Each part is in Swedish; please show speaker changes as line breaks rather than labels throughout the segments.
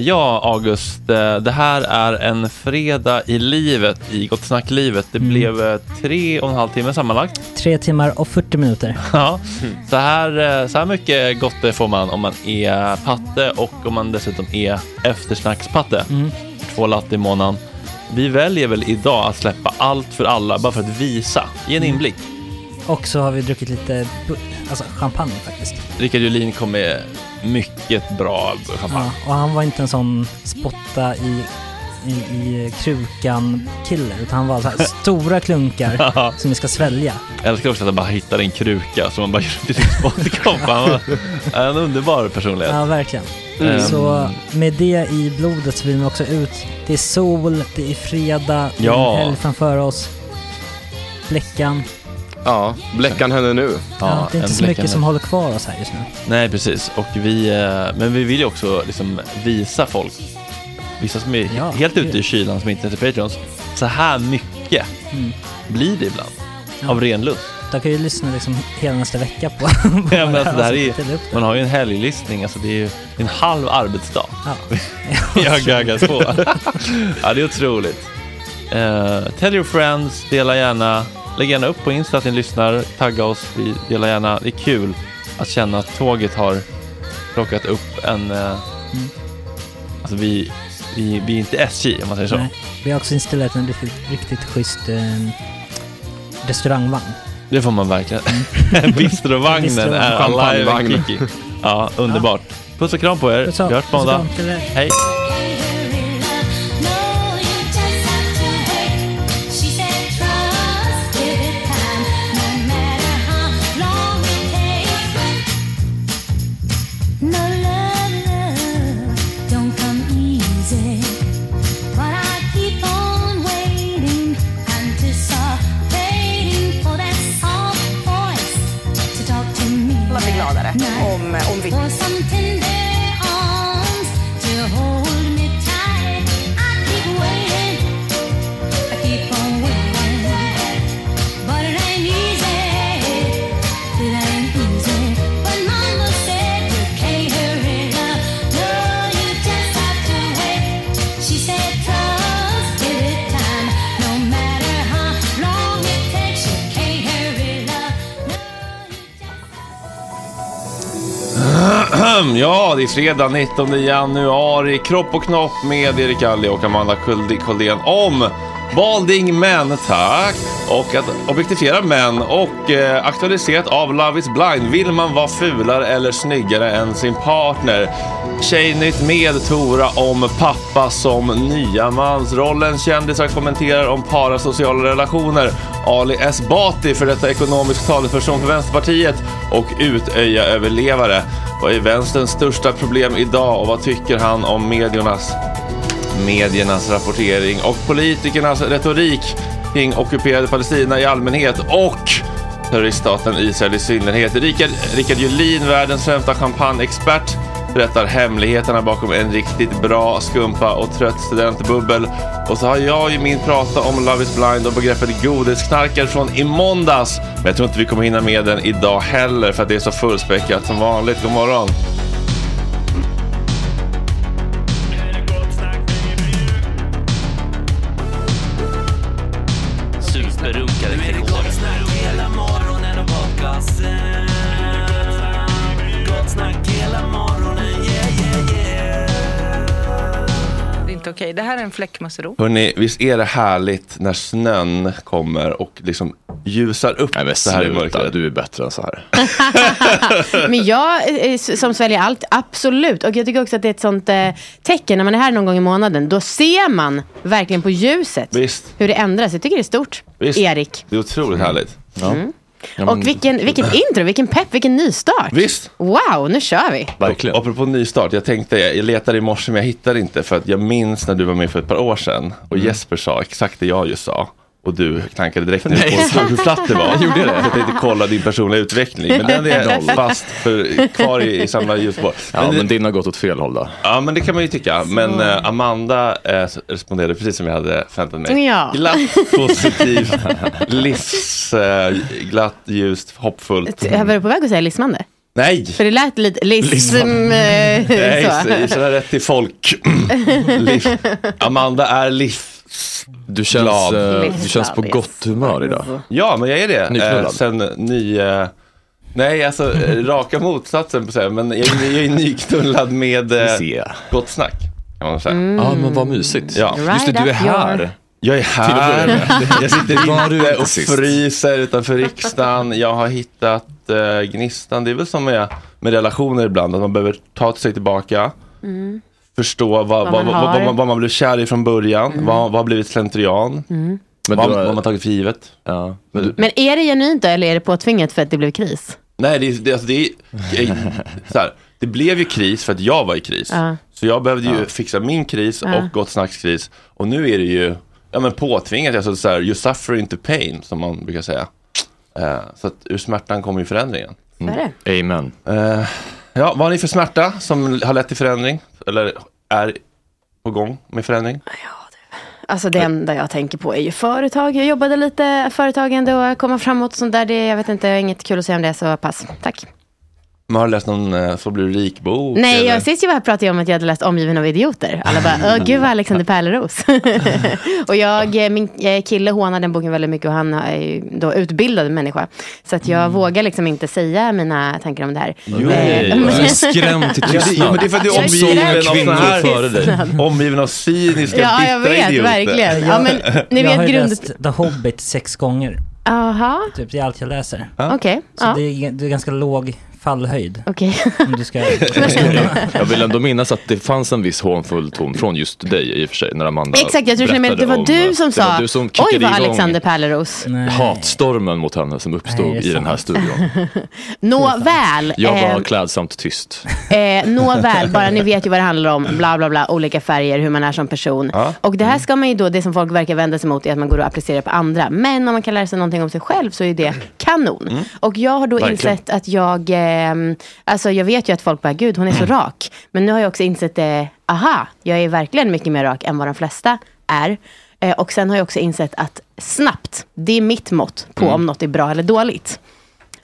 Ja, August. eh, det här är en fredag i livet, i Gott Snack-livet. Det
Mm.
blev eh, tre och en halv timme sammanlagt.
Tre timmar och 40 minuter.
Ja, så här, eh, så här mycket gott får man om man är patte och om man dessutom är eftersnackspatte.
Mm.
Två latte i månaden. Vi väljer väl idag att släppa allt för alla bara för att visa, ge en
Mm.
inblick.
Och så har vi druckit lite alltså, champagne faktiskt.
Rickard Julin kom med mycket bra champagne.
Ja, och han var inte en sån spotta i i, i krukan-kille. Utan han var så här stora klunkar som vi ska svälja.
Jag älskar också att han bara hittar en kruka som man bara gör till sin spotkopp. Han var en underbar personlighet.
Ja, verkligen.
Mm.
Så med det i blodet så vill man också ut. Det är sol, det är fredag, det är
Ja.
helg framför oss. Bläckan.
Ja, bläckan henne nu.
Ja, det är inte så mycket som håller kvar oss här just nu.
Nej, precis. Och vi, eh, men vi vill ju också liksom visa folk, vissa som är
Ja,
helt ute i kylan som inte heter Patreons, så här mycket
Mm.
blir det ibland.
Ja.
Av ren lust.
De kan ju lyssna liksom hela nästa vecka på
Ja, men alltså, det här är, man har ju en helglistning, alltså det är ju en halv arbetsdag.
Ja.
Jag gaggas på. ja, det är otroligt. Eh, tell your friends, dela gärna, lägg gärna upp på Insta att ni lyssnar, tagga oss, vi delar gärna. Det är kul att känna att tåget har plockat upp en... Eh, Alltså vi, vi, vi är inte SJ om man säger så.
Nej. Vi har också installerat en riktigt, riktigt schysst eh, restaurangvagn.
Det får man verkligen. Bistrovagnen
Bistrovagn.
är alive and kicking. Ja, underbart. Puss och kram på er.
Puss och-
Vi hörs på måndag. Hej.
Just
Ja, det är fredag 19 januari. Kropp och knopp med Erik Alli och Amanda Kuldi- Koldén om balding Men. tack. Och att objektifiera män och eh, aktualiserat av Love is blind. Vill man vara fulare eller snyggare än sin partner? Tjejnytt med Tora om pappa som nya mansrollen. Kändisar kommenterar om parasociala relationer. Ali Esbati, för detta ekonomisk talesperson för Vänsterpartiet och Utöja-överlevare. Vad är vänsterns största problem idag och vad tycker han om mediernas, mediernas rapportering och politikernas retorik kring ockuperade Palestina i allmänhet och terroriststaten Israel i synnerhet. Rickard, Rickard Julin, världens främsta champagneexpert, berättar hemligheterna bakom en riktigt bra skumpa och trött studentbubbel. Och så har jag ju min prata om Love is blind och begreppet godisknarkare från i måndags. Men jag tror inte vi kommer hinna med den idag heller för att det är så fullspäckat som vanligt. God morgon!
Okej. Det här är en fläckmussero.
Hörrni, visst är det härligt när snön kommer och liksom ljusar upp
Nej men
så här i mörkret?
du är bättre än så här.
Men jag eh, s- som sväljer allt, absolut. Och jag tycker också att det är ett sånt eh, tecken när man är här någon gång i månaden. Då ser man verkligen på ljuset
Visst,
hur det ändras. Jag tycker det är stort.
visst.
Erik.
Det är otroligt härligt.
Ja. Ja,
Och vilken, vilken intro, vilken pepp, vilken nystart.
Visst.
Wow, nu kör vi.
Verkligen.
Apropå nystart, jag tänkte, jag letade i morse men jag hittade inte för att jag minns när du var med för ett par år sedan och
Mm.
Jesper sa exakt det jag just sa. Och du knackade direkt ner på hur platt det var. Jag gjorde det. Så jag tänkte kolla din personliga utveckling. Men den är fast för, kvar i, i samma hjulspår.
Ja,
Men,
men
det-
din har gått åt fel håll då.
ja, men det kan man ju tycka. Men eh, Amanda eh, responderade precis som jag hade förväntat mig.
Ja.
Glatt, positivt, livsglatt, ljust, hoppfullt.
Jag var du på väg att säga lismande?
Nej!
För det lät lite lism... Eh,
Nej,
så.
så, så rätt till folk. Amanda är livs...
Du känns,
Glad.
eh, du känns på gott humör idag.
Ja, men jag är det.
Nyknullad.
Eh, sen ny... Eh, nej, alltså eh, raka motsatsen på sig. Men jag är, jag är nyknullad med gott snack. Kan man säga.
Ja men vad mysigt.
Ja.
Just det, du är
Right
här.
your-
Jag är här. Jag sitter
Var du
inte och fryser utanför riksdagen. Jag har hittat eh, gnistan. Det är väl som med, med relationer ibland. Att man behöver ta sig tillbaka. Förstå vad, vad,
man
vad, vad,
har.
vad, vad man blev kär i från början, vad, vad har blivit slentrian,
Mm.
vad, vad har man tagit för givet.
Ja, men du,
Men är det genuint då, eller är det påtvingat för att det blev kris?
Nej, det, är- det, alltså, det, så här, det blev ju kris för att jag var i kris.
Ja.
Så jag behövde ju fixa min kris
Ja.
och Gott Snacks kris. Och nu är det ju ja, men påtvingat, alltså, så här, you suffer into pain, som man brukar säga. Eh, så att ur smärtan kommer ju förändringen.
Det.
amen.
Eh, ja, vad har ni för smärta som har lett till förändring? Eller är på gång med förändring?
Alltså det enda jag tänker på är ju företag. Jag jobbade lite företagande och komma framåt och sånt där. Det, jag vet inte, jag har inget kul att säga om det, så pass. Tack.
Man har läst någon eh, Så blir du rik-bok?
Nej,
eller?
jag, sist jag var här pratade jag om att jag hade läst Omgiven av idioter. Alla bara, åh gud vad Alexander Pärleros. och jag, eh, min eh, kille hånar den boken väldigt mycket och han är ju då utbildad människa. Så att jag vågar liksom inte säga mina tankar om det här.
Jo.
Eh, men-
du skrämd till tystnad.
ja, men det är för att du är omgiven av
kvinnor
här,
före dig.
omgiven av cyniska,
Ja, jag
bittra
vet,
idioter.
verkligen. Ja, men ni
jag har
vet
ju
grund...
läst The Hobbit sex gånger.
Aha,
Typ, det är allt jag läser.
okej.
Så
Ja,
det, är, det är ganska låg fallhöjd.
okej.
Ska...
Jag vill ändå minnas att det fanns en viss hånfull ton från just dig i och för sig. När Amanda
Exakt, jag tror att det var du som sa,
du som
oj vad Alexander Pärleros.
Hatstormen mot henne som uppstod
Nej,
i den här studion.
Nåväl.
Jag var
eh,
klädsamt tyst.
Eh, nåväl, bara ni vet ju vad det handlar om. Bla bla bla, olika färger, hur man är som person.
Ja.
Och det här ska man ju då, det som folk verkar vända sig mot är att man går och applicerar på andra. Men om man kan lära sig någonting om sig själv så är det kanon. Och jag har då
Verkligen.
insett att jag, ehm, alltså jag vet ju att folk bara, gud hon är så rak. Men nu har jag också insett det, aha, jag är verkligen mycket mer rak än vad de flesta är. Eh, och sen har jag också insett att snabbt, det är mitt mått på om något är bra eller dåligt.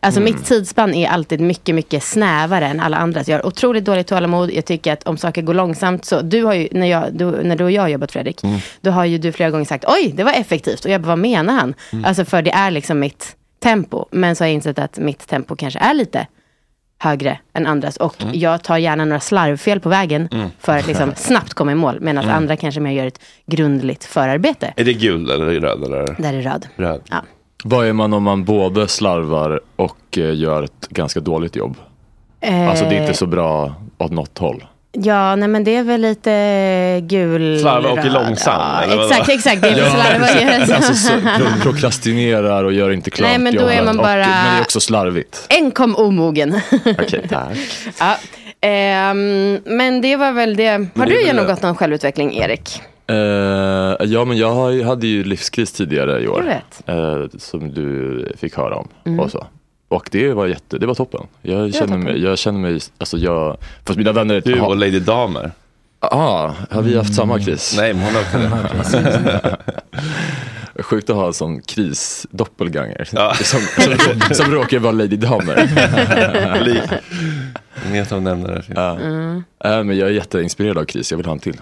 Alltså mitt tidsspann är alltid mycket, mycket snävare än alla andras. Jag har otroligt dåligt tålamod. Jag tycker att om saker går långsamt så, du har ju, när, jag, du, när du och jag har jobbat Fredrik, då har ju du flera gånger sagt, oj, det var effektivt. Och jag bara, vad menar han? Alltså för det är liksom mitt tempo. Men så har jag insett att mitt tempo kanske är lite högre än andras. Och jag tar gärna några slarvfel på vägen för att liksom snabbt komma i mål. Medan andra kanske mer gör ett grundligt förarbete.
Är det gul eller röd? Eller?
Där är röd.
röd.
Ja.
Vad är man om man både slarvar och eh, gör ett ganska dåligt jobb?
Eh,
Alltså det är inte så bra åt något håll.
Ja, nej men det är väl lite gul...
Slarva och är långsam,
Ja, exakt, exakt. Det är ja, slarva och
Alltså så, pro- prokrastinerar och gör inte klart
Nej, men då är man
Och,
bara-
men det är också slarvigt.
Enkom omogen.
Okej, tack.
ja. Ehm, men det var väl det. Har
det
du genomgått någon självutveckling, Erik?
Eh, ja, men jag hade ju livskris tidigare i år.
Jag vet. Mm.
eh, som du fick höra om. Och, så. Och det var, jätte, det var toppen. Jag känner, mig, jag känner mig, alltså jag, fast mina vänner
Du
har-
och Lady Damer.
Ah, har vi haft samma kris?
Nej, men hon har också det.
Sjukt att ha en sån kris-doppelganger.
Ja.
Som, som, som råkar vara Lady Damer.
Lik. Gemensam nämnare.
ja. Äh, men jag är jätteinspirerad av kris, jag vill ha en till.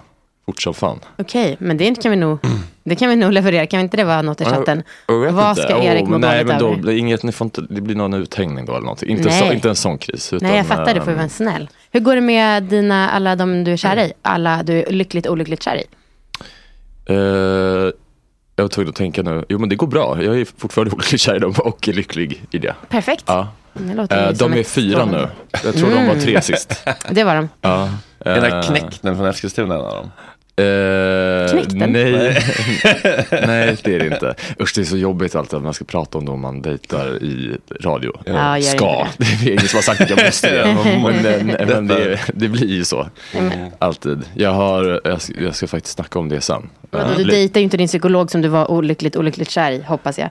Fort som fan.
Okej, men det kan vi nog, det kan vi nog leverera. Kan inte det vara något i chatten?
Jag
Vad
inte.
ska Erik
Åh,
må
Nej, men då blir inget, ni får inte, det blir någon uthängning då eller någonting. Inte,
Nej.
så, inte en sån kris. Utan,
Nej, jag fattar. Du får
ehm,
vara snäll. Hur går det med dina, alla de du är kär i? Alla du är lyckligt olyckligt kär i?
Eh, jag var tvungen att tänka nu. Jo men det går bra. Jag är fortfarande olyckligt kär i dem och är lycklig i det.
Perfekt.
Ja.
Som
de är fyra nu. Jag tror de var tre sist.
Det var de.
Ja.
Den där
Eh,
knäckten från Eskilstuna, en av dem.
Knäckten?
Nej. nej, det är det inte. Usch, det är så jobbigt alltid att man ska prata om dem man dejtar i radio.
Ja,
ska.
inte
Det är ingen som har sagt att jag måste det. Men, men, men det, det blir ju så.
Mm.
Alltid. Jag, har, jag, ska, jag ska faktiskt snacka om det sen.
Vadå, du dejtar ju inte din psykolog som du var olyckligt, olyckligt kär i, hoppas jag.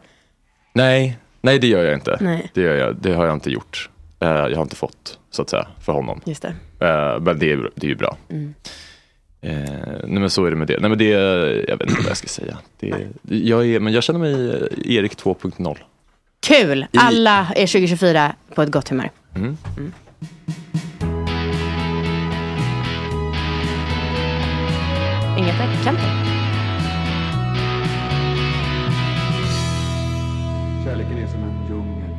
nej, nej, det gör jag inte.
Nej.
Det, gör jag, det har jag inte gjort. Eh, jag har inte fått, så att säga, för honom.
Just det.
Eh, men det är, det är ju bra.
Mm.
Eh, nej men så är det med det. Nej men det, jag vet inte vad jag ska säga. Det, jag, är, men jag känner mig eh, Erik 2.0.
Kul! Alla är 2024 på ett gott humör.
Mm.
Inget där? Kanter?
Kärleken är som en djungel.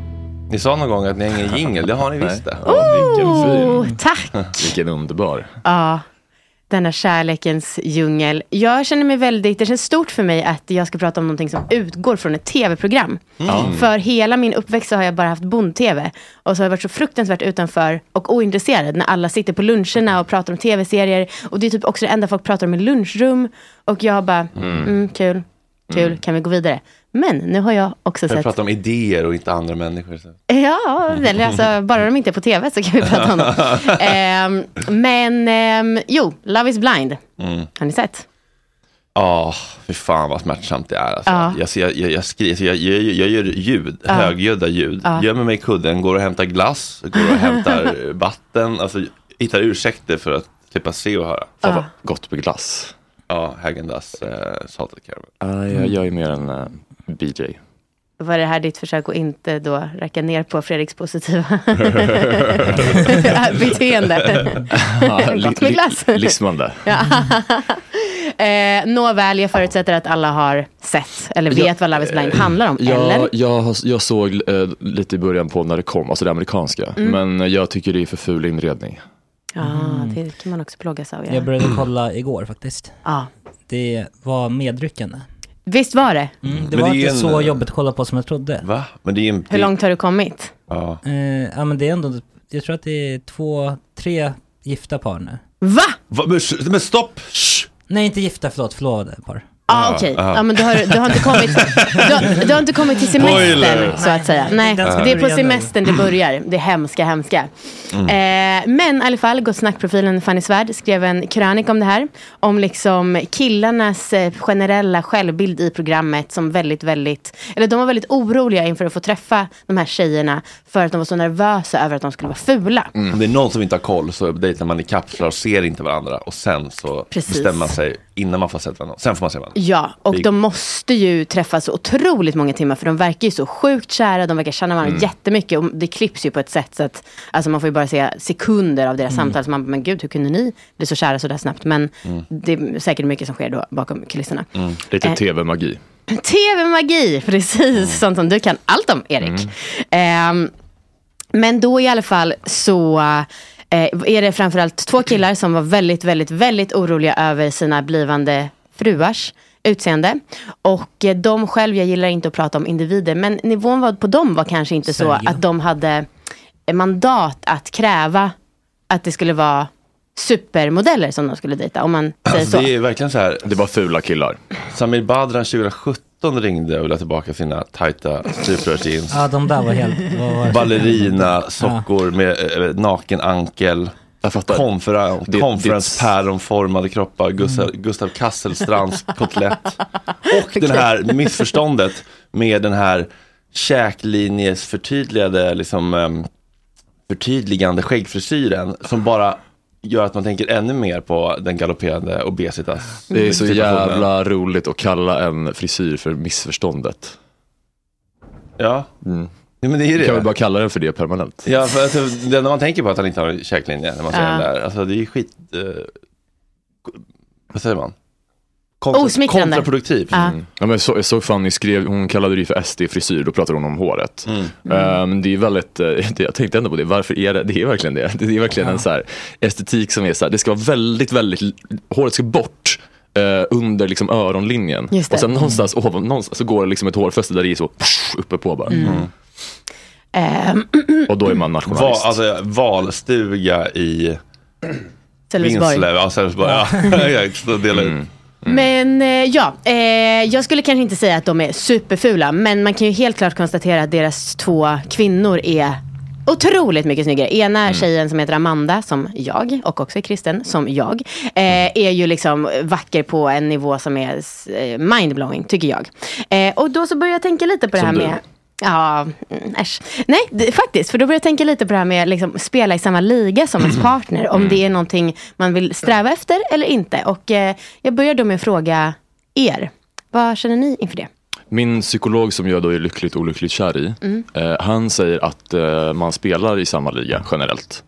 Ni sa någon gång att ni har ingen jingel, det har ni visst det.
Oh,
fin.
tack!
Vilken underbar.
Ja. Denna kärlekens djungel. Jag känner mig väldigt, det känns stort för mig att jag ska prata om någonting som utgår från ett tv-program.
Mm.
För hela min uppväxt så har jag bara haft bond-tv. Och så har jag varit så fruktansvärt utanför och ointresserad när alla sitter på luncherna och pratar om tv-serier. Och det är typ också det enda folk pratar om i lunchrum. Och jag bara,
Mm.
mm, kul, kul, kan vi gå vidare? Men nu har jag också
Jag
sett
pratar om idéer och inte andra människor. Så.
Ja, eller alltså, bara de inte är på tv så kan vi prata om dem. Ehm, men ehm, jo, Love is blind.
Mm.
Har ni sett?
Ja, fy fan vad smärtsamt det är. Alltså.
Ja.
Jag, jag, jag, jag, skriver, jag, jag, jag gör ljud,
Ja.
högljudda ljud.
Ja.
Gömmer mig i kudden, går och hämtar glass, går och hämtar vatten. Alltså hittar ursäkter för att slippa se och höra.
Vad gott med glass.
Ja, Häagen-Dazs eh, salted caramel.
Ja, jag, jag är mer en uh, BJ.
Var det här ditt försök att inte då racka ner på Fredriks positiva beteende? Gott med glass.
Lismande.
Ja. eh, Nåväl, jag förutsätter att alla har sett eller vet
Ja,
vad Love is blind handlar om.
Ja,
eller?
jag, jag såg eh, lite i början på när det kom, alltså det amerikanska.
Mm.
Men eh, jag tycker det är för ful inredning.
Ja, det kan man också plågas av. Ja.
Jag började kolla igår faktiskt.
Ja.
Det var medryckande.
Visst var det?
Mm, det
Men
var
det är
inte
en-
så jobbigt att kolla på som jag trodde.
Va? Men det är en...
Hur långt har du kommit?
Ja.
Eh, ja men det är ändå, jag tror att det är två, tre gifta par nu.
Va?
Va? Men, men stopp! Shh.
Nej inte gifta, förlåt, förlovade par.
Ah, okej. Ja, men du har, du, har inte kommit, du, har, du har inte kommit till semestern så att säga. Nej, det är på semestern det börjar. Det hemska, hemska.
Mm.
Eh, men i alla fall, Gott Snack-profilen Fanny Svärd skrev en krönik om det här. Om liksom killarnas eh, generella självbild i programmet som väldigt, väldigt, eller de var väldigt oroliga inför att få träffa de här tjejerna för att de var så nervösa över att de skulle vara fula.
Om det är någon som inte har koll så dejtar man i kapslar och ser inte varandra och sen så
Precis.
bestämmer man sig innan man får sett varandra. Sen får man se varandra.
Ja, och de måste ju träffas otroligt många timmar för de verkar ju så sjukt kära, de verkar känna varandra
Mm.
jättemycket och det klipps ju på ett sätt så att alltså man får ju bara se sekunder av deras
Mm.
samtal. Så man men gud hur kunde ni bli så kära så där snabbt? Men
Mm.
det är säkert mycket som sker då bakom kulisserna.
Lite
Eh.
tv-magi.
TV-magi, precis.
Mm.
Sånt som du kan allt om, Erik. Ehm, men då i alla fall så eh, är det framförallt två killar som var väldigt, väldigt, väldigt oroliga över sina blivande fruars utseende. Och eh, de själv, jag gillar inte att prata om individer, men nivån var, på dem var kanske inte så att de hade mandat att kräva att det skulle vara supermodeller som de skulle dejta. Om man säger
Alltså,
så.
det är verkligen så här.
Det var fula killar.
Samir Badran 2017 ringde och ville tillbaka sina tajta stuprörsjeans.
Ja de där var helt... Var det?
Ballerina, sockor med eh, naken ankel.
Jag fattar.
Konferens,
Det-
konferenspäronformade kroppar, Gustav, Gustav Kasselstrands kotlett. Och den här missförståndet med den här käklinjes förtydligade, liksom ehm, förtydligande skäggfrisyren som bara gör att man tänker ännu mer på den galopperande obesitas.
Det är så jävla roligt att kalla en frisyr för missförståndet.
Ja,
Mm.
Nej, men det är ju
Vi kan
det.
väl bara kalla den för det permanent.
Ja, för alltså, det enda man tänker på att han inte har käklinje när man ser
Ja.
den där. Alltså det är skit... Eh, vad säger man?
Osmickrande.
Kontraproduktivt.
Ja.
Mm. Ja, men jag, så, jag såg Fanny skrev, hon kallade det för SD-frisyr, då pratade hon om håret.
Mm.
Ehm, det är väldigt, eh, det, jag tänkte ändå på det, varför är det, det är verkligen det. Det är verkligen en så här estetik som är så här, det ska vara väldigt, väldigt, håret ska bort eh, under liksom öronlinjen. Och sen någonstans ovan, någonstans så går det liksom ett hårfäste där det är så uppe på bara.
Mm. Ehm,
Och då är man
Va,
nationalist.
alltså, valstuga i
Sölvesborg.
Vinslöv. Ja, Sölvesborg. Ja. Exakt, så delar ut.
Men eh, ja, eh, jag skulle kanske inte säga att de är superfula. Men man kan ju helt klart konstatera att deras två kvinnor är otroligt mycket snyggare. Ena tjejen som heter Amanda, som jag, och också är kristen, som jag, eh, är ju liksom vacker på en nivå som är eh, mindblowing, tycker jag. Eh, och då så börjar jag tänka lite på det
Som
här
du.
med Ja, mm, äsch. Nej, det, faktiskt. För då börjar jag tänka lite på det här med liksom, spela i samma liga som ens partner. Om det är någonting man vill sträva efter eller inte. Och eh, jag börjar då med att fråga er. Vad känner ni inför det?
Min psykolog som jag då är lyckligt olyckligt kär i,
Mm.
eh, han säger att eh, man spelar i samma liga generellt.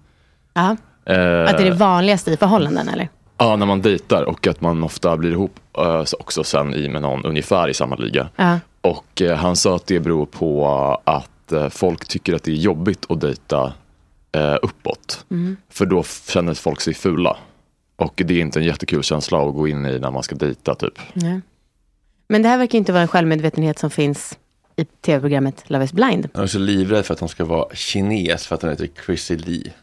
Ja,
Eh,
att det är det vanligaste i förhållanden eller?
Ja, när man dejtar och att man ofta blir ihop eh, så också sen i med någon ungefär i samma liga.
Ja.
Och eh, han sa att det beror på att eh, folk tycker att det är jobbigt att dejta eh, uppåt.
Mm.
För då känner folk sig fula. Och det är inte en jättekul känsla att gå in i när man ska dejta typ.
Ja. Men det här verkar inte vara en självmedvetenhet som finns i tv-programmet Love is blind.
Jag är så livrädd för att hon ska vara kines för att hon heter Chrissy Lee.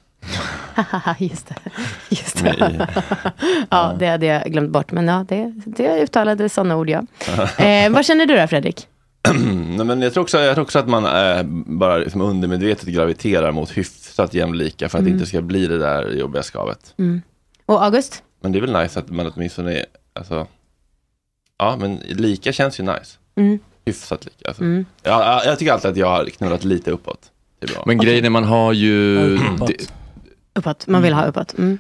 Just det. Just det. ja, det hade jag glömt bort. Men ja, det, det uttalade sådana ord, ja. Eh, vad känner du då, Fredrik?
Nej, men jag, tror också, jag tror också att man eh, bara liksom undermedvetet graviterar mot hyfsat jämlika för att det
Mm.
inte ska bli det där jobbiga skavet.
Mm. Och August?
Men det är väl nice att man åtminstone är, alltså, ja men lika känns ju nice.
Mm.
Hyfsat lika. Alltså.
Mm.
Ja, ja, jag tycker alltid att jag har knullat lite uppåt. Det är bra.
Men grejen är man har ju... det,
Uppåt. Man vill ha uppåt. Mm.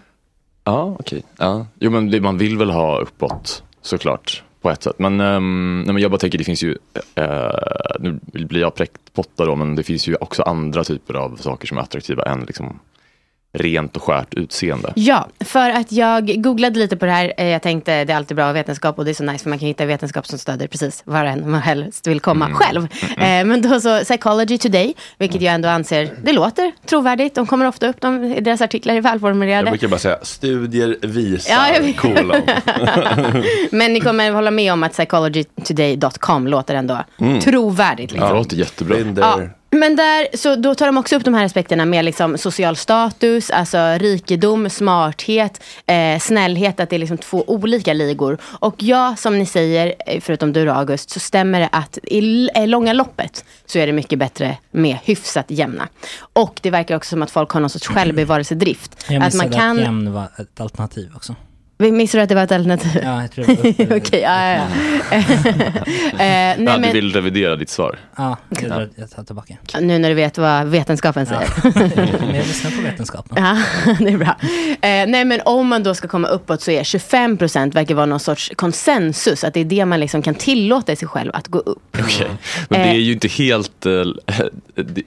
Ja, okej. Ja. Jo, men det, man vill väl ha uppåt såklart på ett sätt. Men, um, nej, men jag bara tänker, det finns ju, uh, nu blir jag präktpotta då, men det finns ju också andra typer av saker som är attraktiva än liksom rent och skärt utseende.
Ja, för att jag googlade lite på det här. Eh, Jag tänkte det är alltid bra vetenskap och det är så nice för man kan hitta vetenskap som stöder precis var än man helst vill komma
Mm.
själv. Eh, Men då så Psychology Today, vilket jag ändå anser, det låter trovärdigt. De kommer ofta upp, de, deras artiklar är
Jag
välformulerade.
brukar bara säga, studier visar,
Ja, jag
kolon.
Men ni kommer hålla med om att psychologytoday.com låter ändå
Mm.
trovärdigt. Liksom.
Det låter jättebra.
Ja, men där, så då tar de också upp de här aspekterna med liksom social status, alltså rikedom, smarthet, eh, snällhet, att det är liksom två olika ligor. Och ja, som ni säger, eh, förutom du då August, så stämmer det att i eh, långa loppet så är det mycket bättre med hyfsat jämna. Och det verkar också som att folk har någon sorts självbevarelsedrift.
Jag
att
missade
man kan...
att jämn var ett alternativ också.
Missade du att det var ett alternativ?
Ja, jag tror det var
Okej, ja, ja, ja. eh, nej,
ja, du
men,
vill revidera ditt svar.
Ja, jag tar tillbaka.
nu när du vet vad vetenskapen säger.
Men jag lyssnar på vetenskapen.
Ja, det är bra. Eh, nej, men om man då ska komma uppåt så är 25 procent verkar vara någon sorts konsensus. Att det är det man liksom kan tillåta sig själv att gå upp.
Okej. Men det
Eh.
är ju inte helt,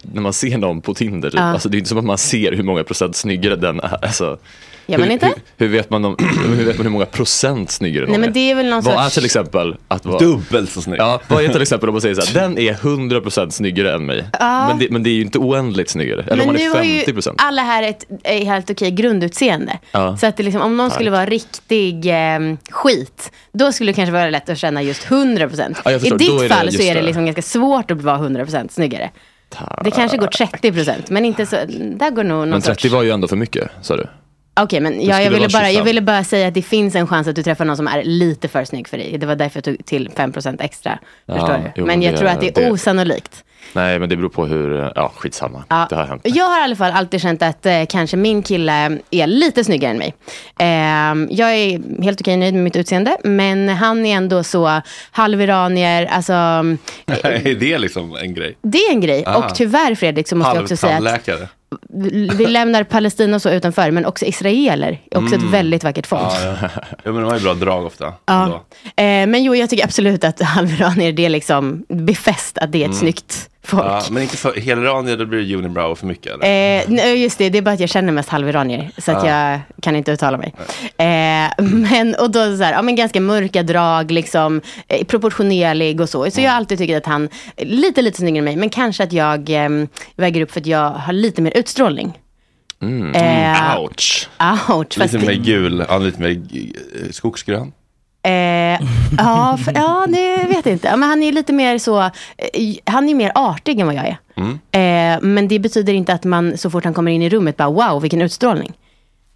när man ser någon på Tinder, typ,
Ja.
alltså, det är inte som att man ser hur många procent snyggare den är. Alltså,
Gör man
hur,
inte?
Hur, hur, vet man om, hur vet man hur många procent snyggare någon
Nej, men det är väl någon
Vad är
sorts-
till exempel att vara...
Dubbelt så snygg.
Ja, vad är till exempel om man säger så här, den är 100% snyggare än mig.
Ja.
Men, det, men det är ju inte oändligt snyggare. Eller
Men
om man
nu
är
har ju
50%.
alla här ett, ett helt okej grundutseende.
Ja.
Så att det liksom, om någon skulle vara riktig eh, skit, då skulle det kanske vara lätt att känna just 100 procent.
Ja, jag
I ditt
är det
fall så är det liksom ganska svårt att vara 100 procent snyggare. Det kanske går 30 procent, men inte så, där går nog någon
Men
sorts...
30 var ju ändå för mycket, sa du?
Okej, men ja, jag, ville bara, jag
25.
ville bara säga att det finns en chans att du träffar någon som är lite för snygg för dig. Det var därför jag tog till 5% extra.
Ja,
Förstår du?
jo,
men jag
det-
tror att det är
det-
osannolikt.
Nej, men det beror på hur, ja skitsamma.
Ja.
Det har hänt.
Jag har i alla fall alltid känt att eh, kanske min kille är lite snyggare än mig. Ehm, jag är helt okej nöjd med mitt utseende, men han är ändå så halviranier, alltså
är det liksom en grej?
det är en grej.
Ah.
Och tyvärr Fredrik så måste jag också säga att. Vi lämnar Palestina så utanför, men också israeler är också
Mm.
ett väldigt vackert folk.
Ja, ja. ja, men de har ju bra drag ofta.
Ja. Eh, men jo, jag tycker absolut att halviranier, det är liksom befäst att det är ett
Mm.
snyggt folk.
Ja, men inte för helranier, då blir det unibrow för mycket. Eller?
Eh, nej, just det, det är bara att jag känner mest halviranier. Så att
Ah.
jag kan inte uttala mig. Eh, men, och då så här, ja, men ganska mörka drag, liksom, eh, proportionerlig och så. Så jag har alltid tyckt att han är lite, lite snyggare än mig. Men kanske att jag eh, väger upp för att jag har lite mer utstrålning.
Mm.
Eh,
Ouch.
Ouch.
Lite mer gul, ja, lite mer eh, skogsgrön.
Eh, ja, för, ja, det vet jag inte. Men han är lite mer så, eh, han är mer artig än vad jag är.
Mm.
Eh, men det betyder inte att man så fort han kommer in i rummet bara wow vilken utstrålning.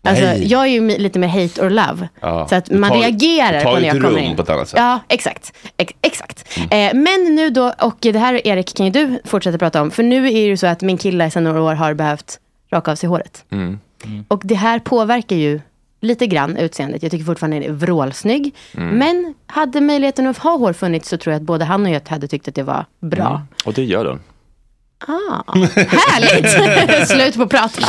Alltså, jag är ju lite mer hate or love.
Ja.
Så att man
tar-
reagerar på när jag kommer in.
på ett annat sätt.
Ja, exakt. Ex- exakt. Eh, men nu då, och det här Erik kan ju du fortsätta prata om. För nu är det ju så att min kille sedan några år har behövt raka av sig håret.
Mm.
Och det här påverkar ju lite grann utseendet. Jag tycker fortfarande det är vrålsnygg.
Mm.
Men hade möjligheten att ha hår funnits så tror jag att både han och jag hade tyckt att det var bra.
Mm. Och det gör den.
Ah, härligt! Slut på prat.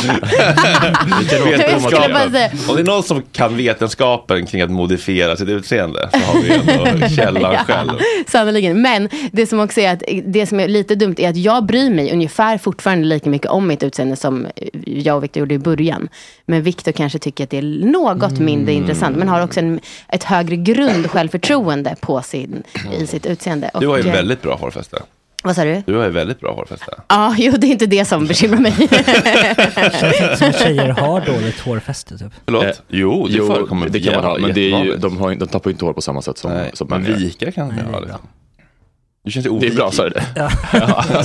Jag skulle bara säga-
Om det är någon som kan vetenskapen kring att modifiera sitt utseende så har vi ändå källan
Ja,
själv.
Sannoliken. Men det som också är att det som är lite dumt är att jag bryr mig ungefär fortfarande lika mycket om mitt utseende som jag och Victor gjorde i början. Men Victor kanske tycker att det är något mindre intressant. Men har också en, ett högre grund självförtroende på sin, i sitt utseende.
Du har ju
Och,
väldigt bra hårfäste.
Vad sa du?
Du har ju väldigt bra hårfäste.
Ja, jo, det är inte det som bekymrar mig.
Som tjejer har dåligt hårfäste typ.
Förlåt?
Eh,
jo, det förekommer
det kan man ha, men det är ju, de, har, de tappar ju inte hår på samma sätt som,
Nej,
som
men
män gör.
vika kan vi ha. Liksom. Du känns ju
Det är
ovikig.
bra, sa du det?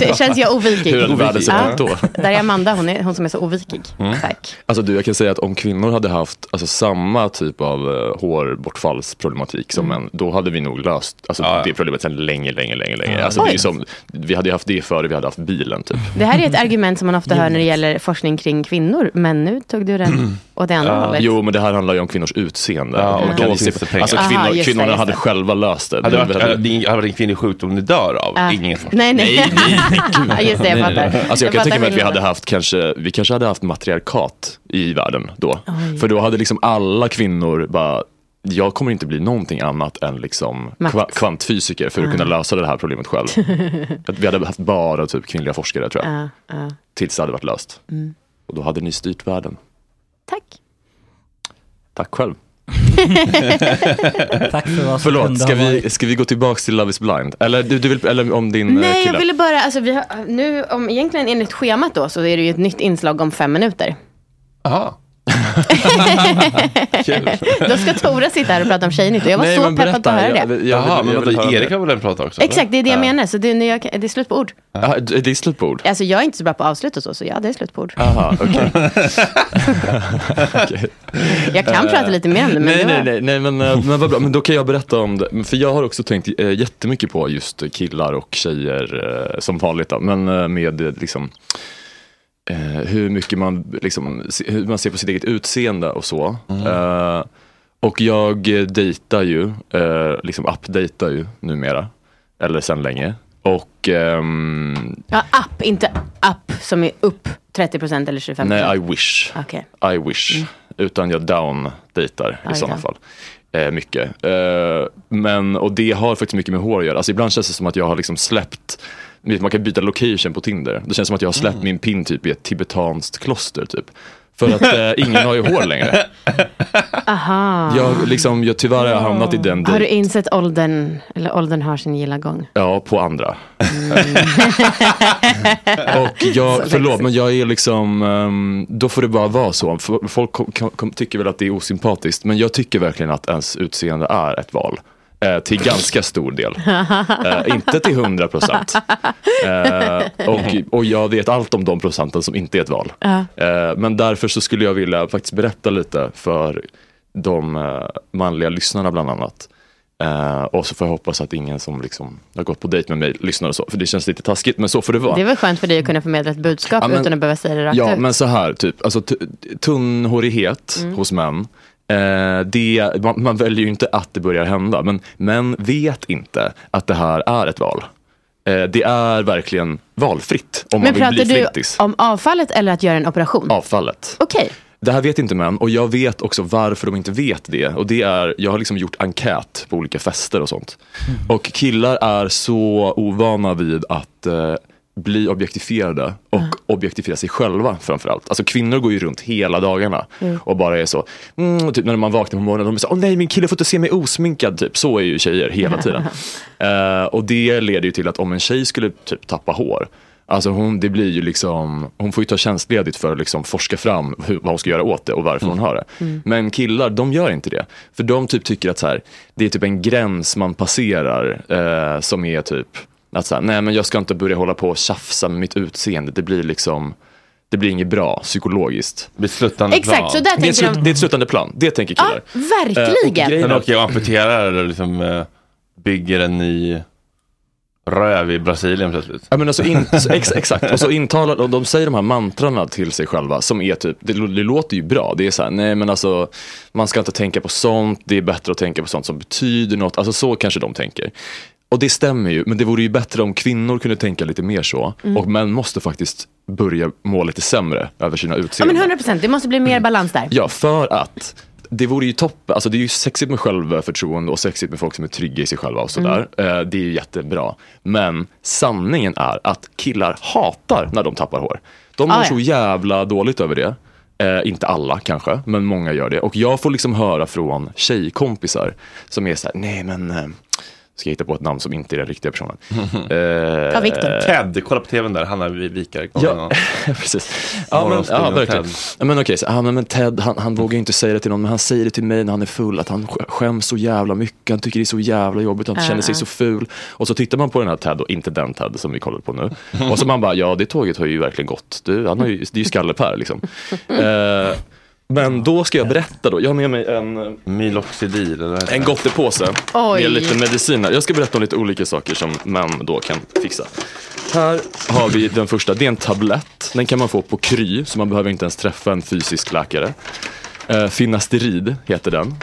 Så Känns jag ovikig?
Hur hade världen sett
Ja.
ut då?
Där är Amanda, hon, är, hon som är så ovikig.
Mm.
Tack.
Alltså du, jag kan säga att om kvinnor hade haft alltså, samma typ av uh, hårbortfallsproblematik som
Mm.
män, då hade vi nog löst alltså, det problemet sedan länge, länge, länge, länge.
Ja.
Alltså, det är som, vi hade ju haft det före vi hade haft bilen typ.
Det här är ett argument som man ofta hör när det gäller forskning kring kvinnor. Men nu tog du den åt det andra hållet.
Jo, men det här handlar ju om kvinnors utseende.
Ja, och
Man
då finns det pengar.
Alltså,
Aha,
kvinnor,
det,
kvinnorna
just
hade
det.
själva löst det.
Hade det varit, hade det hade varit en kvinnlig sjukdom ni dör av?
Ja.
Ingen forskning.
Nej, nej. Ja, Just det, jag
Nej, nej,
fattar.
nej. Alltså jag, kan
fattar
tänka mig att vi hade haft kanske, vi kanske hade haft matriarkat i världen då.
Oj.
För då hade liksom alla kvinnor bara, jag kommer inte bli någonting annat än liksom kva- kvantfysiker för att
Ah.
kunna lösa det här problemet själv. Att vi hade haft bara typ kvinnliga forskare tror jag.
Ja, ja.
Tills det hade varit löst.
Mm.
Och då hade ni styrt världen.
Tack.
Tack själv.
Tack för vad som
Förlåt, ska vi, ska vi gå tillbaks till Love is blind? Eller, du, du vill, eller om din eh,
Nej,
kille?
jag ville bara, alltså vi har, nu om egentligen enligt schemat då så är det ju ett nytt inslag om fem minuter.
Aha.
Då ska Tora sitta här och prata om Tjejnytt jag var
Nej,
så peppad på att höra
berätta.
det.
Jag- jag-
Jaha,
jag
men
höra
Erik har väl en prata också?
Exakt, det är det jag
Ja.
menar. Så det, är- jag, det är slut på ord.
Ja, det är slut på ord.
Alltså jag är inte så bra på att avsluta och så, så ja, det är slut på ord.
Aha. Okej.
Jag kan prata lite mer om det, men
nej,
det var...
nej, nej, men, eh, men vad bra. Men då kan jag berätta om det. För jag har också tänkt eh, jättemycket på just killar och tjejer eh, som vanligt. Då. Men eh, med eh, liksom, eh, hur mycket man, liksom, hur man ser på sitt eget utseende och så. Eh, och jag dejtar ju, eh, liksom appdejtar ju numera. Eller sen länge. Och ehm,
Ja, app, inte app som är upp 30% eller 25%.
nej, I wish.
Okej.
I wish. Utan jag down dejtar i sådana fall. Eh, mycket. Eh, men, och det har faktiskt mycket med hår att göra. Alltså, ibland känns det som att jag har liksom släppt man kan byta location på Tinder. Det känns som att jag har släppt min pin typ i ett tibetanskt kloster typ. För att eh, ingen har ju hår längre.
Aha.
Jag, liksom, jag, tyvärr har jag hamnat i den
Har du
dejt.
insett åldern, eller åldern har sin gilla gång?
Ja, på andra. och jag, förlåt, men jag är liksom, ehm, då får det bara vara så. Folk kom, kom, kom, tycker väl att det är osympatiskt, men jag tycker verkligen att ens utseende är ett val. Eh, till ganska stor del. Eh, inte till 100 procent. Eh, och, och jag vet allt om de procenten som inte är ett val.
Ja.
Eh, men därför så skulle jag vilja faktiskt berätta lite för de eh, manliga lyssnarna bland annat. Eh, och så får jag hoppas att ingen som liksom har gått på dejt med mig lyssnar och så. För det känns lite taskigt, men så får det vara.
Det är väl skönt för dig att kunna förmedla ett budskap
Ja, men-
utan att behöva säga det rakt
Ja,
ut.
men så här, typ, alltså tunnhårighet
Mm.
hos män. Eh, det, man, man väljer ju inte att det börjar hända, men män vet inte att det här är ett val. Eh, det är verkligen valfritt om
Men
man vill
pratar
bli
du
flintis.
om avfallet eller att göra en operation?
Avfallet.
Okej.
Det här vet inte män och jag vet också varför de inte vet det. Och det är, jag har liksom gjort enkät på olika fester och sånt. Och killar är så ovana vid att eh, bli objektifierade och objektifiera sig själva framförallt. Alltså kvinnor går ju runt hela dagarna
Mm.
och bara är så, mm, typ när man vaknar på morgonen, de är så, åh nej min kille får inte se mig osminkad, typ. så är ju tjejer hela tiden. Eh, och det leder ju till att om en tjej skulle typ tappa hår, Alltså hon, det blir ju liksom, hon får ju ta tjänstledigt för att liksom forska fram hur, vad hon ska göra åt det och varför hon har det.
Mm.
Men killar, de gör inte det. För de typ tycker att så här, det är typ en gräns man passerar eh, som är typ att så här, nej men jag ska inte börja hålla på och tjafsa med mitt utseende. Det blir liksom, det blir inget bra psykologiskt.
Det blir sluttande
Exakt,
plan.
så där
Det är, slut,
de.
det är ett sluttande plan, det tänker killar.
Ja, verkligen.
Eh, och
Sen åker jag och amputerar eller liksom eh, bygger en ny röv i Brasilien plötsligt.
Ja, men alltså in, så ex, exakt, och så intalar och de säger de här mantrarna till sig själva som är typ, det, det låter ju bra, det är så här, nej men alltså man ska inte tänka på sånt, det är bättre att tänka på sånt som betyder något, alltså så kanske de tänker. Och det stämmer ju, men det vore ju bättre om kvinnor kunde tänka lite mer så.
Mm.
Och män måste faktiskt börja må lite sämre över sina
Ja
utseenden.
men 100 procent, det måste bli mer balans där.
Ja, för att det vore ju topp, alltså det är ju sexigt med självförtroende och sexigt med folk som är trygga i sig själva och sådär. Eh, det är ju jättebra. Men sanningen är att killar hatar när de tappar hår. De mår
Ah, ja.
så jävla dåligt över det. Eh, inte alla kanske, men många gör det. Och jag får liksom höra från tjejkompisar som är så här, nej men eh, ska jag hitta på ett namn som inte är den riktiga personen.
Ta Viktor.
Ted, kolla på tvn där, han är vikare.
Ja, precis. Ja, men, ja verkligen.
Ted.
Ja, men okej, så, ja, men, Ted, han, han vågar ju inte säga det till någon, men han säger det till mig när han är full, att han sk- skäms så jävla mycket, han tycker det är så jävla jobbigt, han
Ja,
känner sig så ful. Och så tittar man på den här Ted, och inte den Ted som vi kollar på nu. Och så man bara, ja det tåget har ju verkligen gått. Du, han har ju, det är ju Skalle-Per liksom. Eh, men då ska jag berätta då, jag har med mig en
Miloxidil eller?
en gottepåse
Oj.
med lite mediciner. Jag ska berätta om lite olika saker som män då kan fixa. Här har vi den första, det är en tablett. Den kan man få på Kry, så man behöver inte ens träffa en fysisk läkare. Eh, Finasterid heter den.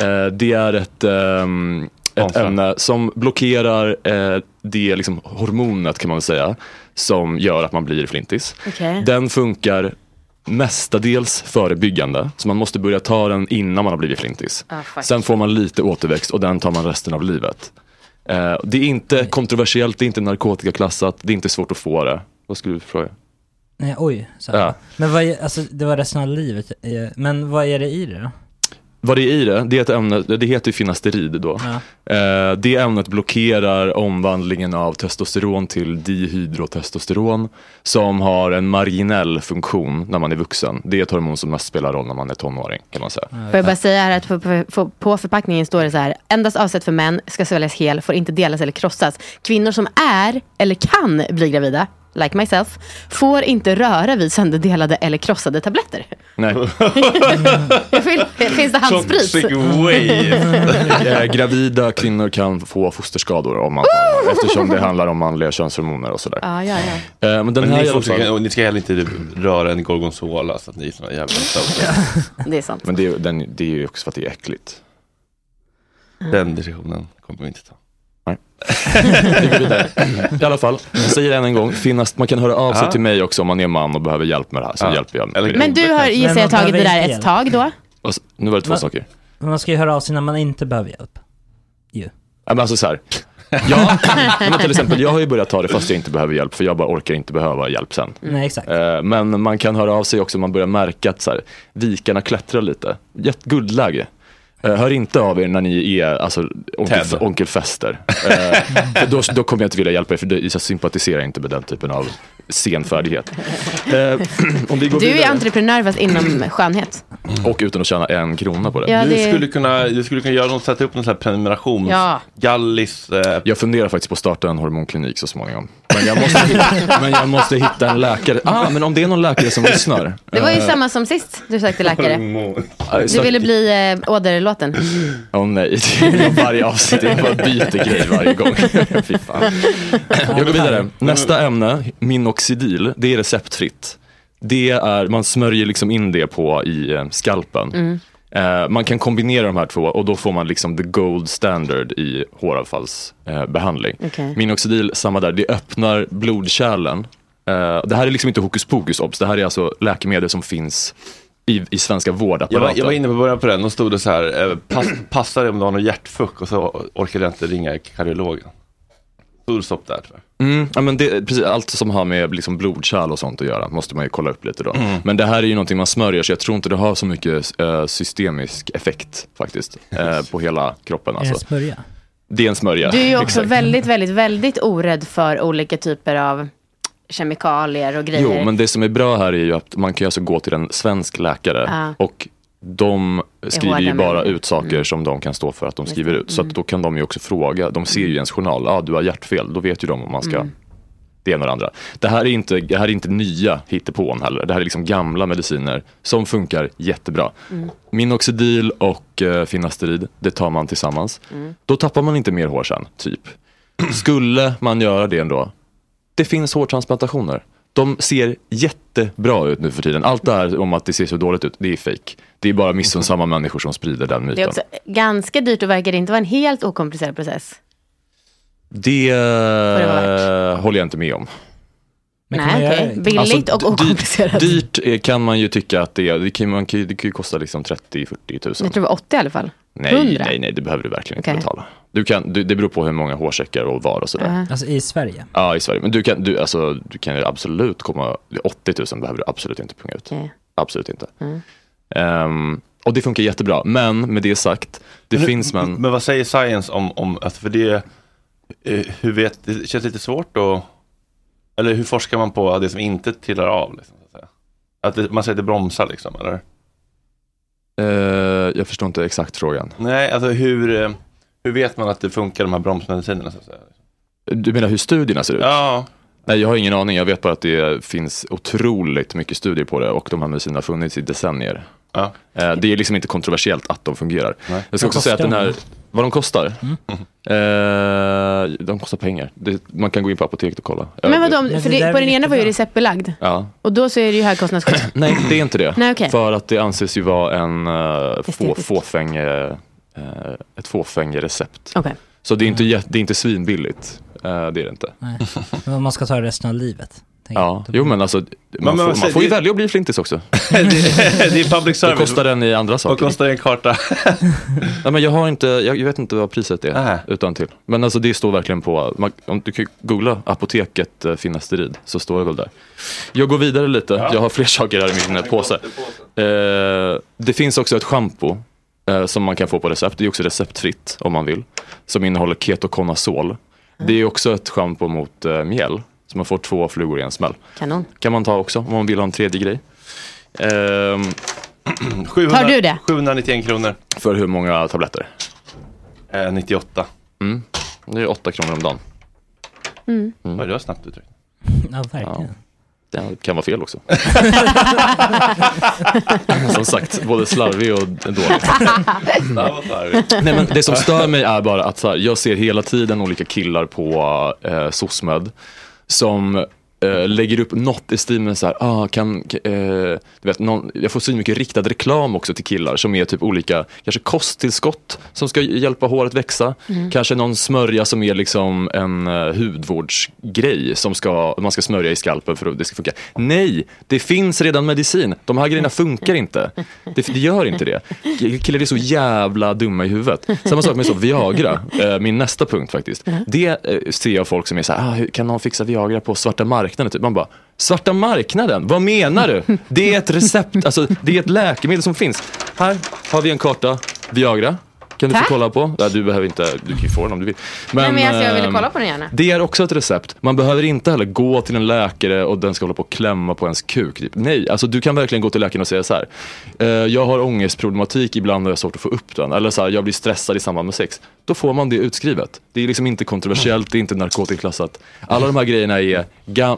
Eh, det är ett, ehm, ett ämne som blockerar eh, det liksom, hormonet kan man väl säga, som gör att man blir flintis.
Okej.
Den funkar mestadels förebyggande, så man måste börja ta den innan man har blivit flintis.
Ah.
Sen får man lite återväxt och den tar man resten av livet. Eh, det är inte kontroversiellt, det är inte narkotikaklassat, det är inte svårt att få det. Vad skulle du fråga?
Nej, oj. Så.
Ja.
Men vad är, alltså det var resten av livet. eh, Men vad är det i det då?
Vad det är i det, det är ett ämne, det heter ju finasterid då.
Ja.
Eh, det ämnet blockerar omvandlingen av testosteron till dihydrotestosteron som har en marginell funktion när man är vuxen. Det är ett hormon som mest spelar roll när man är tonåring kan man säga.
Får jag bara säga här att på, på, på, på förpackningen står det så här. Endast avsett för män, ska sväljas hel, får inte delas eller krossas. Kvinnor som är eller kan bli gravida, like myself, får inte röra vid sönderdelade eller krossade tabletter.
Nej.
Finns det handsprit?
Toxic wave.
Eh, Gravida kvinnor kan få fosterskador om man tar eftersom det handlar om manliga könshormoner och sådär.
Ja, ja, ja.
Eh, Men den
Men
här
ni, får,
fall,
ni ska heller inte röra en gorgonzola så att ni är såna jävla.
Det är sant.
men det, är- den, det är ju också för att det är äckligt.
Den diskussionen kommer vi inte ta.
Vidare. I alla fall, jag säger än en gång, finnas, man kan höra av sig
Ja.
till mig också om man är man och behöver hjälp med det här. Så
Ja.
hjälper jag.
Eller-.
Men du har gissar jag
man
tagit det där ett tag då?
Och Nu var det två
Va?
saker.
Man ska ju höra av sig när man inte behöver hjälp.
Ja, men alltså så här. Ja, men till exempel, jag har ju börjat ta det fast jag inte behöver hjälp, för jag bara orkar inte behöva hjälp sen.
Nej, exakt.
Eh, Men man kan höra av sig också om man börjar märka att så här, vikarna klättrar lite. Guldläge. Eh, Hör inte av er när ni är alltså, onkel,
Ted.
onkel Fester. Eh, då, då kommer jag inte vilja hjälpa er, för jag sympatiserar inte med den typen av senfärdighet. Eh, om vi går
Du är
vidare,
entreprenör fast inom skönhet.
och utan att tjäna en krona på det.
Ja,
Du,
det...
skulle kunna, du skulle kunna göra något, sätta upp någon sån här prenumeration.
Ja.
Gallis. Eh,
Jag funderar faktiskt på att starta en hormonklinik så småningom. Men jag måste, hitta, men jag måste hitta en läkare. Ah, men om det är någon läkare som lyssnar.
Det var ju
eh,
samma som sist du sökte läkare. Du ville bli eh, åderlåten.
Åh nej, det är varje avsnitt, är bara byter grej varje gång. Fy fan. Jag går vidare. Nästa ämne, minoxidil, det är receptfritt. Det är, man smörjer liksom in det på i eh, skalpen. Eh, man kan kombinera de här två och då får man liksom the gold standard i håravfallsbehandling. Eh.
Okej.
Minoxidil, samma där, det öppnar blodkärlen. Eh, det här är liksom inte hokus pokus obs, det här är alltså läkemedel som finns i, i svenska
jag, var, jag var inne på början på den, då stod det så här, eh, pass, passa dig om du har någon hjärtfuck och så orkade jag inte ringa kardiologen. Stod stopp där tror jag.
Mm, ja, men det, precis, allt som har med liksom blodkärl och sånt att göra måste man ju kolla upp lite då. Men det här är ju någonting man smörjer så jag tror inte det har så mycket eh, systemisk effekt faktiskt eh, på hela kroppen.
Är det en
Alltså.
smörja?
Det är en smörja.
Du är ju också
Exakt.
väldigt, väldigt, väldigt orädd för olika typer av kemikalier och grejer.
Jo, men det som är bra här är ju att man kan alltså gå till en svensk läkare
Ja.
och de skriver ju bara ut saker
Mm.
som de kan stå för att de skriver ut. Så att då kan de ju också fråga, de ser ju ens journal, ah, du har hjärtfel, då vet ju de om man ska
Mm.
det ena och det andra. Det här är inte, det här är inte nya hittepån heller. Det här är liksom gamla mediciner som funkar jättebra.
Mm.
Minoxidil och eh, finasterid, det tar man tillsammans.
Mm.
Då tappar man inte mer hår sen, typ. Skulle man göra det ändå, det finns hårtransplantationer. De ser jättebra ut nu för tiden. Allt det här om att det ser så dåligt ut, det är fake. Det är bara missunnsamma människor som sprider den myten.
Det är också ganska dyrt och verkar inte vara en helt okomplicerad process.
Det,
det
eh, håller jag inte med om.
Nej, okej. Billigt
Alltså,
och
dyrt-
okomplicerat.
Dyrt eh, kan man ju tycka att det är. Det kan, man kan, ju- det kan ju kosta liksom 30-40 tusen.
Jag tror det var 80 i alla fall.
Nej,
100.
nej, nej, det behöver du verkligen
Okej.
inte betala. Du kan, du, det beror på hur många hårsäckar och var och sådär.
Ja.
Alltså i Sverige?
Ja, i Sverige. Men du kan, du, alltså, du kan ju absolut komma, 80 000 behöver du absolut inte punga ut.
Okej.
Absolut inte.
Mm.
Ehm, Och det funkar jättebra. Men med det sagt, det
Men-
finns men...
Men vad säger science om, om alltså för det, eh, hur vet, det känns lite svårt att, eller hur forskar man på det som inte trillar av? Liksom, så att säga? Att det, man säger att det bromsar liksom, eller?
Eh, jag förstår inte exakt frågan.
Nej, alltså hur, eh, hur vet man att det funkar de här bromsmedicinerna? Så att säga?
Du menar hur studierna ser ut?
Ja.
Nej, jag har ingen aning. Jag vet bara att det finns otroligt mycket studier på det och de här medicinerna har funnits i decennier.
Ja.
Eh, Det är liksom inte kontroversiellt att de fungerar.
Nej.
Jag ska också säga att den här, vad de kostar? Eh, de kostar pengar. Det, man kan gå in på apoteket och kolla.
Men vadå,
Men
för
det där
det, på
är
den ena var ju
jättebra.
receptbelagd.
Ja.
Och då så är det ju högkostnadsskydd.
Nej, det är inte det.
Nej, okej.
För att det anses ju vara en uh, få,
Estetiskt.
fåfäng, eh, ett fåfängerecept.
Okej.
Så det är inte, det är inte svinbilligt. Eh, det är det inte.
Nej. Men om man ska ta resten av livet.
Ja, jo men alltså, man,
men
får,
vad säger-
man får ju
det-
välja att bli flintis också.
det, det är public
Det
service.
kostar den i andra
Vad
saker.
kostar en karta?
Nej, men jag, har inte, jag, jag vet inte vad priset är
Nej.
utan till. Men alltså det står verkligen på, man, om du kan googla apoteket eh, finasterid så står det väl där. Jag går vidare lite, jag har fler saker här i min eh, påse. Eh, det finns också ett schampo eh, som man kan få på recept, det är också receptfritt om man vill. Som innehåller ketoconazol. Det är också ett schampo mot eh, mjäll. Så man får två flugor i en smäll.
Kanon.
Kan man ta också om man vill ha en tredje grej. Ehm,
700,
Tar du det?
791 kronor.
för hur många tabletter?
Eh, 98.
Mm. Det är åtta kronor om dagen.
Mm.
Oj, det var snabbt uttryckt.
Ja, verkligen.
Det kan vara fel också. som sagt, både slarvig och dålig. Nej, men det som stör mig är bara att så här, jag ser hela tiden olika killar på eh, SOSMED som eh, lägger upp något i stil med så här, ah, kan, eh, du vet, någon, jag får så mycket riktad reklam också till killar som är typ olika, kanske kosttillskott som ska hjälpa håret växa, kanske någon smörja som är liksom en eh, hudvårdsgrej som ska, man ska smörja i skalpen för att det ska funka. Nej, det finns redan medicin, de här grejerna funkar inte. Det, det gör inte det. Killar är så jävla dumma i huvudet. Samma sak med så Viagra, eh, min nästa punkt faktiskt. Det eh, ser jag folk som är så här, ah, kan någon fixa Viagra på svarta marknaden? Typ. Man bara, svarta marknaden? Vad menar du? Det är ett recept, alltså det är ett läkemedel som finns. Här har vi en karta, Viagra. Kan du
Tack.
få kolla på? Nej, du behöver inte, du kan ju få den om du vill.
Nej, men alltså, jag ville
ehm,
kolla på den gärna.
det är också ett recept. Man behöver inte heller gå till en läkare och den ska hålla på och klämma på ens kuk. Typ. Nej, alltså du kan verkligen gå till läkaren och säga så här. Eh, jag har ångestproblematik, ibland har jag svårt att få upp den. Eller så här, jag blir stressad i samband med sex. Då får man det utskrivet. Det är liksom inte kontroversiellt, det är inte narkotikaklassat. Alla de här grejerna är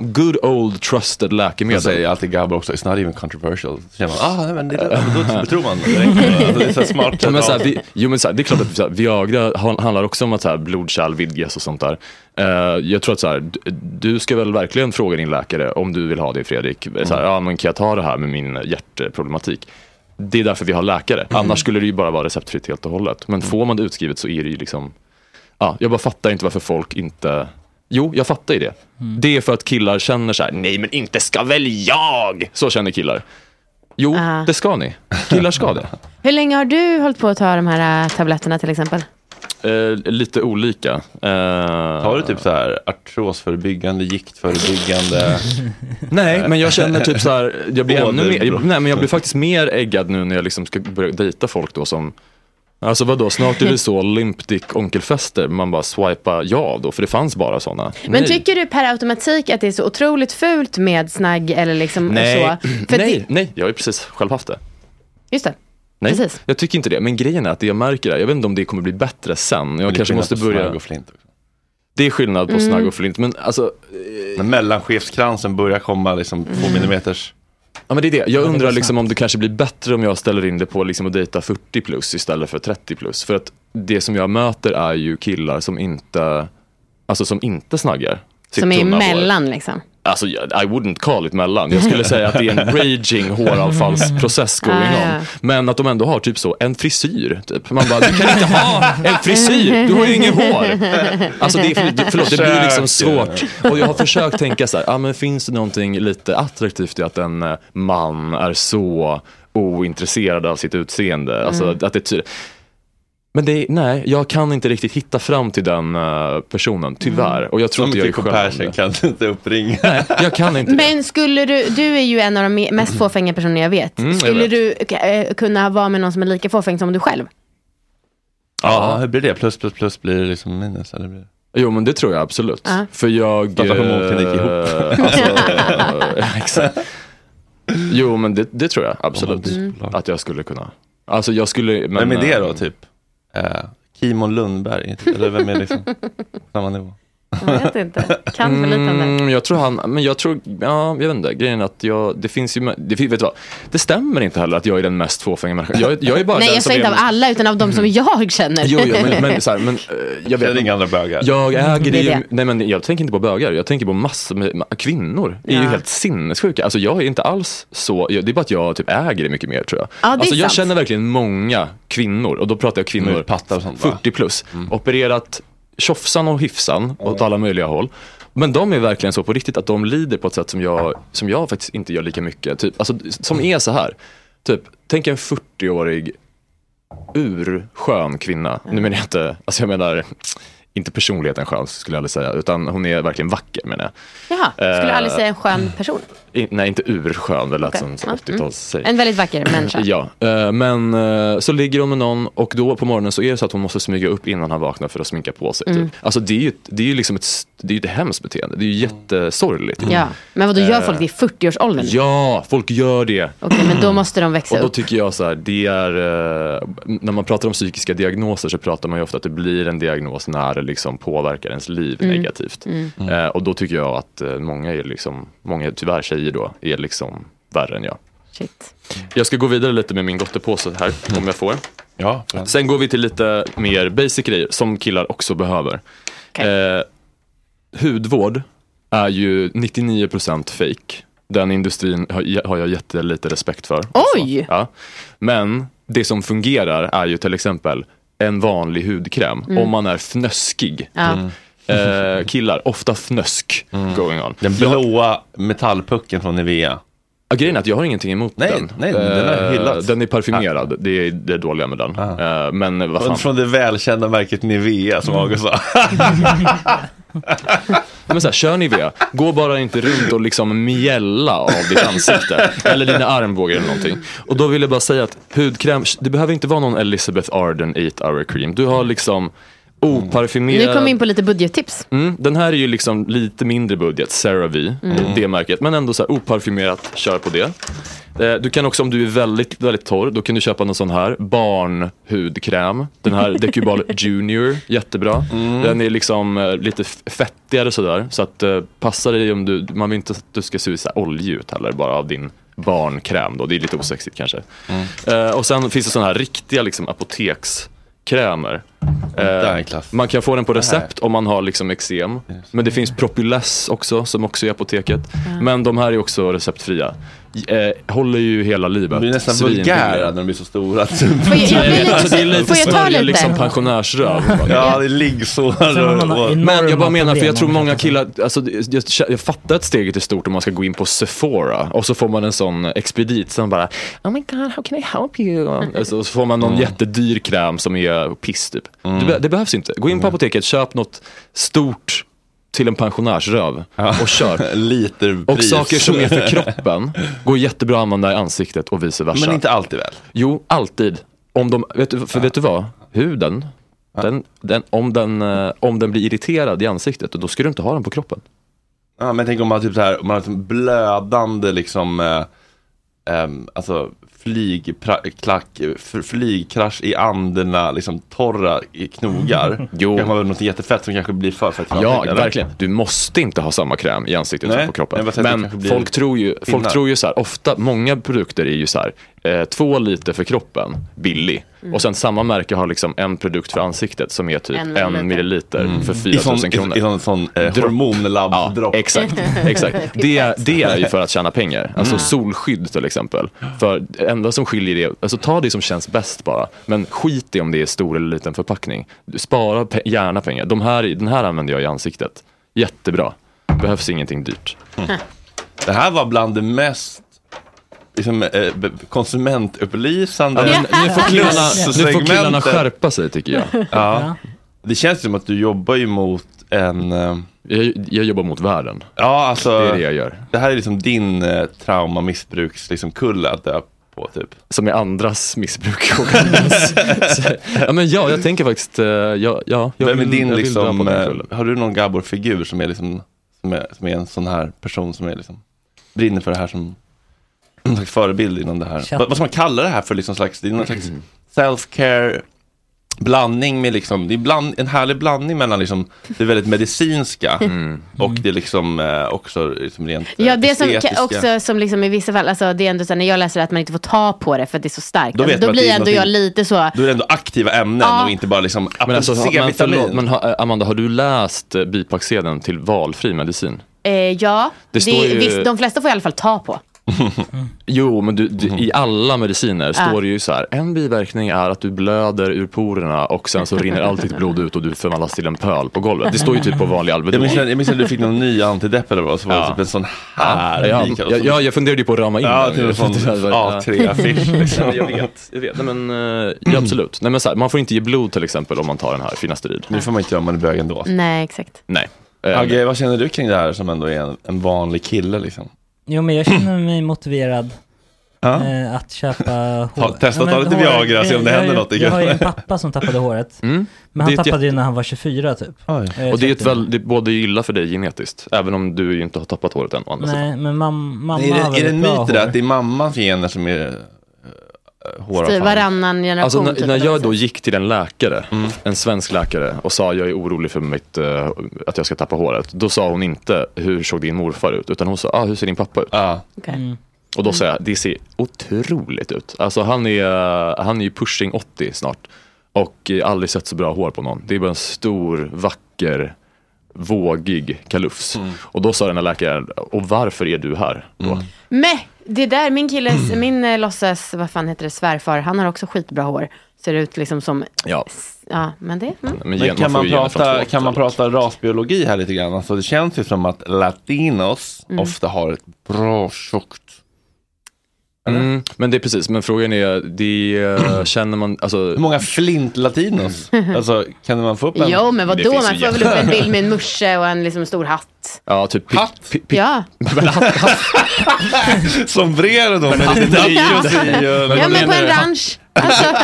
good old trusted
Jag
läkemedel.
säger alltid Gabber också, it's not even controversial. Så känner man, ah, men det, då, tror man direkt. Alltså, det är så smart.
Ja, men så här,
Ja.
vi, jo, men så här, det är klart att så här, Viagra han- handlar också om att så här, blodkärl vidgas och sånt där. Eh, jag tror att så här, du, ska väl verkligen fråga din läkare om du vill ha det Fredrik. Så här, ja, men kan jag ta det här med min hjärtproblematik? Det är därför vi har läkare. Annars skulle det ju bara vara receptfritt helt och hållet. Men får man det utskrivet så är det ju liksom, ja, jag bara fattar inte varför folk inte Jo, jag fattar ju det. Det är för att killar känner så här, nej men inte ska väl jag! Så känner killar. Jo,
Ah.
det ska ni. Killar ska det.
Hur länge har du hållit på att ta de här äh, tabletterna till exempel?
Eh, lite olika. Eh,
Har du typ så här artrosförebyggande, giktförebyggande?
Nej, men jag känner typ så här, jag blir ännu mer,
bra.
nej men jag blir faktiskt mer äggad nu när jag liksom ska börja dejta folk då som Alltså vadå, snart är det så limp dick onkelfester, man bara swipar ja då, för det fanns bara sådana.
Men tycker du per automatik att det är så otroligt fult med snagg eller liksom
Nej,
så? För
nej,
Det,
nej, jag har ju precis själv haft det.
just det.
Nej,
Precis.
jag tycker inte det. Men grejen är att det jag märker är, jag vet inte om det kommer bli bättre sen. Jag kanske måste börja.
Och flint också.
Det är skillnad på snagg och flint, men alltså
När mellanchefskransen börjar komma liksom två millimeters.
Ja men det är det. Jag undrar liksom om det kanske blir bättre om jag ställer in det på liksom att dejta 40 plus istället för 30 plus. För att det som jag möter är ju killar som inte, alltså som inte snaggar.
Som är emellan liksom.
Alltså I wouldn't call it mellan. Jag skulle säga att det är en raging håravfallsprocess going
Ah,
on. Men att de ändå har typ så, en frisyr. Typ. Man bara, du kan inte ha en frisyr, du har ju inget hår. Alltså det, är, förlåt, det blir liksom svårt. Och jag har försökt tänka så här, ah, men finns det någonting lite attraktivt i att en eh, man är så ointresserad av sitt utseende? Alltså
Mm.
att det ty- Men det är, nej, jag kan inte riktigt hitta fram till den eh, personen, tyvärr. Och jag tror inte jag är själv om
compassion
det.
kan du inte uppringa.
Nej, jag kan inte det.
Men skulle du, du är ju en av de me- mest fåfänga personer jag vet.
Mm, jag
skulle
vet.
du eh, kunna vara med någon som är lika fåfäng som du själv?
Ja, hur blir det? Plus, plus, plus blir det liksom minus? Eller blir det?
Jo men det tror jag absolut.
Ja.
För jag...
Starta hormonklinik ihop.
eh, alltså, eh, exakt. Jo men det, det tror jag absolut.
Mm.
Att jag skulle kunna. Alltså jag skulle... Men,
vem är det
eh,
då, typ? Eh, Kimon Lundberg? Eller vem är liksom samma nivå?
Jag vet inte. Kan för lite om det.
Mm, jag tror han, men jag tror, ja, jag vet inte, grejen är att jag, det finns ju, det, vet du vad, det stämmer inte heller att jag är den mest fåfänga människan. Jag, jag är bara
Nej
den
jag sa inte av alla utan av de som jag känner.
Jo, jo men, men, så här, men eh, jag vet
inga andra bögar?
Jag äger
Det är
ju, nej men jag tänker inte på bögar, jag tänker på massor med kvinnor. är ju helt sinnessjuka. Alltså jag är inte alls så, jag- det är bara att jag typ äger det mycket mer tror jag.
Ja, det är
alltså jag
sant.
känner verkligen många kvinnor, och då pratar jag kvinnor
pattar och sånt, va?
40 plus, opererat tjofsan och hyfsan åt alla möjliga håll. Men de är verkligen så på riktigt att de lider på ett sätt som jag, som jag faktiskt inte gör lika mycket. Typ, alltså, som är så här, typ, tänk en 40-årig urskön kvinna. Nu menar jag inte, alltså jag menar inte personligheten skön skulle jag aldrig säga, utan hon är verkligen vacker menar jag.
Jaha, skulle
Eh,
aldrig säga en skön person.
I, nej, inte urskön, det lät
Okej.
som
Ja, mm.
80-talssäg.
En väldigt vacker människa.
Ja, eh, men eh, så ligger hon med någon och då på morgonen så är det så att hon måste smyga upp innan han vaknar för att sminka på sig.
Mm.
Typ. Alltså det är ju, det är ju liksom ett, det är ju ett hemskt beteende. Det är ju jättesorgligt.
Ja, men vad då gör folk det i 40-årsåldern?
Ja, folk gör det.
Okej, men då måste de växa
Och då
upp.
tycker jag så här, det är, eh, när man pratar om psykiska diagnoser så pratar man ju ofta att det blir en diagnos när liksom påverkar ens liv
Mm.
negativt.
Mm.
Eh, och då tycker jag att eh, många är liksom, många tyvärr tjejer då, är liksom värre än jag.
Shit.
Jag ska gå vidare lite med min gottepåse här, om jag får.
Ja,
Sen går vi till lite mer basic grejer som killar också behöver. Eh, hudvård är ju 99% fake. Den industrin har, har jag jättelite respekt för.
Oj!
Ja. Men det som fungerar är ju till exempel en vanlig hudkräm.
Mm.
Om man är fnöskig.
Ja. Mm.
Eh, killar, ofta fnösk going on.
Den blåa metallpucken från Nivea.
Ja, grejen är att jag har ingenting emot
Nej,
den.
nej, den har
Eh. Den är parfymerad, det är det dåliga med den. Eh, men vad fan.
Från, från det välkända märket Nivea som August sa.
Men så här, kör Nivea, gå bara inte runt och liksom mjälla av ditt ansikte. eller dina armbågar eller någonting. Och då vill jag bara säga att hudkräm, det behöver inte vara någon Elizabeth Arden 8 hour cream. Du har liksom oparfymerad.
Nu kom vi in på lite budgettips.
Mm, den här är ju liksom lite mindre budget, CeraVe,
Mm.
det märket. Men ändå så här oparfymerat, kör på det. Eh, Du kan också, om du är väldigt, väldigt torr, då kan du köpa någon sån här barnhudkräm. Den här Decubal Junior, jättebra. Den är liksom eh, lite fettigare sådär. Så att eh, passar dig om du, man vill inte att du ska se ut oljig ut heller, bara av din barnkräm då. Det är lite osexigt kanske. Eh, och sen finns det sådana här riktiga liksom apotekskrämer. Eh, man kan få den på recept om man har liksom eksem. Men det finns Propyless också som också är i apoteket. Men de här är också receptfria. Eh, håller ju hela livet.
De blir nästan
Svinbilliga.
vulgära när de blir så stora.
Får jag- jag blir lite-
alltså, det är lite
får jag ta
Sverige
lite?
liksom pensionärsröv.
Ja, det är liggsår.
Men jag bara menar, för jag tror många killar, alltså, jag, jag fattar att steget är stort om man ska gå in på Sephora och så får man en sån expedit som bara Oh my god, how can I help you? Alltså, och så får man någon jättedyr kräm som är piss typ. Det, be- det behövs inte. Gå in på apoteket, köp något stort till en pensionärsröv och kör. Och saker som är för kroppen går jättebra att använda i ansiktet och vice versa.
Men inte alltid väl?
Jo, alltid. Om de, vet du, för vet du vad? Huden, den, den, om, den, eh, om den blir irriterad i ansiktet, då ska du inte ha den på kroppen.
Ja, men tänk om man, typ så här, om man har liksom blödande liksom, eh, ehm, alltså flygklack, flygkrasch i anderna, liksom torra knogar.
Jo.
Kan man väl något jättefett som kanske blir för fett.
Ja,
eller?
verkligen. Du måste inte ha samma kräm i ansiktet
Nej,
som på kroppen. Men folk tror ju, folk tror ju så här, ofta, många produkter är ju så här, eh, två liter för kroppen, billig.
Mm.
Och sen samma märke har liksom en produkt för ansiktet som är typ
En
en
milliliter.
Mm.
för
I
4 000
sån,
kronor.
i, sån, sån eh,
Dropp.
hormonlabbdropp.
Ja, exakt. exakt. Det, är- det är ju för att tjäna pengar. Alltså
Mm.
solskydd till exempel. För det enda som skiljer det, alltså ta det som känns bäst bara. Men skit i om det är stor eller liten förpackning. Spara pe- gärna pengar. De här, den här använder jag i ansiktet. Jättebra. Behövs ingenting dyrt.
Det här var bland det mest liksom, eh, konsumentupplysande.
Ja, men nu, får killarna, nu får killarna skärpa sig tycker jag.
Ja. Det känns som att du jobbar ju mot en... eh,
Jag, jag jobbar mot världen.
Ja, alltså.
Det är det jag gör.
Det här är liksom din eh, trauma missbruks liksom kulle att dö på typ.
Som är andras missbruk. ja, men ja, jag tänker faktiskt, eh, ja, ja jag
Vem är
vill,
din
jag
liksom, eh, har du någon Gabor-figur som är liksom, som är, som är en sån här person som är liksom, brinner för det här som någon slags förebild inom det här.
Chatt.
Vad, vad ska man kalla det här för liksom slags, det är någon slags self-care blandning med liksom, det är bland, en härlig blandning mellan liksom det väldigt medicinska och det liksom eh, också liksom rent eh,
Ja, det som
estetiska.
också som liksom i vissa fall, alltså det är ändå så här, när jag läser att man inte får ta på det för att det är så starkt.
Då
alltså, då
det
blir ändå jag lite så,
Då är det ändå aktiva ämnen
Ja.
och inte bara liksom
Men, alltså, ha- men, förlåt, men ha, Amanda, har du läst eh, bipacksedeln till valfri medicin?
eh, ja,
Det
det
står ju-
visst, de flesta får i alla fall ta på.
Jo, men du, du, i alla mediciner står det ju så här, en biverkning är att du blöder ur porerna och sen så rinner allt ditt blod ut och du förvandlas till en pöl på golvet. Det står ju typ på vanlig
Jag
Alvedon.
minns, jag minns att du fick någon ny antidepp eller vad, så var det typ en sån här.
Ja,
lik och
ja,
så-
ja, jag funderade ju på att rama in
Ja,
den.
sån A3-affisch, liksom.
Ja, jag vet, jag vet. Nej, men, eh, ja, absolut. Nej, men så här, man får inte ge blod till exempel om man tar den här finasterid.
Det får man inte göra om man är bög ändå.
Nej, exakt.
Nej. Eh,
Agge, vad känner du kring det här som ändå är en, en vanlig kille liksom?
Jo men jag känner mig motiverad
Ja.
eh, att köpa hår.
Ta- testa
Ja,
ta lite Viagra, se om det
jag har
händer
ju-
något.
Jag har ju en pappa som tappade håret.
Mm.
Men han
är
tappade ju
jätte-
när han var 24 typ. Eh,
Och det är ett väl, det är både illa för dig genetiskt, även om du ju inte har tappat håret än. andra sidan.
Nej, men mam- mamma
är
har
det, är det en myt det där att det är mammans gener som är uh,
Typ
håravfall?
varannan generation.
Alltså när,
typ,
när jag då gick till en läkare,
Mm.
en svensk läkare och sa jag är orolig för mitt, eh, att jag ska tappa håret. Då sa hon inte hur såg din morfar ut utan hon sa ah, hur ser din pappa ut?
Ja.
Okej.
Mm.
Och då sa jag det ser otroligt ut. Alltså han är, han är ju pushing 80 snart och eh, aldrig sett så bra hår på någon. Det är bara en stor, vacker, vågig kalufs.
Mm.
Och då sa den här läkaren, och varför är du här? Då?
Men det där, min killes, min eh, låtsas, vad fan heter det, svärfar, han har också skitbra hår. Ser ut liksom som,
Ja,
ja men det, mm.
men,
kan
får
man,
ju gener från
prata,
två
kan man prata rasbiologi här lite grann? Alltså det känns ju som att latinos ofta har ett bra tjockt
Mm, men det är precis, men frågan är, det eh, känner man, alltså
Hur många flint-latinos? Alltså kan man få upp en
Jo men vadå, man får väl upp en bild med en musche och en liksom stor hatt.
Ja, typ pi-
Hatt?
pi- pi-
Ja,
Men hatt, hatt,
sombrero då med lite och-
ja men på en ranch.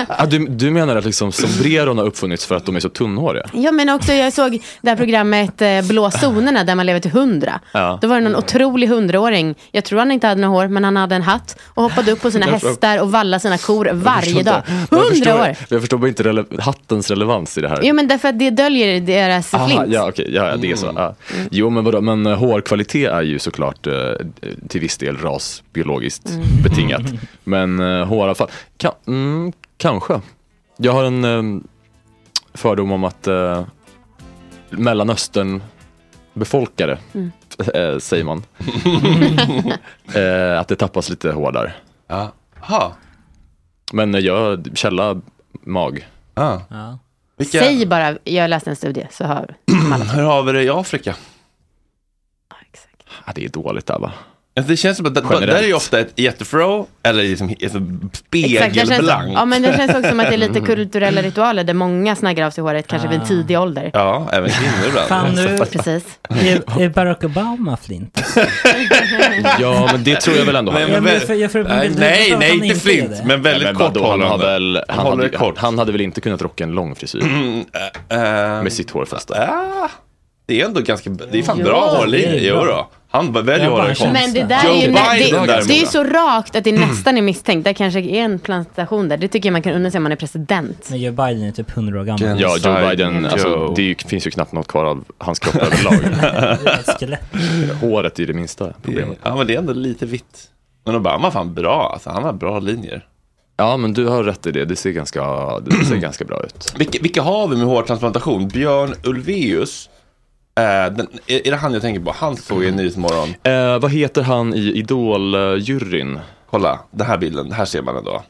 Ah, du, du menar att liksom sombreron har uppfunnits för att de är så tunnhåriga?
ja men också jag såg det här programmet eh, Blå zonerna där man lever till hundra.
Ja.
Då var det någon otrolig hundraåring, jag tror han inte hade några hår men han hade en hatt och hoppade upp på sina hästar och vallade sina kor varje dag. Hundra år!
Jag förstår bara inte rele- hattens relevans i det här.
Jo men därför att det döljer deras
Aha,
flint.
ja, okej, ja, ja, det är så. Ja. Jo, men vadå, men eh, hårkvalitet är ju såklart eh, till viss del rasbiologiskt betingat. Men eh, håravfall, kan, mm, kanske. Jag har en eh, fördom om att eh, Mellanöstern befolkare, eh, säger man, eh, att det tappas lite hår där.
Ja. Aha.
Men eh, jag, källa, mag.
Ah.
Ja.
Vilka,
Säg bara, jag läste en studie så hör
hur har vi det i Afrika?
Ja, det är dåligt där va?
Alltså, det känns som att där,
Generellt.
där är ju ofta ett jättefro eller liksom
det känns,
spegelblankt.
ja, men det känns också som att det är lite kulturella ritualer där många snaggar av sig håret kanske vid en tidig ålder.
Ja, även kvinnor ibland.
Fan du,
Precis.
är, är Barack Obama flint?
Ja, men det tror jag väl ändå.
Nej,
han-
men
Ja, men för- jag får-
nej, nej, nej,
han
inte flint,
det.
men väldigt
men
kort
han,
hållande.
väl,
Han
han,
håller
hade,
det kort.
han hade väl inte kunnat rocka en lång frisyr
Mm, äh, äh,
med sitt hårfäste?
ah, det är ändå ganska, det är fan
Jo,
bra
det
hårlinje, jo
bra.
då. Han väljer att kort.
känner-
Men det där
Joe
är ju,
Biden
det, det är ju så rakt att det nästan är misstänkt. Det kanske är en plantation där. Det tycker jag man kan unna sig om man är president.
Men Joe Biden är typ 100 år gammal.
Ja, Joe Biden, alltså, det är ju- finns ju knappt något kvar av hans kropp överlag. Håret är det minsta problemet.
ja, men det är ändå lite vitt. Men Obama var fan bra, alltså. han har bra linjer.
Ja, men du har rätt i det. Det ser ganska, det ser ganska bra ut.
Vilka, vilka har vi med hårtransplantation? Björn Ulvaeus. Eh, den, är, är det han jag tänker på? Han såg jag i Nyhetsmorgon.
Eh, vad heter han i Idol-juryn?
Kolla, den här bilden, här ser man ändå.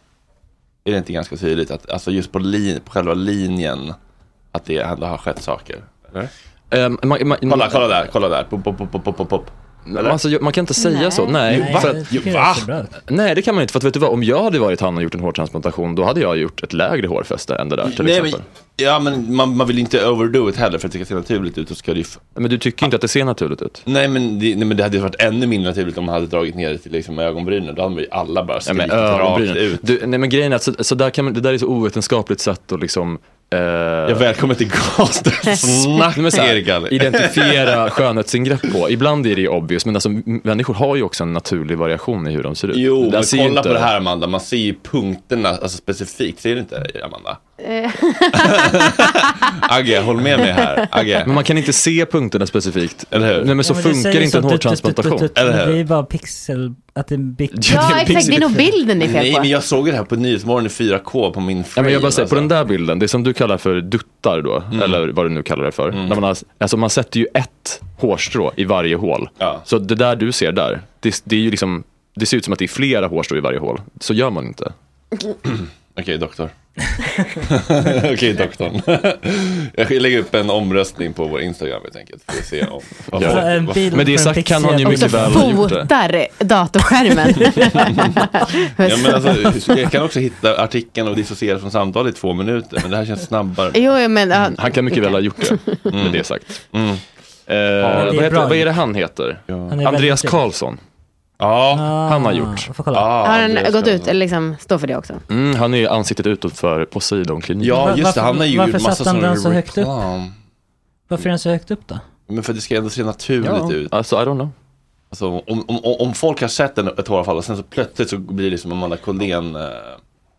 Är det inte ganska tydligt att alltså just på, lin, på själva linjen att det ändå har skett saker? Eller?
Eh, ma- ma-
Kolla, kolla där, kolla där. Pop, pop, pop, pop, pop,
Alltså, man kan inte säga så, nej.
Nej,
för att,
ut.
Nej, det kan man inte. För att vet du vad, om jag hade varit han och gjort en hårtransplantation, då hade jag gjort ett lägre hårfäste än det där till
Nej,
exempel.
men, ja, men man, man vill inte overdo it heller för att det ska se naturligt ut. Så ska det ju
Men du tycker inte att det ser naturligt ut?
nej, men det, nej, men det hade ju varit ännu mindre naturligt om man hade dragit ner det till liksom, ögonbrynen. Då hade man ju alla bara skrikit rakt ut.
Du, nej men grejen är att så, så där kan man, det där är så ovetenskapligt sätt att liksom eh,
Jag välkommen till
så här,
Erik Ali.
identifiera skönhetsingrepp på. Ibland är det ju obvious, men alltså, människor har ju också en naturlig variation i hur de ser ut.
Jo, men kolla
inte-
på det här Amanda, man ser ju punkterna alltså, specifikt, ser du inte Amanda?
Eh,
Agge, håll med mig här. Agge.
Men man kan inte se punkterna specifikt.
Eller hur?
Nej men så
Ja, men
funkar inte en hårtransplantation.
Eller hur?
Det är bara pixel, att det är big...
ja, exakt. Det är nog bilden är fel
Nej,
på.
men jag såg det här på Nyhetsmorgon i 4K på min
Ja,
frame.
men jag bara säger, på
alltså.
den där bilden, det som du kallar för duttar då,
Mm.
eller vad du nu kallar det för. När man, har, alltså man sätter ju ett hårstrå i varje hål.
Ja.
Så det där du ser där, det, det är ju liksom, det ser ut som att det är flera hårstrå i varje hål. Så gör man inte.
Okej, doktor. Okej, doktorn. jag lägger upp en omröstning på vår Instagram helt enkelt. För att se om... vad
Ja.
folk-
En bild
Men det sagt kan han ju mycket väl ha gjort det.
fotar datorskärmen.
Ja, men alltså, jag kan också hitta artikeln och dissociera från samtal i två minuter, men det här känns snabbare.
jo, men... ja,
Han kan mycket väl ha gjort det, med det sagt.
Mm.
Eh,
är
vad, heter, vad är det han heter?
Ja.
Andreas Karlsson.
Ja.
Ah,
han har gjort.
jag Får kolla.
Ah,
har han gått ut eller liksom står för det också?
Mm, han är ju ansiktet utåt för Poseidon-kliniken.
Ja, just det. Han har ju
varför
gjort massa
satte han
sån
den så högt upp?
reklam.
Varför är den så högt upp då?
Men för det ska ändå se naturligt
Ja,
ut.
alltså I don't know.
Alltså, om, om, om, folk har sett en, ett håravfall och sen så plötsligt så blir det som Amanda Collén, eh,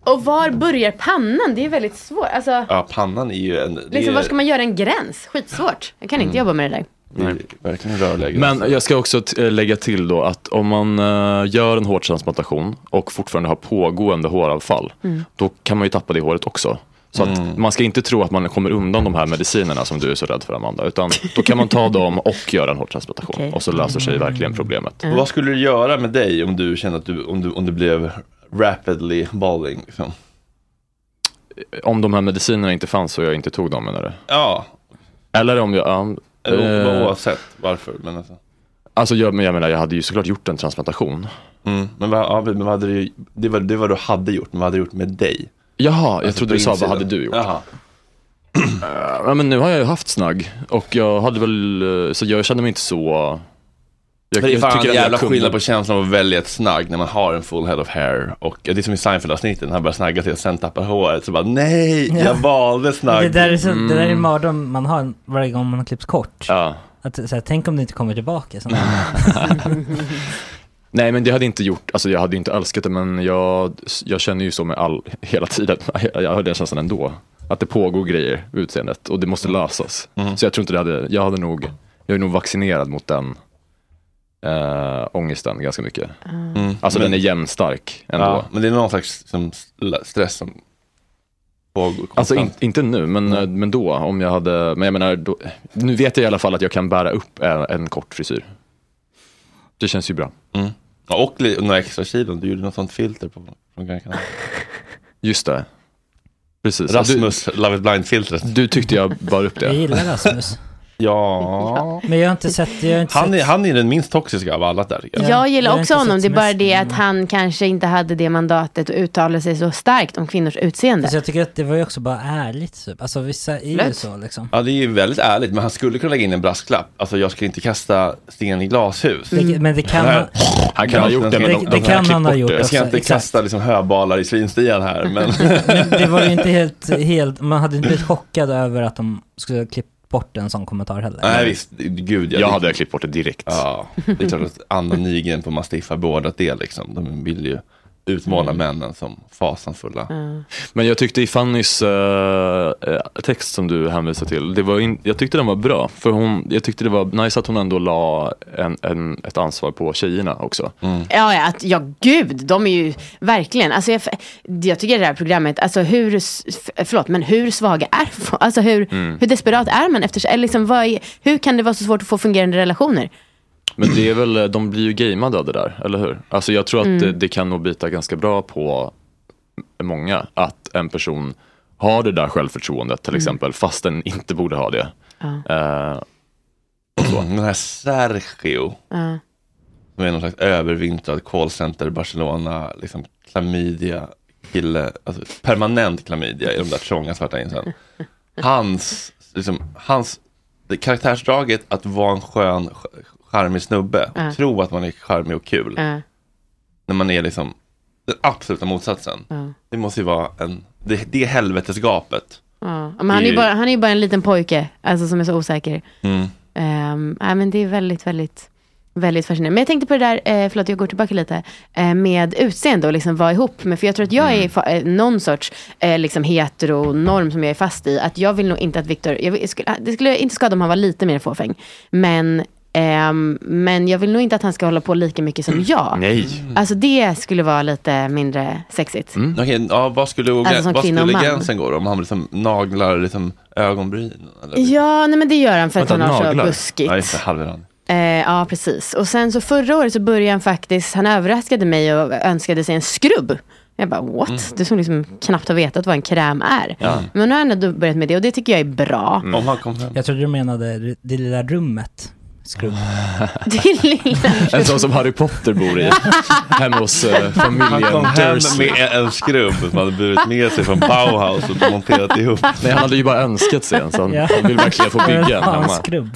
Och var börjar pannan? Det är ju väldigt svårt. Alltså,
ja pannan är ju en, det
liksom,
är,
var ska man göra en gräns? Skitsvårt. Jag kan inte jobba med det där.
Är verkligen rörläge.
Men jag ska också t- eh, lägga till då att om man eh, gör en hårtransplantation och fortfarande har pågående håravfall, då kan man ju tappa det håret också. Så att man ska inte tro att man kommer undan de här medicinerna som du är så rädd för Amanda, utan då kan man ta dem och göra en hårtransplantation
Okej.
och så löser sig verkligen problemet.
Och vad skulle du göra med dig om du kände att du, om du, om du blev rapidly balding? Liksom?
Om de här medicinerna inte fanns och jag inte tog dem menar du?
Ja,
Eller om jag, ja,
eller
eh,
oavsett varför. Men, alltså.
alltså jag, men jag menar jag hade ju såklart gjort en transplantation.
mm. men, vad, ja, men vad hade du, det, var, det var du hade gjort, men vad hade du gjort med dig?
Jaha, jag
Alltså,
trodde du sa vad hade du gjort?
Jaha.
Ja, men nu har jag ju haft snagg och jag hade väl, eh, så jag kände mig inte så... Jag,
det är fan en jävla
kunde-
skillnad på känslan av att välja ett snagg när man har en full head of hair. Och det är som i Seinfeld-avsnitten, han börjar snagga till och sen tappar håret. Så bara nej,
Ja.
jag valde
Det
snagg.
där är, så, det där är en
Mm.
mardröm man har varje gång man har klippt kort.
Ja.
Att, så här, tänk om det inte kommer tillbaka. Så.
Nej men det hade inte gjort, alltså jag hade inte älskat det men jag, jag känner ju så med all, hela tiden, jag, jag har den känslan ändå. Att det pågår grejer utseendet och det måste lösas.
Mm.
Så jag tror inte det hade, jag hade nog, jag är nog vaccinerad mot den äh, ångesten ganska mycket.
Mm.
Alltså
men,
den är jämnstark ändå.
ja, men det är någon slags som, stress som pågår
Alltså in, inte nu, men, eh, men då om jag hade, men jag menar, då, nu vet jag i alla fall att jag kan bära upp en, en kort frisyr. Det känns ju bra.
mm. Ja, Och några extra kilon, du gjorde något sånt filter på från Gran Canaria.
Just det. Precis.
Rasmus, Love it blind-filtret.
Du, du tyckte jag bar upp
Jag
det.
gillar Rasmus.
Ja.
Men jag har inte sett, jag har inte
Han
sett
är, han är den minst toxiska av alla där jag.
Ja,
jag gillar
jag
också honom. Det är bara det att han kanske inte hade det mandatet att uttala sig så starkt om kvinnors utseende.
Alltså jag tycker att det var ju också bara ärligt typ. Alltså vissa är ju
Lätt.
så liksom.
Ja, det är ju väldigt ärligt, men han skulle kunna lägga in en brasklapp. Alltså, jag ska inte kasta sten i glashus.
Det, men det kan han,
Han kan ha gjort det, men
Det-
de,
det
de
kan han ha gjort.
Jag ska
också,
inte
exakt.
kasta liksom höbalar i svinstian här, men
men det var ju inte helt, helt, man hade inte blivit chockad över att de skulle klippt bort en sån kommentar heller.
nej visst, gud ja.
Jag
det-
hade klippt bort det direkt.
Ja, det är klart att Anna Nygren på Mastiff har beordrat det liksom. De vill ju utmåla
Mm.
männen som fasansfulla.
Men jag tyckte i Fannys eh, text som du hänvisade till, det var in, jag tyckte den var bra. För hon, jag tyckte det var nice att hon ändå la en, en, ett ansvar på tjejerna också.
Mm.
Ja, ja, att, ja, gud, de är ju verkligen, alltså jag, jag tycker det här programmet, alltså hur, förlåt, men hur svaga är Alltså hur,
Mm.
hur desperat är man efter, eller liksom, vad är, hur kan det vara så svårt att få fungerande relationer?
Men det är väl, eh, de blir ju gamade av det där, eller hur? Alltså jag tror att
Mm.
det, det kan nog bita ganska bra på många, att en person har det där självförtroendet till exempel, fast den inte borde ha det.
Ja.
Eh,
Den här Sergio,
Ja.
Som är någon slags övervintrad callcenter Barcelona, liksom klamydia kille, alltså permanent klamydia i de där trånga svarta jeansen. Hans, liksom, hans karaktärsdraget att vara en skön, charmig snubbe,
Ja.
tro att man är charmig och kul.
Ja.
När man är liksom den absoluta motsatsen.
Ja.
Det måste ju vara en, det, det är helvetesgapet.
Ja. Men han är ju bara, han är bara en liten pojke, alltså som är så osäker.
Mm.
Um, nej, men det är väldigt, väldigt, väldigt fascinerande. Men jag tänkte på det där, eh, förlåt jag går tillbaka lite, eh, med utseende och liksom vara ihop med. För jag tror att jag
Mm.
är fa- eh, någon sorts eh, liksom heteronorm som jag är fast i. Att jag vill nog inte att Viktor, skulle, det skulle inte skada om han var lite mer fåfäng. Men, ehm, men jag vill nog inte att han ska hålla på lika mycket som jag.
Nej.
Alltså det skulle vara lite mindre sexigt.
Okej, ja, vad skulle,
Alltså
vad skulle gränsen gå då? Om han liksom naglar liksom ögonbrynen? Eller?
Ja, nej men det gör han för att
Vänta,
han har så buskigt.
Ja, just det.
Eh, ja, precis. Och sen så förra året så började han faktiskt, han överraskade mig och önskade sig en skrubb. Jag bara, what?
Mm.
Du som liksom knappt har vetat vad en kräm är.
Ja.
Men nu har han ändå börjat med det och det tycker jag är bra.
Mm. Om han kom hem.
Jag trodde du menade det lilla rummet. Skrubb.
En sån som Harry Potter bor i. Hemma hos eh,
Han
familjen
kom hem med en skrubb som hade burit med sig från Bauhaus och monterat ihop.
Nej, han hade ju bara önskat sig en sån. Han vill verkligen få bygga en hemma.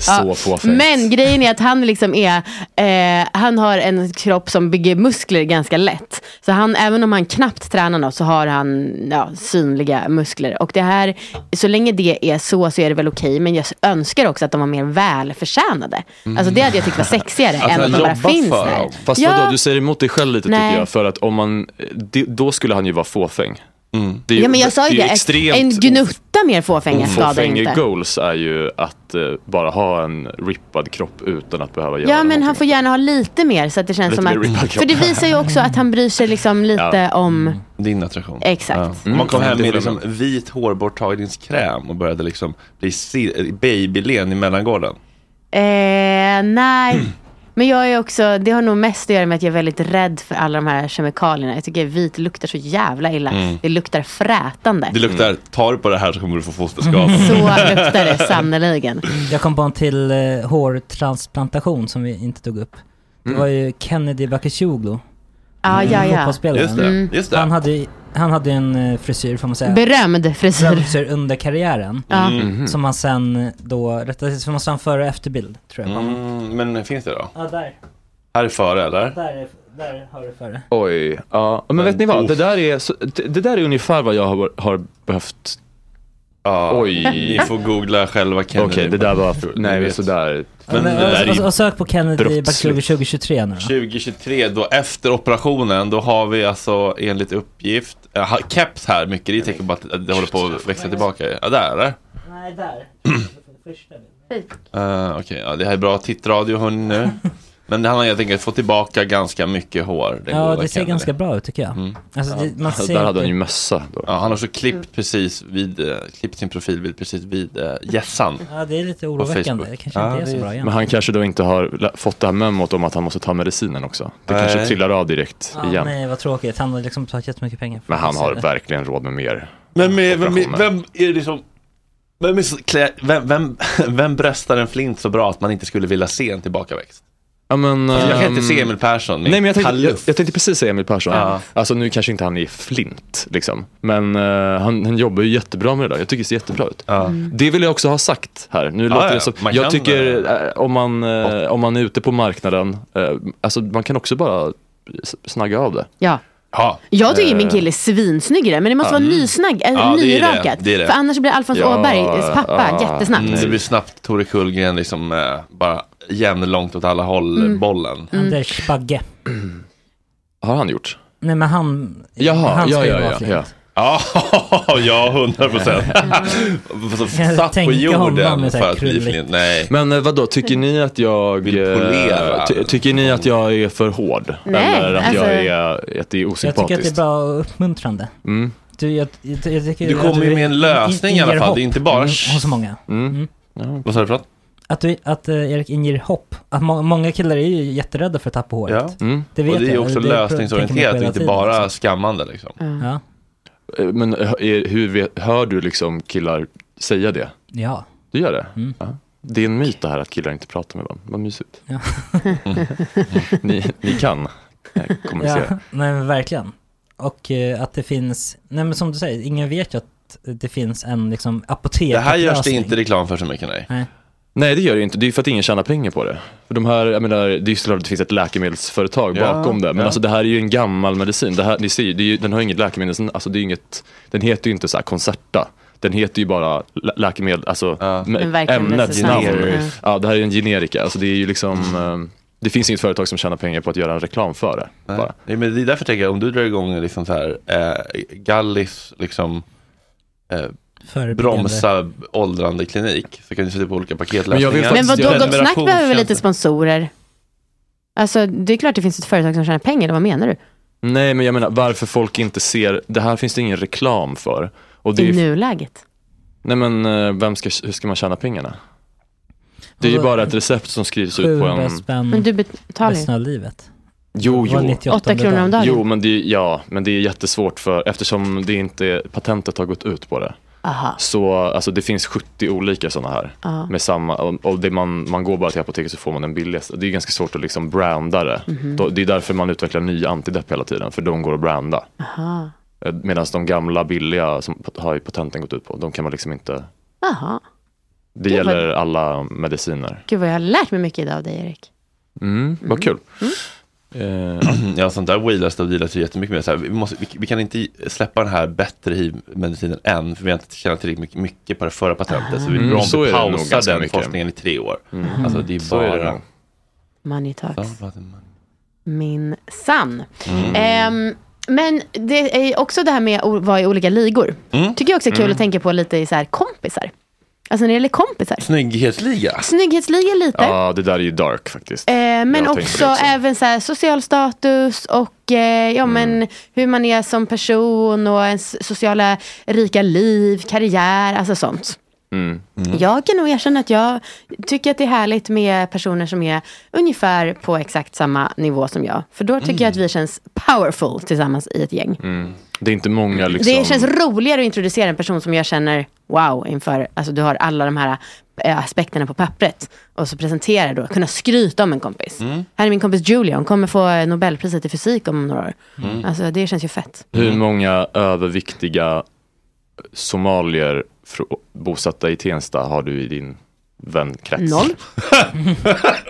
Så fåfängt.
Men grejen är att han liksom är, eh, han har en kropp som bygger muskler ganska lätt. Så han, även om han knappt tränar något så har han ja, synliga muskler. Och det här, så länge det är så så är det väl okej. Men jag önskar också att de var mer välförtjänade. Alltså det hade jag tyckt var sexigare än att de bara finns där.
Fast
Ja.
vadå, du säger emot dig själv lite
Nej.
tycker jag. För att om man, då skulle han ju vara fåfäng. Det är
Ja men jag sa ju
är
det,
extremt
en gnutta mer fåfänga skadar
Fåfäng
inte.
goals är ju att eh, bara ha en rippad kropp utan att behöva göra
Ja men
någonting.
han får gärna ha lite mer så att det känns
Lite
som att, för det visar ju också att han bryr sig liksom lite
Ja.
om
Din attraktion.
Exakt.
Ja.
Mm.
Man kom hem
Det
med liksom vit hårborttagningskräm och började liksom bli babylen i mellangården.
Eh, nej, men jag är också, det har nog mest att göra med att jag är väldigt rädd för alla de här kemikalierna. Jag tycker vit luktar så jävla illa.
Mm.
Det luktar frätande.
Det luktar, tar du på det här så kommer du få fosterskador.
Så luktar det sannerligen.
Jag kom på en till eh, hårtransplantation som vi inte tog upp. Det
Mm.
var ju Kennedy Bakircioglu.
Ah, ja, ja.
Fotbollsspelaren.
Just det, Mm. just det.
Han hade, han hade en eh, frisyr får man säga.
Berömd frisyr.
Berömd frisyr under karriären.
Ja.
Mhm.
Som han sen då rättade till, så måste han före och efterbild tror jag.
Mm, men finns det då?
Ja, där.
Här är före eller?
Där, är, där har du före.
Oj, ja. Men vet ni vad? Det där är, det där är ungefär vad jag har, har behövt
Ja,
Oj.
Ni får googla själva Kennedy.
Okej, det där var, nej
vet.
sådär.
Men
Men,
det där är
och,
ju
och, och sök på Kennedy. Bakircioglu 2023 nu då.
2023, då efter operationen, då har vi alltså enligt uppgift, har keps här mycket, det är tecken på att det håller på att växa tillbaka. Ja, där eller?
Nej, där. Första.
Uh, Okej, ja, det här är bra tittradio hörni nu. Men han har helt enkelt fått tillbaka ganska mycket hår. den
Ja, det ser
Kennedy.
ganska bra ut tycker jag.
Mm.
Alltså, det, man ser
Där hade han ju mössa då.
Ja, han har också klippt precis vid, eh, klippt sin profilbild precis vid uh, gässan.
Ja, det är lite oroväckande. Det kanske
Ja,
inte är så
det-
bra igen.
Men han kanske då inte har fått det här memot om att han måste ta medicinen också. Det
Nej.
kanske trillar av direkt
Ja,
igen.
nej, vad tråkigt. Han har liksom betalat jättemycket pengar för
Men han har
det.
verkligen råd med mer.
Men med, vem, vem är det liksom vem, är så vem, vem, vem bröstar en flint så bra att man inte skulle vilja se en tillbakaväxt?
Ja, men,
jag kan inte
ehm,
se Emil Persson med
Nej men jag tänkte, jag, jag tänkte precis säga Emil Persson.
Ja.
Alltså nu kanske inte han är flint liksom. Men eh, han, han jobbar ju jättebra med det där. Jag tycker det ser jättebra ut.
Ja.
Det vill jag också ha sagt här. Nu
Ja,
låter
ja,
det som,
man
jag tycker eh, om, man, eh, om man är ute på marknaden, alltså man kan också bara snagga av det.
Ja.
Ja.
Jag tycker min kille är svinsnyggare men det måste vara nysnagg, eller
Ja, det är det.
nyrakat.
Det är det.
För annars blir Alfons
Ja,
Åbergs pappa jättesnabbt.
Mm, det blir snabbt Tore Kullgren liksom bara jämnlångt åt alla håll,
Mm.
bollen.
Anders Bagge.
Har han gjort?
Nej men han,
Jaha,
han ska
ja,
ju
ja,
vara
ja,
flint.
ja.
Ja, ja, hundra procent.
Jag
Satt på
tänker honom
jorden
med så här
för att bli
krulligt.
flint. Nej.
Men eh, vadå, tycker ni att jag...
Vill
eh,
polera.
ty, tycker ni att jag är för hård?
Nej,
Eller att
alltså-
jag är, att det är
Jag tycker
osympatiskt?
att det är bra och uppmuntrande.
Mm.
Du, jag, jag, jag tycker,
Du kommer ju med en
in-
lösning i alla fall. Det är inte bara-
mm, hos många.
Mm. Ja.
Vad sa du för något?
Att, du, att uh, Erik inger hopp. Att må, många killar är ju jätterädda för att tappa håret.
Ja.
Mm.
Det vet
Och det är
jag.
också
Det
lösningsorienterat, inte bara
liksom.
skammande liksom.
Ja.
Eh, Men hör- är, hur vet, hör du liksom killar säga det?
ja.
Du gör det?
Mm.
Ja. Det är en myt det här att killar inte pratar med varandra. Vad mysigt.
Ja.
ni, ni kan eh, kommunicera.
Ja, nej men verkligen. Och eh, att det finns, nej men som du säger, ingen vet ju att det finns en liksom apotek.
Det här görs det inte reklam för så mycket nej.
Nej.
Nej det gör det inte, det är för att ingen tjänar pengar på det. För de här, jag menar, det är ju såklart att det finns ett läkemedelsföretag
Ja,
bakom det. Men
ja.
alltså det här är ju en gammal medicin. Det här, ni ser, ju, det är ju, den har ju inget läkemedel, alltså det är inget, den heter ju inte så här Concerta. Den heter ju bara lä- läkemedel, alltså ämnets
medicin.
namn.
Mm.
Ja, det här är en generika, alltså det är ju liksom, eh, det finns inget företag som tjänar pengar på att göra en reklam för det.
Nej.
Bara.
Nej, men det är därför tänker jag, om du drar igång liksom så här, eh, Gallis liksom eh,
Förebyggande.
bromsa åldrande klinik så kan du sätta på olika
Men
paketlösningar.
Men
faktiskt
vadå, Gott Snack behöver väl lite sponsorer? Alltså det är klart det finns ett företag som tjänar pengar, vad menar du?
Nej men jag menar varför folk inte ser, det här finns det ingen reklam för. Och det
I
är,
nuläget?
nej men eh, vem ska, hur ska man tjäna pengarna? Det är ju bara ett recept som skrivs ut på
700
en...
spänn
Men du betalar ju.
resten av livet.
Jo, jo.
98
Åtta kronor om dagen?
Jo, men det, är- ja, men det är jättesvårt för, eftersom det inte, patentet har gått ut på det.
Aha.
Så alltså, det finns 70 olika sådana här. Med samma, och det man, man går bara till apoteket så får man den billigaste. Det är ganska svårt att liksom branda det.
Mhm.
Då, det är därför man utvecklar nya antidepp hela tiden, för de går att branda.
Aha.
Medan de gamla billiga som har patenten gått ut på, de kan man liksom inte,
Aha.
det
Gud, vad-
gäller alla mediciner.
Gud vad jag har lärt mig mycket idag av dig Erik.
Mm, vad kul. Eh,
Ja, sånt där wheelas och dealas ju jättemycket med. Så här, vi, måste, vi, vi kan inte släppa den här bättre hiv-medicinen än, för vi har inte tjänat tillräckligt mycket, mycket på det förra patentet. Så vi
Mm,
bra
så
om
är
vi pausar den
mycket.
forskningen i tre år.
Mm.
Alltså det är
Så är det
bara...
Money talks. Min sann.
Mm.
Ehm, men det är också det här med att vara i olika ligor.
Mm.
Tycker jag också är kul
Mm.
att tänka på lite i så här kompisar. Alltså när det gäller kompisar.
Snygghetsliga.
Snygghetsliga lite.
Ja, det där är ju dark faktiskt.
Eh, men också,
också.
även så här, social status och eh, ja, men hur man är som person och ens sociala rika liv, karriär, alltså sånt.
Mm.
Jag kan nog erkänna att jag tycker att det är härligt med personer som är ungefär på exakt samma nivå som jag. För då tycker jag att vi känns powerful tillsammans i ett gäng.
Mm. Det är inte många liksom.
Det känns roligare att introducera en person som jag känner wow inför. Alltså du har alla de här eh, aspekterna på pappret. Och så presentera då, kunna skryta om en kompis. Här är min kompis Julia, hon kommer få Nobelpriset i fysik om några år.
Mm.
Alltså det känns ju fett.
Hur många överviktiga somalier bosatta i Tensta har du i din vänkrets?
Noll.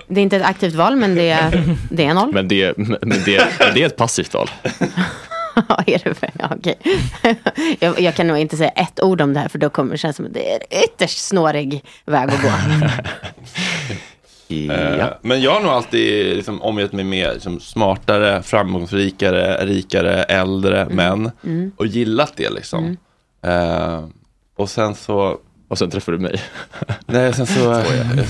det är inte ett aktivt val men det är, det är noll.
Men det, men det, men det är ett passivt val.
Ja, är det för? Ja, okej. jag, jag kan nog inte säga ett ord om det här för då kommer det kännas som att det är en ytterst snårig väg att gå.
Eh, Men jag har nog alltid liksom, omgett mig med liksom, smartare, framgångsrikare, rikare, äldre män.
Mm.
Och gillat det liksom. Eh, och sen så...
Och sen träffade du mig.
Nej, sen så,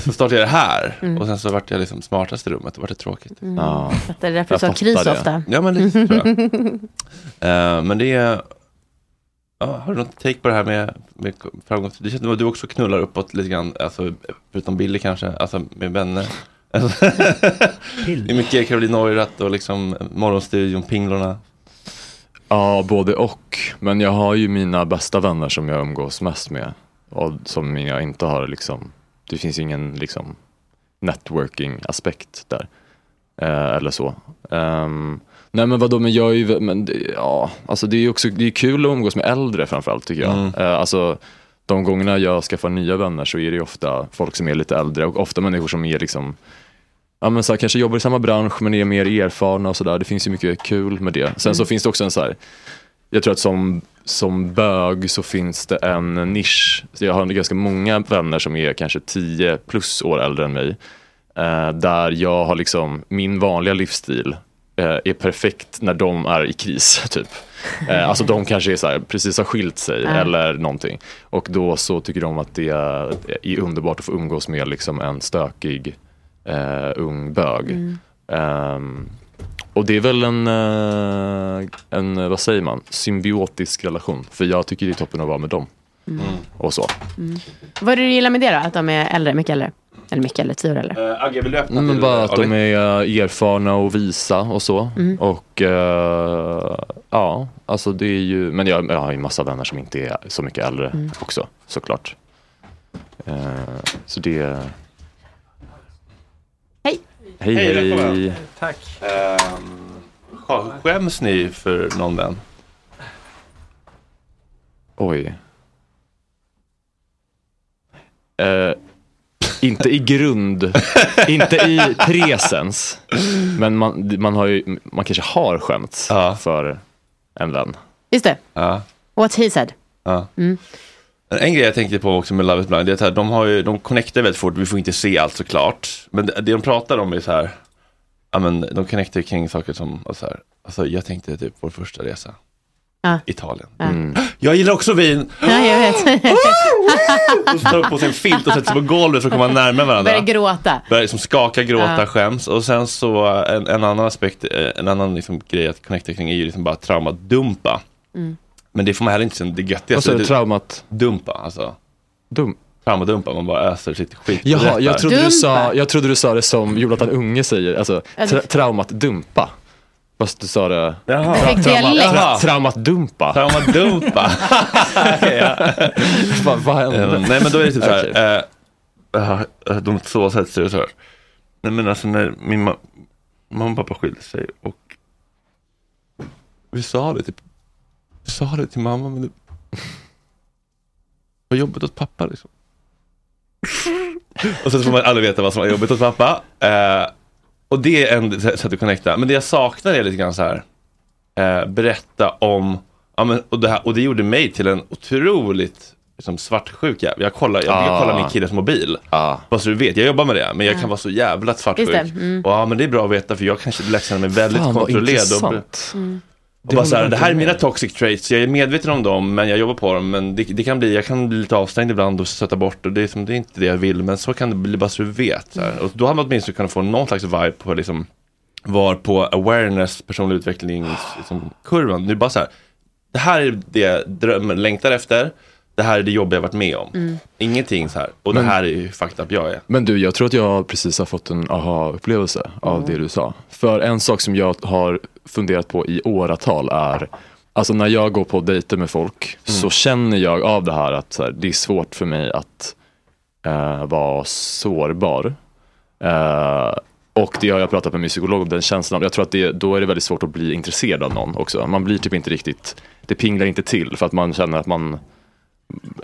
så startade jag det här.
Mm.
Och sen så vart jag liksom smartast i rummet. Då vart det tråkigt.
Mm.
Ja.
Det är därför du sa kris
det.
ofta.
Ja, men lite tror jag. Eh, men det är... Ja, har du något take på det här med, med framgång? Det känns som att du också knullar uppåt lite grann, alltså, förutom Billy kanske, alltså med vänner. Alltså, det är mycket Caroline Neurath och liksom Morgonstudion, Pinglorna.
Ja, både och. Men jag har ju mina bästa vänner som jag umgås mest med. Och som jag inte har liksom, det finns ingen liksom networking aspekt där. Eh, eller så. Ehm, nej men vadå, men jag är ju, men det, ja, alltså det är ju också, det är kul att umgås med äldre framförallt tycker jag.
Mm.
Eh, alltså de gångerna jag skaffar nya vänner så är det ofta folk som är lite äldre och ofta människor som är liksom Ja men så här, kanske jobbar i samma bransch men är mer erfarna och sådär. Det finns ju mycket kul med det. Sen så
Mm.
finns det också en så här, jag tror att som, som bög så finns det en nisch. Jag har ganska många vänner som är kanske 10 plus år äldre än mig. Eh, där jag har liksom, min vanliga livsstil eh, är perfekt när de är i kris typ. Eh, alltså de kanske är så här, precis har skilt sig
Ja.
eller någonting. Och då så tycker de att det är, underbart att få umgås med liksom en stökig eh, ung bög.
Mm.
Ehm, och det är väl en, eh, en, vad säger man, symbiotisk relation. För jag tycker det är toppen att vara med dem.
Mm.
Och så.
Mm. Vad är det du gillar med det då? Att de är äldre, mycket äldre? Eller mycket äldre, tio år äldre?
Uh, Agge, vill du öppna till
bara att de är eh, erfarna och visa och så.
Mm.
Och eh, ja, alltså det är ju, men jag, jag har ju massa vänner som inte är så mycket äldre
Mm.
också såklart. Eh, så det...
Hej!
Hej,
Hej.
Tack.
Ehm, skäms ni för någon vän?
Oj. Eh, inte i grund, inte i presens. Men man, man, har ju, man kanske har skämts för en vän.
Just det.
Ja.
What he said.
Ja.
Mm.
En grej jag tänkte på också med Love is blind, det är att här, de, har ju, de connectar väldigt fort, vi får inte se allt såklart. Men det, det de pratar om är så här, ja men de connectar kring saker som, och så här, alltså jag tänkte typ vår första resa.
Ja.
Italien.
Ja. Mm.
Jag gillar också vin!
Ja, jag vet.
Och så tar upp på sig en filt och sätter sig på golvet för att komma närmare varandra.
Börjar gråta.
Börjar liksom skaka, gråta,
Ja.
skäms. Och sen så en, en annan aspekt, eh, en annan liksom grej att connecta kring är ju liksom bara traumadumpa.
Mm.
Men det får man heller inte sen det göttigaste.
Vad sa du, traumat?
Dumpa, alltså.
Dum.
Traumadumpa, man bara öser sitt skit.
Jaha, jag trodde, du sa, jag trodde du sa det som Jonathan Unge säger, alltså
Alltså-
tra traumat dumpa. Fast du sa det...
Jaha.
Dialekt.
Tra traumat dumpa.
Traumadumpa. Okej, ja.
vad, vad hände?
Nej men då är det typ så här, eh, eh, de så sätter sig så här. Nej men alltså när min ma- mamma och pappa skilde sig och vi sa det typ, vi sa det till mamma men det var jobbigt åt pappa liksom. och sen så får man aldrig veta vad som var jobbigt åt pappa. Eh, och det är en sätt att connecta. Men det jag saknar är lite grann så här, eh, berätta om, ja, men, och, det här, och det gjorde mig till en otroligt liksom, svartsjuk jävel. Jag kollar, jag, jag
Ah.
kollar min killes mobil. Bara så du vet, jag jobbar med det, men jag kan vara så jävla svartsjuk.
Mm.
Och, ja men det är bra att veta för jag kanske lätt känner mig väldigt
Fan,
kontrollerad. Och,
intressant.
Mm.
Och bara så här, det här är mina toxic traits, jag är medveten om dem men jag jobbar på dem. Men det, det kan bli, jag kan bli lite avstängd ibland och sätta bort och det är, som, det är inte det jag vill. Men så kan det bli bara så du vet. Så här. Och då har man åtminstone kunnat få någon slags vibe på liksom var på awareness, personlig utveckling, liksom, kurvan. Nu bara så här, det här är det jag drömmer, längtar efter. Det här är det jobb jag varit med om.
Mm.
Ingenting så här. Och
Men-
det här är ju fucked up jag är.
Men du, jag tror att jag precis har fått en aha-upplevelse av det du sa. För en sak som jag har funderat på i åratal är, alltså när jag går på dejter med folk så känner jag av det här att så här, det är svårt för mig att eh, vara sårbar. Eh, och det har jag pratat med min psykolog om, den känslan. Jag tror att det, då är det väldigt svårt att bli intresserad av någon också. Man blir typ inte riktigt, det pinglar inte till för att man känner att man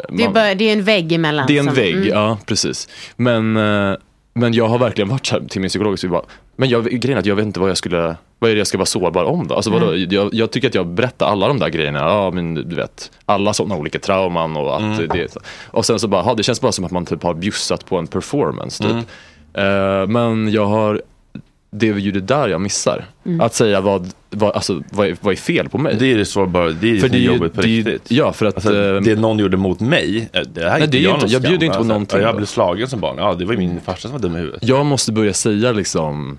Det är, bara, det är en vägg emellan.
det är en
som-
vägg,
mm.
ja precis. Men, eh, men jag har verkligen varit så här till min psykolog och så bara, men jag, grejen är att jag vet inte vad jag skulle, vad är det jag ska vara sårbar om då? Alltså, vadå? Jag, jag tycker att jag berättar alla de där grejerna, ja men du vet, alla sådana olika trauman och att det Och sen så bara, ha, det känns bara som att man typ har bjussat på en performance typ. Eh, men jag har, det är ju det där jag missar. Att säga vad, vad, alltså, vad, är, vad är fel på mig?
Det är det sårbara, det är
För det är ju-
jobbigt på
det är ju-
riktigt.
ja, för att,
alltså,
eh,
det någon gjorde mot mig, eh, det här är
Nej,
inte
det är ju
jag
inte- jag bjuder inte på
Alltså,
någonting
ja, Jag blev slagen som barn, ja det var ju min farsa som var dum i huvudet.
Jag måste börja säga liksom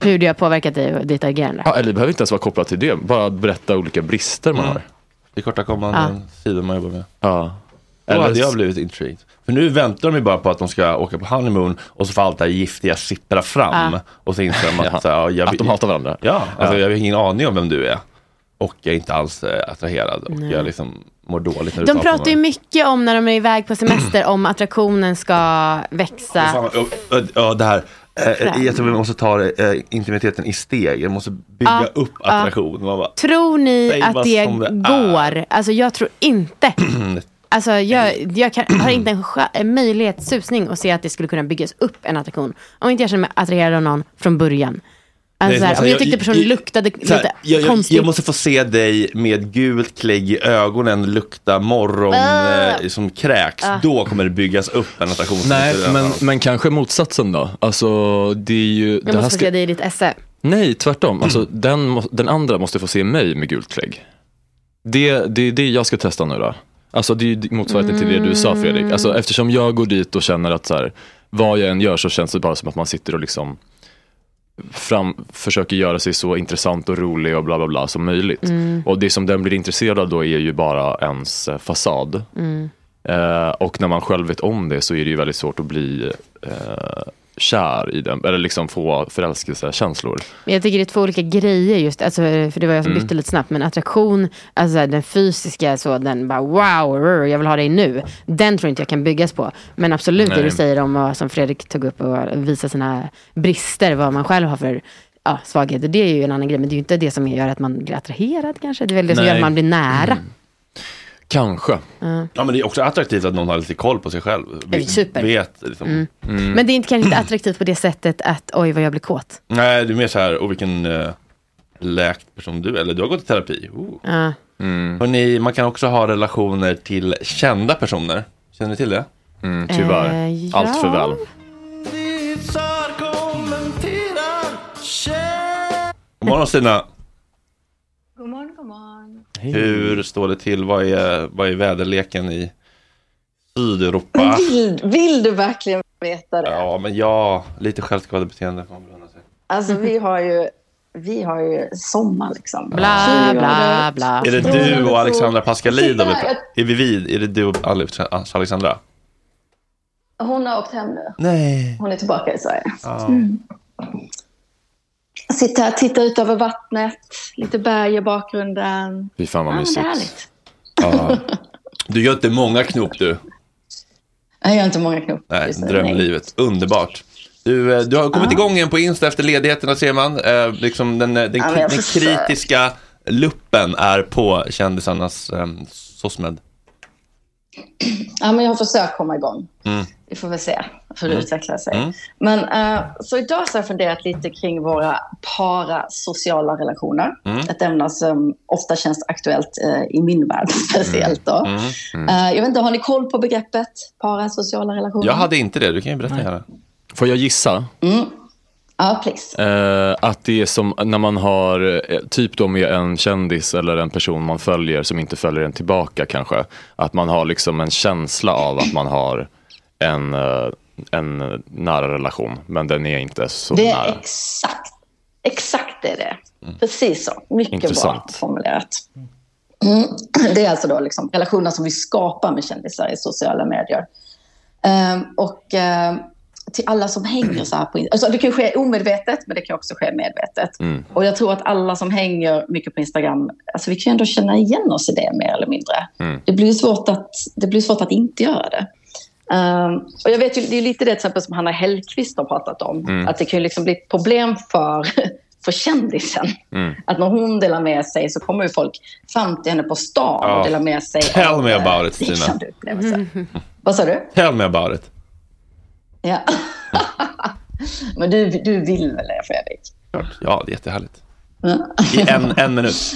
Hur det har påverkat dig och ditt agerande.
Ja, eller det behöver inte ens vara kopplat till det, bara berätta olika brister man
Mm.
har.
Det är kortakommande sidor man jobbar med.
Ja.
Då
Eller-
hade jag blivit intrigued. För nu väntar de ju bara på att de ska åka på honeymoon och så får allt det här giftiga sippra fram.
Ja.
Och så inser de att,
Ja.
ja, jag,
Att de hatar varandra.
Ja, alltså,
Ja.
jag har ingen aning om vem du är. Och jag är inte alls eh, attraherad. Och
Nej.
jag liksom mår dåligt när du
De pratar ju mycket om när de är iväg på semester om attraktionen ska
Fan,
växa.
Ja, det här. Eh, jag tror vi måste ta eh, intimiteten i steg. Jag måste bygga
Ja,
upp
ja.
attraktion. Man bara,
Tror ni att det,
det är.
går? Alltså jag tror inte. Alltså jag, jag kan, har inte en, en möjlighet, susning att se att det skulle kunna byggas upp en attraktion. Om inte jag känner mig attraherad av någon från början. Alltså,
Nej,
här, om jag tyckte personen luktade
så här,
lite
jag, jag,
konstigt.
jag måste få se dig med gult klägg i ögonen, lukta morgon
Ah.
eh, som kräks.
Ah.
Då kommer det byggas upp en attraktion.
Nej, men, men kanske motsatsen då. Alltså, det är ju...
jag
det
måste få
ska-
se dig i ditt esse.
Nej, tvärtom. Alltså, den, den andra måste få se mig med gult klägg. Det, det är det jag ska testa nu då. Alltså det är ju motsvarigheten till det du sa Fredrik. Alltså, eftersom jag går dit och känner att så här, vad jag än gör så känns det bara som att man sitter och liksom fram, försöker göra sig så intressant och rolig och bla bla bla som möjligt.
Mm.
Och det som den blir intresserad av då är ju bara ens eh, fasad.
Mm.
Eh, och när man själv vet om det så är det ju väldigt svårt att bli eh, kär i den, eller liksom få förälskelsekänslor.
Jag tycker det är två olika grejer just, alltså, för det var jag som
Mm.
bytte lite snabbt, men attraktion, alltså den fysiska, så den bara wow, jag vill ha dig nu. Den tror inte jag kan byggas på. Men absolut det
Nej.
du säger om vad som Fredrik tog upp och visa sina brister, vad man själv har för ja, svagheter, det är ju en annan grej. Men det är ju inte det som gör att man blir attraherad kanske. Det är väl det som
Nej.
gör att man blir nära.
Kanske.
Ja.
Ja, men det är också attraktivt att någon har lite koll på sig själv.
Super.
Vet, liksom.
Mm. Men det är inte, kanske inte attraktivt på det sättet att oj vad jag blir kåt.
Nej, det är mer så här, och vilken uh, läkt person du är. Eller du har gått i terapi. Oh.
Ja.
Hörrni, man kan också ha relationer till kända personer. Känner ni till det?
Mm, tyvärr.
Eh, ja.
Allt för väl.
God morgon Stina.
Morgon.
Hur står det till? Vad är, vad är väderleken i Sydeuropa?
Vill, vill du verkligen veta det?
Ja, men ja, lite självskadebeteende får man belöna sig.
Alltså vi har ju, vi har ju sommar liksom.
Bla,
20
bla, bla.
Är det du och Alexandra Pascalidou? Är vi vid? Är det du och Alex- Alexandra?
Hon har åkt hem nu.
Nej.
Hon är tillbaka i Sverige.
Ja.
Mm. Sitter här, tittar ut över vattnet. Lite berg i bakgrunden.
Fy fan vad
Ja, men det är
mysigt.
härligt.
Ja. Du gör inte många knop du.
Jag gör inte många knop.
Nej, drömlivet. Underbart. Du, eh, du har kommit igång igen på Insta efter ledigheterna ser man. Eh, liksom den, eh, den,
Ja,
den kritiska luppen är på kändisarnas eh, SOSMED.
Ja, men jag har försökt komma igång.
Mm.
Vi får väl se hur det
Mm.
utvecklar sig.
Mm.
Men eh, så idag så har jag funderat lite kring våra parasociala relationer.
Mm.
Ett ämne som ofta känns aktuellt eh, i min värld speciellt. Då.
Mm. Mm.
Eh, jag vet inte, har ni koll på begreppet parasociala relationer?
Jag hade inte det, du kan ju berätta gärna.
Får jag gissa?
Mm. Ja, please.
Eh, att det är som när man har, typ då med en kändis eller en person man följer som inte följer en tillbaka kanske. Att man har liksom en känsla av att man har en, en nära relation, men den är inte så
Det är
nära.
exakt, exakt är det. Precis så. Mycket bra
Intressant.
formulerat. Mm. Det är alltså då liksom relationer som vi skapar med kändisar i sociala medier. Ehm, och ehm, till alla som hänger så här på Instagram. Alltså det kan ske omedvetet, men det kan också ske medvetet.
Mm.
Och jag tror att alla som hänger mycket på Instagram, alltså vi kan ju ändå känna igen oss i det mer eller mindre.
Mm.
Det blir svårt att, det blir svårt att inte göra det. Ehm, och jag vet ju, det är lite det till exempel som Hanna Hellquist har pratat om.
Mm.
Att det kan ju liksom bli ett problem för, för kändisen.
Mm.
Att när hon delar med sig så kommer ju folk fram till henne på stan
Ja.
och delar med sig
Tell me
eh,
about it, Stina.
upplevelser. Vad sa du?
Tell me about it.
Ja. Men du, du vill väl det, Fredrik?
Ja, det är jättehärligt. I en, en minut.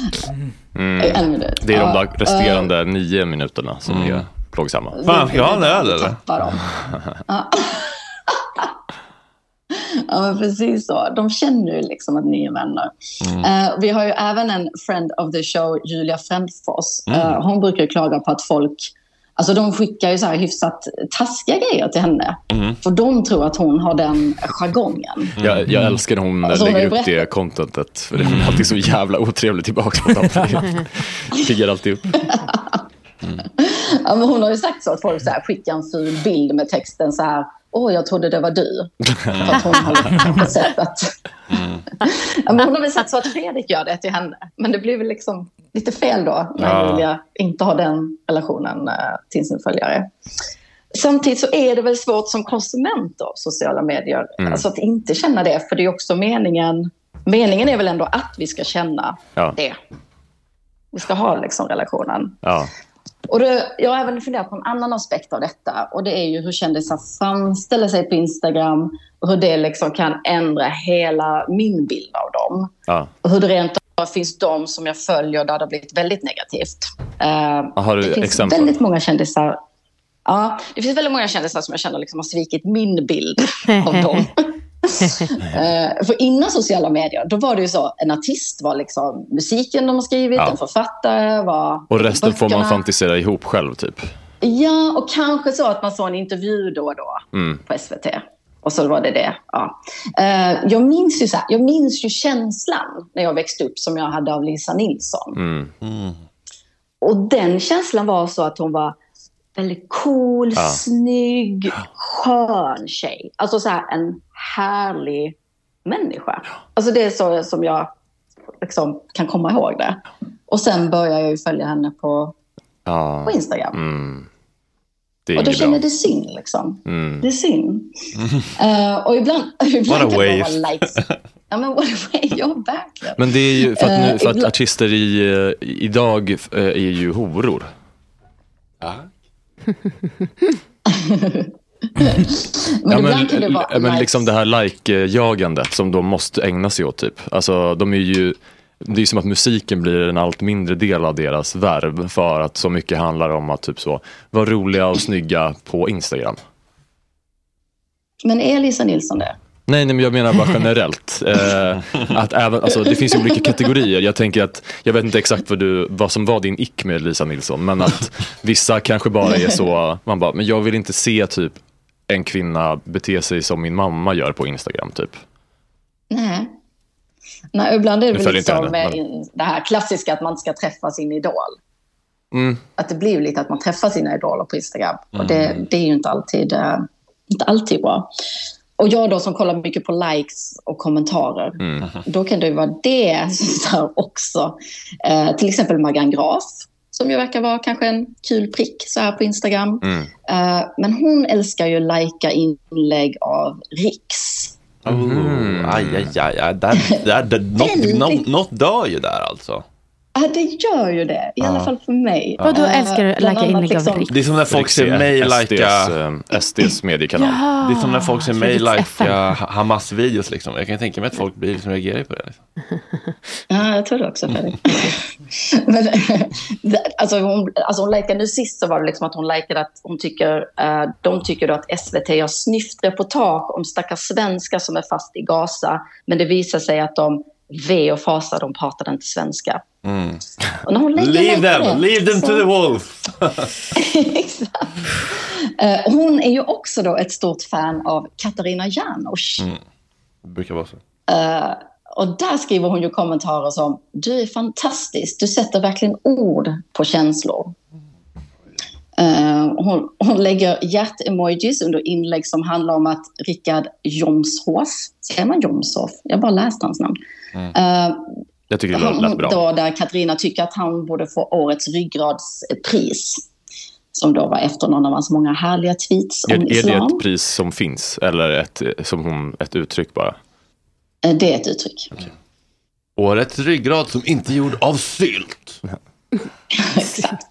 Mm.
En minut.
Det är de resterande nio minuterna som är plågsamma.
Fan, ska jag ha en öl eller?
Tappar dem. Ja. precis så. De känner ju liksom att ni är vänner.
Mm.
Eh, vi har ju även en friend of the show, Julia Frändfors.
Mm.
Eh, hon brukar klaga på att folk Alltså de skickar ju så här hyfsat taskiga grejer till henne.
Mm.
För de tror att hon har den jargongen.
Jag, jag älskar när hon
Alltså, hon
lägger
ju
upp det contentet. För det är alltid så jävla otrevligt tillbaka mot dem. Piggar alltid upp.
Ja, men hon har ju sagt så att folk så här, skickar en ful bild med texten så här. Åh, jag trodde det var du. För att hon har liksom sett att... Ja, men hon har väl sagt så att Fredrik gör det till henne. Men det blir väl liksom lite fel då när
Ja.
Julia inte har den relationen eh, till sin följare. Samtidigt så är det väl svårt som konsument av sociala medier.
Mm.
Alltså att inte känna det. För det är också meningen. Meningen är väl ändå att vi ska känna
Ja.
det. Vi ska ha liksom relationen.
Ja.
Och det, jag har även funderat på en annan aspekt av detta. Och det är ju hur kändisar framställer sig på Instagram. Och hur det liksom kan ändra hela min bild av dem.
Ja.
Och hur det rent av finns de som jag följer där det har blivit väldigt negativt. Eh,
Har du
det finns
exempel?
väldigt många kändisar. Ja, det finns väldigt många kändisar som jag känner liksom har svikit min bild av dem. Eh, för innan sociala medier, då var det ju så, en artist var liksom musiken de har skrivit,
Ja.
en författare var
Och resten får man
böckerna.
fantisera ihop själv typ.
Ja, och kanske så att man såg en intervju då och då
Mm.
på SVT. Och så var det det. Ja. Eh, jag, minns ju så här, jag minns ju känslan när jag växte upp som jag hade av Lisa Nilsson.
Mm.
Och den känslan var så att hon var väldigt cool,
Ja.
snygg, skön tjej. Alltså så här en härlig människa. Alltså det är så som jag liksom kan komma ihåg det. Och sen började jag ju följa henne på,
Ja.
på Instagram.
Mm. Det är
Och då känner jag det synd liksom.
Mm.
Det är synd. Eh, och ibland, ibland
What a
kan det vara
waste.
likes. Ja men what a waste, ja verkligen.
Men det är ju för att, nu,
Eh,
för att artister i, eh, idag eh, är ju horor.
Men ibland kan det vara
men
likes.
liksom det här like-jagandet som de måste ägna sig åt typ. Alltså de är ju, det är som att musiken blir en allt mindre del av deras värv för att så mycket handlar om att typ så vara roliga och snygga på Instagram.
Men är Lisa Nilsson det?
Nej, nej men jag menar bara generellt. Eh, att även, alltså, det finns ju olika kategorier. Jag tänker att, jag vet inte exakt vad, du, vad som var din ick med Lisa Nilsson, men att vissa kanske bara är så, man bara, men jag vill inte se typ en kvinna bete sig som min mamma gör på Instagram typ.
Nej. Nej, ibland är det väl lite som
henne,
in- det här klassiska att man ska träffa sin idol.
Mm.
Att det blir lite att man träffar sina idoler på Instagram. Och det,
Mm.
det är ju inte alltid, eh, inte alltid bra. Och jag då som kollar mycket på likes och kommentarer.
Mm.
Då kan det ju vara det här också. Eh, till exempel Maggan Graf. Som ju verkar vara kanske en kul prick så här på Instagram.
Mm.
Eh, men hon älskar ju att lajka inlägg av Riks.
Oh, aj, aj, aj, aj. Där, där, där, något, något, något dör ju där alltså.
Ja, det gör ju det. I
Ja.
alla fall för mig.
Vadå
Eh,
älskar du att lajka inlägg av
liksom-?
Det är som när folk ser mig lajka...
eh, SDs mediekanal.
Jaha.
Det är som när folk ser mig lajka Hamas-videos liksom. Jag kan tänka mig att folk blir liksom reagerar på det. Liksom.
Ja, jag tror det också Fredrik. Men, det- alltså, hon, alltså hon likade, nu sist så var det liksom att hon likade att hon tycker, eh, de tycker då att SVT gör snyftreportage om stackars svenskar som är fast i Gaza. Men det visar sig att de, ve och fasa, de pratade inte svenska.
Mm.
Och när hon lägger
Leave them,
det,
leave them
så-
to the wolf.
Exakt. Eh, hon är ju också då ett stort fan av Katarina Janouch.
Mm. Det brukar vara så.
Eh, och där skriver hon ju kommentarer som Du är fantastisk, du sätter verkligen ord på känslor. Eh, hon, hon lägger hjärt-emojis under inlägg som handlar om att Rickard Jomshof, säger man Jomshof? Jag har bara läst hans namn. Eh,
Jag tycker det lät bra.
Då, där Katarina tycker att han borde få årets ryggradspris. Som då var efter någon av hans många härliga tweets om
Är, är det
islam.
ett pris som finns eller ett, som hon, ett uttryck bara?
Eh, Det är ett uttryck.
Årets ryggrad som inte är gjord av sylt.
Exakt.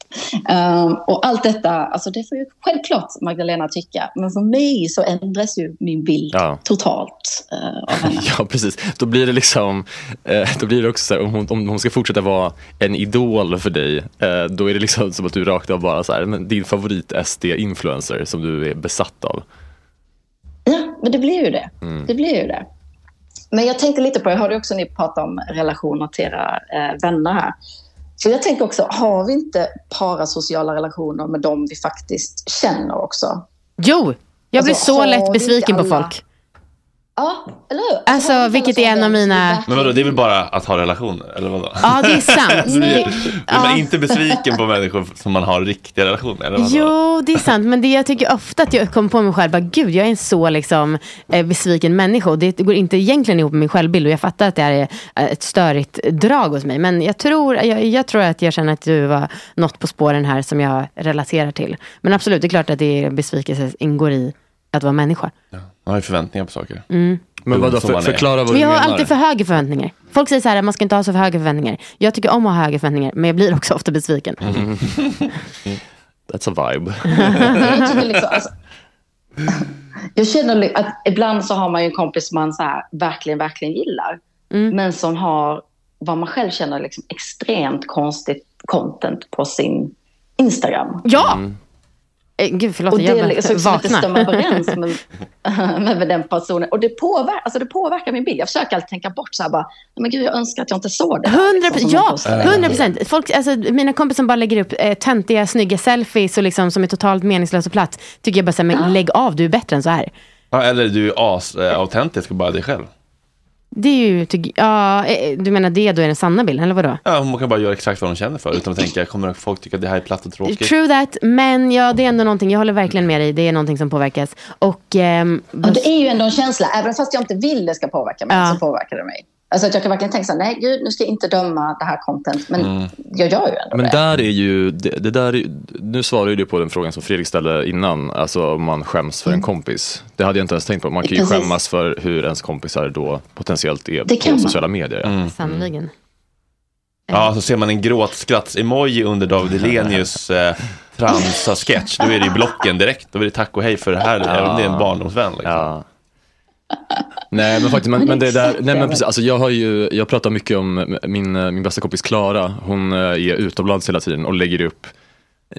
Ehm, och allt detta, alltså det får ju självklart Magdalena tycka. Men för mig så ändras ju min bild
Ja.
totalt eh, av henne.
Ja, precis. Då blir det liksom, eh, då blir det också så här, om hon, om hon ska fortsätta vara en idol för dig, eh, då är det liksom som att du rakt av bara så här, men din favorit SD-influencer som du är besatt av.
Ja, men det blir ju det.
Mm.
Det blir ju det. Men jag tänkte lite på, jag hörde också ni prata om relationer till era eh, vänner här. Så jag tänker också, har vi inte parasociala relationer med dem vi faktiskt känner också?
Jo, jag blir
Alltså,
så lätt
vi
besviken på folk.
Ja, eller hur?
Alltså, vilket är en av mina-
Men vadå, det är väl bara att ha relationer? Eller vadå?
Ja, det är sant.
Alltså, det, är man
ja.
inte besviken på människor som man har riktiga relationer? Eller vadå?
Jo, det är sant. Men det jag tycker ofta att jag kommer på mig själv, bara, gud jag är en så liksom, eh, besviken människa. Och det går inte egentligen ihop med min självbild. Och jag fattar att det här är eh, ett störigt drag hos mig. Men jag tror, jag, jag tror att jag känner att du var något på spåren här som jag relaterar till. Men absolut, det är klart att det är besvikelse ingår i att vara människa.
Man har ju förväntningar på saker.
Mm.
Men vadå, för, förklara vad
Men
du
jag har
menar.
alltid för höga förväntningar. Folk säger så här, man ska inte ha så för höga förväntningar. Jag tycker om att ha höga förväntningar, men jag blir också ofta besviken.
Mm. That's a vibe.
jag tycker liksom, alltså, jag känner li- att ibland så har man ju en kompis som man så här, verkligen, verkligen gillar.
Mm.
Men som har vad man själv känner liksom extremt konstigt content på sin Instagram.
Ja! Eh, Gud, förlåt,
och det
jag bara
liksom som inte stämmer överens med, med den personen. Och det påverkar, alltså det påverkar min bild. Jag försöker alltid tänka bort så här bara, "Nej, men gud jag önskar att jag inte såg det. här",
Hundra
liksom,
ja, hundra procent. Folk, alltså, mina kompisar som bara lägger upp eh, töntiga, snygga selfies och liksom, som är totalt meningslösa och platt. Tycker jag bara så här, men lägg av, du är bättre än så här.
Ja, eller du är as-autentisk och bara dig själv.
Det är ju, ja, eh, du menar det då är den sanna bilden, eller vadå?
Ja, hon kan bara göra exakt vad hon känner för utan att tänka, kommer folk tycka att det här är platt och tråkigt?
True that, men ja, det är ändå någonting, jag håller verkligen med dig, det är någonting som påverkas. Och, ehm,
Och det är ju ändå en känsla, även fast jag inte vill det ska påverka mig,
Ja.
så påverkar det mig. Alltså att jag kan verkligen tänka så här, nej gud, nu ska jag inte döma det här content, men
Mm.
jag gör ju ändå
Men
det.
där är ju, det, det där är, nu svarar du på den frågan som Fredrik ställde innan, alltså om man skäms för en kompis. Det hade jag inte ens tänkt på. Man kan ju
Mm. Precis.
skämmas för hur ens kompisar då potentiellt är
Det kan
på
man.
sociala medier. Ja.
Sannoliken.
Ja, så ser man en gråtskratts-emoji under David Hellenius eh, transa-sketch, då är det ju blocken direkt. Då är det tack och hej för det här, även om det är en barndomsvän. Liksom.
Ja. Nej men faktiskt, men,
Men
det där, nej men precis, alltså jag har ju, jag pratar mycket om min, min bästa kompis Klara, hon eh, är utomlands hela tiden och lägger upp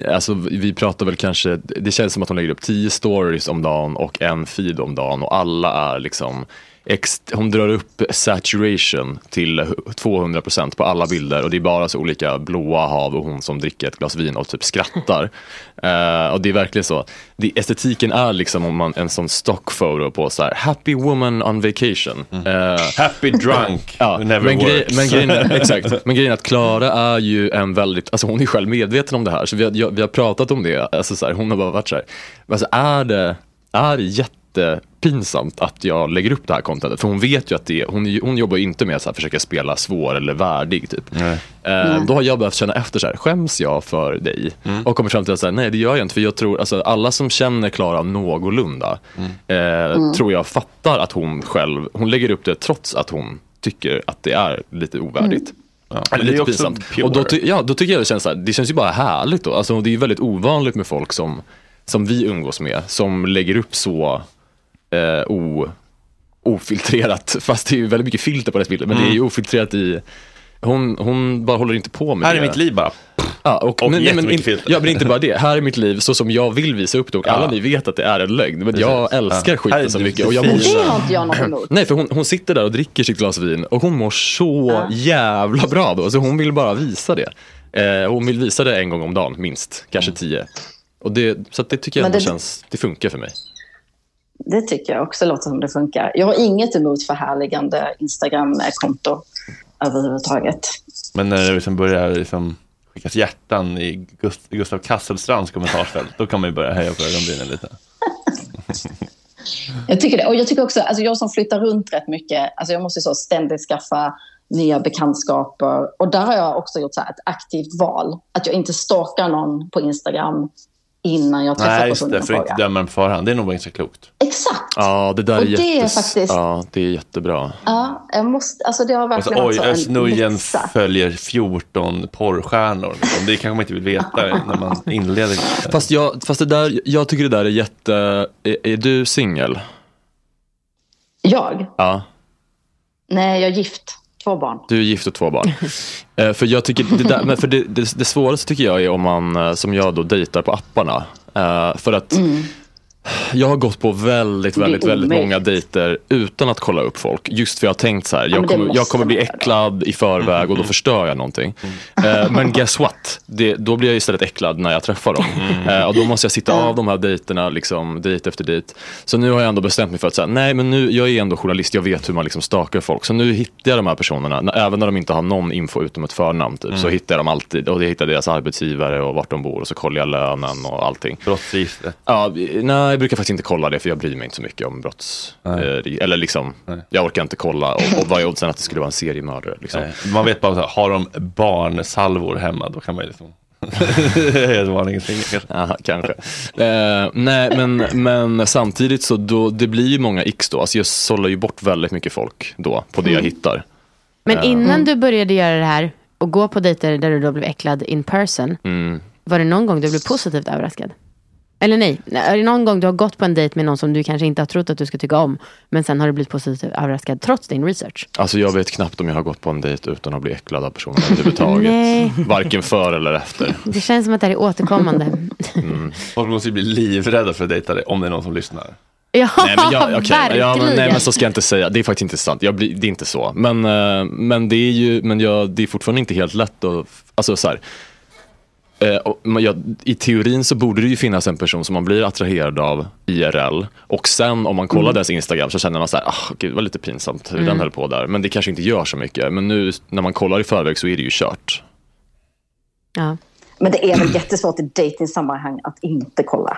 Alltså vi pratar väl kanske, det känns som att hon lägger upp 10 stories om dagen och en feed om dagen och alla är liksom hon drar upp saturation till 200% på alla bilder och det är bara så olika blåa hav och hon som dricker ett glas vin och typ skrattar. Eh, och det är verkligen så, det, estetiken är liksom om man, en sån stockphoto på så här happy woman on vacation. Eh,
Happy drunk,
Ja,
never
men, grej,
works.
men, grejen är, exakt. men grejen är att Klara är ju en väldigt, alltså hon är själv medveten om det här, så vi har, vi har pratat om det, alltså så här, hon har bara varit så här, alltså är det, är det jättepinsamt att jag lägger upp det här contentet? För hon vet ju att det, hon, är ju- hon jobbar ju inte med att så här, försöka spela svår eller värdig typ. Eh, då har jag behövt känna efter så här, skäms jag för dig? Och kommer fram till att så här, nej det gör jag inte, för jag tror, alltså alla som känner Klara någorlunda, eh, tror jag fattar att hon själv, hon lägger upp det trots att hon tycker att det är lite ovärdigt.
Ja,
Eller lite pinsamt.
pure.
Och då, ty- ja, då tycker jag det känns så här, det känns ju bara härligt då. Alltså, det är ju väldigt ovanligt med folk som, som vi umgås med, som lägger upp så eh, o, ofiltrerat, fast det är ju väldigt mycket filter på deras bilder, men det är ju ofiltrerat i hon, hon bara håller inte på med
Här
det.
är mitt liv bara.
Ja, och,
Och
nej, nej, men, in,
filter.
ja, men inte bara det. Här är mitt liv så som jag vill visa upp det och alla
Ja.
ni vet att det är en lögn. Men jag älskar
Ja.
skiten
Här är
så
det
mycket. Och jag mår
Det har inte jag något emot.
Nej, för hon, hon sitter där och dricker sitt glas vin och hon mår så jävla bra då. Så hon vill bara visa det. Eh, hon vill visa det en gång om dagen, minst. Kanske tio. Och det, så att det tycker jag
Men
ändå
det-
känns, det funkar för mig.
Det tycker jag också låter som det funkar. Jag har inget emot förhärligande Instagram-konto överhuvudtaget.
Men när det liksom börjar liksom skickas hjärtan i Gust- Gustav Kasselstrands kommentarsfält, då kan man ju börja heja på ögonbrynen lite.
Jag tycker det. Och jag tycker också, alltså jag som flyttar runt rätt mycket, alltså jag måste så ständigt skaffa nya bekantskaper. Och där har jag också gjort så ett aktivt val. Att jag inte stalkar någon på Instagram innan jag träffar
Nej, just
personen
det,
i
för att inte döma den på förhand. Det är nog ganska klokt.
Exakt.
Ja, det där
Och
är,
det är
jättes...
faktiskt-
ja, det är jättebra.
Ja, jag måste, alltså det har verkligen
oj,
varit
Özz Nujen följer 14 porrstjärnor. Liksom. Det kanske man inte vill veta när man inleder.
Fast, jag, fast det där, jag tycker det där är jätte... Är, är du singel?
Jag?
Ja.
Nej, jag är gift. Två barn.
Du är gift och två barn. Eh, för jag tycker det, där, men för det, det, det svåraste tycker jag är om man, eh, som jag då, dejtar på apparna. Eh, för att jag har gått på väldigt, väldigt, väldigt många dejter utan att kolla upp folk. Just för jag har tänkt så här, jag kommer, jag kommer bli äcklad i förväg och då förstör jag någonting. Eh, men guess what? Det, då blir jag istället äcklad när jag träffar dem. Eh, och då måste jag sitta av de här dejterna, liksom, dejt efter dejt. Så nu har jag ändå bestämt mig för att säga, nej men nu, jag är ändå journalist, jag vet hur man liksom stalkar folk. Så nu hittar jag de här personerna, även när de inte har någon info utom ett förnamn typ, så hittar jag dem alltid. Och jag hittar deras arbetsgivare och vart de bor och så kollar jag lönen och allting.
Brottsregistret.
Ja, nej, jag brukar faktiskt inte kolla det för jag bryr mig inte så mycket om brotts... Eh, eller liksom, jag orkar inte kolla. Och, och vad är oddsen att det skulle vara en seriemördare? Liksom.
Nej, Man vet bara, så här, har de barnsalvor hemma, då kan man ju liksom...
Ja, kanske. Eh, nej, men, men samtidigt så då, det blir ju många x då. Alltså jag sållar ju bort väldigt mycket folk då på det jag hittar.
Men
Eh,
innan du började göra det här och gå på dejter där du då blev äcklad in person,
Mm.
var det någon gång du blev positivt överraskad? Eller nej, är det någon gång du har gått på en dejt med någon som du kanske inte har trott att du ska tycka om, men sen har du blivit positivt överraskad trots din research?
Alltså jag vet knappt om jag har gått på en dejt utan att bli äcklad av personen överhuvudtaget.
Nej.
Varken för eller efter.
Det känns som att det här är återkommande.
Folk måste ju bli livrädda för att dejta dig, om det är någon som lyssnar.
Ja,
Nej men, jag, okej,
verkligen.
ja, men, nej men så ska jag inte säga, det är faktiskt inte sant. Jag blir, det är inte så. Men, eh, men det är ju, men jag, det är fortfarande inte helt lätt att, alltså så här. Eh, och man- ja, I teorin så borde det ju finnas en person som man blir attraherad av IRL och sen om man kollar
Mm.
dess Instagram så känner man så här, ah, gud det var lite pinsamt hur
Mm.
den höll på där. Men det kanske inte gör så mycket. Men nu när man kollar i förväg så är det ju kört.
Ja.
Men det är väl jättesvårt i dejtingsammanhang att inte kolla.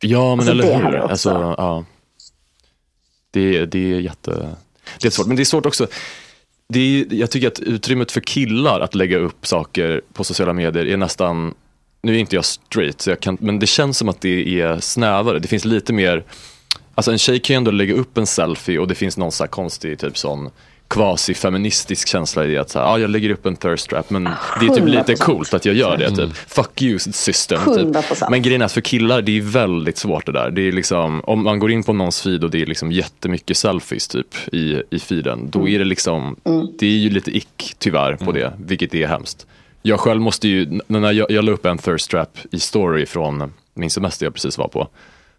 Ja men
Alltså, det
eller hur.
också.
Alltså, ja. det, det är jätte... Det är svårt. Men det är svårt också. Det är, jag tycker att utrymmet för killar att lägga upp saker på sociala medier är nästan nu är inte jag straight, så jag kan, men det känns som att det är snävare. Det finns lite mer, alltså en tjej kan ju ändå lägga upp en selfie och det finns någon så här konstig typ sån quasi-feministisk känsla i att så här, ah, jag lägger upp en thirst trap men det är typ lite
100%.
coolt att jag gör det. Typ. Fuck you system. Typ.
100%.
Men grejen är att för killar det är väldigt svårt det där. Det är liksom, om man går in på någons feed och det är liksom jättemycket selfies typ i, i feeden. Då är det liksom, det är ju lite ick tyvärr på det, vilket är hemskt. Jag själv måste ju, när jag, jag la upp en thirst trap i story från min semester jag precis var på.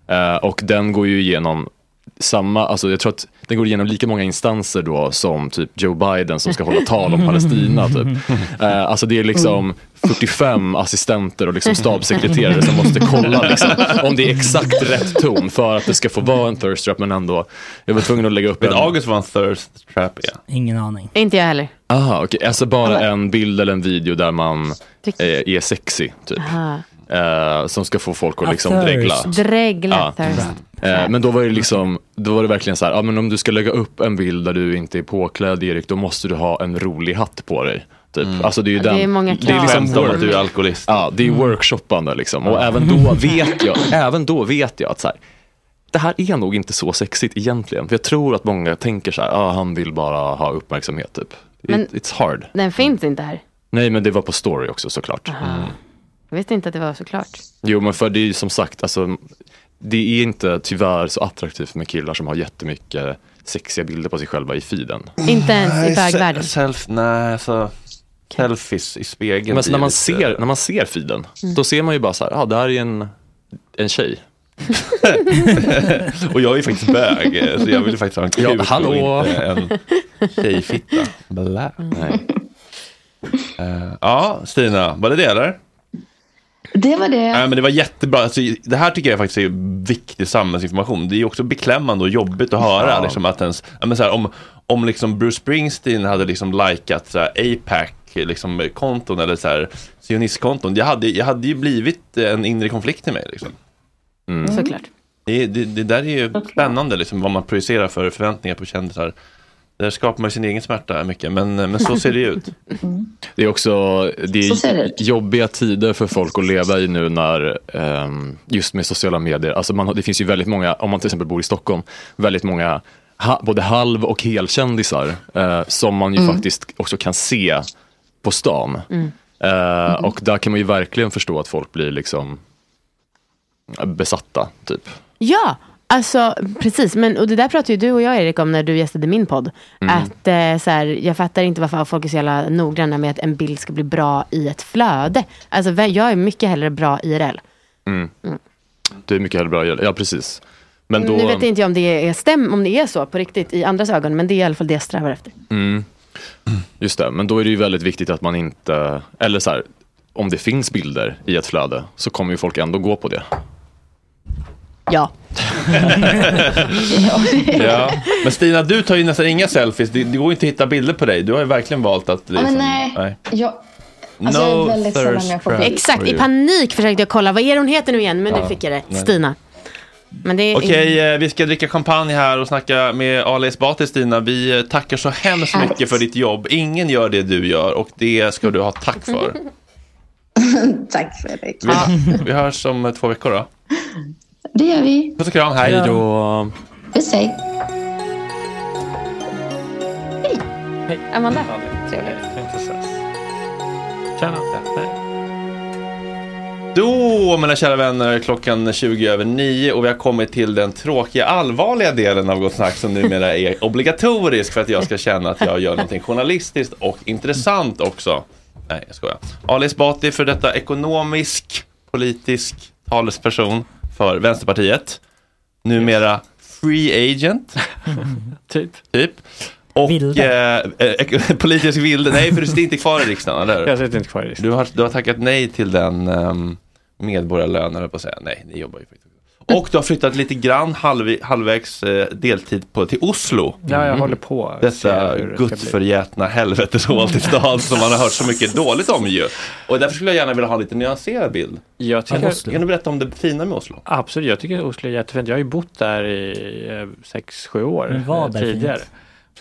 Eh, och den går ju igenom samma, alltså jag tror att den går igenom lika många instanser då som typ Joe Biden som ska hålla tal om Palestina. Typ. Eh, alltså det är liksom 45 assistenter och liksom stabssekreterare som måste kolla liksom, om det är exakt rätt ton för att det ska få vara en thirst trap men ändå, jag var tvungen att lägga upp
Vet
en...
August vad en thirst trap är?
Ingen aning.
Inte jag heller.
Aha, okej. Alltså bara en bild eller en video där man eh, är sexy, typ.
Aha.
Eh, som ska få folk att liksom dregla.
Dregla, thirst.
Eh, men då var det liksom, då var det verkligen så här, ja men om du ska lägga upp en bild där du inte är påklädd Erik, då måste du ha en rolig hatt på dig. Typ. Alltså det är ju
Det
den,
är många
det är
krav.
liksom work.
att du är alkoholist.
Ja, det är workshoppande liksom. Och även då vet jag, även då vet jag att så här, det här är nog inte så sexigt egentligen. För jag tror att många tänker så här, ah, han vill bara ha uppmärksamhet typ.
Men-
It, it's hard.
Den finns inte här.
Nej men det var på story också såklart.
Jag visste inte att det var så klart.
Jo men för det är ju som sagt, alltså, det är inte tyvärr så attraktivt med killar som har jättemycket sexiga bilder på sig själva i feeden.
Inte ens i bögvärlden.
Self, nej, alltså. Selfies i spegeln.
Men när man,
lite-
ser, när man ser feeden,
Mm.
då ser man ju bara så här, ja ah, där är en, en tjej.
och jag är ju faktiskt bög, så jag vill faktiskt ha en kuk
Ja, hallå.
och inte en tjejfitta. Blä. Nej. Eh, ja, Stina, var det det eller?
Det var det.
Nej, men det var jättebra. Alltså, det här tycker jag faktiskt är viktig samhällsinformation. Det är också beklämmande och jobbigt att höra.
Ja.
Liksom, att ens, ja, men så här, om, om liksom Bruce Springsteen hade liksom likat så här, APAC liksom, konton eller så här, sionistkonton. Jag hade, jag hade ju blivit en inre konflikt i mig. Liksom.
Mm.
Såklart.
Det, det, det där är ju spännande, liksom, vad man projicerar för förväntningar på kändisar. Där skapar man sin egen smärta mycket, men, men så ser det ut.
Det är också det
det
är
ut.
jobbiga tider för folk att leva i nu när, ehm, just med sociala medier, alltså man, det finns ju väldigt många, om man till exempel bor i Stockholm, väldigt många ha, både halv och helkändisar eh, som man ju
Mm.
faktiskt också kan se på stan.
Mm.
Eh, och där kan man ju verkligen förstå att folk blir liksom besatta, typ.
Ja, alltså precis. Men, och det där pratade ju du och jag Erik om när du gästade min podd.
Mm.
Att eh, så här, jag fattar inte varför folk är så jävla noggranna med att en bild ska bli bra i ett flöde. Alltså jag är mycket hellre bra IRL.
Mm. Det är mycket hellre bra, ja precis. Men då,
Nu vet jag inte om det, är stäm, om det är så på riktigt i andras ögon, men det är i alla fall det jag strävar efter.
Mm. Just det, men då är det ju väldigt viktigt att man inte, eller så här, om det finns bilder i ett flöde så kommer ju folk ändå gå på det.
Ja.
Ja. Men Stina, du tar ju nästan inga selfies. Det, det går ju inte att hitta bilder på dig. Du har ju verkligen valt att...
Ja, men nej. Jag, alltså, jag är
No
väldigt sällan
trap.
bild.
Exakt, i panik försökte jag kolla, vad är hon heter nu igen? Men
Ja,
nu fick jag det,
nej.
Stina. Men det är
Okej, eh, vi ska dricka champagne här och snacka med Ali Esbati, Stina. Vi eh, tackar så hemskt mycket för ditt jobb. Ingen gör det du gör och det ska du ha tack för.
Tack Fredrik.
Vi, vi hörs om eh, två veckor då.
Det gör vi.
Puss och kram, hej
Hej då!
Puss hej.
Amanda, trevligt.
Då, mina kära vänner, klockan 20 över 9 och vi har kommit till den tråkiga, allvarliga delen av Gott Snack som numera är obligatorisk för att jag ska känna att jag gör någonting journalistiskt och intressant också. Nej, jag skojar. Ali Esbati, för detta ekonomisk, politisk talesperson för Vänsterpartiet. Numera free agent.
Typ.
typ. Och
Vilde.
eh, eh, politisk vilde, nej för du sitter inte kvar i riksdagen, eller hur?
Jag sitter inte kvar i riksdagen.
Du har, du har tackat nej till den um, medborgarlönen, höll jag på att säga. Nej, ni jobbar ju faktiskt. Och du har flyttat lite grann halv, halvvägs eh, deltid på, till Oslo.
Ja, jag håller på.
Detta
det
gudsförgätna helveteshål till stad som man har hört så mycket dåligt om ju. Och därför skulle jag gärna vilja ha en lite nyanserad bild.
Jag tycker,
Kan du berätta om det fina med Oslo?
Absolut, jag tycker Oslo är jättefint. Jag har ju bott där i eh, sex, sju år eh, tidigare.
fint?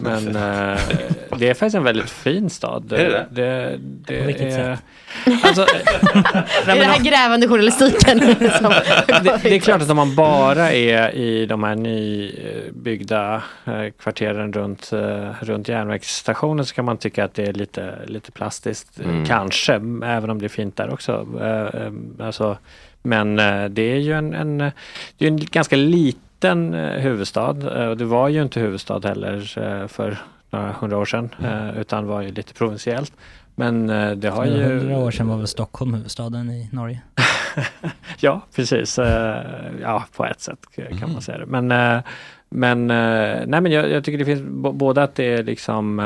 Men eh, det är faktiskt en väldigt fin stad.
Är det
det? det
På vilket
är,
sätt?
Alltså,
Det är den här grävande journalistiken. som-
det, det är klart att om man bara är i de här nybyggda eh, kvarteren runt, eh, runt järnvägsstationen så kan man tycka att det är lite, lite plastiskt. eh,
Mm.
Kanske, även om det är fint där också. Eh, eh, Alltså, men eh, det är ju en, en, det är en ganska liten eh, huvudstad. eh, det var ju inte huvudstad heller eh, för några hundra år sedan. eh, Utan var ju lite provinsiellt. Men det har ju...
Hundra år sedan var väl Stockholm huvudstaden i Norge.
Ja, precis. Ja, på ett sätt kan man säga det. Men, men, nej, men jag, jag tycker det finns både att det är liksom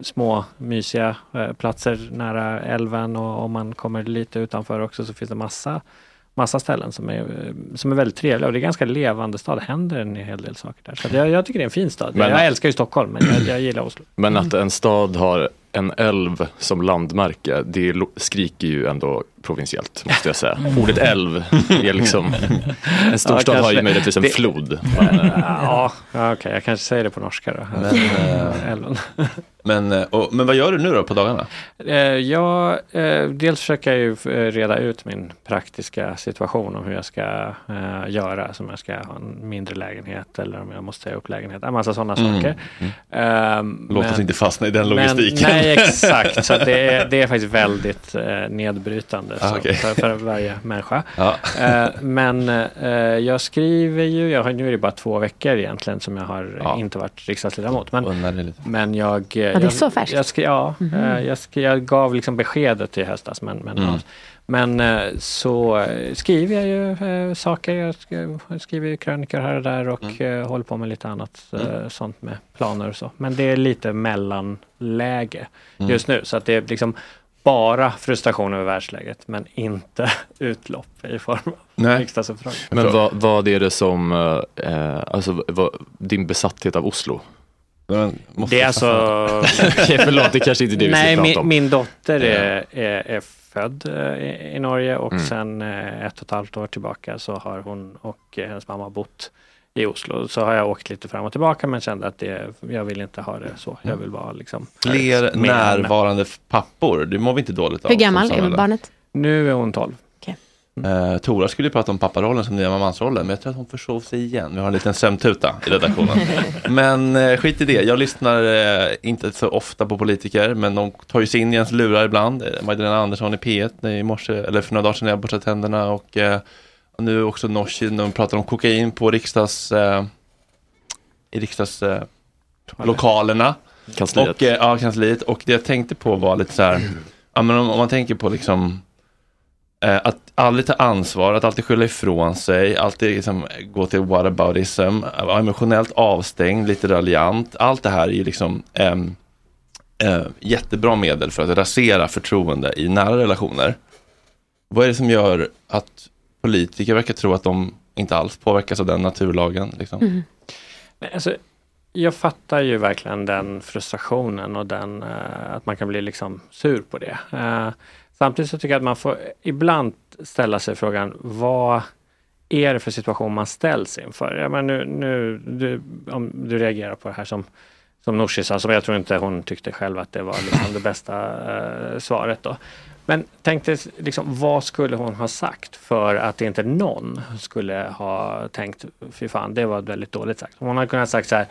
små mysiga platser nära älven och om man kommer lite utanför också så finns det massa massa ställen som är, som är väldigt trevliga och det är ganska levande stad. Det händer en hel del saker där. Så jag, jag tycker det är en fin stad.
Men-
jag älskar ju Stockholm men jag, jag gillar Oslo.
Men att en stad har en älv som landmärke, det skriker ju ändå provinsiellt, måste jag säga. Ordet älv är liksom, en storstad
Ja,
har ju möjligtvis en
Det-
flod.
Ja, ja, okej, jag kanske säger det på norska då.
Men, eh,
Älven.
Men, eh, och, men vad gör du nu då på dagarna?
Eh, Jag, dels försöker jag ju reda ut min praktiska situation om hur jag ska göra. Som jag ska ha en mindre lägenhet eller om jag måste säga upp lägenhet. En massa sådana
Mm,
saker. Ehm,
Låt oss
men-
inte fastna i den logistiken.
Men, nej, exakt. Så det, är, det är faktiskt väldigt eh, nedbrytande
Ah, okej.
för, för varje människa.
Ja.
Eh, men eh, jag skriver ju, jag har, nu är det bara två veckor egentligen som jag har
Ja.
inte varit riksdagsledamot. Men, men jag... eh,
det är
jag,
så färskt?
Jag, skri, ja,
Mhm.
eh, jag, skri, jag gav liksom beskedet i höstas. Men, men,
Mm.
ja. men eh, så skriver jag ju eh, saker. Jag sk- jag skriver ju krönikor här och där och
Mm.
eh, håller på med lite annat eh, sånt med planer och så. Men det är lite mellanläge
Mm.
just nu. Så att det är liksom bara frustration över världsläget men inte utlopp i form av
Nej.
riksdagsuppdrag.
men vad, vad är det som, eh, alltså vad, din besatthet av Oslo?
Det är
jag
alltså...
Okej, förlåt, det kanske inte är det vi ska
Nej,
prata
min,
om.
min dotter är, är, är född eh, i, i Norge och
Mm.
sen eh, ett och ett halvt år tillbaka så har hon och eh, hennes mamma bott i Oslo. Så har jag åkt lite fram och tillbaka men kände att det, jag vill inte ha det så. Jag vill vara liksom
Fler närvarande pappor, det mår vi inte dåligt av.
Hur gammal är barnet?
Nu är hon 12.
Eh, Tora skulle ju prata om papparollen som nya mansrollen, men jag tror att hon försov sig igen. Vi har en liten sömntuta i redaktionen. men eh, skit i det, jag lyssnar eh, inte så ofta på politiker, men de tar ju sig in i ens lurar ibland. Magdalena Andersson i P1 när i morse, eller för några dagar sedan när jag borstade tänderna och och nu också Nooshi de pratar om kokain på riksdags, eh, i riksdags eh, lokalerna.
Kansliet.
Och, eh, ja, kansliet. Och det jag tänkte på var lite så här, ja, men om, om man tänker på liksom eh, att aldrig ta ansvar, att alltid skylla ifrån sig, alltid liksom gå till whataboutism, vara emotionellt avstängd, lite raljant. Allt det här är ju liksom ehm, eh, jättebra medel för att rasera förtroende i nära relationer. Vad är det som gör att politiker verkar tro att de inte alls påverkas av den naturlagen? Liksom?
Mm.
Men Alltså, jag fattar ju verkligen den frustrationen och den eh, att man kan bli liksom sur på det. Eh, samtidigt så tycker jag att man får ibland ställa sig frågan vad är det för situation man ställs inför? Jag menar, nu, nu, du, om du reagerar på det här som som Nooshi sa, som jag tror inte hon tyckte själv att det var liksom det bästa eh, svaret då. Men tänk dig, liksom, vad skulle hon ha sagt för att inte någon skulle ha tänkt, fy fan, det var väldigt dåligt sagt. Hon hade kunnat sagt så här,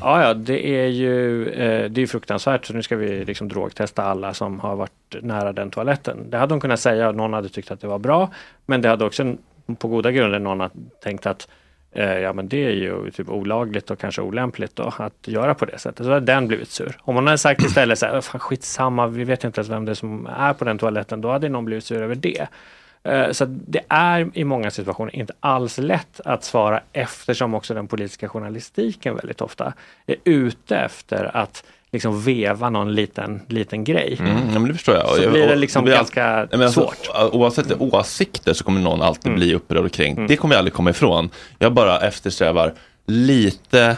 ja ja, det är ju eh, det är fruktansvärt så nu ska vi liksom drogtesta alla som har varit nära den toaletten. Det hade hon kunnat säga och någon hade tyckt att det var bra. Men det hade också på goda grunder någon tänkt att eh, Eh, ja men det är ju typ olagligt och kanske olämpligt då, att göra på det sättet. Så hade den blivit sur. Om hon hade sagt istället så här, fan skitsamma, vi vet inte ens vem det är som är på den toaletten, då hade någon blivit sur över det. Eh, så det är i många situationer inte alls lätt att svara eftersom också den politiska journalistiken väldigt ofta är ute efter att liksom veva någon liten, liten grej.
Mm, ja, men det förstår jag.
Så
Och-
blir det liksom
blir
ganska
all- alltså,
svårt.
Oavsett åsikter så kommer någon alltid bli upprörd och kränkt. Det kommer jag aldrig komma ifrån. Jag bara eftersträvar lite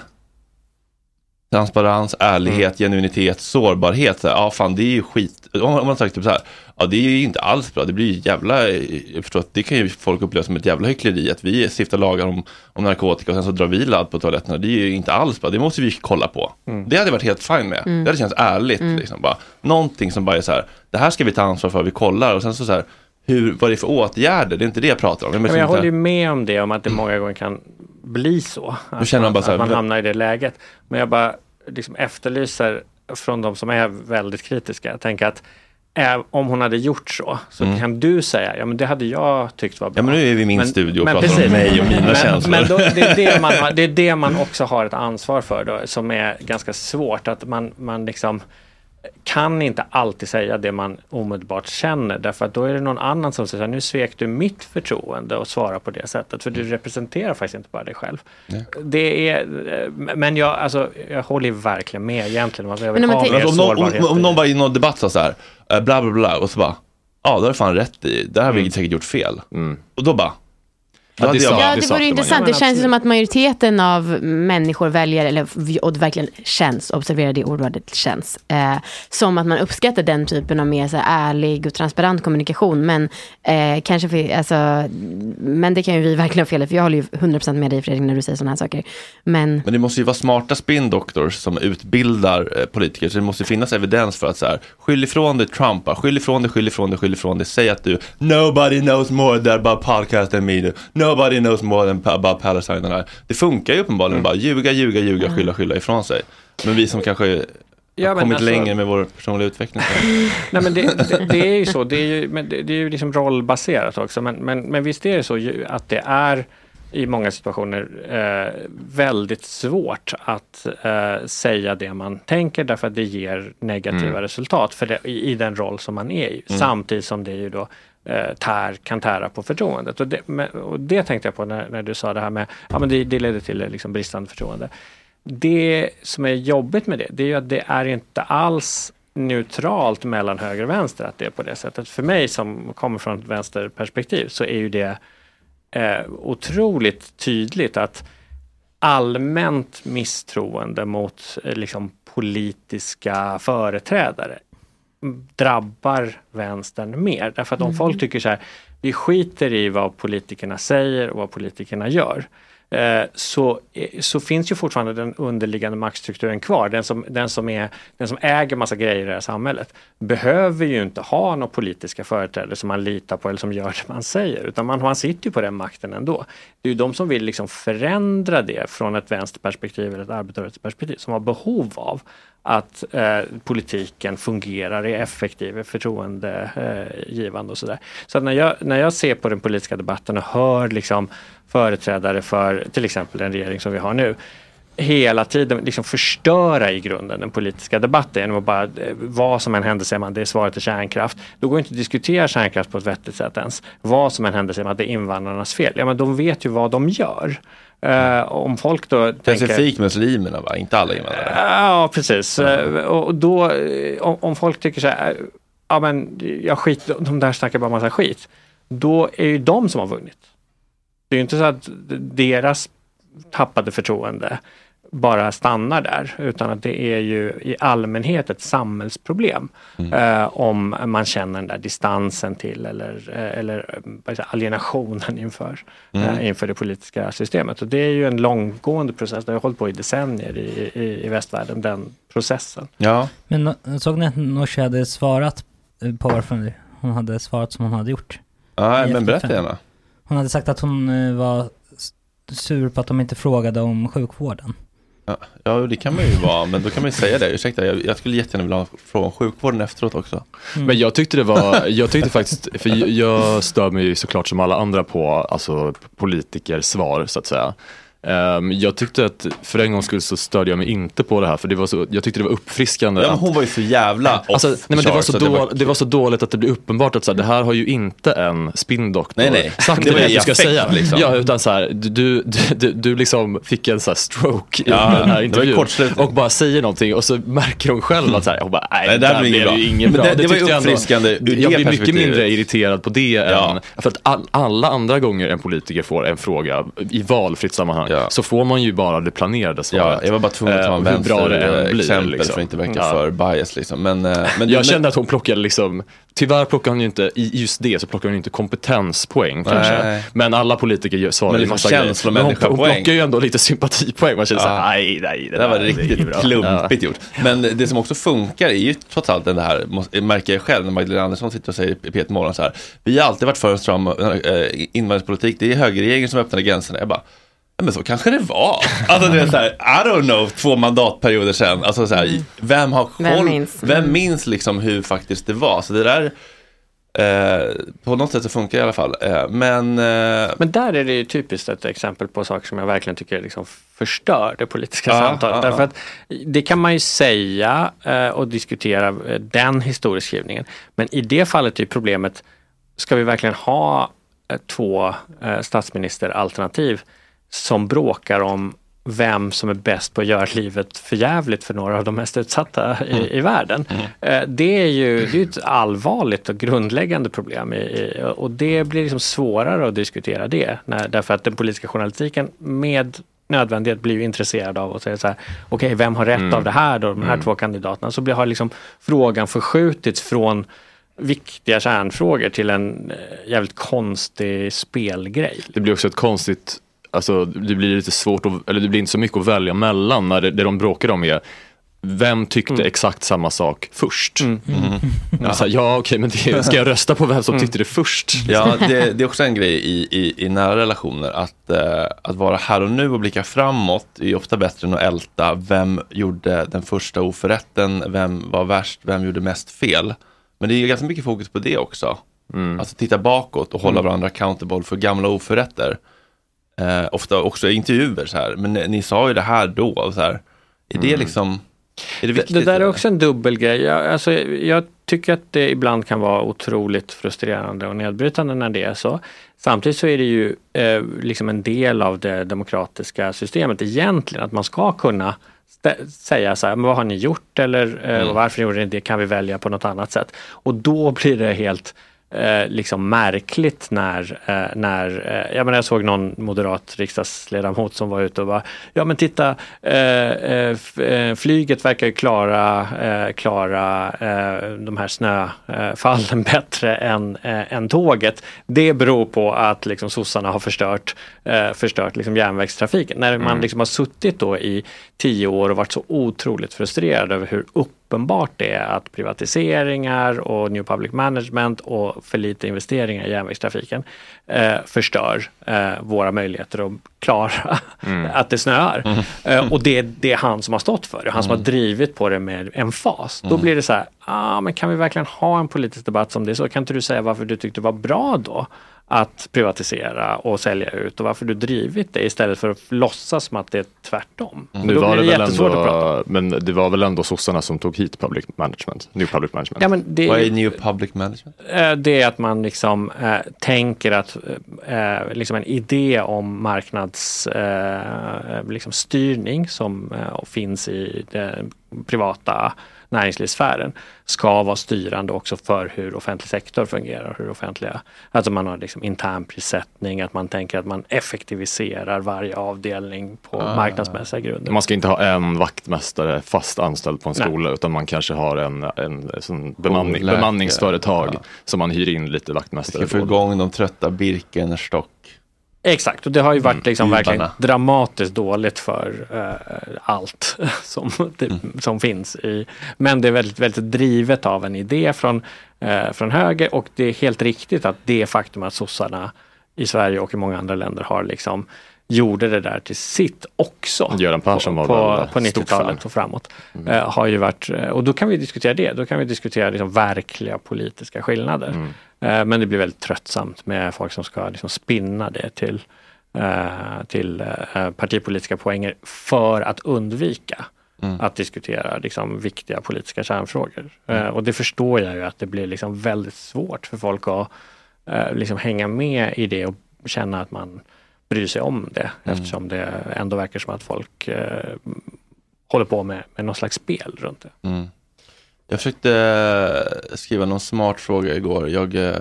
transparens, ärlighet, genuinitet, sårbarhet. Så här, ja, fan det är ju skit. Om man sagt typ så här, ja det är ju inte alls bra. Det blir ju jävla, jag förstår att det kan ju folk uppleva som ett jävla hyckleri. Att vi stiftar lagar om, om narkotika och sen så drar vi ladd på toaletterna. Det är ju inte alls bra. Det måste vi kolla på. Det hade jag varit helt fine med.
Mm.
Det hade känts ärligt.
Mm.
Liksom, bara. Någonting som bara är så här, det här ska vi ta ansvar för, vi kollar. Och sen så, så här, hur, vad är det för åtgärder? Det är inte det jag pratar om.
Men jag
liksom så
håller ju med om det, om att det många gånger kan bli så. Att,
känner man bara
att,
så här,
att man hamnar i det läget. Men jag bara liksom efterlyser från de som är väldigt kritiska, jag tänker att eh, om hon hade gjort så, så
Mm.
kan du säga, ja men det hade jag tyckt var bra.
Ja men nu är vi i min studio och pratar
precis.
om mig och mina
men,
känslor.
Men då, det, är det, man, det är det man också har ett ansvar för då, som är ganska svårt. Att man, man liksom kan inte alltid säga det man omedelbart känner därför att då är det någon annan som säger nu svek du mitt förtroende och svarar på det sättet för du representerar faktiskt inte bara dig själv. Det är, eh, men jag, alltså, jag håller verkligen med egentligen jag vill
Men
ha
Alltså, om, någon, om, om någon bara i någon debatt sa så här, eh, bla bla bla, och så bara, ja det har du fan rätt i, det här har vi säkert gjort fel. Och då bara, jag bara,
Ja, det vore intressant. Det känns som att majoriteten av människor väljer, eller, och det verkligen känns, observera det ordvalet känns, eh, som att man uppskattar den typen av mer så här, ärlig och transparent kommunikation. Men, eh, kanske för, alltså, men det kan ju vi verkligen ha fel för jag håller ju 100% med dig Fredrik när du säger sådana här saker. Men
Men det måste ju vara smarta spin doctors som utbildar eh, politiker. Så det måste finnas evidens för att så här, skyll ifrån dig Trump, skyll ifrån dig, skyll ifrån dig, skyll ifrån dig. Säg att du, nobody knows more about podcast than me. Nobody knows more than about Palestine. than I." Det funkar ju uppenbarligen bara, ljuga, ljuga, ljuga, skylla, skylla ifrån sig. Men vi som kanske har
Ja, men
kommit
alltså-
längre med vår personliga utveckling.
Nej men det, det, det är ju så, det är ju, men det, det är ju liksom rollbaserat också. Men, men, men visst är det så att det är i många situationer eh, väldigt svårt att eh, säga det man tänker därför att det ger negativa
Mm.
resultat för det, i, i den roll som man är i.
Mm.
Samtidigt som det ju då eh, tär, kan tära på förtroendet. Och det, men, och det tänkte jag på när, när du sa det här med, ja men det, det leder till eh, liksom bristande förtroende. Det som är jobbigt med det, det är ju att det är inte alls neutralt mellan höger och vänster att det är på det sättet. För mig som kommer från ett vänsterperspektiv så är ju det eh, otroligt tydligt att allmänt misstroende mot eh, liksom, politiska företrädare drabbar vänstern mer. Därför att om
Mm.
folk tycker så här, vi skiter i vad politikerna säger och vad politikerna gör. eh, Så, eh, så finns ju fortfarande den underliggande maktstrukturen kvar. Den som, den, som är, den som äger massa grejer i det här samhället behöver ju inte ha några politiska företrädare som man litar på eller som gör det man säger. Utan man, man sitter ju på den makten ändå. Det är ju de som vill liksom förändra det från ett vänsterperspektiv eller ett arbetarrörelseperspektiv som har behov av att eh, politiken fungerar, är effektiv, är förtroendegivande och sådär. Så att när jag, när jag ser på den politiska debatten och hör liksom företrädare för till exempel den regering som vi har nu hela tiden liksom förstöra i grunden den politiska debatten genom att bara, eh, vad som än händer säger man det är svaret är kärnkraft. Då går det inte att diskutera kärnkraft på ett vettigt sätt ens. Vad som än händer säger man att det är invandrarnas fel. Ja men de vet ju vad de gör. Eh, om folk då tänker...
Specifikt muslimerna va, inte alla invandrare.
Ja, precis. Eh, Och då, eh, om, folk tycker så här, ja men jag skit, de där snackar bara massa skit. Då är ju de som har vunnit. Det är ju inte så att deras tappade förtroende bara stannar där, utan att det är ju i allmänhet ett samhällsproblem. Eh, om man känner den där distansen till eller, eh, eller eh, alienationen inför,
Mm.
eh, inför det politiska systemet. Och det är ju en långgående process, det har hållit på i decennier i, i, i västvärlden, den processen.
Ja.
Men no- såg ni att Nooshi hade svarat eh, på varför hon hade svarat som hon hade gjort?
Ja,
I
men berätta gärna.
Hon hade sagt att hon eh, var sur på att de inte frågade om sjukvården.
Ja, det kan man ju vara, men då kan man ju säga det. Ursäkta, jag, jag skulle jättegärna vilja ha fråga om sjukvården efteråt också. Mm.
Men jag tyckte det var, jag tyckte faktiskt, för jag stör mig ju såklart som alla andra på alltså, politikers svar så att säga. Ehm, jag tyckte att för en gångs skull så störde jag mig inte på det här för det var så, jag tyckte det var uppfriskande.
Ja, men
att-
hon var ju så jävla off
Alltså, nej, men det, var så
så det
då,
var-
det var så dåligt att det blir uppenbart att så här, det här har ju inte en spindoktor
Nej, nej.
sagt
Det
dig
i
att du ska säga.
liksom.
Ja, utan så här, du, du, du, du liksom fick en så här stroke
Ja,
i den här
det
intervjun och bara säger någonting och så märker hon själv att så här, hon bara, nej,
Nej,
det
det
där blev ju
bra.
inget
Men
bra.
det- det var ju
ändå-
uppfriskande det
Jag blir mycket mindre irriterad på det
Ja.
än, för att all, alla andra gånger en politiker får en fråga i valfritt sammanhang så får man ju bara det planerade svaret.
Ja, jag var bara tvungen att ta en
Eh, det
vänster
blir,
exempel
liksom.
för att inte verka
Ja.
för bias liksom. Men, eh, men
jag
men-
kände att hon plockade liksom, tyvärr plockar hon ju inte, i just det så plockar hon ju inte kompetenspoäng kanske.
Nej.
Men alla politiker svarar ju
liksom
massa grejer. Men hon, hon plockar ju ändå lite sympatipoäng. Man känner
Ja.
såhär, nej, nej,
Det där var riktigt
bra."
klumpigt gjort. Men det som också funkar är ju trots allt den här, märker jag själv när Magdalena Andersson sitter och säger i P1 Morgon så här, vi har alltid varit för en stram invandringspolitik, det är högerregeringen som öppnade gränserna. Jag bara, "Ja, men så kanske det var. Alltså det är så här, I don't know, två mandatperioder sedan. Alltså så här, vem har koll?
Vem minns?
Vem
Mm.
minns liksom hur faktiskt det var? Så det där, eh, på något sätt så funkar det i alla fall. Eh, men, eh,
Men där är det ju typiskt ett exempel på saker som jag verkligen tycker liksom förstör det politiska
Ja,
samtalet.
ja,
Därför att det kan man ju säga eh, och diskutera eh, den historieskrivningen. Men i det fallet är ju problemet, ska vi verkligen ha eh, två eh, statsministeralternativ som bråkar om vem som är bäst på att göra livet förjävligt för några av de mest utsatta i, i världen. Eh, Det är ju det är ett allvarligt och grundläggande problem i, och det blir liksom svårare att diskutera det. När, därför att den politiska journalistiken med nödvändighet blir ju intresserad av att säga så här, okej vem har rätt
Mm.
av det här då, de här
Mm.
två kandidaterna. Så blir, har liksom frågan förskjutits från viktiga kärnfrågor till en eh, jävligt konstig spelgrej.
Det blir också ett konstigt, alltså det blir lite svårt, att, eller det blir inte så mycket att välja mellan när det, det de bråkar om är vem tyckte
Mm.
exakt samma sak först?
Mm.
Alltså, ja okej men det, ska jag rösta på vem som
Mm.
tyckte det först?
Ja, det, det är också en grej i, i, i nära relationer att, eh, att vara här och nu och blicka framåt är ofta bättre än att älta vem gjorde den första oförrätten, vem var värst, vem gjorde mest fel. Men det är ju ganska mycket fokus på det också. Alltså titta bakåt och hålla
Mm.
varandra accountable för gamla oförrätter. Eh, ofta också i intervjuer så här, men ni, ni sa ju det här då. Så här. Är det
Mm.
liksom, är det
Det,
viktigt?
det där är också en dubbel grej. Jag, alltså, jag tycker att det ibland kan vara otroligt frustrerande och nedbrytande när det är så. Samtidigt så är det ju eh, liksom en del av det demokratiska systemet egentligen att man ska kunna säga så här, men vad har ni gjort eller eh,
Mm.
varför gjorde ni det? Kan vi välja på något annat sätt? Och då blir det helt eh, liksom märkligt när, eh, när eh, jag, menar, jag såg någon moderat riksdagsledamot som var ute och bara, ja men titta, eh, eh, flyget verkar ju klara, klara de här snöfallen bättre än, än tåget. Det beror på att liksom, sossarna har förstört, förstört liksom, järnvägstrafiken. När man
Mm.
liksom har suttit då i tio år och varit så otroligt frustrerad över hur uppenbart det är att privatiseringar och new public management och för lite investeringar i järnvägstrafiken eh, förstör eh, våra möjligheter att klara
Mm.
att det snöar.
Mm.
Eh, och det, det är han som har stått för det, han som
Mm.
har drivit på det med emfas. Då
Mm.
blir det så här, ah, men kan vi verkligen ha en politisk debatt som det så? Kan inte du säga varför du tyckte det var bra då? Att privatisera och sälja ut och varför du drivit det istället för att låtsas som att det är tvärtom.
Mm. Nu
Då
var det
det
väl ändå, men det var väl ändå sossarna som tog hit public management, new public management.
Ja, men det-
Vad är new public management?
Eh, Det är att man liksom eh, tänker att eh, liksom en idé om marknads eh, liksom styrning som finns i den privata näringslivssfären ska vara styrande också för hur offentlig sektor fungerar. Hur offentliga, alltså man har liksom intern prissättning, att man tänker att man effektiviserar varje avdelning på
Ah.
marknadsmässiga grunder.
Man ska inte ha en vaktmästare fast anställd på en
Nej.
skola utan man kanske har en, en sån bemanning, bemanningsföretag
Ja.
som man hyr in lite
Vi
vaktmästare
ska få igång de trötta Birkenstock.
Exakt, och det har ju varit liksom
Uvarna.
verkligen dramatiskt dåligt för eh, allt som, det, som finns. i Men det är väldigt, väldigt drivet av en idé från, eh, från höger och det är helt riktigt att det faktum att sossarna i Sverige och i många andra länder har liksom gjorde det där till sitt också.
Göran Persson var
på, på
stort fan.
90-talet och framåt. Eh, har ju varit, och då kan vi diskutera det. Då kan vi diskutera liksom verkliga politiska skillnader.
Mm.
Eh, men det blir väldigt tröttsamt med folk som ska liksom spinna det till eh, till eh, partipolitiska poänger för att undvika
Mm.
att diskutera liksom, viktiga politiska kärnfrågor. Eh, och det förstår jag ju att det blir liksom väldigt svårt för folk att liksom hänga med i det och känna att man bryr sig om det eftersom det ändå verkar som att folk håller på med, med någon slags spel runt det.
Jag försökte eh, skriva någon smart fråga igår. Jag, eh,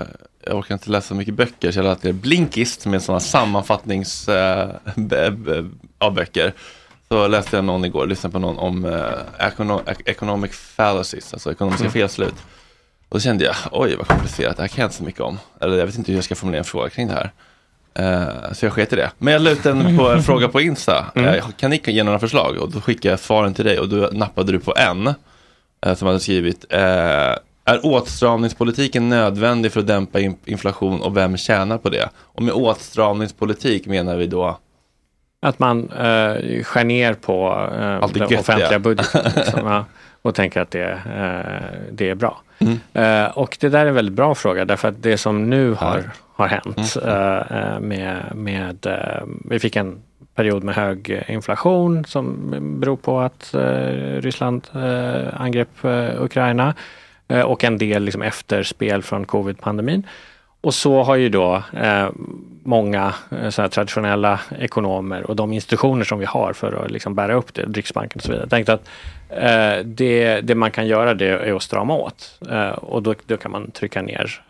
jag orkar inte läsa så mycket böcker så jag lät det Blinkist med sådana sammanfattnings eh, böcker. Så läste jag någon igår, lyssnade på någon om econo- ec- economic fallacies, alltså ekonomiska
Mm.
felslut. Och då kände jag, oj vad komplicerat, det här kan jag inte så mycket om. Eller jag vet inte hur jag ska formulera en fråga kring det här. Eh, så jag sket i det. Men jag la ut en på en fråga på Insta.
Mm.
Eh, kan ni ge några förslag? Och då skickade jag svaren till dig och då nappade du på en. Eh, som hade skrivit. Eh, är åtstramningspolitiken nödvändig för att dämpa in- inflation och vem tjänar på det? Och med åtstramningspolitik menar vi då
Att man eh, skär ner på eh, den
göttiga.
offentliga budgeten liksom, ja, och tänker att det, eh, det är bra.
Mm.
Eh, och det där är en väldigt bra fråga därför att det som nu har, har hänt
Mm.
eh, med, med vi fick en period med hög eh, inflation som beror på att eh, Ryssland eh, angrep eh, Ukraina och en del liksom efterspel från covid-pandemin. Och så har ju då eh, många eh, traditionella ekonomer och de institutioner som vi har för att liksom bära upp det, Riksbanken och så vidare, tänkt att eh, det, det man kan göra det är att strama åt och då, då kan man trycka ner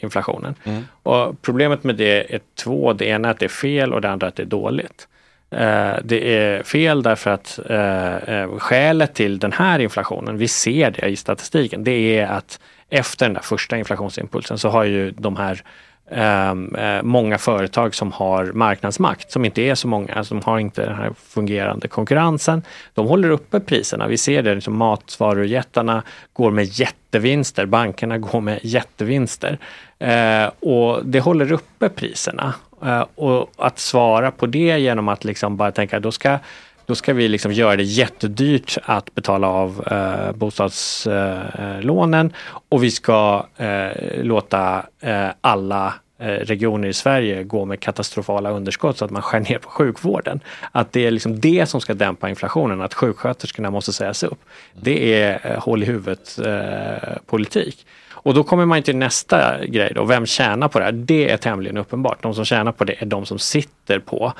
inflationen.
Mm.
Och problemet med det är två, det ena är att det är fel och det andra att det är dåligt. Eh, det är fel därför att eh, eh, skälet till den här inflationen, vi ser det i statistiken, det är att efter den där första inflationsimpulsen så har ju de här ehm, eh, många företag som har marknadsmakt, som inte är så många, alltså som har inte den här fungerande konkurrensen, de håller uppe priserna. Vi ser det, liksom matvarujättarna går med jättevinster, bankerna går med jättevinster. Eh, och det håller uppe priserna. Eh, och att svara på det genom att liksom bara tänka då ska då ska vi liksom göra det jättedyrt att betala av eh, bostadslånen och vi ska eh, låta eh, alla eh, regioner i Sverige gå med katastrofala underskott så att man skär ner på sjukvården. Att det är liksom det som ska dämpa inflationen, att sjuksköterskorna måste sägas upp. Det är eh, håll i huvudet eh, politik. Och då kommer man till nästa grej då, vem tjänar på det här? Det är tämligen uppenbart. De som tjänar på det är de som sitter på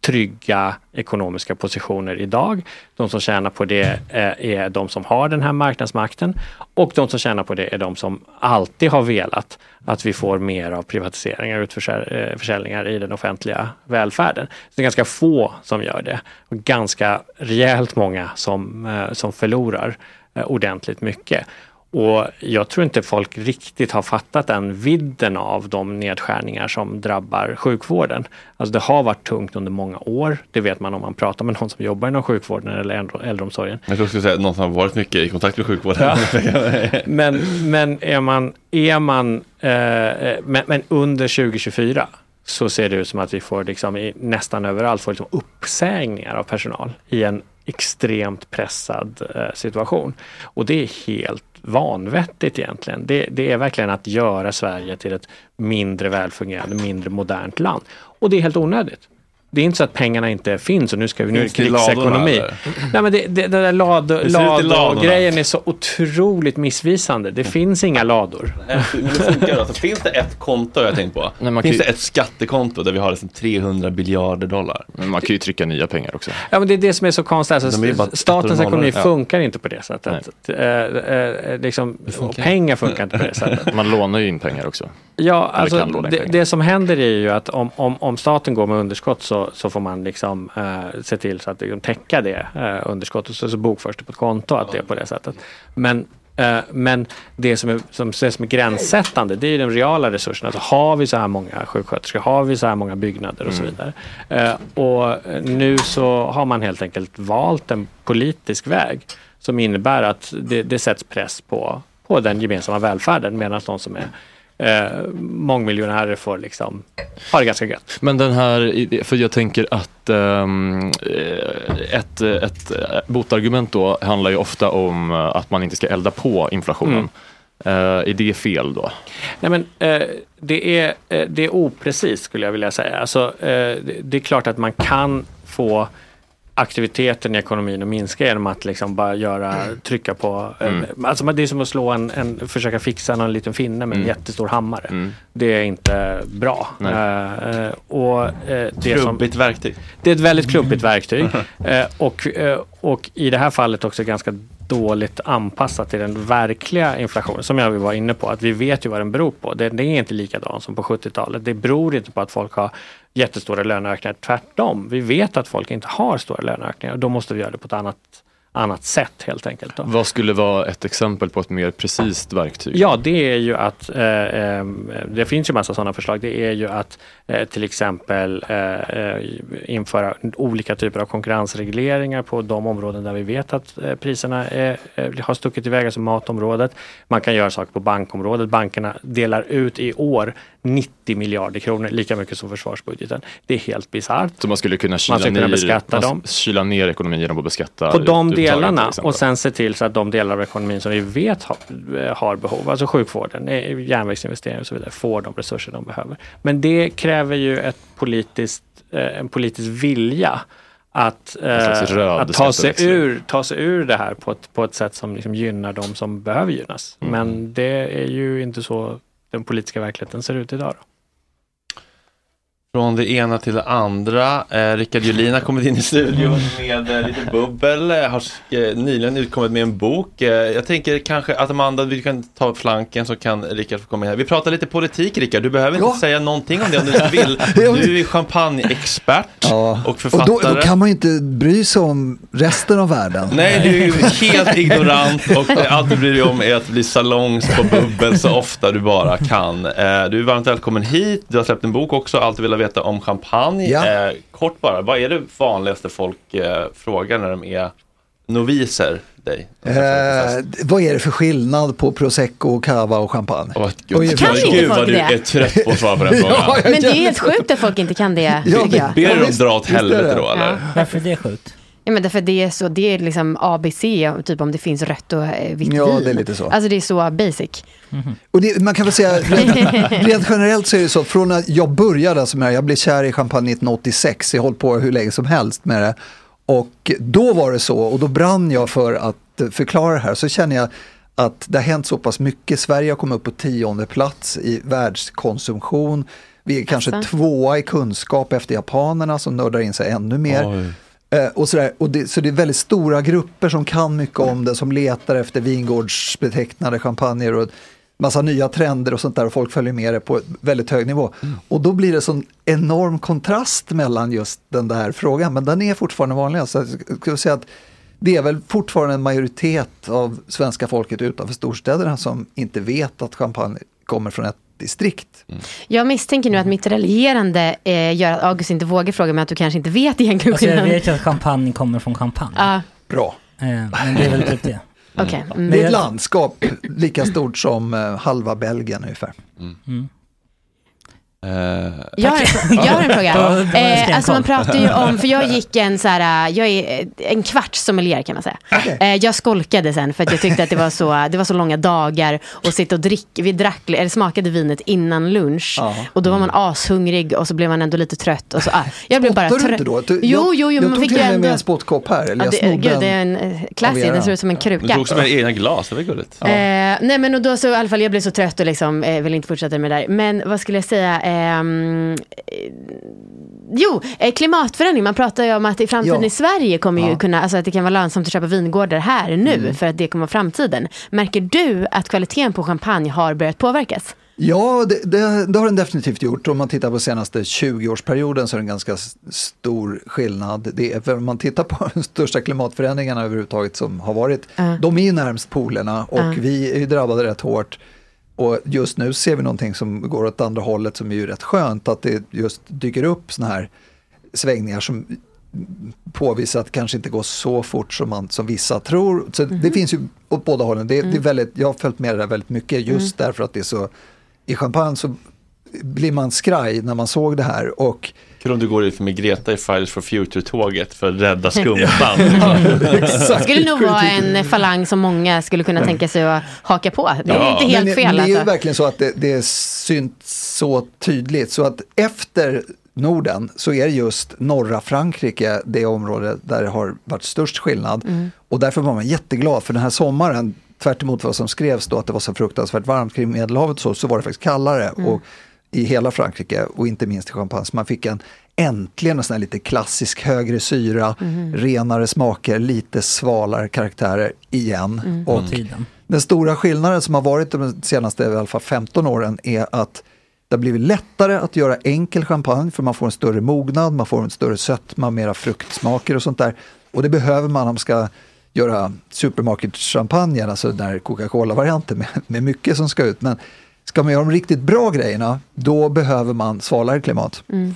trygga ekonomiska positioner idag. De som tjänar på det eh, är de som har den här marknadsmakten och de som tjänar på det är de som alltid har velat att vi får mer av privatiseringar och utförsäljningar eh, i den offentliga välfärden. Så det är ganska få som gör det och ganska rejält många som, eh, som förlorar ordentligt mycket. Och jag tror inte folk riktigt har fattat den vidden av de nedskärningar som drabbar sjukvården. Alltså det har varit tungt under många år. Det vet man om man pratar med någon som jobbar inom sjukvården eller äldre- äldreomsorgen.
Jag tror skulle säga någon som har varit mycket i kontakt med sjukvården.
Ja. Men, men är man, är man eh, men, men under 2024 så ser det ut som att vi får liksom nästan överallt får liksom uppsägningar av personal i en extremt pressad eh, situation. Och det är helt vanvettigt egentligen. Det, det är verkligen att göra Sverige till ett mindre välfungerande, mindre modernt land. Och det är helt onödigt. Det är inte så att pengarna inte finns och nu ska vi, nu det
det
krigsekonomi. Nej men det, det, det där lad,
Det ser ut i ladorna.
lador-grejen är så otroligt missvisande. Det finns inga lador.
Men det funkar då. Så finns det ett konto jag tänkt på?
Nej, man
finns
kan
det ett skattekonto där vi har liksom 300 biljarder dollar?
Men man kan ju trycka nya pengar också.
Ja, men det är det som är så konstigt. Alltså,
är
statens ekonomi
ja.
funkar inte på det sättet. Eh, eh, liksom, och pengar funkar inte på det sättet.
Man lånar ju in pengar också.
Ja,
Eller
alltså, det,
pengar.
det som händer är ju att om, om, om staten går med underskott så, så får man liksom eh, se till så att liksom, täcka det eh, underskottet. Så, så bokförs det på ett konto att det är på det sättet. Men, eh, men det som, är, som ses som är gränssättande det är de reala resurserna. Alltså, har vi så här många sjuksköterskor? Har vi så här många byggnader och så
Mm.
vidare? Eh, och nu så har man helt enkelt valt en politisk väg som innebär att det, det sätts press på, på den gemensamma välfärden medan de som är eh, mångmiljonärer får liksom ha det ganska gött.
Men den här, för jag tänker att eh, ett, ett eh, botargument då handlar ju ofta om eh, att man inte ska elda på inflationen.
Mm.
Eh, är det fel då?
Nej, men, eh, det, är, eh, det är oprecist skulle jag vilja säga. Alltså, eh, det, det är klart att man kan få aktiviteten i ekonomin att minska genom att liksom bara göra, trycka på. eh,
Mm.
Alltså, det är som att slå en, en, försöka fixa någon liten finne med en
Mm.
jättestor hammare.
Mm.
Det är inte bra. Eh, och, eh, det som,
Trubbigt verktyg.
det är ett väldigt klumpigt verktyg. Eh, och, och i det här fallet också ganska dåligt anpassat till den verkliga inflationen som jag var inne på. Att vi vet ju vad den beror på. Det, det är inte likadan som på 70-talet. Det beror inte på att folk har jättestora löneökningar. Tvärtom. Vi vet att folk inte har stora löneökningar och då måste vi göra det på ett annat, annat sätt helt enkelt. Då.
Vad skulle vara ett exempel på ett mer precis verktyg?
Ja, det är ju att eh, eh, det finns ju massa sådana förslag. Det är ju att eh, till exempel eh, eh, införa olika typer av konkurrensregleringar på de områden där vi vet att eh, priserna eh, har stuckit iväg, alltså matområdet. Man kan göra saker på bankområdet. Bankerna delar ut i år 90 miljarder kronor, lika mycket som försvarsbudgeten. Det är helt bisarrt.
Så man skulle kunna kyla,
Man ska kunna
ner,
beskatta
man
dem.
kyla ner ekonomin genom att beskatta
På de delarna och sen se till så att de delar av ekonomin som vi vet har, har behov, alltså sjukvården, eh, järnvägsinvesteringar och så vidare, får de resurser de behöver. Men det kräver ju ett politiskt, eh, en politisk vilja att, eh, att ta, sig ur, ta sig ur det här på ett, på ett sätt som liksom gynnar de som behöver gynnas.
Mm.
Men det är ju inte så den politiska verkligheten ser ut idag. Då.
Från det ena till det andra. Eh, Rickard Julin har kommit in i studion med eh, lite bubbel. Eh, har eh, nyligen utkommit med en bok. Eh, jag tänker kanske att Amanda, vi kan ta flanken så kan Rickard få komma in här. Vi pratar lite politik Rickard. Du behöver inte säga någonting om det om du inte vill. Du är champagneexpert och
Och
författare.
då, då kan man ju inte bry sig om resten av världen.
Nej, du är ju helt ignorant och allt du bryr dig om är att bli salongs på bubbel så ofta du bara kan. Eh, Du är varmt välkommen hit. Du har släppt en bok också, Allt du vill veta om champagne.
Ja.
Eh, Kort bara, vad är det vanligaste folk eh, frågar när de är noviser? Dig?
Eh, vad är det för skillnad på prosecco, cava och champagne?
gud.
Ungefär
Kan inte folk det?
trött på att svara på den frågan.
Ja,
Men det är helt sjukt att folk inte kan det,
Ja,
tycker jag.
Ber du dem dra åt
är
helvete då eller?
Varför är det sjukt?
Ja, men därför det är så, det är liksom ABC, typ om det finns rött och eh, vitt
Ja,
vin.
det är lite så.
Alltså det är så basic.
Och det, man kan väl säga, rent, rent generellt så är det så, från när jag började alltså med det jag blev kär i champagne 1986, jag har hållit på hur länge som helst med det. Och då var det så, och då brann jag för att förklara det här, så känner jag att det har hänt så pass mycket. Sverige har kommit upp på tionde plats i världskonsumtion. Vi är kanske
Asså.
tvåa i kunskap efter japanerna som nördar in sig ännu mer.
Oj.
Eh, och sådär. Och det, så det är väldigt stora grupper som kan mycket om det, som letar efter vingårdsbetecknade champagner och massa nya trender och sånt där och folk följer med det på väldigt hög nivå. Och då blir det sån enorm kontrast mellan just den där frågan, men den är fortfarande vanlig. Så jag skulle säga att det är väl fortfarande en majoritet av svenska folket utanför storstäderna som inte vet att champagne kommer från ett distrikt.
Jag misstänker nu att mitt raljerande eh, gör att August inte vågar fråga mig att du kanske inte vet egentligen
Alltså jag vet ju att champagne kommer från champagne.
Ja,
Bra.
Eh, Men det är väl typ det.
okej. Mm.
Det är ett landskap lika stort som eh, halva Belgien ungefär.
Eh,
Jag har, en, jag har en fråga. Eh, alltså man pratar ju om, för jag gick en så här, jag är en kvarts sommelier kan man säga. Eh, jag skolkade sen för att jag tyckte att det var så, det var så långa dagar och sitta och dricka, vi drack, eller smakade vinet innan lunch.
Ja.
Och då var man ashungrig och så blev man ändå lite trött. Och så, ah, jag blev bara
Spottar du
trött.
inte då? Du,
Jo,
jag,
jo, jo,
jag
men man
tog
fick
till och med en spottkopp här. Eller
Ja,
jag
det,
snodde
gud, det är
en.
en eh,
era.
den ser ut som en
Du
kruka.
tog också med egna glas, det var gulligt.
Eh, nej men och då så i alla fall jag blev så trött och liksom eh, ville inte fortsätta med det där. Men vad skulle jag säga? Ehm, eh, jo, klimatförändring. Man pratar ju om att i framtiden
Ja.
i Sverige kommer ju
Ja.
kunna, alltså att det kan vara lönsamt att köpa vingårdar här nu för att det kommer vara framtiden. Märker du att kvaliteten på champagne har börjat påverkas?
Ja, det, det, det har den definitivt gjort. Om man tittar på senaste 20-årsperioden så är det en ganska stor skillnad. Det är, om man tittar på de största klimatförändringarna överhuvudtaget som har varit,
Ja.
de är ju närmst polerna och
Ja.
vi är ju drabbade rätt hårt. Och just nu ser vi någonting som går åt andra hållet som är ju rätt skönt, att det just dyker upp såna här svängningar som påvisar att det kanske inte går så fort som, man, som vissa tror. Så det finns ju åt båda hållen. Det, det är väldigt, jag har följt med det där väldigt mycket just därför att det är så, i champagne så blir man skraj när man såg det här och
Kul om du går ut med Greta i Fridays for Future-tåget för att rädda skumpan.
Det skulle nog vara en falang som många skulle kunna tänka sig att haka på. Det är inte helt
Men
fel.
Det är ju
Alltså.
verkligen så att det, det syns så tydligt. Så att efter Norden så är just norra Frankrike det område där det har varit störst skillnad.
Mm.
Och därför var man jätteglad för den här sommaren, tvärt emot vad som skrevs då att det var så fruktansvärt varmt kring Medelhavet så, så var det faktiskt kallare
Mm.
och, i hela Frankrike och inte minst i Champagne. Så man fick en äntligen en sån här lite klassisk högre syra,
Mhm.
renare smaker, lite svalare karaktärer igen.
Mm.
Och
tiden.
den stora skillnaden som har varit de senaste i alla fall 15 åren är att det har blivit lättare att göra enkel champagne för man får en större mognad, man får en större sötma, mera fruktsmaker och sånt där. Och det behöver man om man ska göra supermarket-champagne, alltså den här Coca-Cola-varianten med, med mycket som ska ut. Men ska man göra de riktigt bra grejerna, då behöver man svalare klimat.
Mm.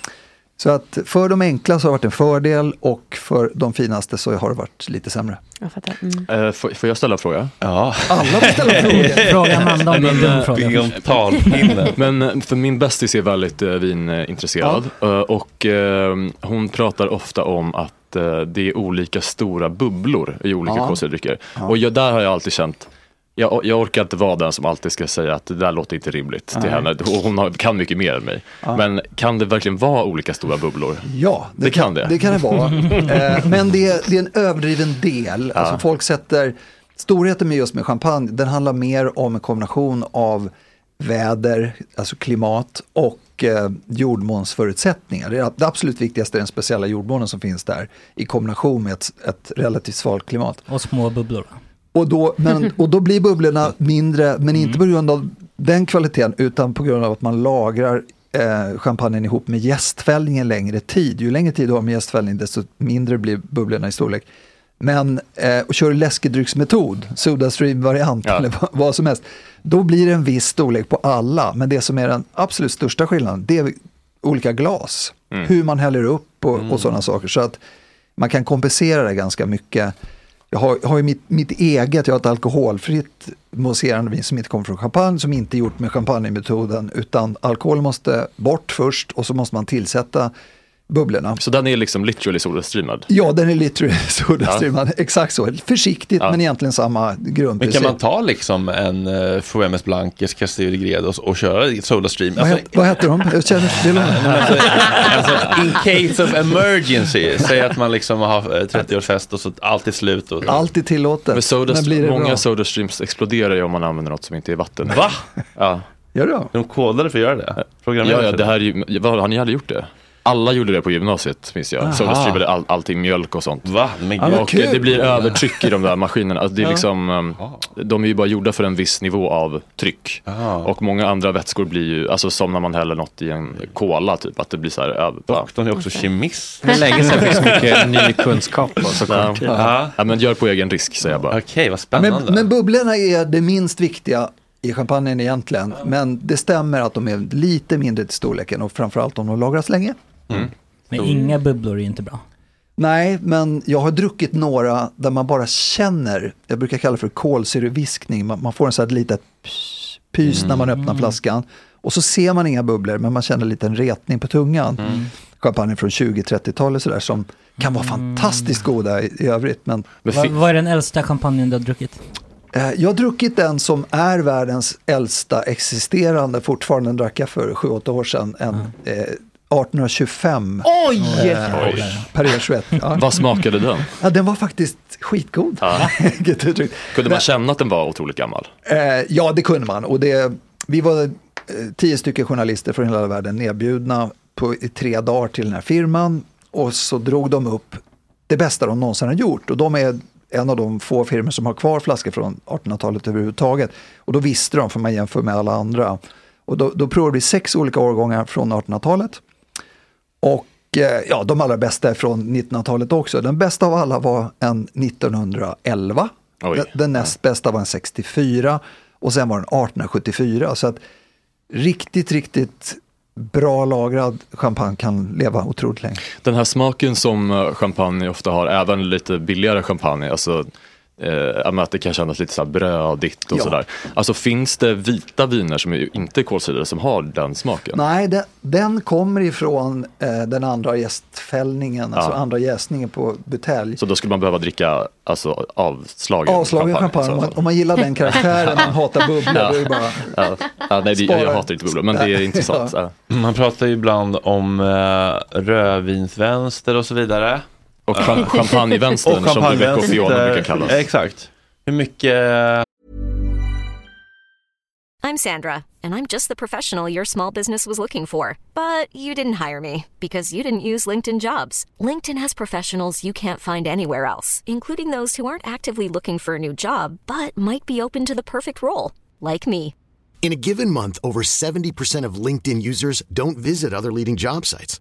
Så att för de enkla så har det varit en fördel och för de finaste så har det varit lite sämre.
Jag fattar. Mm.
Eh, får, får jag ställa en fråga?
Ja.
Alla får ställa frågor.
Fråga Amanda om det är en dum fråga.
Bygga om talpinnen.
Men eh, för min bästis är väldigt eh, vinintresserad Eh, och eh, hon pratar ofta om att eh, det är olika stora bubblor i olika
Ja.
kolsyrerdrycker.
Ja.
Och jag, där har jag alltid känt jag, jag orkar inte vara den som alltid ska säga att det där låter inte rimligt till
Nej.
henne. Hon har, kan mycket mer än mig.
Ja.
Men kan det verkligen vara olika stora bubblor?
Ja,
Det kan det.
Det kan det vara. eh, men det är, det är en överdriven del.
Ja.
Alltså folk sätter, storheten med just med champagne, den handlar mer om en kombination av väder, alltså klimat och eh, jordmånsförutsättningar. Det, är det absolut viktigaste är den speciella jordmånen som finns där i kombination med ett, ett relativt svalt klimat.
Och små bubblor.
Och då, men, och då blir bubblorna mindre, men inte på grund av den kvaliteten utan på grund av att man lagrar eh, champagnen ihop med jästfällning en längre tid. Ju längre tid du har med jästfällning desto mindre blir bubblorna i storlek. Men eh, och kör du läskedrycksmetod, Sodastream-variant
Ja.
eller vad, vad som helst, då blir det en viss storlek på alla. Men det som är den absolut största skillnaden, det är olika glas.
Mm.
Hur man häller upp och, och sådana saker. Så att man kan kompensera det ganska mycket. Jag har, jag har ju mitt, mitt eget, jag har ett alkoholfritt mousserande vin som inte kommer från champagne, som inte är gjort med champagnemetoden, utan alkohol måste bort först och så måste man tillsätta bubblorna.
Så den är liksom literally solastreamad?
Ja, den är literally sodastreamad, exakt så. Försiktigt men egentligen samma
Men
grundprincip.
kan man ta liksom en uh, Fouemes Blancas Castillo de Gredo och, och köra i Sodastream?
vad, het, vad heter de? Jag känner till dem.
alltså, alltså, in case of emergency, säg att man liksom har eh, 30-årsfest och så allt är slut. Och,
Allt är tillåtet.
Men soda,
men blir det
många
bra?
sodastreams exploderar ju om man använder något som inte är vatten.
Va?
Ja.
Gör det?
De kodade för att göra det?
Ja, ja, det här är ju, vad, har ni aldrig gjort det? Alla gjorde det på gymnasiet, minns jag. Sodastreamade all, allting, mjölk och sånt.
Va? Men
men
och
kul.
det blir övertryck i de där maskinerna. Alltså det är
Ja.
liksom, um, de är ju bara gjorda för en viss nivå av tryck.
Ah.
Och många andra vätskor blir ju, alltså som när man häller något i en cola typ, att det blir så här över.
Doktorn är också kemist.
Det är länge sedan det finns mycket ny kunskap på så kort tid.
Ja.
Ja, men gör på egen risk säger jag bara.
Okej, vad
Men,
spännande.
men bubblorna är det minst viktiga i champagnen egentligen. Men det stämmer att de är lite mindre till storleken och framförallt om de lagras länge.
Men inga bubblor är inte bra.
Nej, men jag har druckit några där man bara känner, jag brukar kalla det för kolsyreviskning, man, man får en sån här litet pys, pys när man öppnar flaskan. Och så ser man inga bubblor, men man känner lite en retning på tungan. Champagne från 20-30-talet sådär som kan vara fantastiskt goda i, i övrigt. Men
Men
Va,
fi-
vad är den äldsta champagnen du har druckit?
eh, jag har druckit den som är världens äldsta existerande, fortfarande drack jag för 7-8 år sedan, en eh, 1825
Oj!
eh, Perrier 21. Ja.
Vad smakade den?
ja, den var faktiskt skitgod.
Ja. Kunde man känna att den var otroligt gammal?
Eh, ja, det kunde man. Och det, vi var eh, tio stycken journalister från hela världen nedbjudna på, i tre dagar till den här firman. Och så drog de upp det bästa de någonsin har gjort. Och de är en av de få firmor som har kvar flaskor från 1800-talet överhuvudtaget. Och då visste de, för man jämför med alla andra. Och då, då provade vi sex olika årgångar från 1800-talet. Och eh, ja, de allra bästa är från 1900-talet också. Den bästa av alla var en 1911.
Oj.
Den, den näst bästa var en 64 och sen var den 1874. Så att riktigt, riktigt bra lagrad champagne kan leva otroligt länge.
Den här smaken som eh, champagne ofta har, även lite billigare champagne, alltså eh, att det kan kännas lite så här brödigt och
Ja.
sådär. Alltså finns det vita viner som är inte kolsyrade som har den smaken?
Nej, den, den kommer ifrån eh, den andra gästfällningen, alltså
Ja.
andra jäsningen på butelj.
Så då skulle man behöva dricka alltså, avslagen
Avslagen champagne, om man, om man gillar den karaktären, man hatar bubblor,
Ja.
då är det bara...
Ja. Ja, nej, det, jag hatar inte bubblor, men det är intressant.
Man pratar ju ibland om eh, rödvinsvänster och så vidare.
Och cham- champagnevänstern,
Och
som Rebecca och Fiona brukar kallas.
Exakt. Hur mycket...
I'm Sandra, and I'm just the professional your small business was looking for. But you didn't hire me because you didn't use LinkedIn jobs. LinkedIn has professionals you can't find anywhere else, including those who aren't actively looking for a new job but might be open to the perfect role, like me.
In a given month, over 70% of LinkedIn users don't visit other leading job sites.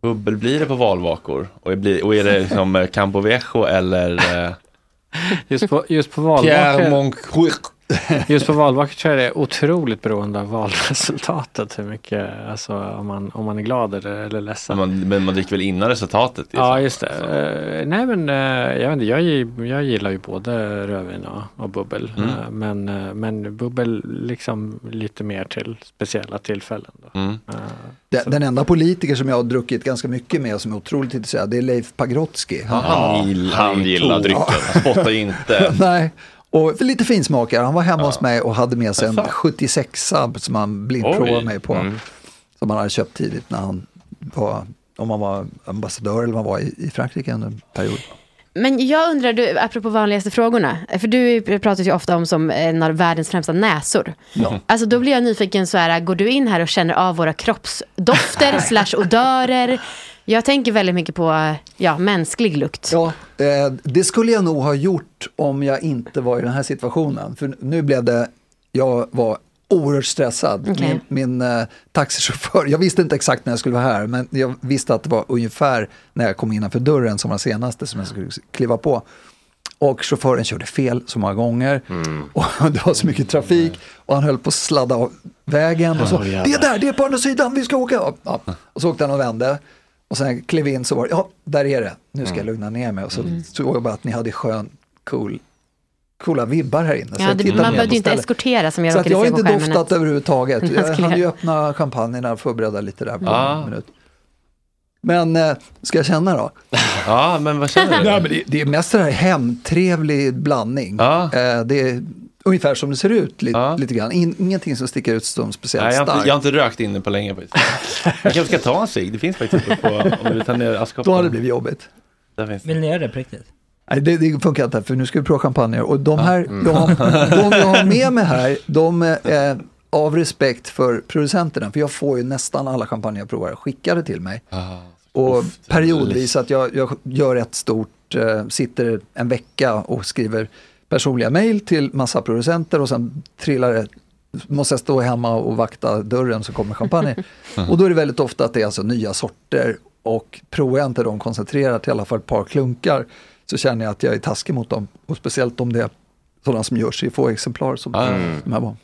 Bubbel blir det på valvakor? Och, blir, och är det liksom eh, Campo Viejo eller... Eh,
Just på, just på
Pierre
valvakor,
Moncuir?
Just på valvakor tror jag det är otroligt beroende av valresultatet. Hur mycket, alltså om man, om man är glad eller, eller ledsen.
Men man, men man dricker väl innan resultatet?
Ja, just det. Eh, nej, men eh, jag, vet inte, jag, jag gillar ju både rödvin och, och bubbel.
Mm.
Eh, men, men bubbel liksom lite mer till speciella tillfällen. Då.
Mm.
Den, den enda politiker som jag har druckit ganska mycket med som är otroligt intresserad, det är Leif Pagrotsky. Han,
han gillar,
han gillar drycken.
Han spottar inte.
Nej, och för lite finsmakare. Han var hemma hos mig och hade med sig en 76 som han blindprovade mig på.
Mm.
Som han hade köpt tidigt när han var, om han var ambassadör eller vad han var i, i Frankrike under en period.
Men jag undrar, du, apropå vanligaste frågorna, för du pratar ju ofta om som en av världens främsta näsor.
Ja.
Alltså då blir jag nyfiken så här, går du in här och känner av våra kroppsdofter slash odörer? Jag tänker väldigt mycket på, ja, mänsklig lukt.
Ja, eh, det skulle jag nog ha gjort om jag inte var i den här situationen. För nu blev det, jag var oerhört stressad.
Okej.
Min, min eh, taxichaufför, jag visste inte exakt när jag skulle vara här, men jag visste att det var ungefär när jag kom innanför dörren som var senaste som jag skulle kliva på. Och chauffören körde fel så många gånger. Och det var så mycket trafik. Och han höll på att sladda av vägen. Och så,
jävlar.
det är där, det är på andra sidan, vi ska åka. Ja. Och så åkte han och vände. Och sen klev in så var det, ja, där är det. Nu ska jag lugna ner mig. Och så såg jag bara att ni hade skön, cool, coola vibbar här inne. Så
Ja,
jag
det, man behövde
på
inte eskortera som jag
Så att
råkade
jag har
se på
inte doftat överhuvudtaget. Jag hann ju öppna champagnen och förbereda lite där på
Ah.
en minut. Men eh, ska jag känna då?
Ja, men vad känner du?
Nej, men det, det är mest det här hemtrevlig blandning.
Ja.
Eh, det är ungefär som det ser ut li,
Ja.
lite grann. In, ingenting som sticker ut som speciellt
Nej, jag, har
starkt.
inte, jag har inte rökt inne på länge faktiskt. Jag kanske ska ta en cigg. Det finns faktiskt uppe på, om du vill ta ner askkoppen.
Då hade det blivit jobbigt.
Där finns det.
Vill ni göra det på riktigt?
Nej, det, det funkar inte, för nu ska vi prova champagne. Och de
Ja.
här,
Mm.
de, de jag har med mig här, de är av respekt för producenterna, för jag får ju nästan alla champagne jag provar skickade till mig.
Ah,
Och
uff,
periodvis att jag, jag gör ett stort, eh, sitter en vecka och skriver personliga mejl till massa producenter och sen trillar det, måste jag stå hemma och vakta dörren så kommer champagne. och då är det väldigt ofta att det är alltså nya sorter och provar jag inte dem koncentrerat i alla fall ett par klunkar så känner jag att jag är taskig mot dem. Och speciellt om det är sådana som görs i få exemplar som
Mm.
de här var.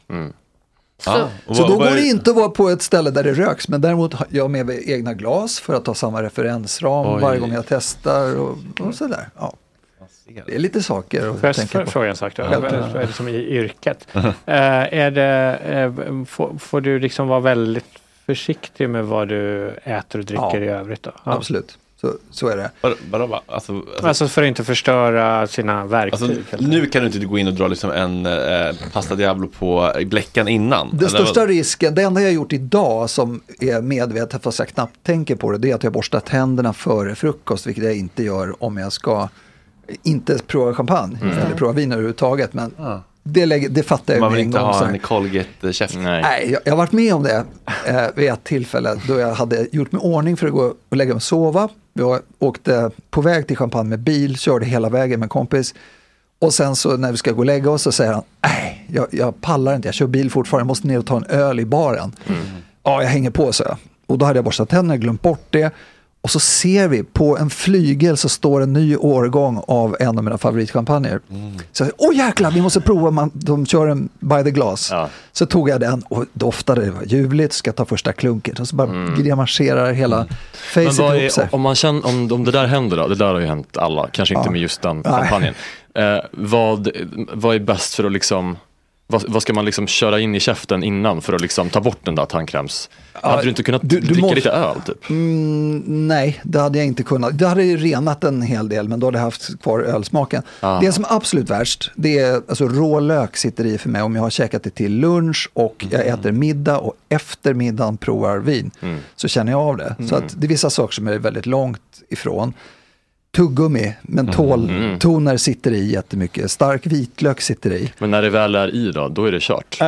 Ja, och
Så
vad-
då
vad
går
är-
det inte att vara på ett ställe där det röks, men däremot har jag med mig egna glas för att ha samma referensram
Oj.
varje gång jag testar och, och sådär. Ja. Det är lite saker att
Får jag
tänka på.
fråga en sak då?
Ja.
Vad är det som i yrket? Eh, är det, eh, får, får du liksom vara väldigt försiktig med vad du äter och dricker
Ja.
i övrigt då?
Absolut, så, så är det.
Bara, alltså,
Alltså för att inte förstöra sina verktyg.
Alltså, nu kan du inte gå in och dra liksom en eh, pasta diablo på bläckan innan.
Den största
vad?
risken, det enda jag har gjort idag som är medvetet fast jag knappt tänker på det, det är att jag borstar tänderna före frukost, vilket jag inte gör om jag ska inte prova champagne
Mm.
eller prova vin överhuvudtaget. Men det, lägger, det fattar jag
Man vill
en
inte ha en Colgate-käft.
Nej, jag, jag har varit med om det eh, vid ett tillfälle då jag hade gjort mig ordning för att gå och lägga mig och sova. Jag åkte på väg till Champagne med bil, körde hela vägen med en kompis. Och sen så när vi ska gå och lägga oss så säger han, nej, jag, jag pallar inte, jag kör bil fortfarande, jag måste ner och ta en öl i baren. Ja, jag hänger på, så jag. Och då hade jag borstat tänderna, glömt bort det. Och så ser vi på en flygel så står en ny årgång av en av mina favoritchampagner. Så jag, åh jäklar, vi måste prova, man, de kör en by the glass. Så tog jag den och doftade, det var ljuvligt, ska jag ta första klunket. Och så bara mm. grimaserar hela
Men
facet ihop sig.
är, om, man känner, om, om det där händer då, det där har ju hänt alla, kanske inte
Ja.
med just den
Nej.
kampanjen. Eh, vad, vad är bäst för att liksom, vad, vad ska man liksom köra in i käften innan för att liksom ta bort den där tandkräms? hade du inte kunnat
du- du
dricka
måste-
lite öl typ?
Mm, nej, det hade jag inte kunnat. Det hade ju renat en hel del, men då hade jag haft kvar ölsmaken.
Ah.
Det som är absolut värst, det är alltså rå lök sitter i för mig om jag har käkat det till lunch och jag äter middag och efter middagen provar vin.
Mm.
Så känner jag av det. Så att det är vissa saker som är väldigt långt ifrån. Tuggummi, mentoltoner sitter i jättemycket. Stark vitlök sitter i.
Men när det väl är i då, då är det kört.
Eh,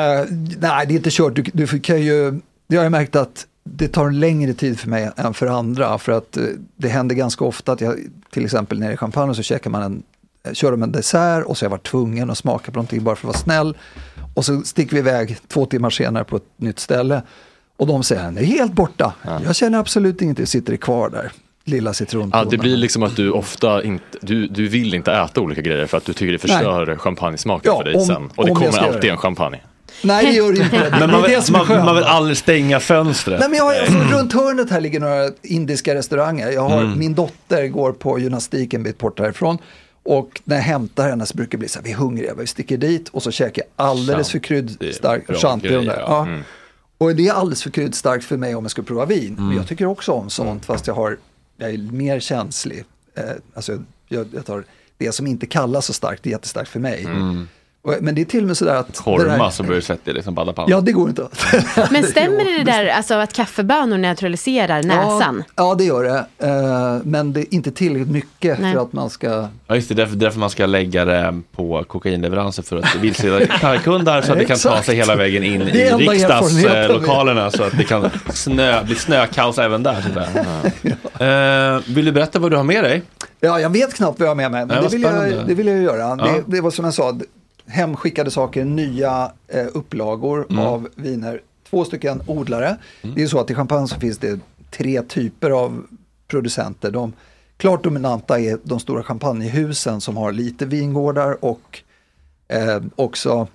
nej, det är inte kört. Du, du kan ju, det har jag märkt att det tar en längre tid för mig än för andra. För att eh, det händer ganska ofta att jag, till exempel nere i Champagne så käkar man en, eh, kör de en dessert och så har jag varit tvungen att smaka på någonting bara för att vara snäll. Och så sticker vi iväg två timmar senare på ett nytt ställe. Och de säger, den är helt borta. Jag känner absolut ingenting, sitter det kvar där. Lilla citrontonen.
Ja, det blir liksom att du ofta inte, du, du vill inte äta olika grejer för att du tycker det förstör champagnesmaken
Ja,
för dig
om-
sen. Och det kommer alltid
det.
en champagne.
Nej, det gör det inte.
Men man
det är
vill, man, man vill aldrig stänga fönstret.
Nej, men jag har, alltså, runt hörnet här ligger några indiska restauranger. Jag har,
Mm.
Min dotter går på gymnastik en bit bort härifrån. Och när jag hämtar henne så brukar det bli så här, vi är hungriga, vi sticker dit och så käkar jag alldeles för kryddstark
bra
champignon där. Ja.
ja. Mm.
Och det är alldeles för kryddstarkt för mig om jag ska prova vin. Men
Mm.
jag tycker också om sånt, fast jag, har, jag är mer känslig. Eh, alltså, jag, jag tar det som inte kallas så starkt, det är jättestarkt för mig.
Mm.
Men det är till och med sådär att... det
Korma
där-
så börjar du sätta i liksom.
Ja, det går inte.
Men stämmer det där alltså, att kaffebönor neutraliserar näsan?
Ja, ja det gör det. Eh, men det är inte tillräckligt mycket
Nej.
för att man ska...
Ja just det, därför, därför man ska lägga det på kokainleveranser för att vilseleda knarkkundar så att det kan ta sig hela vägen in
Det
i
är
riksdagslokalerna så att det kan snö, bli snökaos även där. Så där. Eh, vill du berätta vad du har med dig?
Ja, jag vet knappt vad jag har med mig, men
Ja,
det, vill jag, det vill jag göra.
Ja.
Det, det var som jag sa, hemskickade saker, nya eh, upplagor
Mm.
av viner. Två stycken odlare. Det är så att i champagne så finns det tre typer av producenter. De klart dominanta är de stora champagnehusen som har lite vingårdar och eh, också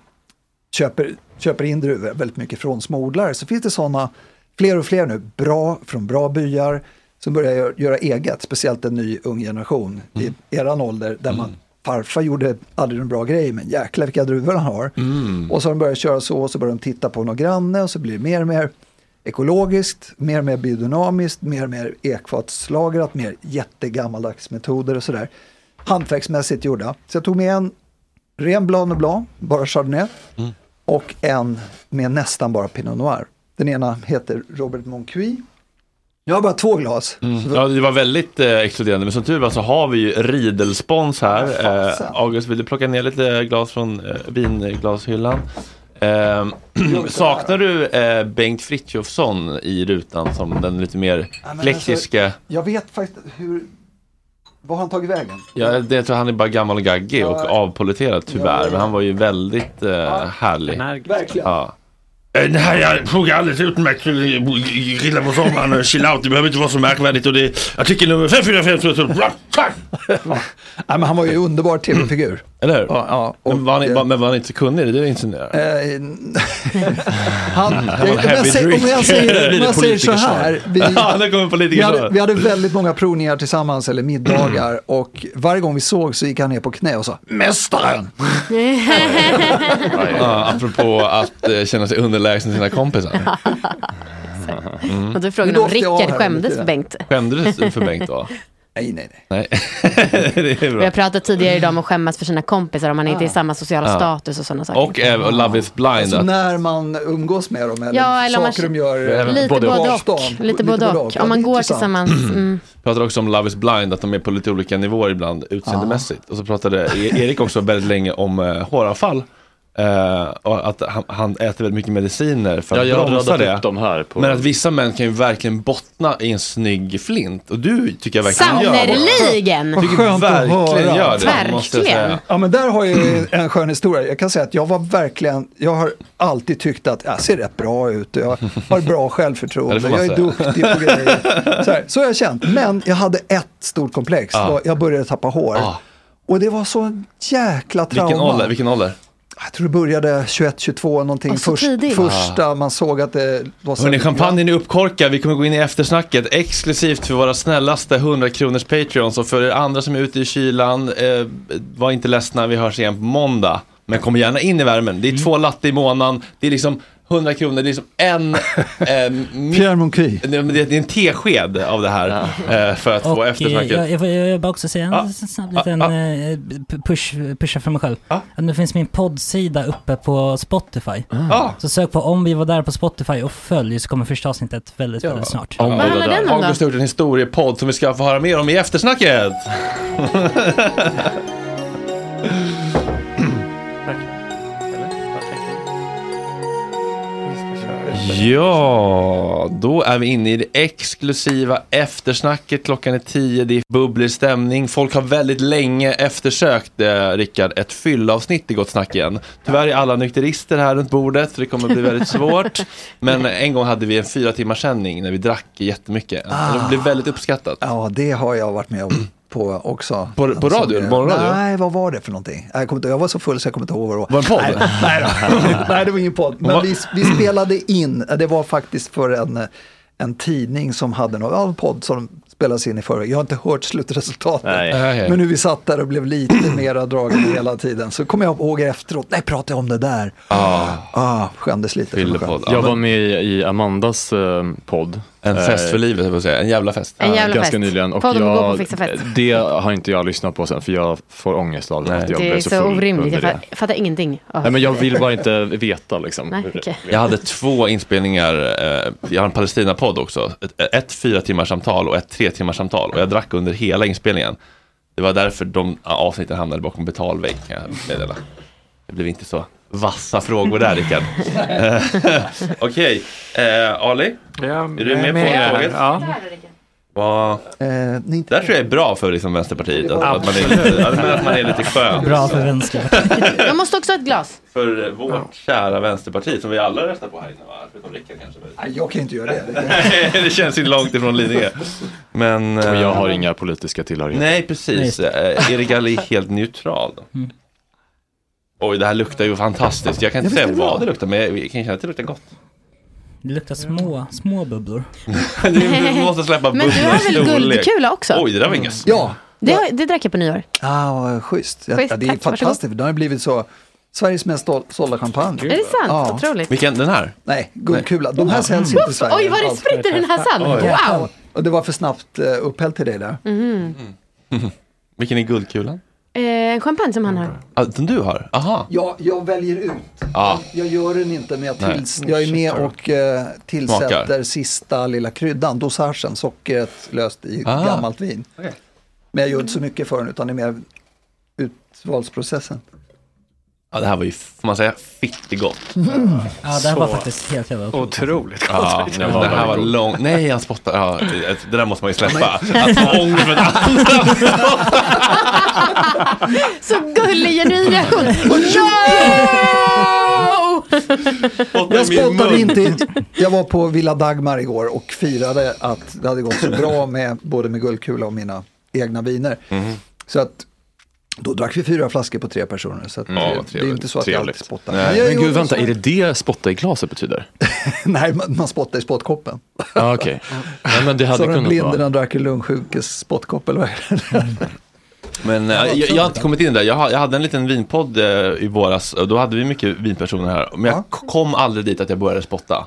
köper, köper in druvor väldigt mycket från små odlare. Så finns det sådana, fler och fler nu, bra, från bra byar som börjar göra, eget, speciellt en ny ung generation i eran ålder där man farfar gjorde aldrig en bra grej, men jäklar vilka druvor han har. Och så har de börjat köra så, och så börjar de titta på någon granne och så blir det mer och mer ekologiskt, mer och mer biodynamiskt, mer och mer ekfatslagrat, mer jättegammaldags metoder och sådär. Hantverksmässigt gjorda. Så jag tog med en ren Blanc Blanc, bara Chardonnay, och en med nästan bara Pinot Noir. Den ena heter Robert Moncuy. Jag har bara två glas.
Mm. Ja, det var väldigt eh, exkluderande, men som tur var så har vi ju Riedel-spons här. Eh, August, vill du plocka ner lite glas från eh, vinglashyllan? Eh, saknar du eh, Bengt Frithiofsson i rutan som den lite mer
men
klektiska?
alltså, jag vet faktiskt hur... Vad har han tagit vägen?
Ja, det jag tror han är bara gammal och gaggig och avpoliterad tyvärr.
Ja, ja.
Men han var ju väldigt eh, härlig.
Verkligen.
Ja.
Eh, Det här jag funkar alldeles utmärkt. Grilla på sommaren och chill out. Det behöver inte vara så märkvärdigt. Och det, artikel nummer 545.
Nej, men han var ju underbar tv-figur.
Eller hur?
Ja, ja, och,
men, var han,
eh,
men var han inte så kunnig? Är det det du insinuerar?
Eh, han,
Han var
om, jag säger, om jag säger, om
det
jag säger så här. Vi,
Ja, det
vi, hade, vi hade väldigt många provningar tillsammans, eller middagar. Och varje gång vi såg så gick han ner på knä och sa Mästaren!
Ja, apropå att eh, känna sig underlägsen sina kompisar. Mm.
Och då är frågan om Rickard skämdes
lite.
för Bengt.
Skämdes du för Bengt då?
Nej, nej,
nej. det är
Vi har pratat tidigare idag om att skämmas för sina kompisar om man inte är i samma sociala
Ja.
status och sådana saker.
Och eh, Love is blind.
Alltså när man umgås med dem eller,
Ja, eller om man-
saker de gör.
Lite både och.
stan.
Lite både och. Om man går
intressant.
tillsammans. Mm.
pratar också om Love is blind, att de är på lite olika nivåer ibland utseendemässigt. Och så pratade E- Erik också väldigt länge om eh, håravfall. Eh, och att han, han äter väldigt mycket mediciner för
Ja,
att
jag har
bromsa det.
upp dem här. På...
Men att vissa män kan ju verkligen bottna i en snygg flint. Och du tycker jag verkligen gör
Sannerligen!
Jag tycker verkligen gör det. Måste jag säga.
Ja, men där har jag en skön historia. Jag kan säga att jag var verkligen, jag har alltid tyckt att jag ser rätt bra ut och jag har bra
Ja,
självförtroende.
det man
jag är duktig på grejer. Så, här, så har jag känt. Men jag hade ett stort komplex.
Ja.
Jag började tappa hår.
Ah.
Och det var så jäkla trauma.
Vilken ålder? Vilken ålder?
Jag tror det började 21, 22 någonting. Först, första man såg att det var så
Hörrni, champagnen är uppkorkad. Vi kommer gå in i eftersnacket exklusivt för våra snällaste 100 kronors Patreons. Och för er andra som är ute i kylan, eh, var inte ledsna, vi hörs igen på måndag. Men kom gärna in i värmen. Det är två latte i månaden. Det är liksom 100 kronor, det är liksom en... Eh,
Pierre Moncuy.
det är en tesked av det här eh, för att få
Och eh,
eftersnacket.
jag, jag, får- jag vill bara också säga en
Ja.
snabb
Ja,
liten
ja.
eh, push, pusha för mig själv. Att Nu finns min poddsida uppe på Spotify.
Ah.
Så sök på om vi var där på Spotify och följ så kommer första avsnittet väldigt, väldigt snart.
Om vi var där. August har gjort en historiepodd som vi ska få höra mer om i eftersnacket. Ja, då är vi inne i det exklusiva eftersnacket. Klockan är tio, det är bubblig stämning. Folk har väldigt länge eftersökt, eh, Rickard, ett fyllavsnitt i Gott Snack igen. Tyvärr är alla nykterister här runt bordet, så det kommer bli väldigt svårt. Men en gång hade vi en fyra timmars sändning när vi drack jättemycket.
Ah.
Det blev väldigt uppskattat.
Ja, det har jag varit med om på också.
På, på radio?
det-
Morgonradio?
Nej, vad var det för någonting? Jag, kommer inte, jag var så full så jag kommer inte ihåg vad det var.
Var det en podd?
Nej, nej, nej det var ingen podd. Men vi, vi spelade in, det var faktiskt för en, en tidning som hade någon, ja, en podd som spelades in i förväg. Jag har inte hört slutresultatet.
Nej.
Men nu vi satt där och blev lite mera dragna hela tiden. Så kommer jag ihåg efteråt, nej pratade jag om det där?
Ah,
Ah, skämdes lite
Jag var med i, Amandas eh, podd.
en fest för
Eh,
livet, jag säga. En jävla fest.
En jävla
ganska
fest.
nyligen. Och
Podden går på
jag,
Fixa Fett.
det har inte jag lyssnat på sen för jag får ångest av
Nej.
att jag
Det
blev
är
så
så
full
orimligt. Jag
under
fattar, jag fattar ingenting.
Nej men jag vill bara inte veta liksom.
Nej,
det-
okej.
Jag hade två inspelningar, eh, jag har en Palestina-podd också. Ett, ett fyra timmars samtal och ett tre timmars samtal. Och jag drack under hela inspelningen. Det var därför de avsnitten hamnade bakom betalvägg kan jag meddela. Det blev inte så vassa frågor där Rickard. Okej, eh, Ali,
Ja,
är du med på tåget?
Ja.
Vad-
Eh, inte
Det där tror jag är bra för liksom Vänsterpartiet, att, att, man, är lite, att, man är lite skön.
Bra för vänster.
Jag måste också ha ett glas.
För vårt kära Vänsterparti som vi alla röstar på här inne va? Förutom Rickard kanske.
Nej, jag kan inte göra det.
Nej, det känns ju långt ifrån Lidingö. Men...
Men jag
eh,
har inga politiska tillhörigheter.
Nej, precis. Eh, Erik Galli är helt neutral.
Mm.
Oj, det här luktar ju fantastiskt. Jag kan inte
Ja,
säga vad det luktar, men jag kan känna att det luktar gott.
Det luktar små, små bubblor.
Du måste släppa
Men du har väl
storlek.
guldkula också?
Oj, det där var inget.
Ja,
Det, har, det drack jag på nyår.
ah, vad schysst. Ja,
Schysst,
ja, det är fantastiskt. Det har blivit så Sveriges mest sål- sålda champagne.
Är det sant?
Ja.
Otroligt.
Vilken? Den här?
Nej, guldkula. De här säljs inte i Sverige.
Oj, vad det spritter i den här.
Oj.
Wow!
Och det var för snabbt uh, upphällt till dig där.
Mhm.
Vilken är guldkulan?
Eh, En champagne som han har.
Ah, den du har? Aha.
Ja, jag väljer ut.
Ja.
Jag gör den inte, men jag, tills, jag är med och uh, tillsätter
Smakar.
sista lilla kryddan, dosagen, sockret löst i
Ah.
gammalt vin. Men jag gör inte så mycket för den, utan det är mer utvalsprocessen.
Ja, det här var ju, får man säga, fittegott.
Ja, det här var
Så.
faktiskt helt jävla otroligt.
Otroligt
Ja,
Det
det,
var
här var långt. Nej, han spottar. Ja, det, det där måste man ju släppa. Att få ångest för
Så gullig, genuin reaktion. No!
spottar
Jag spottade inte. in- Jag var på Villa Dagmar igår och firade att det hade gått så bra med både med Guldkula och mina egna viner.
Mhm.
Så att Då drack vi fyra flaskor på tre personer. Så att,
Ja,
eh, det är inte så att jag alltid spottar.
Nej.
Men
Men gud, vänta, är det det spotta i glaset betyder?
Nej, man, man spottar i spottkoppen.
Ja, okej. Ja, men det hade
så den
kunnat
blinde
vara.
drack en lungsjukes spottkop eller vad är det?
Men eh, jag, jag har inte kommit in där. Jag, jag hade en liten vinpodd eh, i våras då hade vi mycket vinpersoner här. Men jag k- kom aldrig dit att jag började spotta.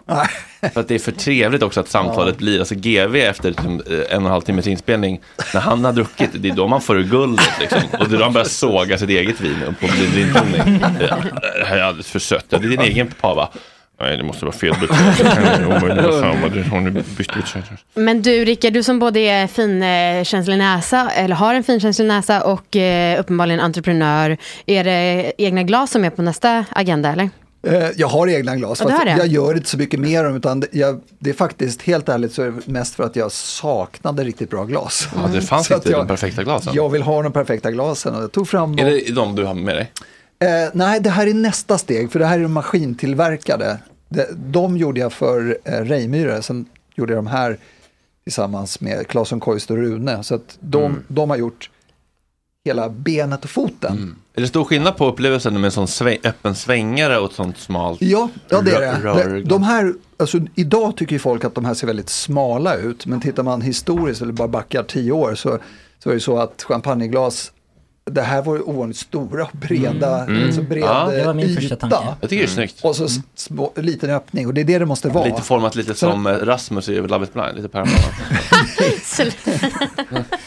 För att det är för trevligt också att samtalet blir, alltså GV efter liksom, eh, en och en halv timmes inspelning, när han har druckit, det är då man får guldet liksom. Och det är då han börjar såga sitt eget vin på vinprovning. Det här är alldeles för sött. Ja, det är din egen pava. Nej, det måste vara fel sig.
Men du Rickard, du som både är finkänslig näsa, eller har en finkänslig näsa och eh, uppenbarligen entreprenör. Är det egna glas som är på nästa agenda eller?
Eh, Jag har egna glas,
Ja,
fast
det?
jag gör inte så mycket mer dem, utan det- jag, det är faktiskt helt ärligt så är det mest för att jag saknade riktigt bra glas.
Ja, det fanns
Så
inte
jag,
de perfekta glasen.
Jag vill ha de perfekta glasen och jag tog fram dem.
Är det de du har med dig?
Eh, nej, det här är nästa steg, för det här är de maskintillverkade. De, de gjorde jag för eh, Reimyre, sen gjorde jag de här tillsammans med Claesson Koist och Rune. Så att de,
Mm.
de har gjort hela benet och foten.
Är det stor skillnad på upplevelsen med en sån sväng, öppen svängare och ett sånt smalt
Ja, ja det är det.
rör-
De här, alltså, idag tycker folk att de här ser väldigt smala ut, men tittar man historiskt eller bara backar tio år så, så är det så att champagneglas, det här var ju ovanligt stora och breda,
Mm. Mm.
så bred
Ja,
det var min
yta.
första tanke.
Jag tycker det är snyggt.
Och så små, liten öppning och det är det det måste vara.
Lite format lite
Så-
som eh, Rasmus i Love it blind, lite Per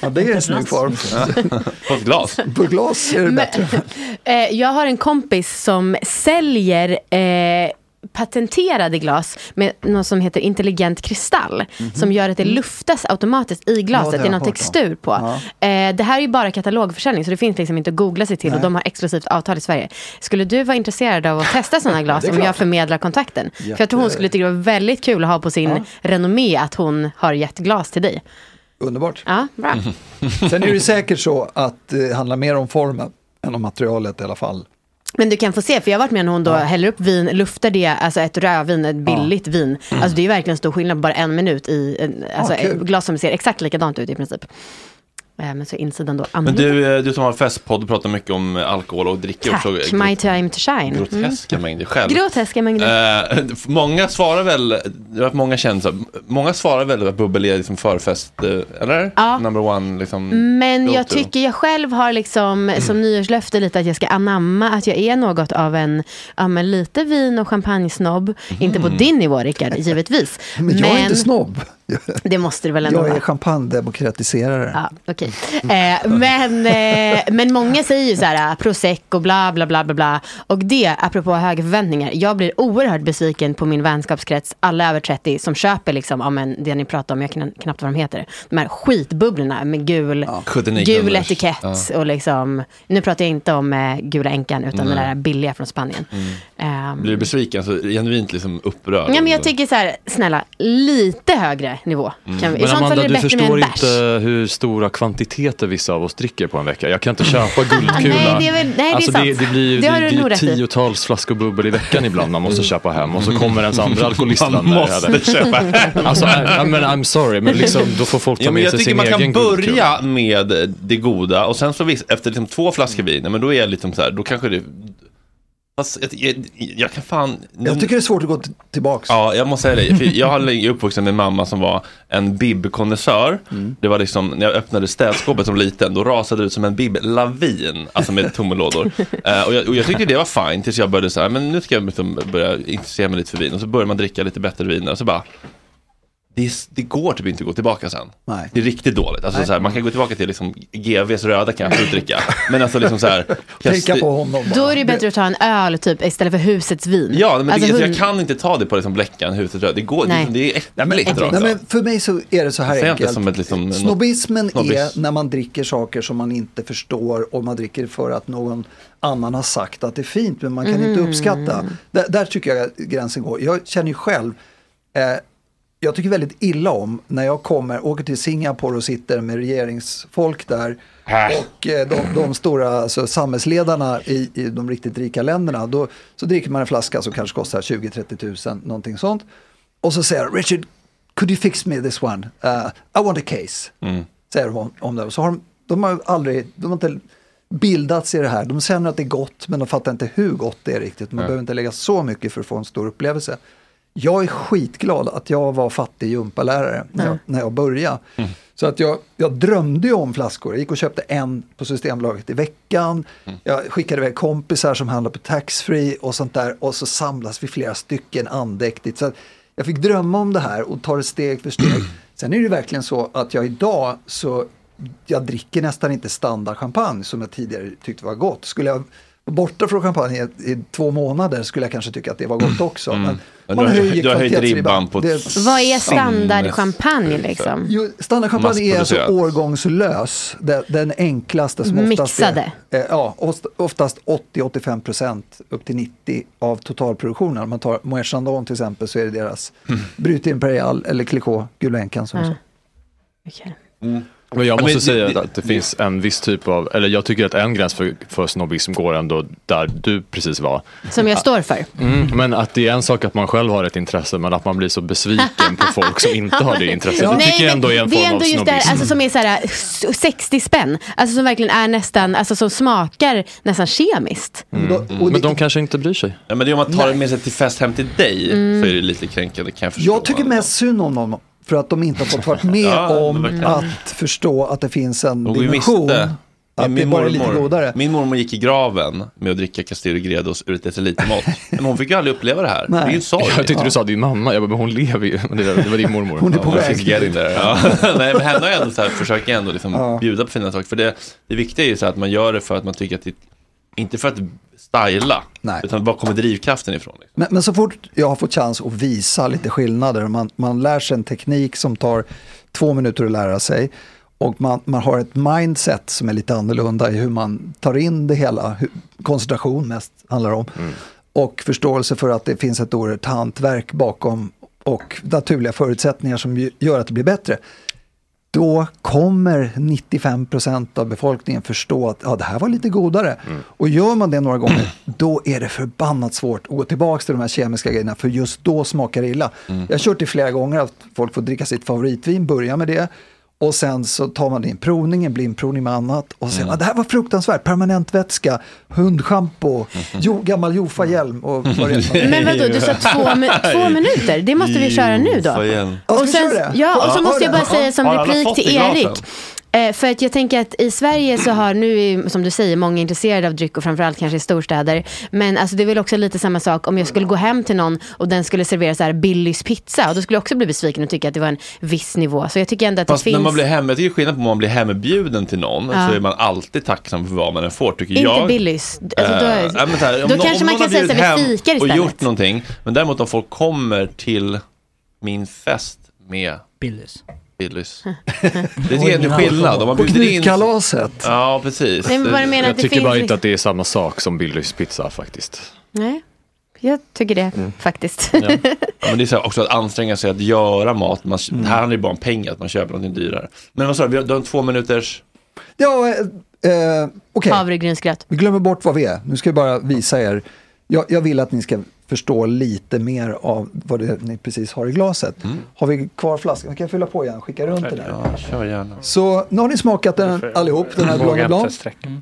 Ja, det är en snygg form.
På ett glas.
På glas är det
Men-
bättre.
Eh, jag har en kompis som säljer eh, patenterade glas med något som heter intelligent kristall. Som gör att det luftas automatiskt i
Ja,
glaset.
har
det är någon textur på.
Ja.
Eh, det här är ju bara katalogförsäljning så det finns liksom inte att googla sig till. Och
Nej.
de har exklusivt avtal i Sverige. Skulle du vara intresserad av att testa sådana glas om jag förmedlar kontakten? För jag tror hon
Jätte-
skulle tycka det var väldigt kul att ha på sin
Ja.
renommé att hon har gett glas till dig.
Underbart.
Ja, bra.
Sen är det säkert så att det handlar mer om formen än om materialet i alla fall.
Men du kan få se, för jag har varit med när hon då häller upp vin, luftar det, alltså ett rödvin, ett billigt vin. Alltså det är verkligen stor skillnad på bara en minut i en, alltså,
kul.
ett glas som ser exakt likadant ut i princip. Eh, Men så insidan då
Men du, eh, du som har festpodd pratar mycket om eh, alkohol och dricka
Tack,
också.
my time to shine.
Groteska mängder själv.
Groteska mängder.
Eh, många svarar väl, det har många kändisar, många svarar väl att bubbel är liksom förfest, eller?
Ja.
Number one liksom.
Men jag tycker jag själv har liksom som nyårslöfte lite att jag ska anamma att jag är något av en, ja men lite vin och champagnesnobb. Inte på din nivå Rickard, givetvis.
Men jag är inte snobb.
Det måste det väl ändå
Jag
vara.
är champagnedemokratiserare.
Ja, okej. Eh, men, eh, men många säger ju så här, prosecco, bla bla bla bla bla. Och det, apropå höga förväntningar, jag blir oerhört besviken på min vänskapskrets, alla över 30, som köper liksom, ja, men det ni pratar om, jag kan knappt vad de heter, de här skitbubblorna med gul,
79
gul etikett
Ja.
och liksom, nu pratar jag inte om eh, gula änkan, utan
Nej.
den där billiga från Spanien. Ehm,
Blir du besviken, så genuint liksom upprörd?
Ja, men jag tycker så här, snälla, lite högre nivå. Kan vi, I
Men Amanda,
är det
du förstår inte hur stora kvantiteter vissa av oss dricker på en vecka. Jag kan inte köpa guldkula.
Nej, det är väl- nej, det är
alltså
sant.
det, det blir ju
Det
det, det
i.
tiotals flaskor bubbel i veckan ibland man måste köpa hem. Och så kommer ens andra
Man
alkoholistvänner.
måste köpa hem.
Alltså, I, men I'm sorry, men liksom, då får folk ta
Ja,
med
jag
sig
tycker
sin
man kan
egen guldkula.
börja med det goda och sen så efter liksom två flaskor vin, men då är jag liksom så här, då kanske det... Fast jag, jag, kan fan...
Jag tycker det är svårt att gå t- tillbaks.
Ja, jag måste säga det. För jag har uppvuxen med en mamma som var en bibkonnässör.
Mm.
Det var liksom, när jag öppnade städskåpet som liten, då rasade det ut som en biblavin, alltså med tomma lådor. Eh, och, jag, och jag tyckte det var fint tills jag började så här, men nu ska jag liksom börja intressera mig lite för vin. Och så börjar man dricka lite bättre viner och så bara, det, det går typ inte att gå tillbaka sen.
Nej.
Det är riktigt dåligt. Alltså, så här, man kan gå tillbaka till liksom, GVs röda kan jag absolut dricka. Men alltså liksom så här,
Tänka på honom
Då är det bättre att ta en öl typ istället för husets vin.
Ja, men det,
Alltså,
alltså,
hund-
jag kan inte ta det på liksom bläckan, huset röd. Det går,
Nej.
det, det är
Nej, men,
äckligt
nej, men för mig så är det så här
säger inte
enkelt.
som ett liksom,
Snobbismen
snobbis.
är när man dricker saker som man inte förstår och man dricker för att någon annan har sagt att det är fint men man kan inte
Mm.
uppskatta. Där, där tycker jag gränsen går. Jag känner ju själv, eh, jag tycker väldigt illa om när jag kommer, åker till Singapore och sitter med regeringsfolk där och eh, de, de stora alltså, samhällsledarna i, i de riktigt rika länderna. Då, så dricker man en flaska som kanske kostar 20-30 tusen, någonting sånt. Och så säger Richard, could you fix me this one? Uh, I want a case.
Mm.
Säger de om, om det. Så har de, de har aldrig, de har inte bildats i det här. De känner att det är gott men de fattar inte hur gott det är riktigt. Man
Nej.
behöver inte lägga så mycket för att få en stor upplevelse. Jag är skitglad att jag var fattig gympalärare när, jag, när jag började. Så att jag, jag drömde ju om flaskor. Jag gick och köpte en på Systembolaget i veckan. Jag skickade iväg kompisar som handlade på taxfree och sånt där. Och så samlas vi flera stycken andäktigt. Så att jag fick drömma om det här och ta det steg för steg. Sen är det verkligen så att jag idag så jag dricker nästan inte standardchampagne som jag tidigare tyckte var gott. Skulle jag borta från champagne i, i två månader skulle jag kanske tycka att det var gott också. Men
Men
man
du
höjer
du har höjt ribban på
Det-
Vad är standardchampagne liksom?
Jo, standardchampagne är alltså årgångslös. Den, den enklaste som oftast
Mixade.
är. eh, Ja, oftast 80-85 procent upp till 90 av totalproduktionen. Om man tar Moët Chandon till exempel så är det deras
Mm.
Brut Imperial eller Clicquot Gul som
Ja.
så.
Men jag
Ja,
måste
men
säga
det-
att det finns en viss typ av, eller jag tycker att en gräns för, för snobbism går ändå där du precis var.
Som jag står för.
Mm, men att det är en sak att man själv har ett intresse men att man blir så besviken på folk som inte har det intresset. Det tycker jag ändå är en
det är
form av
ändå just det här,
snobbism.
alltså, som är så här, s- 60 spänn. Alltså som verkligen är nästan, alltså som smakar nästan kemiskt.
Mm. Men de kanske inte bryr sig.
Ja, men det är om man tar det med sig till fest hem till dig
Mm.
så är det lite kränkande kan jag förstå.
Jag tycker mest synd om dem för att de inte har fått vara med
Ja,
om
verkligen.
att förstå att det finns en
ju
dimension.
miste.
Att det bara är lite godare.
min mormor gick i graven med att dricka Castillo Gredos ur ett decilitermått. Men hon fick ju aldrig uppleva det här. Det är ju sorg.
Jag tyckte du sa din mamma, jag bara, men hon lever ju. Det, var din mormor.
Hon är på
Ja,
väg.
Ja. Nej, men henne har jag ändå så här, försöker ändå liksom
Ja.
bjuda på fina saker. För det, det viktiga är ju så här att man gör det för att man tycker att det, inte för att styla,
Nej.
utan var kommer drivkraften ifrån? Liksom.
Men, men så fort jag har fått chans att visa lite skillnader, man, man lär sig en teknik som tar två minuter att lära sig och man, man har ett mindset som är lite annorlunda i hur man tar in det hela, hur, koncentration mest handlar om, och förståelse för att det finns ett oerhört hantverk bakom och naturliga förutsättningar som gör att det blir bättre. Då kommer 95% av befolkningen förstå att ja, det här var lite godare. Och gör man det några gånger, då är det förbannat svårt att gå tillbaka till de här kemiska grejerna, för just då smakar det illa. Jag har kört det flera gånger, att folk får dricka sitt favoritvin, börja med det. Och sen så tar man din provning, en blindprovning med annat. Och sen, ah, det här var fruktansvärt, permanentvätska, hundschampo, jo, gammal Jofa-hjälm och vad det.
Men vadå, du sa två, två minuter? Det måste vi köra nu då. Och sen, ja, och så måste jag bara säga som replik till? Erik. Eh, för att jag tänker att i Sverige så har, nu är som du säger, många intresserade av dryck och framförallt kanske i storstäder. Men alltså, det är väl också lite samma sak om jag skulle gå hem till någon och den skulle servera så här Billys pizza. Och då skulle jag också bli besviken och tycka att det var en viss nivå. Så jag tycker ändå att
Fast
det
när
finns...
man blir hem, jag tycker skillnad på om man blir hembjuden till någon
Ja.
så är man alltid tacksam för vad man än får tycker
Inte
jag.
Billys. Alltså, då-
Eh, men så här, om
då
nå-
kanske
om
man
någon
kan säga så här, vi fikar
och
istället.
gjort någonting. Men däremot om folk kommer till min fest med
Billys.
Billys. Det är en skillnad. Om man
På
bjuder in...
knytkalaset.
Ja, precis.
Nej, men vad menar,
Jag
det
tycker
finns
bara
liksom-
inte att det är samma sak som Billys pizza faktiskt.
Nej, jag tycker det
Mm.
faktiskt.
Ja, men det är så här också att anstränga sig att göra mat. Man, Det här handlar ju bara om pengar, att man köper någonting dyrare. Men vad sa du, vi har- du har en två minuters...
Ja, eh, eh, okej.
Havregrynsgröt.
Vi glömmer bort vad vi är. Nu ska jag bara visa er. Jag, jag vill att ni ska förstå lite mer av vad det ni precis har i glaset. Har vi kvar flaskan? Kan jag fylla på igen? Skicka runt den här.
Ja, kör gärna.
Så nu har ni smakat den allihop, den här Blanc Blanc.
sträcka.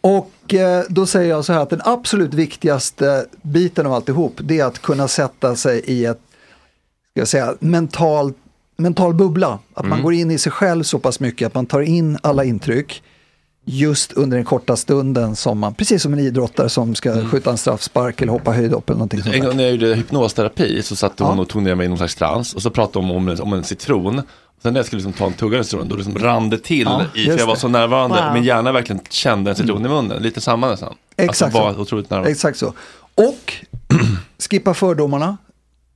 Och eh, då säger jag så här att den absolut viktigaste biten av alltihop det är att kunna sätta sig i ett ska jag säga, mental, mental bubbla. Att man går in i sig själv så pass mycket att man tar in alla intryck just under den korta stunden som man, precis som en idrottare som ska skjuta en straffspark eller hoppa höjdhopp eller någonting sånt
En gång när jag gjorde hypnosterapi så satt hon
Ja.
och tog ner mig i någon slags trans och så pratade hon om, om, en citron. Sen när jag skulle liksom ta en tugga av citron då liksom rann det till
Ja,
i, för jag var så närvarande.
Wow.
Min hjärna verkligen kände en citron i munnen. Lite samma nästan.
Exakt
alltså, var
så.
otroligt närvarande.
Exakt så. Och skippa fördomarna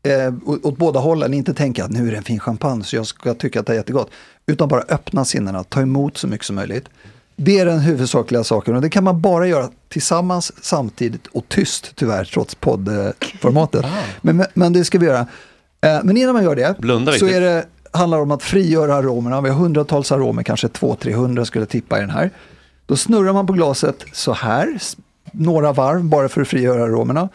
eh, åt åt båda hållen. Inte tänka att nu är det en fin champagne så jag ska tycka att det är jättegott. Utan bara öppna sinnena, ta emot så mycket som möjligt. Det är den huvudsakliga saken och det kan man bara göra tillsammans samtidigt och tyst tyvärr trots poddformatet. Men, men, men det ska vi göra. Eh, men innan man gör det
Blunda
så är det, handlar det om att frigöra aromerna. Vi har hundratals aromer, kanske 200-300 skulle jag tippa i den här. Då snurrar man på glaset så här, några varv bara för att frigöra aromerna.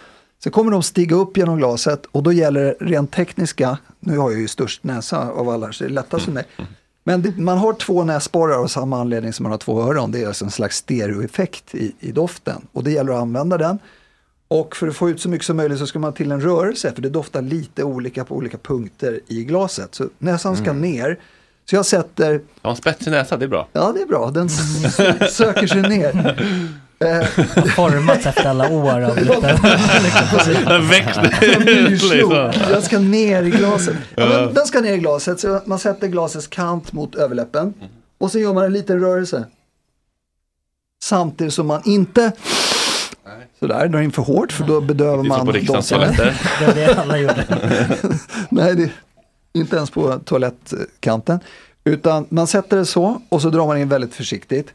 Så kommer de stiga upp genom glaset och då gäller det rent tekniska, nu har jag ju störst näsa av alla så det är lättast för mig. Men man har två näsborrar av samma anledning som man har två öron. Det är alltså en slags stereoeffekt i, i doften. Och det gäller att använda den. Och för att få ut så mycket som möjligt så ska man till en rörelse, för det doftar lite olika på olika punkter i glaset. Så näsan ska
Mm.
ner. Så jag sätter,
Ja, en spetsig näsa, det är bra.
ja det är bra, den söker sig ner. Eh,
Formats efter alla år av lite...
Den liksom.
Den ska ner i glaset. Ja, men den ska ner i glaset, så man sätter glasets kant mot överläppen. Och så gör man en liten rörelse. Samtidigt som man inte sådär, drar in för hårt för då bedövar
Det är
man
toaletter.
Det var det alla gjorde.
Nej, det, inte ens på toalettkanten. Utan man sätter det så och så drar man in väldigt försiktigt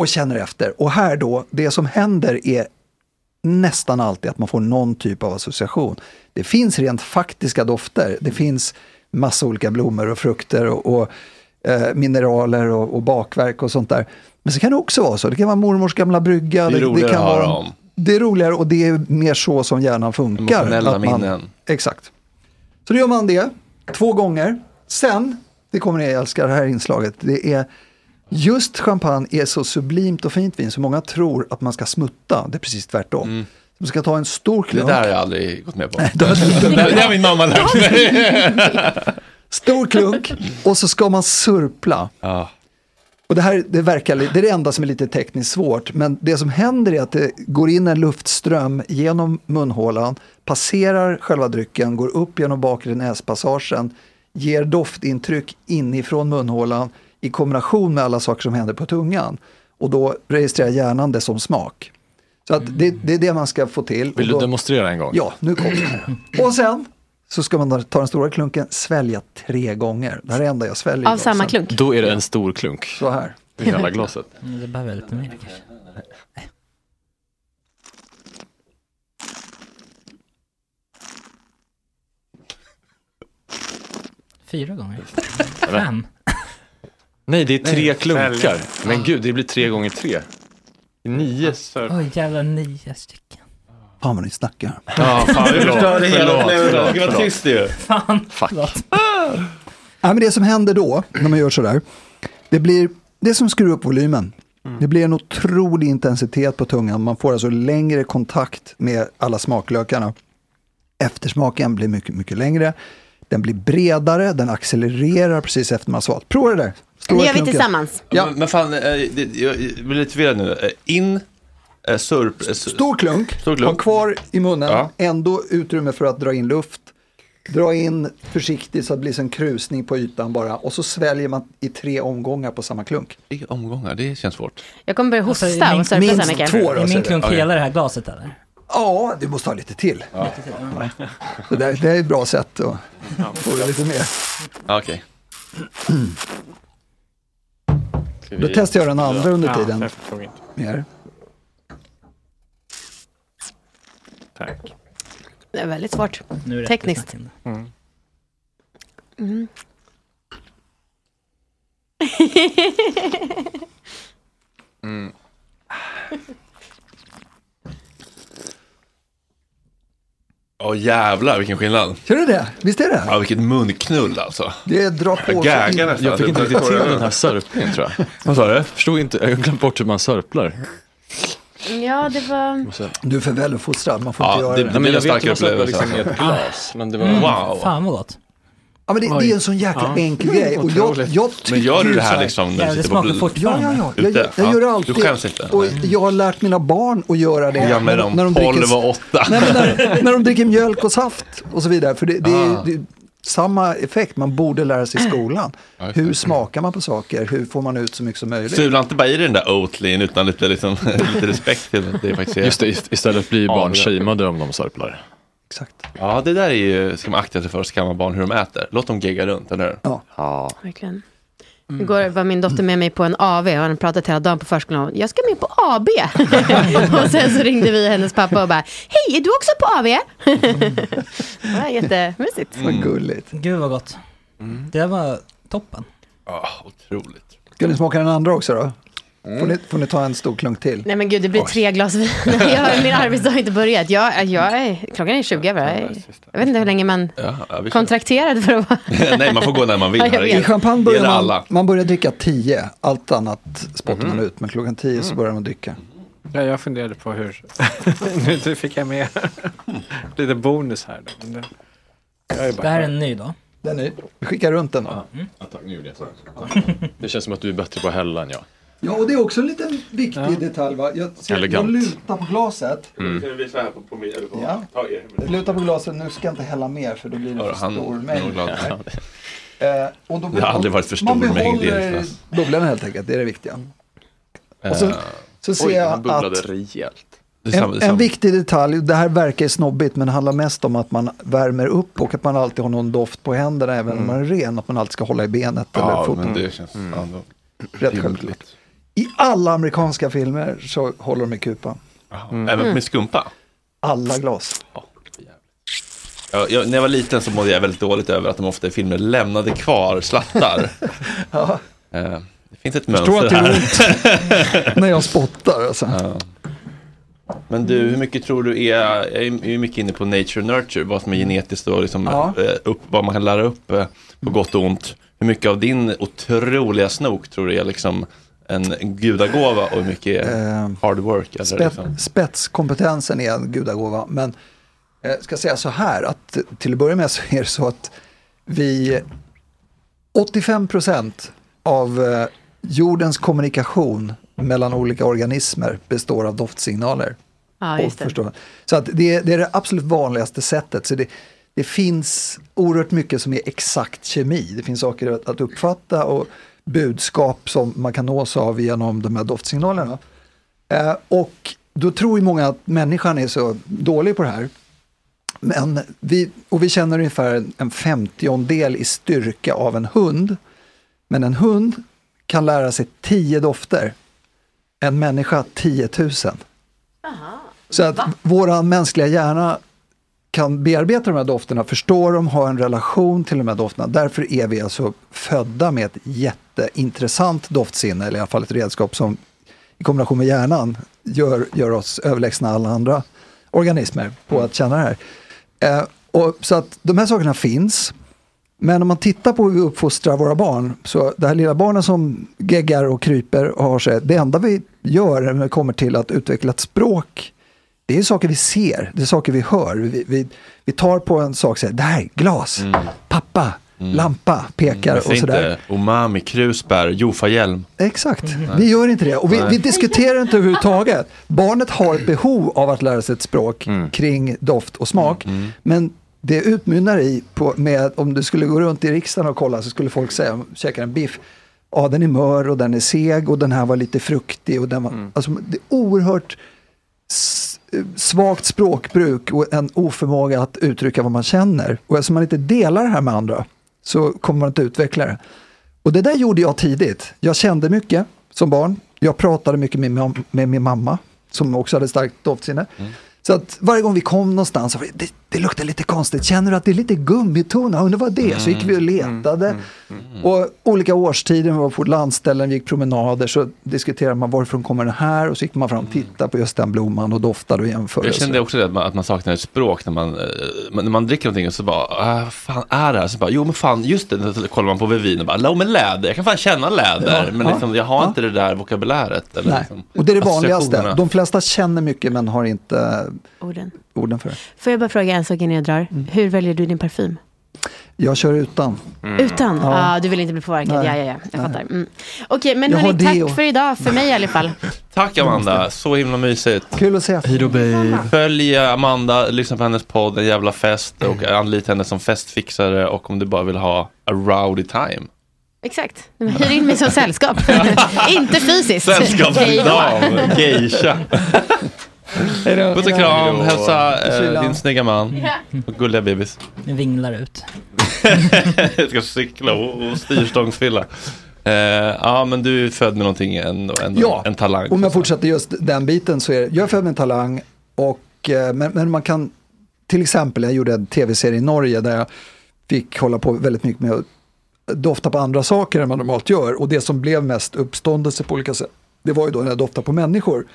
och känner efter. Och här då, det som händer är nästan alltid att man får någon typ av association. Det finns rent faktiska dofter. Det finns massa olika blommor och frukter och, och eh, mineraler och, och bakverk och sånt där. Men så kan det också vara så. Det kan vara mormors gamla brygga.
Det är roligare
kan
att höra
vara,
om.
Det är roligare och det är mer så som hjärnan funkar.
Emotionella
Att man-
minnen.
Exakt. Så då gör man det två gånger. Sen, det kommer ni älska det här inslaget, det är just champagne är så sublimt och fint vin så många tror att man ska smutta. Det är precis tvärtom. Man ska ta en stor
Mm. Det
klunk.
där har jag aldrig gått med på.
det har-
min mamma lärt mig.
Stor klunk och så ska man surpla.
Ja.
Och det här det verkar, det är det enda som är lite tekniskt svårt. Men det som händer är att det går in en luftström genom munhålan, passerar själva drycken, går upp genom bakre näspassagen, ger doftintryck inifrån munhålan i kombination med alla saker som händer på tungan. Och då registrerar hjärnan det som smak. Så att det, det är det man ska få till.
Vill du
då,
demonstrera en gång?
Ja, nu kommer det. Och sen så ska man ta den stora klunken, svälja tre gånger. Det här är det enda jag sväljer.
Av samma klunk?
Då är det en stor klunk.
Så här.
I hela glaset.
Det behöver lite mer kanske. Fyra gånger? Fem?
Nej, det är tre
Nej,
klunkar.
fälg.
Men gud, det blir tre gånger tre. Nio.
Oj, jävlar nio stycken.
Fan vad ni snackar.
Ja, fan,
Du
förlåt,
förstörde hela
förlåt,
upplevelsen.
förlåt,
Det ska vara tyst ju.
Fan.
Fuck.
Ja, men det som händer då, när man gör sådär, det blir det som skruvar upp volymen. Det blir en otrolig intensitet på tungan. Man får alltså längre kontakt med alla smaklökarna. Eftersmaken blir mycket, mycket längre. Den blir bredare, den accelererar precis efter man har svalt. Prova det där.
Det gör vi tillsammans.
Ja.
Men, men fan, eh, det, jag blir lite förvirrad nu. Eh, In, eh, surp... eh,
Stor klunk,
Stor klunk.
ha kvar i munnen,
Ja.
ändå utrymme för att dra in luft. Dra in försiktigt så att det blir en krusning på ytan bara. Och så sväljer man i tre omgångar på samma klunk.
Tre omgångar, det känns svårt.
Jag kommer börja hosta
Alltså, min-
och sörpla så här
minst
mycket.
två då,
Är min
du.
klunk hela det här glaset eller?
Ja, du måste ha lite till. Det, där, det är ett bra sätt att få det lite mer.
Ja, Okej.
Då testar jag den andra under
Ja,
tiden.
jag förstod inte.
Mer.
Tack.
Det är väldigt svårt.
Nu är det
Tekniskt.
Mm.
Mm.
Mm. Åh jävlar vilken skillnad.
Kör du det? Visst är det?
Ja, vilket munknull alltså.
Det är dra på
Jag gaggar nästan.
Jag fick inte riktigt till den här sörpningen tror jag.
Vad sa du?
Förstod inte, jag har glömt bort hur man sörplar.
Ja, det var...
Du är för väluppfostrad, man får
Ja,
inte göra
det-
det.
Nej, men jag vet hur man sörplar liksom i ett glas. Men det var...
Wow.
Mm. Fan vad gott.
Ja, men det, det är en sån jäkla
Ja.
enkel grej. Och jag, jag tycker
Men gör du det här liksom när du
det
sitter på bl-
Ja, ja, ja. Jag, jag, jag
Ja.
gör det
Du
alltid.
skäms inte?
Och jag har lärt mina barn att göra det.
Ja, med dem.
de
12 och 8.
Nej, när, när de dricker mjölk och saft och så vidare. För det, det, är,
Ah.
det är samma effekt man borde lära sig i skolan. Hur smakar man på saker? Hur får man ut så mycket som möjligt?
Sula inte bara i den där Oatlyn utan lite, liksom, lite respekt till det faktiskt är.
Just det, ist- istället blir barn shameade om de sörplar.
Exakt.
Ja, det där är ju, ska man akta sig för, ska man barn hur de äter. Låt dem gegga runt, eller hur?
Ja.
Ja.
Verkligen. Igår var min dotter med mig på en AV och han pratat hela dagen på förskolan. Jag ska med på AB. och sen så ringde vi hennes pappa och bara, hej, är du också på AV? det var jättemysigt.
Vad gulligt.
Gud vad gott. Det där var toppen.
Ja, otroligt.
Ska ni smaka den andra också då? Får ni, får ni ta en stor klunk till?
Nej men gud, det blir tre glas vin. Jag, min arbetsdag har inte börjat. Jag, jag är, klockan är 20 över. Jag, jag vet inte hur länge man
Ja,
kontrakterad för att vara...
Nej, man får gå när man vill.
Ja.
I champagne börjar man, man börjar dricka 10, allt annat spottar
Mhm.
man ut. Men klockan 10 så börjar man dricka.
Ja, jag funderade på hur... nu fick jag med lite bonus här. Då. Det, jag är bara
Det här är en ny då.
Den är ny. Vi skickar runt den då.
Ja, tack, nu gjorde jag så. Det känns som att du är bättre på att hälla än jag.
Ja, och det är också en liten viktig detalj. Va? Jag, ser, jag
Elegant.
lutar på glaset.
Mm.
Kan du visa här på, på, min- eller på
Ja. Jag lutar på glaset. Nu ska jag inte hälla mer för då blir det
Ja,
för
han-
stor mängd. Eh, och då,
Det har aldrig varit för
man
stor mängd,
behåller
Erik.
bubblorna helt enkelt, det är det viktiga. Och så,
Eh,
så ser
Oj,
jag att
rejält.
en, en viktig detalj, det här verkar ju snobbigt men det handlar mest om att man värmer upp och att man alltid har någon doft på händerna även om man är ren. Att man alltid ska hålla i benet eller
Ja,
foten.
men det känns ja,
Rätt
rimligt.
I alla amerikanska filmer så håller de i kupan.
Även med skumpa?
Alla glas.
Ja, jag, när jag var liten så mådde jag väldigt dåligt över att de ofta i filmer lämnade kvar slattar.
Ja.
Eh, det finns ett
Förstår
mönster
att det
här.
gör När jag spottar alltså.
Ja. Men du, hur mycket tror du är, jag är ju mycket inne på nature nurture, vad som är genetiskt och liksom,
Ja.
eh, upp, vad man kan lära upp eh, på gott och ont. Hur mycket av din otroliga snok tror du är liksom en gudagåva och hur mycket är
Eh,
hard work? Eller
Spet,
liksom?
Spetskompetensen är en gudagåva. Men jag ska säga så här att till att börja med så är det så att vi 85 procent av eh, jordens kommunikation mellan olika organismer består av doftsignaler.
Ja, det.
Så att det, är- det är det absolut vanligaste sättet. Så det, det finns oerhört mycket som är exakt kemi. Det finns saker att, att uppfatta och budskap som man kan nås av genom de här doftsignalerna. Eh, och då tror ju många att människan är så dålig på det här. Men vi, och vi känner ungefär en- en femtiondel i styrka av en hund. Men en hund kan lära sig tio dofter. En människa 10 000. Så att våra mänskliga hjärna kan bearbeta de här dofterna, förstå dem, ha en relation till de här dofterna. Därför är vi alltså födda med ett jätteintressant doftsinne, eller i alla fall ett redskap som i kombination med hjärnan gör, gör oss överlägsna alla andra organismer på att känna det här. Eh, och, så att de här sakerna finns. Men om man tittar på hur vi uppfostrar våra barn, så det här lilla barnet som geggar och kryper och har sig, det enda vi gör när det kommer till att utveckla ett språk, det är saker vi ser, det är saker vi hör. Vi, vi, vi tar på en sak och säger, det här, glas, pappa, lampa, pekar
Men
och sådär.
inte umami, krusbär, jofahjälm.
Exakt, vi gör inte det. Och vi, vi diskuterar inte överhuvudtaget. Barnet har ett behov av att lära sig ett språk kring doft och smak. Men det utmynnar i, på, med, om du skulle gå runt i riksdagen och kolla så skulle folk säga, käka en biff, ja den är mör och den är seg och den här var lite fruktig. Och den var, alltså, det är oerhört svagt språkbruk och en oförmåga att uttrycka vad man känner. Och eftersom man inte delar det här med andra så kommer man inte utveckla det. Och det där gjorde jag tidigt. Jag kände mycket som barn. Jag pratade mycket med, min- med min mamma som också hade starkt doftsinne. Mm. Så att varje gång vi kom någonstans, det, det, luktar lite konstigt. Känner du att det är lite gummitona? Undrar vad det är? Så gick vi och letade. Och olika årstider, vi var på landställen, vi gick promenader, så diskuterade man varifrån kommer den här? Och så gick man fram och tittade på just den blomman och doftade och jämförde.
Jag kände också det, att man, att man saknar ett språk när man, eh, när man dricker någonting och så bara, ah, vad fan är det här? Så bara, jo men fan, just det, så kollar man på vin och bara, men läder, jag kan fan känna läder,
Ja,
men
ja,
liksom, jag har
ja.
inte det där vokabuläret. Eller
Nej.
liksom,
Och det är det vanligaste. De flesta känner mycket men har inte
Orden.
orden för det.
Får jag bara fråga en sak innan jag drar?
Mm.
Hur väljer du din parfym?
Jag kör utan.
Utan? Ja,
Ja.
du vill inte bli påverkad?
Nej.
Ja, ja, ja. Jag fattar. Mm. Okej, men hörni, tack för idag. För mig i alla fall.
Tack Amanda, så himla mysigt.
Kul att se.
Hej då babe.
Följ Amanda, lyssna på hennes podd, En jävla fest och anlita henne som festfixare och om du bara vill ha a rowdy time.
Exakt. Hyr in mig som sällskap. inte fysiskt.
Sällskapsdam, geisha. Puss och kram, hälsa eh, din snygga man och gulliga bebis.
Den vinglar ut.
Jag ska cykla och, och styrstångsfylla. Eh, ja, men du är född med någonting, en, en,
Ja,
en talang.
Om jag fortsätter just den biten så är det, jag är född med en talang och eh, men, men man kan till exempel, jag gjorde en tv-serie i Norge där jag fick hålla på väldigt mycket med att dofta på andra saker än man normalt gör och det som blev mest uppståndelse på olika sätt det var ju då när jag doftade på människor.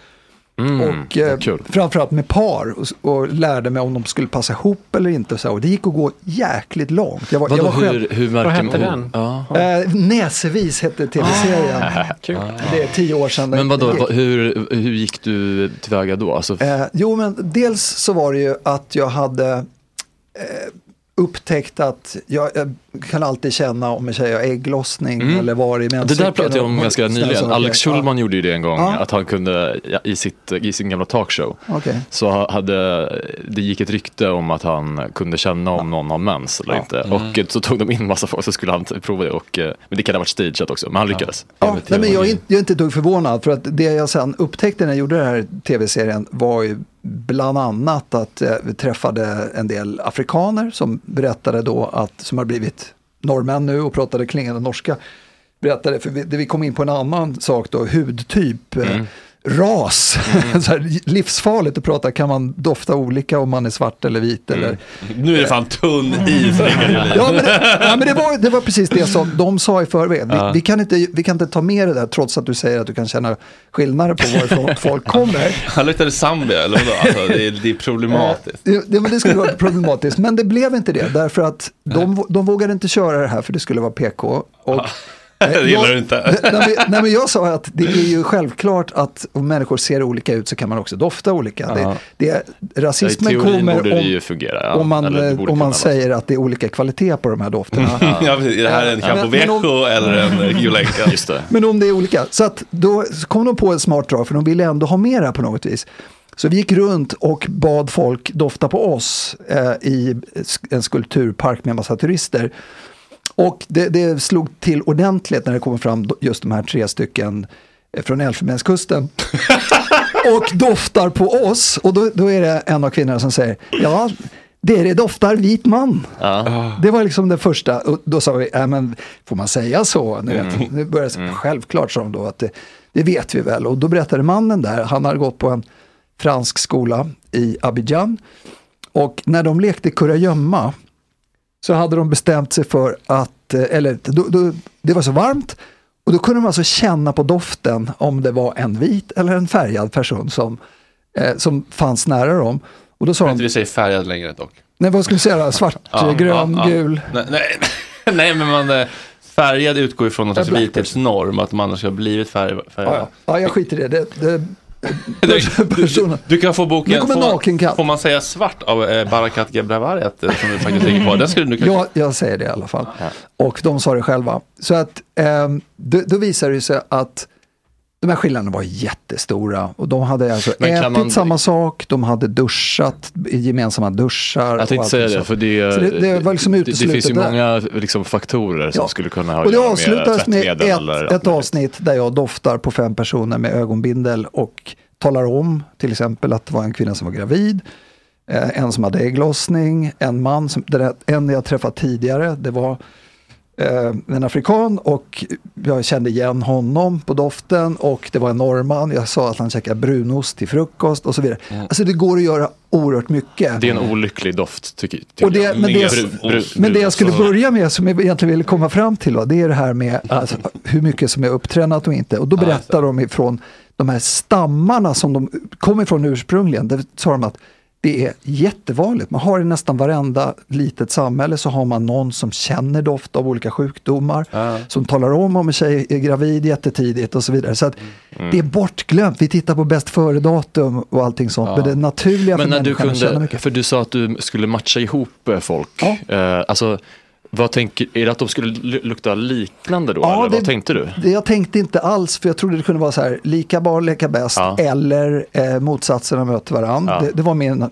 Mm,
och eh, framförallt med par och, och lärde mig om de skulle passa ihop eller inte. Och, så. och det gick att gå jäkligt långt. Jag var,
Vadå,
jag var
hur- hur märker Vad hette den? Ja.
Eh, Näsevis hette tv-serien.
Kul.
Det är tio år sedan.
Men vadå,
gick.
hur, hur gick du tillväga då? Alltså,
Eh, jo, men dels så var det ju att jag hade eh, upptäckt att jag, jag kan alltid känna om en tjej har ägglossning
Mm.
eller var i
det
menscykeln.
där pratade jag om ganska nyligen. Alex Schulman gjorde ju det en gång,
Ja.
att han kunde ja, i, sitt, i sin gamla talkshow.
Okej.
Så ha- hade, det gick ett rykte om att han kunde känna om någon har mens eller
Ja.
inte.
Mm.
Och så tog de in massa folk så skulle han prova det. Och, eh, men det kan ha varit stageat också, men han lyckades.
Ja, nej, men jag, är inte, jag är inte dugg förvånad för att det jag sen upptäckte när jag gjorde den här tv-serien var ju bland annat att eh, vi träffade en del afrikaner som berättade då att, som har blivit norrmän nu och pratade klingande norska, berättade, för vi, det vi kom in på en annan sak då, hudtyp, eh,
Mm
ras, så här, livsfarligt att prata, kan man dofta olika om man är svart eller vit eller
Nu är det fan tunn is, Julin.
Ja, men, det, ja, men det, var, det var precis det som de sa i förväg. Vi,
Ja.
vi, kan inte, vi kan inte ta med det där trots att du säger att du kan känna skillnader på varifrån folk kommer.
Han luktade Zambia, eller vadå? Alltså, det, är, det är problematiskt.
Det, det, men det skulle vara problematiskt, men det blev inte det. Därför att de, de vågade inte köra det här för det skulle vara PK. Och,
Det gillar du inte.
Nej, men, nej, men jag sa att det är ju självklart att om människor ser olika ut så kan man också dofta olika.
Ja.
Det, det, rasismen
teorin
kommer
det
om,
ju fungera. Ja.
om man,
Eller det
om man säger att det är olika kvalitet på de här dofterna.
Ja, precis. Är det här en
Ja, men- men
Campo
om-
eller en?
Just det.
Men om det är olika. Så att då kom de på en smart drag för de ville ändå ha med det här på något vis. Så vi gick runt och bad folk dofta på oss eh, i en skulpturpark med massa turister. Och det, det slog till ordentligt när det kom fram just de här tre stycken eh, från Elfenbenskusten. och doftar på oss. Och då, då är det en av kvinnorna som säger, ja, det, det doftar vit man. Det var liksom det första. Och då sa vi, äh, men får man säga så? Nu, vet,
Mm.
nu började, jag- Självklart sa de då att det, det vet vi väl. Och då berättade mannen där, han hade gått på en fransk skola i Abidjan. Och när de lekte kurragömma så hade de bestämt sig för att, eh, eller då, då, det var så varmt, och då kunde de alltså känna på doften om det var en vit eller en färgad person som, eh, som fanns nära dem. Och då sa
Jag
de,
inte vi säger färgad längre dock.
nej vad ska vi säga då, svart,
Ja,
grön,
ja, ja.
gul.
Nej, nej, nej, men man, eh, färgad utgår ifrån någon
Ja,
slags vithetsnorm, att man ska ha blivit färg, färgad.
Ja, ja. ja, jag skiter i det. det, det
Du, du kan få boken, får, man, får man säga svart av eh, Barakat Gebravariat eh, som du faktiskt ligger på? Den skulle du kunna...
jag, jag säger det i alla fall. Och de sa det själva. Så att ehm, då, då visade det sig att de här skillnaderna var jättestora. Och de hade alltså ätit
man-
samma sak, de hade duschat gemensamma duschar.
Jag tänkte säga det, för det,
Så det, det var liksom
det, det finns ju
där.
många liksom, faktorer som
Ja.
skulle kunna ha
Och det
göra med
avslutades med
tvättmedel eller
ett, ett avsnitt där jag doftar på fem personer med ögonbindel och talar om till exempel att det var en kvinna som var gravid, eh, en som hade ägglossning, en man, som, en jag träffat tidigare, det var en afrikan och jag kände igen honom på doften och det var en norrman. Jag sa att han käkade brunost till frukost och så vidare. Alltså det går att göra oerhört mycket.
Det är en olycklig doft tycker, tycker
Och det,
jag.
men, det,
bru-
men det jag skulle börja med, som jag egentligen ville komma fram till, då, det är det här med alltså, hur mycket som är upptränat och inte. Och då berättar de ifrån de här stammarna som de kom ifrån ursprungligen. Där sa de att det är jättevanligt. Man har i nästan varenda litet samhälle så har man någon som känner doft av olika sjukdomar. Som talar om om en tjej är gravid jättetidigt och så vidare. Så
Mm.
det är bortglömt. Vi tittar på bäst före-datum och allting sånt. Men det naturliga
Men
för
när
människan att känna
kunde,
mycket.
för du sa att du skulle matcha ihop eh, folk. Eh, alltså, vad tänker, är det att de skulle lu- lukta liknande då? eller vad tänkte du?
Det jag tänkte inte alls, för jag trodde det kunde vara så här, lika barn leka bäst
Ja.
eller eh, motsatserna möter varandra.
Ja. Mm.
Det, det var min eh,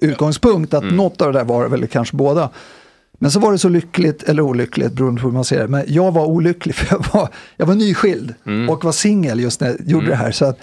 utgångspunkt, att något av det där var väl kanske båda. Men så var det så lyckligt eller olyckligt beroende på hur man ser det. Men jag var olycklig för jag var, jag var nyskild
Mm.
och var singel just när jag gjorde det här. Så att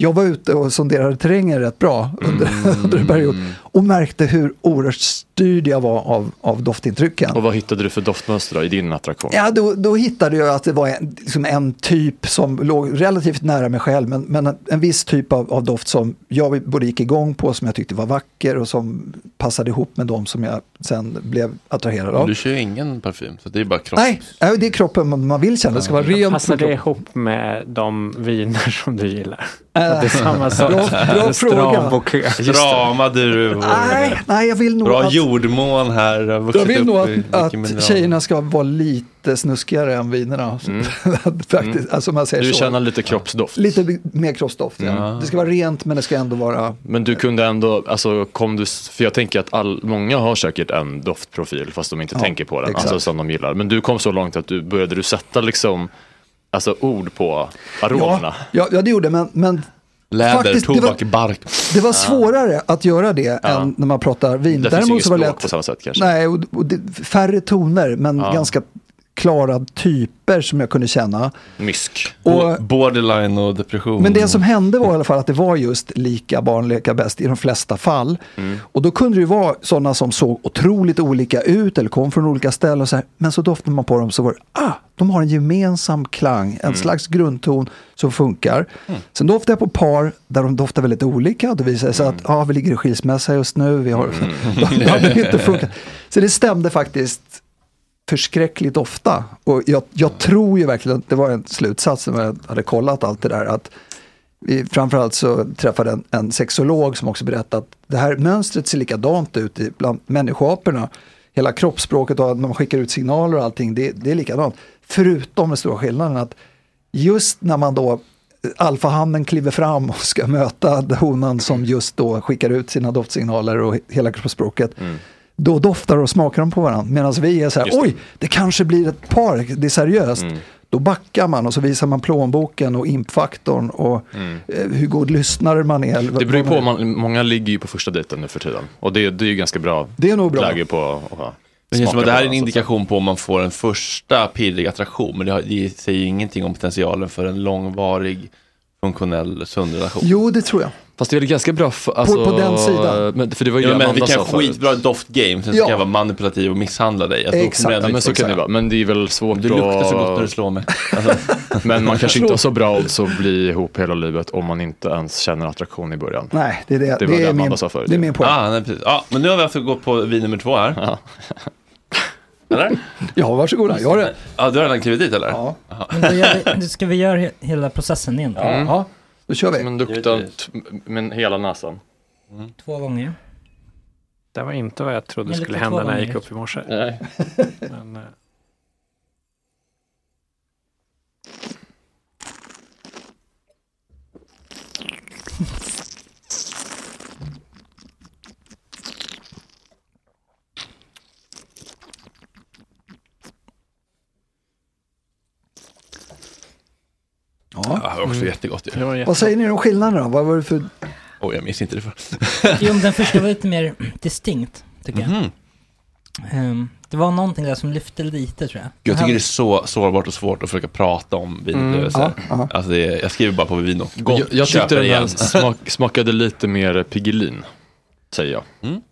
jag var ute och sonderade terrängen rätt bra under,
Mm.
under en period och märkte hur oerhört styrd jag var av, av doftintrycken.
Och vad hittade du för doftmönster då, i din attraktion?
Ja, då, då hittade jag att det var en, liksom en typ som låg relativt nära mig själv, men, men en, en viss typ av, av doft som jag både gick igång på, som jag tyckte var vacker och som passade ihop med de som jag sen blev attraherad av.
Du kör ju ingen parfym, så det är bara kropp.
Nej, det är kroppen man, vill känna. Det ska vara rent.
Passar det
kroppen.
ihop med de viner som du gillar? Att det är samma sak?
bra- bra fråga.
bouquet.
Strama druvor.
Nej, nej, jag vill nog
Bra
att,
jordmån här.
jag vill nog att, att tjejerna ska vara lite snuskigare än vinerna.
Mm.
Faktiskt, alltså om man säger
Du
så.
känner lite kroppsdoft.
Lite mer kroppsdoft, ja.
Ja.
Det ska vara rent men det ska ändå vara...
Men du kunde ändå, alltså kom du, för jag tänker att all, många har säkert en doftprofil fast de inte
Ja,
tänker på den,
exakt.
alltså som de gillar. Men du kom så långt att du började du sätta liksom, alltså ord på aromerna.
Ja, ja, det gjorde men, men
Läder,
faktiskt, det
tobak,
var,
bark.
det var svårare att göra det
Ja.
än när man pratar vin.
Det finns ju inget
det
språk
lätt.
på samma sätt kanske.
Nej, och, och det, färre toner men
Ja.
ganska klara typer som jag kunde känna.
Mysk.
Och-
Borderline och depression.
Men det som hände var i alla fall att det var just lika barn leka bäst i de flesta fall.
Mm.
Och då kunde det ju vara sådana som såg otroligt olika ut eller kom från olika ställen. Och så här, men så doftade man på dem så var det, ah, de har en gemensam klang, en
Mm.
slags grundton som funkar. Sen doftade jag på par där de doftar väldigt olika. Det visade sig
Mm.
att ah, vi ligger i skilsmässa just nu. Vi har, det hade inte funkat. Så det stämde faktiskt förskräckligt ofta. Och jag, jag tror ju verkligen att det var en slutsats när jag hade kollat allt det där. att vi, framförallt så träffade en, en sexolog som också berättade att det här mönstret ser likadant ut i- bland människoaporna. Hela kroppsspråket och när man skickar ut signaler och allting, det, det är likadant. Förutom den stora skillnaden att just när man då alfahannen kliver fram och ska möta honan som just då skickar ut sina doftsignaler och hela kroppsspråket. Då doftar och smakar de på varandra. Medan vi är så här, oj, det kanske blir ett par, det är seriöst. Då backar man och så visar man plånboken och impfaktorn och eh, hur god lyssnare man är.
Det beror på,
man
många ligger ju på första dejten nu för tiden. Och det, det är ju ganska bra,
Det är nog bra.
läge på att
Det känns som att det här är en indikation på om man får en första pirrig attraktion. Men det, har, det säger ju ingenting om potentialen för en långvarig, funktionell, sund relation.
Jo, det tror jag.
Fast det är väl ganska bra alltså,
på den sidan.
Men, för det var ju
Ja,
det
men vi
Amanda
kan skitbra doftgame, sen så
Ja.
kan jag vara manipulativ och misshandla dig. Alltså,
Exakt.
det ändå
Ja, men så kan det vara. Men det är väl svårt
Du luktar så gott när du slår mig. Alltså,
Men man kanske inte har så bra odds att bli ihop hela livet om man inte ens känner attraktion i början.
Nej, det är, det.
Det
Det,
var det Amanda
min,
sa förut.
det är min poäng.
ah, nej, precis. Ja, men nu har vi alltså gått på vin nummer två här.
Ja.
Eller?
Ja, varsågoda. Jag har det.
Ja, du har redan klivit dit eller?
Ja.
Men då gör ska vi göra he- hela processen igen?
Mm.
Då kör vi.
Men lukta t- med hela näsan.
Två gånger.
Det var inte vad jag trodde skulle hända när jag gick upp i morse.
Nej.
Men,
Ja.
Ja, det var också jättegott ju.
det var jätte...
Vad säger ni om skillnaderna då? Vad var det för...
Oj, jag minns inte det för.
Jo, men den första var lite mer distinkt, tycker jag.
Mhm.
Ehm, det var någonting där som lyfte lite, tror jag.
Jag tycker det är så sårbart och svårt att försöka prata om vinupplevelser.
Ja, ja.
Alltså det är, jag skriver bara på vino.
Jag, jag
Köper
tyckte den här
igen.
smak, smakade lite mer Piggelin. Säger jag.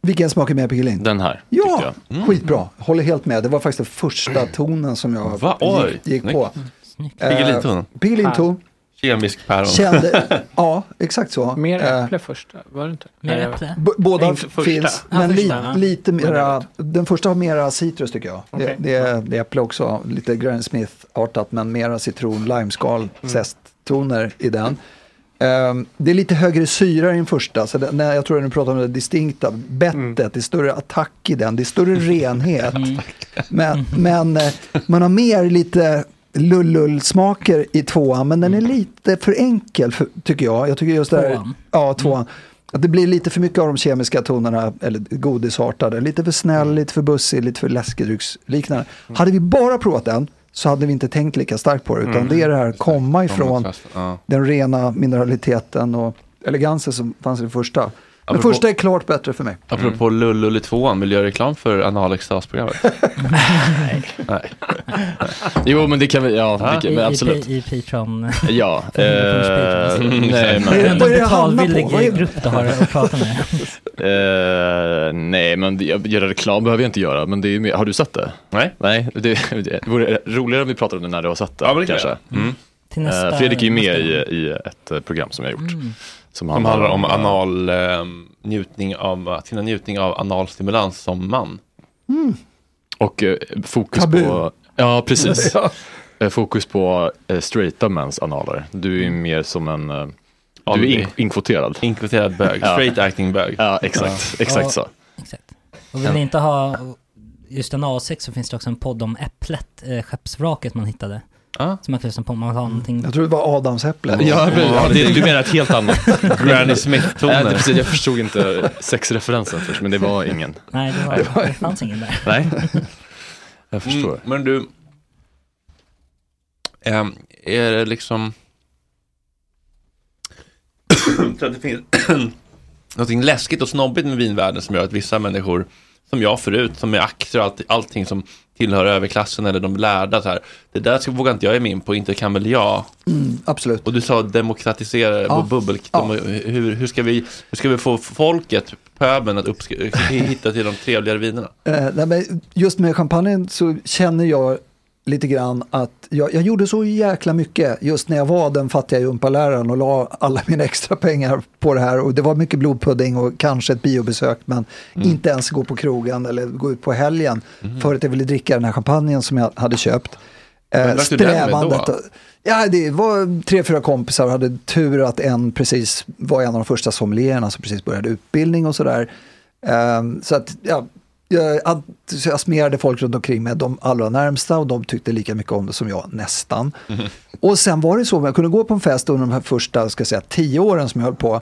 Vilken smak är med Piggelin?
Den här.
Ja,
tyckte jag.
skitbra. Håller helt med. Det var faktiskt den första tonen som jag
Va? Oj,
gick, gick på.
Snyggt. Piggelinton.
Eh, Piggelinton.
Kemisk päron.
Kände, ja, exakt så.
Mer
Eh,
äpple första, var det inte?
Mer
Eh,
äpple?
b- båda
första.
finns, men li, lite mera, den första har mera citrus tycker jag. Det,
Okej.
det, är, det är äpple också, lite Granny Smith-artat men mera citron, limeskal,
Mm.
zesttoner i den. Ehm, det är lite högre syra i den första, så det, när jag tror att du pratar om det distinkta, bettet,
Mm.
det är större attack i den, det är större renhet.
Mm.
Men, men man har mer lite lullull-smaker i tvåan, men den är lite för enkel för, tycker jag. Jag tycker just det här, ja tvåan. Att det blir lite för mycket av de kemiska tonerna, eller godisartade. Lite för snäll, lite för bussig, lite för läskedrycksliknande. Hade vi bara provat den så hade vi inte tänkt lika starkt på det. Utan det är det här komma ifrån
Ja.
den rena mineraliteten och elegansen som fanns i det första. Den första är klart bättre för mig.
Apropå Lullull i tvåan, vill du göra reklam för analextasprogrammet? Nej. Nej.
Jo, men det kan vi, ja, det kan,
I,
men absolut.
i, i Patreon.
Ja, eh, nej,
Det är
men,
ändå
Vad är det jag hamnar på?
betalvillig
Vad är-
grupp du har att prata med.
eh, nej, men göra reklam behöver jag inte göra. Men det är har du sett det?
Nej.
Nej, det, det vore roligare om vi pratade om det när du har sett det.
Ja, men det kan
kanske.
jag. Mm.
Till nästa-
Eh, Fredrik är ju med i, i ett program som jag har gjort.
Mm.
Som
Som handlar om
eh,
anal, eh, njutning av, att finna njutning av analstimulans som man.
Och eh, fokus
Tabu.
på... Ja, precis.
Ja.
Eh, Fokus på eh, straighta mäns analer. Du är ju mer som en... eh, Du är in, inkvoterad.
Inkvoterad bög,
Ja.
straight acting bög.
Ja, exakt. Exakt
Ja.
så.
Exakt. Och vill ni inte ha just en A6 så finns det också en podd om Äpplet, eh, skeppsvraket man hittade.
Ja.
Som kan lyssna på om man vill ha någonting.
Jag tror det var Adamsäpplen.
Ja,
Ja,
det, du menar ett helt annat.
Granny Smith-toner.
det, precis, jag förstod inte sexreferensen först, men det var ingen.
Nej, det, var,
det var-
det fanns ingen där.
Nej, jag förstår.
Mm, men du, ehm, är det liksom... Jag tror att det finns någonting läskigt och snobbigt med vinvärlden som gör att vissa människor, som jag förut, som är aktier och allt, allting som tillhör överklassen eller de lärda, så här, det där vågar inte jag ge mig in på, inte kan väl jag.
Mm, absolut.
Och du sa demokratisera
Ja.
ja. bubbel. De, hur, hur, ska vi, hur ska vi få folket, pöbeln, att uppsk- hitta till de trevligare vinerna?
Eh, nej, men just med champagnen så känner jag lite grann att jag, jag gjorde så jäkla mycket just när jag var den fattiga gympaläraren och la alla mina extra pengar på det här. Och det var mycket blodpudding och kanske ett biobesök men
Mm.
inte ens gå på krogen eller gå ut på helgen för att jag ville dricka den här champagnen som jag hade köpt. Eh, strävandet. Ja, det var tre, fyra kompisar och hade tur att en precis var en av de första sommelierna som precis började utbildning och sådär. Ehm, så att, ja, jag entusiasmerade folk runt omkring mig, de allra närmsta och de tyckte lika mycket om det som jag, nästan. Och sen var det så, jag kunde gå på en fest under de här första, ska säga, tio åren som jag höll på.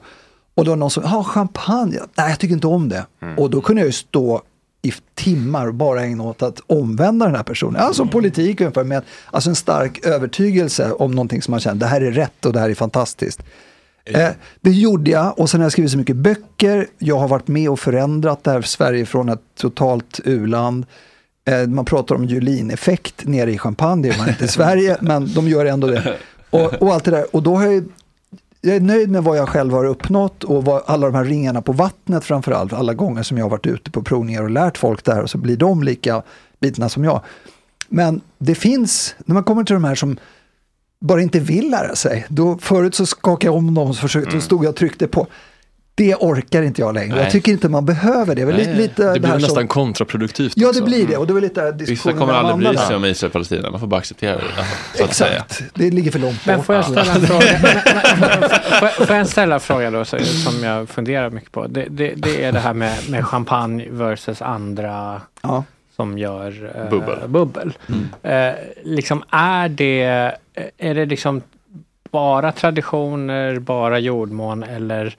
Och då var någon som, ja champagne, nej jag tycker inte om det. Och då kunde jag ju stå i timmar och bara ägna åt att omvända den här personen. Alltså politik ungefär, med alltså en stark övertygelse om någonting som man känner, det här är rätt och det här är fantastiskt. Eh, det gjorde jag och sen har jag skrivit så mycket böcker. Jag har varit med och förändrat det här Sverige från ett totalt u-land. Eh, man pratar om Julin-effekt nere i Champagne, det är man inte i Sverige, men de gör ändå det. Och, och allt det där. Och då har jag, jag är nöjd med vad jag själv har uppnått och vad, alla de här ringarna på vattnet framförallt. Alla gånger som jag har varit ute på provningar och lärt folk där och så blir de lika bitna som jag. Men det finns, när man kommer till de här som bara inte vill lära sig. Då, förut så skakade jag om dem och så försökte, så stod jag och tryckte på. Det orkar inte jag längre.
Nej.
Jag tycker inte man behöver det.
Nej,
lite
det
det
blir nästan
som,
kontraproduktivt
Ja,
också.
det blir det. Och det var lite
Vissa kommer aldrig bry sig om Israel och Palestina, man får bara acceptera det. Så att säga.
Exakt, det ligger för långt
Men
bort.
får jag ställa en fråga? Men- men- får- Får jag ställa en fråga då som jag funderar mycket på? Det, det, det är det här med, med champagne versus andra
Ja.
Som gör eh,
Bubbel.
bubbel. Eh, liksom är det, är det liksom bara traditioner, bara jordmån eller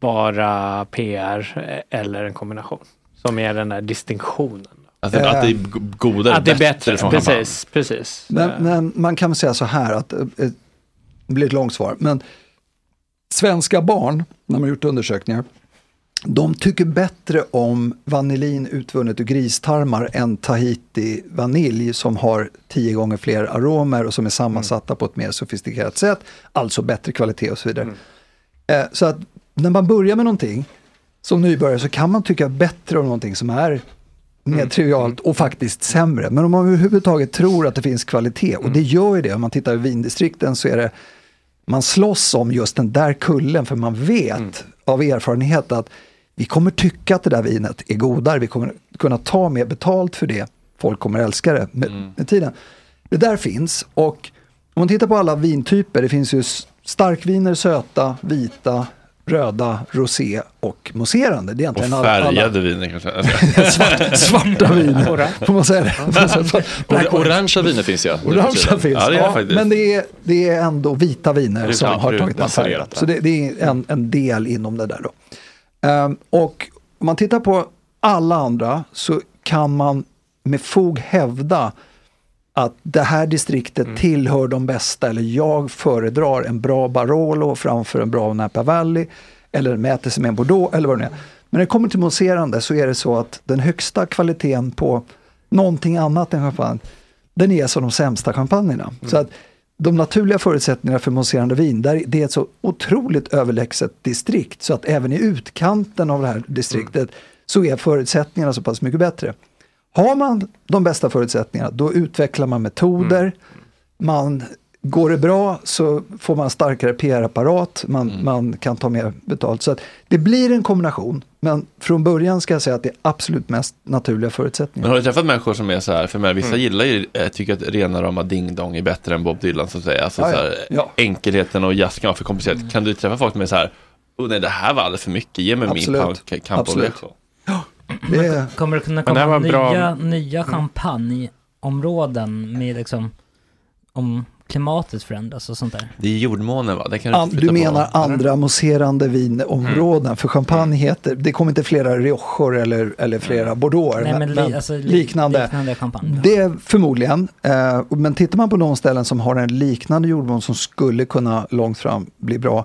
bara PR eh, eller en kombination? Som är den där distinktionen.
Alltså, att det är godare,
Att det är bättre,
från
precis. precis.
Men,
Eh,
men man kan väl säga så här att, eh, det blir ett långt svar, men svenska barn, när man har gjort undersökningar, de tycker bättre om vanillin utvunnet ur gristarmar än Tahiti vanilj som har tio gånger fler aromer och som är sammansatta på ett mer sofistikerat sätt, alltså bättre kvalitet och så vidare. Eh, Så att när man börjar med någonting som nybörjare så kan man tycka bättre om någonting som är mer trivialt och faktiskt sämre. Men om man överhuvudtaget tror att det finns kvalitet, och det gör ju det, om man tittar i vindistrikten så är det, man slåss om just den där kullen för man vet av erfarenhet att vi kommer tycka att det där vinet är godare, vi kommer kunna ta mer betalt för det, folk kommer älska det med, med tiden. Det där finns och om man tittar på alla vintyper, det finns ju starkviner, söta, vita, röda, rosé och mousserande. Det är
Och
egentligen alla- alla-
färgade viner kanske.
Svart, svarta viner, får man säga det?
Orangea viner finns ja.
Orangea finns,
Ja, det är
ja,
faktiskt.
men det är, det är ändå vita viner som har tagit den färgen. Så det, det är en, en del inom det där då. Ehm, och om man tittar på alla andra så kan man med fog hävda att det här distriktet
Mm.
tillhör de bästa eller jag föredrar en bra Barolo framför en bra Napa Valley eller mäter sig med en Bordeaux eller vad det nu är. Men när det kommer till mousserande så är det så att den högsta kvaliteten på någonting annat än champagne, den är som de sämsta champagnerna. Så att de naturliga förutsättningarna för mousserande vin, där det är ett så otroligt överlägset distrikt så att även i utkanten av det här distriktet så är förutsättningarna så pass mycket bättre. Har man de bästa förutsättningarna, då utvecklar man metoder, man Går det bra så får man starkare PR-apparat, man, man kan ta mer betalt. Så det blir en kombination, men från början ska jag säga att det är absolut mest naturliga förutsättningar.
Men har du träffat människor som är så här, för mig, vissa
Mm.
gillar ju, eh, tycker att rena rama ding dong är bättre än Bob Dylan så att säga. Alltså
Ja,
så här,
Ja.
enkelheten och jazz kan vara för komplicerat. Kan du träffa folk som är så här, oh nej det här var alldeles för mycket, ge mig min
Absolut.
Campo- Campo
Absolut.
Viejo.
Det.
Kommer det kunna
Men
komma
var bra.
nya, nya champagneområden med liksom om klimatet förändras och sånt där?
Det är jordmånen va? Det kan du,
An, du menar
på.
andra mousserande vinområden,
Mm.
för champagne heter, det kommer inte flera Riojor eller, eller flera Bordeaux,
Nej, men li- alltså, li-
liknande.
liknande champagne.
Det är förmodligen, eh, men tittar man på de ställen som har en liknande jordmån som skulle kunna långt fram bli bra,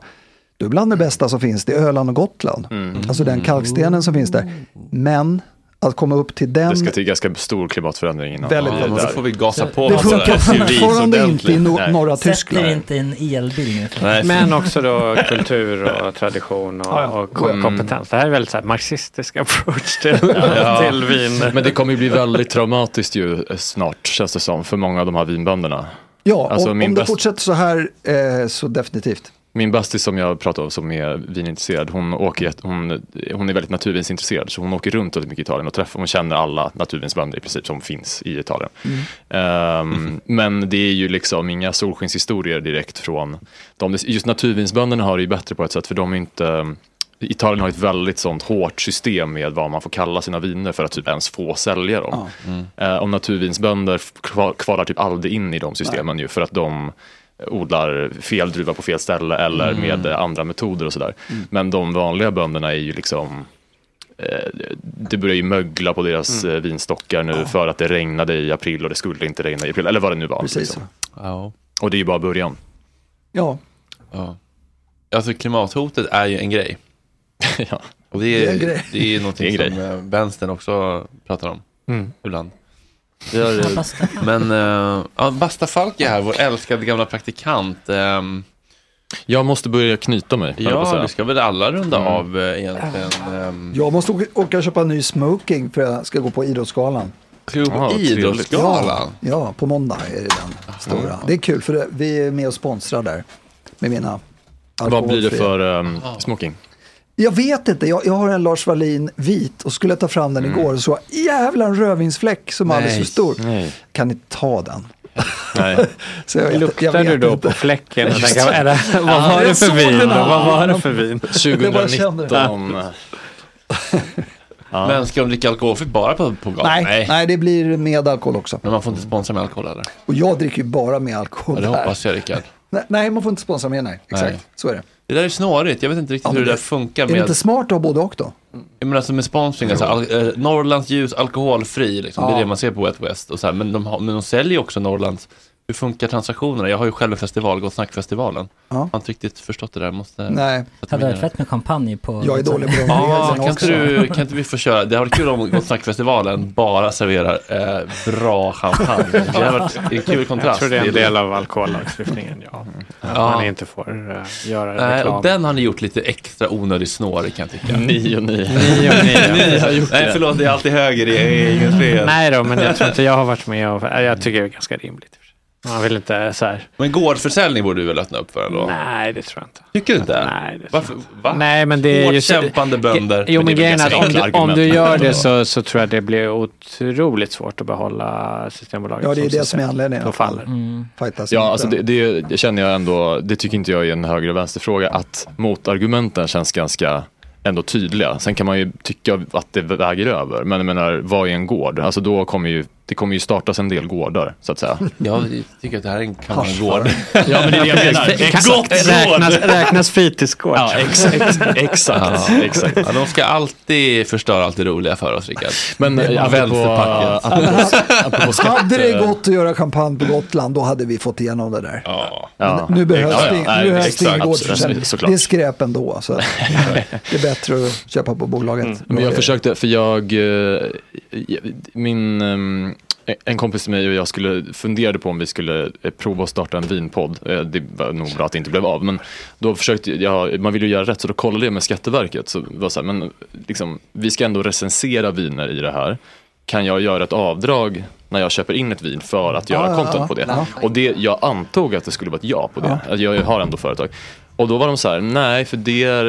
då är bland det bästa som finns det är Öland och Gotland. Alltså den kalkstenen som finns där. Men att komma upp till den...
Det ska till ganska stor klimatförändring innan.
Väldigt,
där.
Då får vi gasa på
Det funkar fortfarande inte i no-
Nej.
norra
Sätter
Tyskland.
inte en elbil nu.
Men också då kultur och tradition och,
Ja, ja.
och
Mm.
kompetens. Det här är väldigt så här marxistisk approach till,
Ja.
till vin.
Men det kommer ju bli väldigt traumatiskt ju snart känns det som för många av de här vinbönderna.
Ja,
Alltså,
om, om det
bäst-
fortsätter så här eh, så definitivt.
Min bästis som jag pratar om som är vinintresserad, hon, åker, hon, hon är väldigt naturvinsintresserad så hon åker runt väldigt mycket i Italien och träffar, hon känner alla naturvinsbönder i princip som finns i Italien. Ehm, men det är ju liksom inga solskenshistorier direkt från de, just naturvinsbönderna har det ju bättre på ett sätt för de är inte Italien har ett väldigt sånt hårt system med vad man får kalla sina viner för att typ ens få sälja dem. Eh, och naturvinsbönder kvalar typ aldrig in i de systemen ju för att de odlar fel druva på fel ställe eller
Mm.
med andra metoder och sådär. Men de vanliga bönderna är ju liksom eh, det börjar ju mögla på deras eh, vinstockar nu för att det regnade i april och det skulle inte regna i april, eller vad det nu var.
Precis.
Liksom.
Ja.
Och det är ju bara början.
Ja,
Ja. Alltså klimathotet är ju en grej.
ja.
Och det är,
Det är en grej.
det är
Det är
någonting
en
som
grej.
eh, vänstern också pratar om
Mm.
ibland. Det gör,
Ja, basta.
men uh, ja, Basta Falk är här, vår älskade gamla praktikant. Ehm,
Jag måste börja knyta mig.
ja, det ska väl alla runda
Mm.
av eh, egentligen. Um,
jag måste åka, åka och köpa en ny smoking för jag ska gå på Idrottsgalan.
ska vi gå
Ja,
på
trevligt.
Idrottsgalan?
Ja, på måndag är det den stora. Det är kul för det, vi är med och sponsrar där med mina
Vad blir det för um, smoking?
Jag vet inte, jag, jag har en Lars Wallin vit och skulle jag ta fram den igår och så jävla en rödvinsfläck som är alldeles för stor.
Nej.
Kan ni ta den?
Nej.
Så jag jag
Luktar
vet
du då
inte.
på fläcken? Och tänker,
det.
eller, vad
Ja,
var det
jag
för vin? Vad var det för vin?
Jag bara kände det.
2019. Ja.
Men ska de dricka alkoholfritt bara på, på galan?
Nej, nej, det blir med alkohol också.
Men man får inte sponsra med alkohol eller?
Och jag dricker ju bara med alkohol
Ja, det hoppas jag Rickard.
Nej, nej, man får inte sponsra med, nej. Exakt,
Nej.
så är det.
Det där är snårigt, jag vet inte riktigt
Ja,
hur
men
det där
det-
funkar
Är det
med...
inte smart att ha både och då?
Jag menar alltså med sponsring, alltså, al- eh, Norrlands ljus alkoholfri, liksom, det är
Ja.
det man ser på Wet West. Och så här, men, de men de säljer ju också Norrlands, hur funkar transaktionerna? Jag har ju själv en festival, Gott Snack-festivalen.
Ja.
Jag har inte riktigt förstått det där, måste...
Nej,
Hade varit
i
fett med champagne på...
jag är dålig på
Ja, kan inte, du, kan inte vi få köra? Det har varit kul om Gott Snack-festivalen bara serverar eh, bra champagne. Det har varit en kul
Jag
kontrast.
tror det är en del av alkohollagstiftningen, ja. Att
Ja.
man inte får uh, göra
Nej,
reklam.
och den har ni gjort lite extra onödig snårig kan jag tycka.
Nio, nio.
Nio och nio.
Ni har
gjort
Nej, förlåt, det är alltid höger, är inget fel.
Nej då, men jag tror inte jag har varit med och jag tycker det är ganska rimligt. Man vill inte så här.
Men gårdförsäljning borde du väl öppna upp för ändå?
Nej, det tror jag inte.
Tycker du inte?
Nej, det
Varför? Va?
Nej, men det är ju
kämpande bönder.
Jo, men,
Men
att om du, om du gör det så, så tror jag det blir otroligt svårt att behålla Systembolaget.
Ja, det är det som är anledningen.
Då faller.
Mm.
Ja, alltså det, det, det känner jag ändå, det tycker inte jag är en höger och vänsterfråga, att motargumenten känns ganska ändå tydliga. Sen kan man ju tycka att det väger över, men jag menar, vad är en gård? Alltså då kommer ju det kommer ju startas en del gårdar så att säga.
Jag tycker att det här är en kammangård.
Ja men det är det jag menar.
Gott
Räknas, räknas fritidsgård?
Ja, exakt. exakt,
Ja.
exakt.
Ja, de ska alltid förstöra allt det roliga för oss, Rickard.
Men eh,
vänsterpacket.
Hade det gått att göra kampanj på Gotland, då hade vi fått igenom det där.
Ja.
Ja.
Nu behövs
Ja, ja.
det nu behövs det
exakt.
ingen gårdsförsäljning. Det är skräp ändå. Så det är bättre att köpa på bolaget.
Mm. Men jag försökte, för jag, eh, min, ehm, en kompis till mig och jag skulle funderade på om vi skulle eh, prova att starta en vinpodd. Eh, Det var nog bra att det inte blev av. Men då försökte jag, man vill ju göra rätt så då kollade jag med Skatteverket. Så var så här, men liksom, vi ska ändå recensera viner i det här. Kan jag göra ett avdrag när jag köper in ett vin för att göra
ja,
content på det?
Ja.
Och det, jag antog att det skulle vara ett ja på det. Jag har ändå företag. Och då var de så här, nej för det är,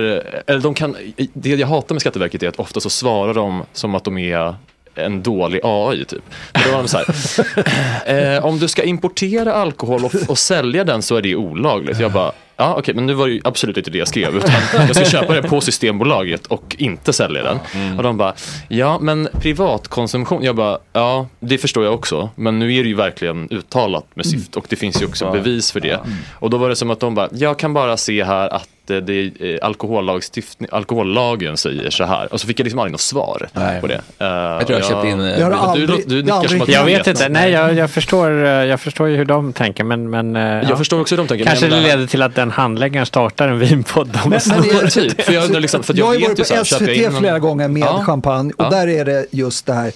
eller de kan, det jag hatar med Skatteverket är att ofta så svarar de som att de är en dålig AI typ. Då var de så här, eh, om du ska importera alkohol och, och sälja den så är det olagligt. Jag bara, ja okej men nu var det ju absolut inte det jag skrev. Utan jag ska köpa det på Systembolaget och inte sälja den. Och de bara, ja men privatkonsumtion. Jag bara, ja det förstår jag också. Men nu är det ju verkligen uttalat med syfte och det finns ju också bevis för det. Och då var det som att de bara, jag kan bara se här att det är eh, alkohollagstiftning, alkohollagen säger så här. Och så fick jag liksom aldrig något svar
Nej.
på det. jag
tror jag köpte in, eh,
Det har
du,
aldrig-
du, du,
det
nickar som
aldrig-
att du
Jag vet inte, nej jag, jag, förstår, eh, jag förstår ju hur de tänker men, men eh, ja.
Jag förstår också hur de tänker. men
Kanske
jag
det leder till att den handläggaren startar en vinpodd. om
Men, men det,
Typ, för jag liksom, för att
jag
jag
har varit på
jag
SVT flera gånger med
Ja.
champagne och
Ja.
där är det just det här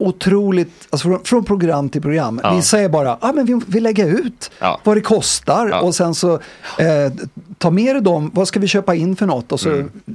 otroligt, alltså från, från program till program.
Ja.
Vi säger bara, ah, men vi vill lägga ut
Ja.
vad det kostar
Ja.
och sen så eh, ta med dig dem, vad ska vi köpa in för något och så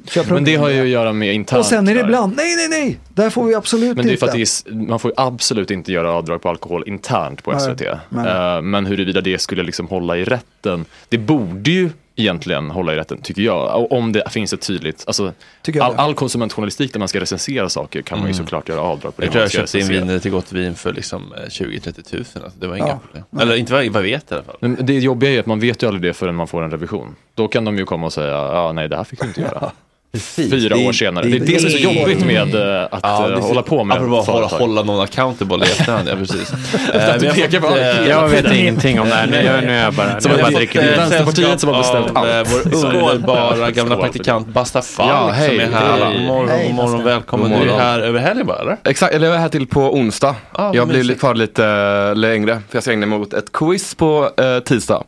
köper
Mm. Men
de
det har ju att göra med internt.
Och sen är det ibland, nej nej nej, där får vi absolut
Men det är
inte.
för att det är, man får ju absolut inte göra avdrag på alkohol internt på
Nej,
SVT.
nej.
Eh, Men huruvida det skulle liksom hålla i rätten, det borde ju egentligen hålla i rätten tycker jag. Om det finns ett tydligt, alltså all, all konsumentjournalistik där man ska recensera saker kan man ju såklart göra avdrag på det
Jag tror jag köpte in viner till gott vin för liksom eh, 20-30 tusen. Alltså, det var inga
Ja.
problem. Eller inte vad jag vet i alla fall.
Men det jobbiga är att man vet ju aldrig det förrän man får en revision. Då kan de ju komma och säga, ja nej det här fick du inte göra. Fyra
Det-
år senare.
det-
Det är det som är så
det-
jobbigt med eh, att
Ja, det-
hålla på med
Apropå att hålla, någon accountable i efterhand, ja precis. Fått,
på
eh,
allt.
Jag vet ingenting om det här. Nu, jag, nu är jag bara,
Som
nu jag bara
dricker vin. Vänsterpartiet som har
eh,
allt.
Vår underbara gamla praktikant Basta Falk
Ja, hej.
som är här.
Hej.
Morgon,
Hej,
morgon, välkommen. Du är här över helgen bara, eller?
Exakt, eller jag är här till på onsdag.
Ah,
jag blir kvar lite längre för jag ska ägna mig åt ett quiz på tisdag.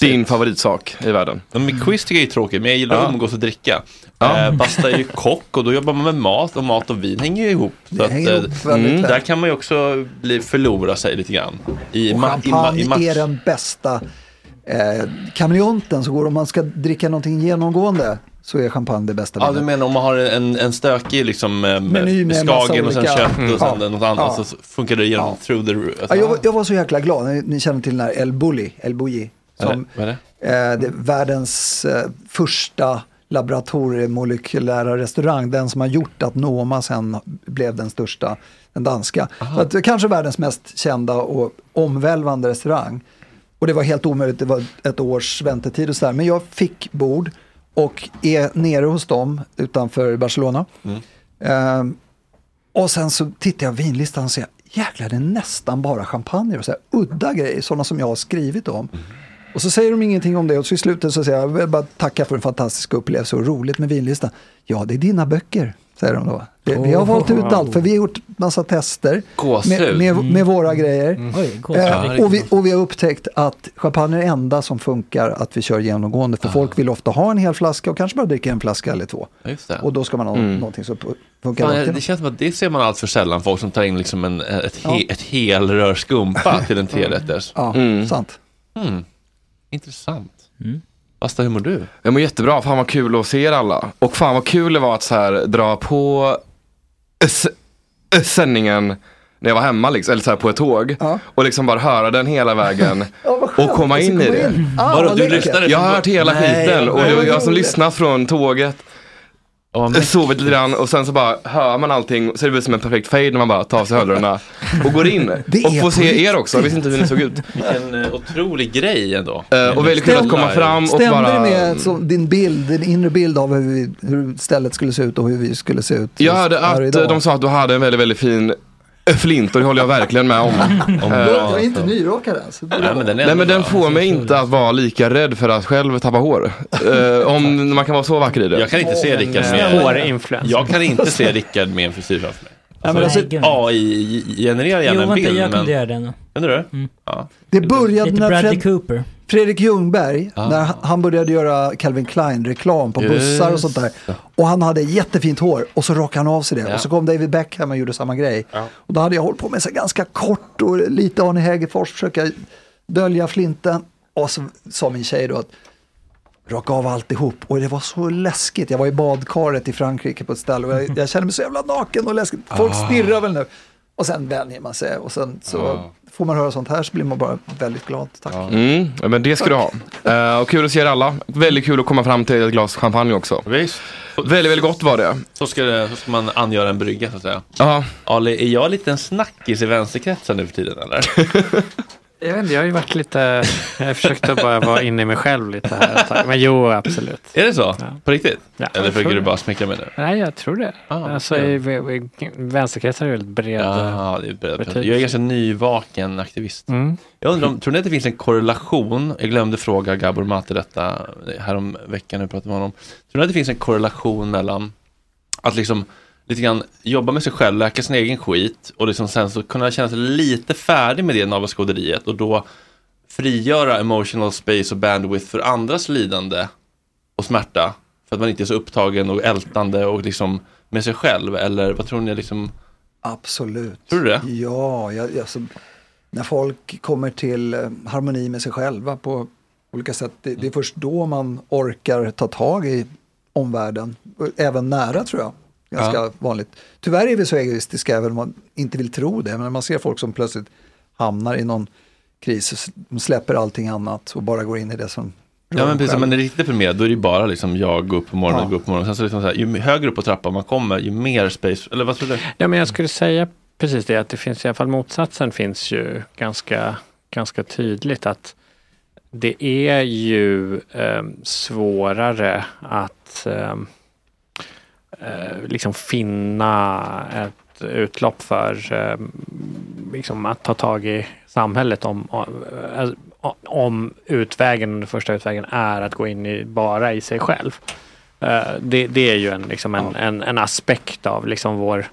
Din favoritsak i världen.
Men quiz tycker jag är tråkigt, men jag gillar att umgås och dricka.
Ja.
Eh, Basta är ju kock och då jobbar man med mat och mat och vin hänger ju ihop.
Det
Så att,
hänger
eh,
ihop
mm, där kan man ju också bli, förlora sig lite grann. I,
Och
i,
champagne
i match.
är den bästa eh, kameleonten, går om man ska dricka någonting genomgående så är champagne det bästa.
Ja, du menar om man har en, en stökig liksom, eh,
med massa
skagen och sen
olika-
kött och
Mm.
sen
Ja.
något annat
Ja.
så funkar det genom through the roof.
Ja, jag, var- jag var så jäkla glad, ni, ni känner till den här El Bulli, El Bulli.
Vad är
Som,
det? Är
eh, det är världens eh, första laboratoriemolekylära restaurang. Den som har gjort att Noma sen blev den största, den danska. Så att, kanske världens mest kända och omvälvande restaurang. Och det var helt omöjligt, det var ett års väntetid och sådär. Men jag fick bord och är nere hos dem utanför Barcelona.
Mm.
Ehm, och sen så tittar jag vinlistan och säger, jäklar det är nästan bara champagne och så här udda grejer, sådana som jag har skrivit om. Och så säger de ingenting om det och så i slutet så säger jag, jag vill bara tacka för en fantastisk upplevelse och roligt med vinlistan. Ja, det är dina böcker, säger de då. Det, vi har
Oh.
valt ut allt, för vi har gjort massa tester med, med, med våra grejer.
Oj, gåshud.
Eh, och, vi, och vi har upptäckt att champagne är det enda som funkar att vi kör genomgående. För folk vill ofta ha en hel flaska och kanske bara dricka en flaska eller två.
Ja, just det.
Och då ska man ha
Mm.
någonting som funkar
Fan, det känns som att det ser man allt för sällan, folk som tar in liksom en, ett, he,
Ja.
ett helrör skumpa till en trerätters.
Ja,
Mm.
sant.
Mm. Intressant. Basta, hur mår du?
Jag mår jättebra, fan vad kul att se er alla. Och fan vad kul det var att så här, dra på sändningen när jag var hemma liksom, eller så här på ett tåg.
Ja.
Och liksom bara höra den hela vägen.
Ja,
och komma in i det.
in. Ah,
Vadå,
vad
du lyssnade?
Jag har hört hela
Nej,
skiten och jag, jag som lyssnat från tåget
Men-
sovit lite grann och sen så bara hör man allting så är det väl som en perfekt fade när man bara tar av sig hörlurarna och går in. Och får se er också, jag visste inte hur ni såg ut.
Vilken eh, otrolig grej ändå.
Eh, och väldigt kul att komma fram och
Stämde
bara...
det med så, din bild, din inre bild av hur, vi, hur stället skulle se ut och hur vi skulle se ut?
Jag hörde att de sa att du hade en väldigt, väldigt fin flint och det håller jag verkligen med om.
Om-
Eh,
Jag är inte nyrakad ens.
Nej, men den är
Nej men den får mig inte att vara lika rädd för att själv tappa hår. Eh, om man kan vara så vacker i det.
Jag kan inte se Rickard
eh,
med...
hårinfluencer.
Jag kan inte se Rickard med en frisyr framför mig.
Ja, men
Alltså,
alltså-
AI genererar gärna
Jo,
en bild.
jag kunde
men...
göra det nu.
Kunde du?
Mm.
Ja.
Det började
Lite
när Fred,
Cooper.
Fredrik Ljungberg,
Ja.
när han- började göra Calvin Klein-reklam på bussar och sånt där. Och han hade jättefint hår och så rakade han av sig det.
Ja.
Och så kom David Beckham och gjorde samma grej. Och då hade jag hållit på med så ganska kort och lite Arne Hegerfors, försöka dölja flinten. Och så sa min tjej då att raka av alltihop. Och det var så läskigt. Jag var i badkaret i Frankrike på ett ställe och jag, jag kände mig så jävla naken och läskigt. Folk
Ah.
stirrar väl nu. Och sen vänjer man sig och sen så
Ah.
får man höra sånt här så blir man bara väldigt glad. Tack.
Mm, ja, men det ska du ha. Eh, och kul att se er alla. Väldigt kul att komma fram till ett glas champagne också.
Visst.
Väldigt, väldigt gott var det.
Så ska, det, så ska man angöra en brygga så att säga.
Ja.
Ali, är jag lite en snackis i vänsterkretsen nu för tiden eller?
Jag vet inte, jag har ju varit lite, jag försökte bara vara inne i mig själv lite här. Men jo, absolut.
Är det så? På riktigt?
Ja,
eller försöker du bara smickra mig nu?
Nej, jag tror det.
Ah,
alltså, i, i, vänsterkretsar är väldigt bred.
Ja, det är
betydelse.
Jag är ganska nyvaken aktivist.
Mm.
Jag undrar om, tror ni att det finns en korrelation? Jag glömde fråga Gabor Mate detta härom veckan när jag pratade med honom. Tror ni att det finns en korrelation mellan att liksom lite grann jobba med sig själv, läka sin egen skit och liksom sen så kunna känna sig lite färdig med det navelskåderiet och då frigöra emotional space och bandwidth för andras lidande och smärta för att man inte är så upptagen och ältande och liksom med sig själv eller vad tror ni liksom?
Absolut.
Tror du det?
Ja, jag, alltså, när folk kommer till eh, harmoni med sig själva på olika sätt, det, det är först då man orkar ta tag i omvärlden. Även nära tror jag. Ganska
Ja.
vanligt. Tyvärr är vi så egoistiska även om man inte vill tro det. Men när man ser folk som plötsligt hamnar i någon kris, de släpper allting annat och bara går in i det som
Ja men precis,
själv.
men är riktigt deprimerad då är det ju bara liksom jag går upp på morgonen,
Ja.
går upp på morgonen. Sen så liksom så här, ju högre upp på trappan man kommer, ju mer space, eller vad tror du?
Ja, men jag skulle säga precis det att det finns i alla fall motsatsen finns ju ganska, ganska tydligt att det är ju eh, svårare att eh, liksom finna ett utlopp för eh, liksom att ta tag i samhället om, om, om utvägen, den första utvägen är att gå in i, bara i sig själv. Eh, det, det är ju en, liksom en, en, en aspekt av liksom vår,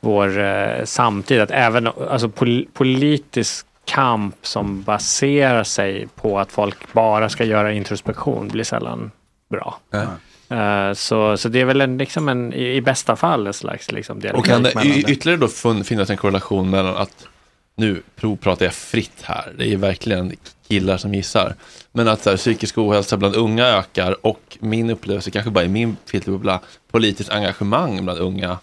vår eh, samtid. Att även alltså, pol, politisk kamp som baserar sig på att folk bara ska göra introspektion blir sällan bra. Eh, så, så det är väl en, liksom en, i, i bästa fall en slags liksom,
Och kan det ytterligare då fun- finnas en korrelation mellan att nu provpratar jag fritt här, det är verkligen killar som gissar, men att så här, psykisk ohälsa bland unga ökar och min upplevelse, kanske bara i min filterbubbla, politiskt engagemang bland unga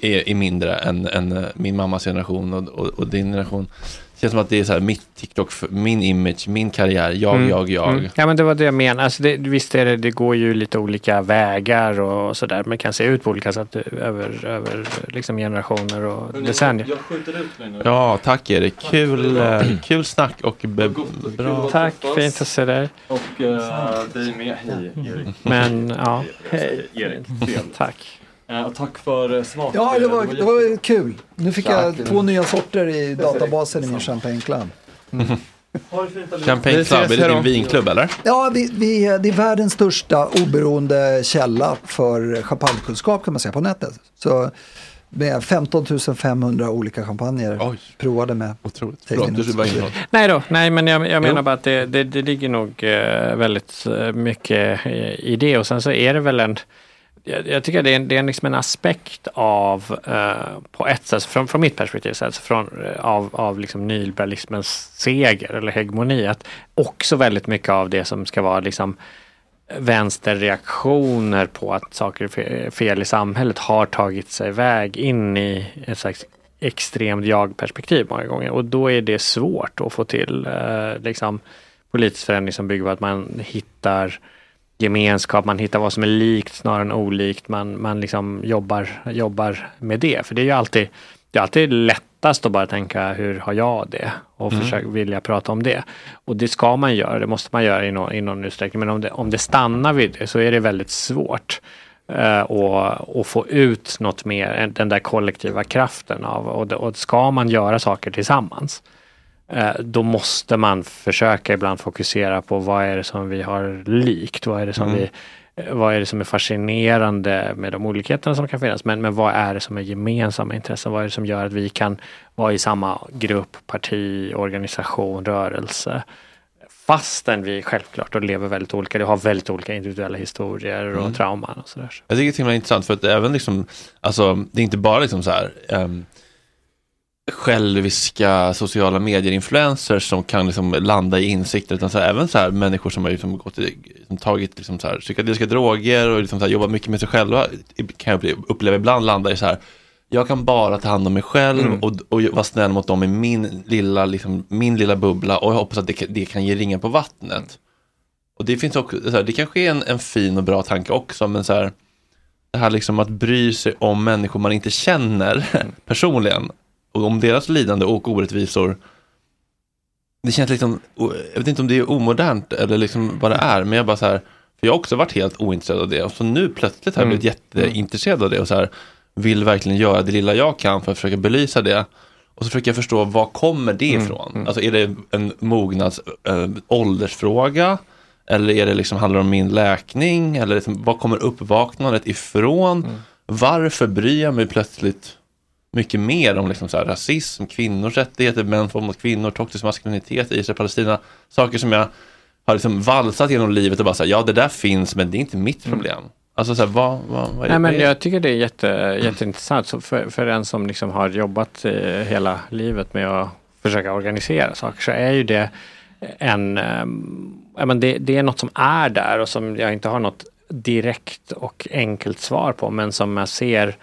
är, är mindre än, än min mammas generation och, och, och din generation. Det känns som att det är så här mitt TikTok, min image, min karriär, jag,
Mm,
jag, jag.
mm. Ja men det var det jag menade. Alltså det, visst är det, det går ju lite olika vägar och sådär. Men kan se ut på olika sätt över, över liksom generationer och decennier.
Jag skjuter ut mig nu.
Ja, tack Erik. Kul, eh, kul snack och be, bra.
Tack, fint att se dig.
Och uh, dig med. Hej Erik.
Men ja,
Hej Erik.
Tack.
Eh, och tack för uh, smak.
Ja, det var, det var kul. Nu fick jag två nya sorter i databasen i min Champagne Club.
Champagne Club, är det din vinklubb eller?
Ja, vi, vi, det är världens största oberoende källa för champagnekunskap kan man säga på nätet. Så med 15 500 olika champagner provade med.
Otroligt. Förlåt.
Nej då, nej men jag, jag menar
Jo.
bara att det, det, det ligger nog eh, väldigt eh, mycket i det och sen så är det väl en jag, jag tycker det är, en, det är liksom en aspekt av, eh, på ett sätt, från, från mitt perspektiv, alltså från, eh, av, av liksom nyliberalismens seger eller hegemoni, att också väldigt mycket av det som ska vara liksom vänsterreaktioner på att saker är fel i samhället har tagit sig väg in i ett slags extremt jag-perspektiv många gånger. Och då är det svårt att få till eh, liksom politisk förändring som bygger på att man hittar gemenskap, man hittar vad som är likt snarare än olikt, man, man liksom jobbar, jobbar med det. För det är ju alltid, det är alltid lättast att bara tänka hur har jag det och
Mm.
försöka vilja prata om det. Och det ska man göra, det måste man göra i någon, i någon utsträckning. Men om det, om det stannar vid det så är det väldigt svårt. eh, och, och få ut något mer, den där kollektiva kraften av och, och ska man göra saker tillsammans då måste man försöka ibland fokusera på vad är det som vi har likt, vad är det som
Mm.
vi eh, vad är det som är fascinerande med de olikheterna som kan finnas? Men, men vad är det som är gemensamma intressen? Vad är det som gör att vi kan vara i samma grupp, parti, organisation, rörelse? Fastän vi självklart då lever väldigt olika, det har väldigt olika individuella historier och
Mm.
trauman och sådär.
Jag tycker det är intressant för att även liksom, alltså det är inte bara liksom så här ehm, själviska sociala medier-influencers som kan liksom landa i insikter, utan så här, även så här människor som har liksom gått i, som tagit liksom så här, psykedeliska droger och liksom så här, jobbat mycket med sig själva, kan jag uppleva- ibland landa i så här, jag kan bara ta hand om mig själv
Mm.
och, och vara snäll mot dem i min lilla, liksom, min lilla bubbla och jag hoppas att det, kan- det kan ge ringar på vattnet. Och det finns också, så här, det kanske är en, en fin och bra tanke också, men så här, det här liksom att bry sig om människor man inte känner personligen och om deras lidande och orättvisor. Det känns liksom, jag vet inte om det är omodernt eller liksom vad det är, men jag bara så här, för jag har också varit helt ointresserad av det och så nu plötsligt har jag
Mm.
blivit jätteintresserad av det och så här, vill verkligen göra det lilla jag kan för att försöka belysa det. Och så försöker jag förstå, var kommer det
Mm,
ifrån? Alltså är det en mognads äh, åldersfråga? Eller är det liksom, handlar det om min läkning? Eller liksom, var kommer uppvaknandet ifrån? Varför bryr jag mig plötsligt mycket mer om liksom så här, rasism, kvinnors rättigheter, mäns våld mot kvinnor, toxisk maskulinitet, Israel, Palestina. Saker som jag har liksom valsat genom livet och bara säga ja det där finns men det är inte mitt problem. Alltså så här, vad, vad, vad är
Nej, men jag tycker det är jätte, jätteintressant så för, för en som liksom har jobbat eh, hela livet med att försöka organisera saker så är ju det en, ja, men det, det är något som är där och som jag inte har något direkt och enkelt svar på men som jag ser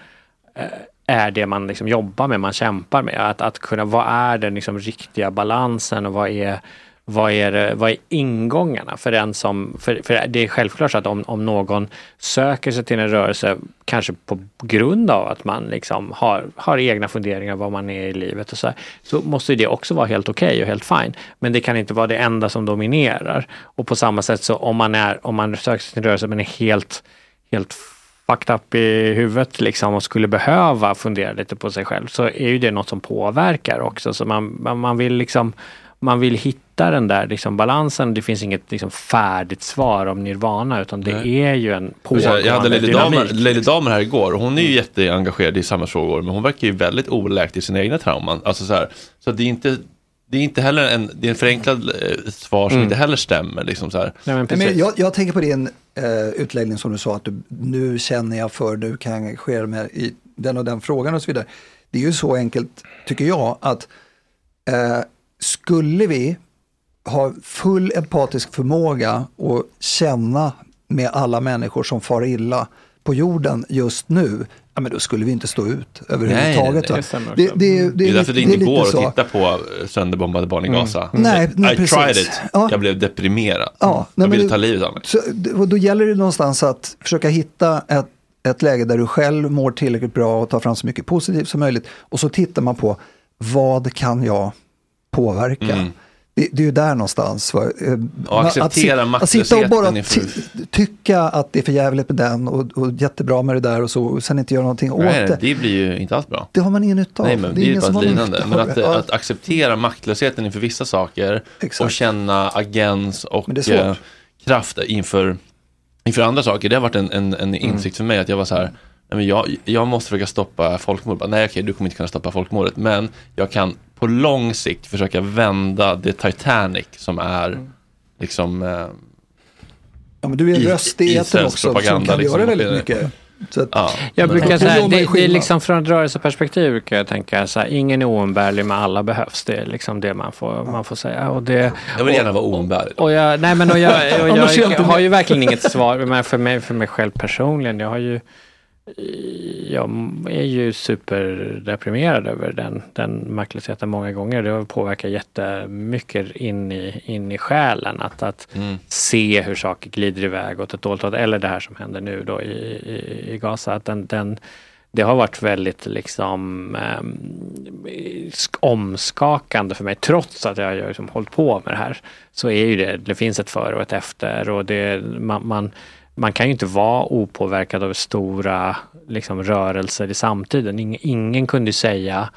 eh, är det man liksom jobbar med, man kämpar med. Att, att kunna, vad är den liksom riktiga balansen och vad är vad är, det- vad är ingångarna för den som, för, för det är självklart så att om, om någon söker sig till en rörelse, kanske på grund av att man liksom har, har egna funderingar vad man är i livet och så här, så måste det också vara helt okej och helt fine. Men det kan inte vara det enda som dominerar. Och på samma sätt så om man är, om man söker sig till en rörelse men är helt, helt fucked up i huvudet liksom och skulle behöva fundera lite på sig själv så är ju det något som påverkar också. Så man, man- man vill liksom man vill hitta den där liksom balansen. Det finns inget liksom färdigt svar om nirvana utan det
Nej.
är ju en
Jag
pågående
hade Lady Damer. Lady Damer här igår och hon är ju jätteengagerad i samhällsfrågor men hon verkar ju väldigt oläkt i sina egna trauman. Alltså så här, så det är inte det är inte heller en, det är en förenklad eh, svar som
Mm.
inte heller stämmer. Liksom så här.
Nej, men jag, jag tänker på din eh, utläggning som du sa att du, nu känner jag för, nu kan jag engagera mig i den och den frågan och så vidare. Det är ju så enkelt, tycker jag, att eh, skulle vi ha full empatisk förmåga och känna med alla människor som far illa på jorden just nu, ja, men då skulle vi inte stå ut överhuvudtaget. va?
Det,
det, det,
det är därför det
är
inte
lite
går
så.
att titta på eh, sönderbombade barn i
Mm.
Gaza.
Nej, nej,
I
precis.
tried it.
Ja.
Jag blev deprimerad.
Ja,
jag
nej, men
ville
det-
ta livet av mig.
Så, och då gäller det någonstans att försöka hitta ett, ett läge där du själv mår tillräckligt bra och tar fram så mycket positivt som möjligt. Och så tittar man på vad kan jag påverka?
Mm.
Det, det är ju där någonstans. va? Eh, man-
acceptera
att, si- att sitta och bara ty, tycka att det är för jävligt med den och, och jättebra med det där och så och sen inte göra någonting åt
Nej,
det.
det blir ju inte alls bra.
Det har man ingen nytta av.
Nej, men
det
det är
ingen som
bara
har
lidande. Men att.
Ja.
att acceptera maktlösheten inför vissa saker och känna agens och eh, kraft inför, inför andra saker. Det har varit en, en, en
Mm.
insikt för mig att jag var så här, men jag, jag måste försöka stoppa folkmord. Nej okej, du kommer inte kunna stoppa folkmordet, men jag kan på lång sikt försöka vända det Titanic som är liksom eh,
Ja, men du är röst i etern också som kan
liksom.
göra väldigt mycket. Så att,
ja.
Jag brukar säga, det, det är liksom från ett rörelseperspektiv brukar jag tänka så här, ingen är oumbärlig men alla behövs. Det är liksom det man får, man får säga. Och det,
Jag vill gärna vara oumbärlig.
och jag, nej men och jag, och
jag
jag, har ju verkligen inget svar, men för mig, för mig själv personligen, jag har ju jag är ju superdeprimerad över den, den maktlösheten många gånger. Det påverkar jättemycket in i, in i själen. Att, att
Mm.
se hur saker glider iväg åt ett dåligt håll. Eller det här som händer nu då i, i, i Gaza. Att den, den, det har varit väldigt liksom sk- omskakande för mig. Trots att jag har liksom hållit på med det här. Så är ju det, det finns ett före och ett efter. Och det, man, man, man kan ju inte vara opåverkad av stora liksom, rörelser i samtiden. Ingen, ingen kunde säga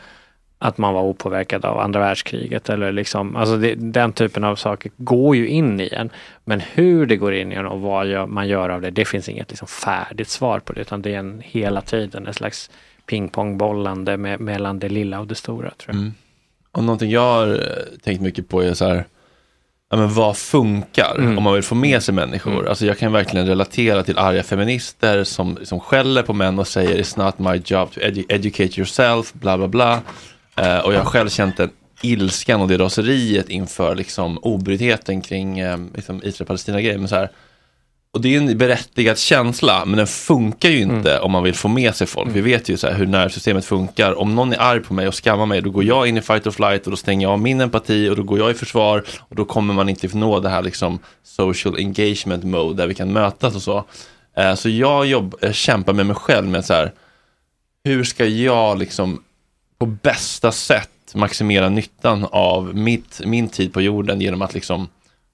att man var opåverkad av andra världskriget eller liksom, alltså det, den typen av saker går ju in i en. Men hur det går in i en och vad gör, man gör av det, det finns inget liksom färdigt svar på det utan det är en hela tiden en slags pingpongbollande med, mellan det lilla och det stora tror jag.
Mm. Och någonting jag har eh, tänkt mycket på är så här, ja, men vad funkar
Mm.
om man vill få med sig människor? Alltså jag kan verkligen relatera till arga feminister som, som skäller på män och säger it's not my job to edu- educate yourself, bla bla bla. Eh, och jag har själv känt den ilskan och det raseriet inför liksom obrytheten kring eh, liksom Israel-Palestina-grejen. Men så här, och det är en berättigad känsla, men den funkar ju inte om man vill få med sig folk. Vi vet ju så hur nervsystemet funkar. Om någon är arg på mig och skammar mig, då går jag in i fight or flight och då stänger jag av min empati och då går jag i försvar och då kommer man inte nå det här liksom social engagement mode där vi kan mötas och så. Eh, så jag jobb, eh, kämpar med mig själv med så här, hur ska jag liksom på bästa sätt maximera nyttan av mitt, min tid på jorden genom att liksom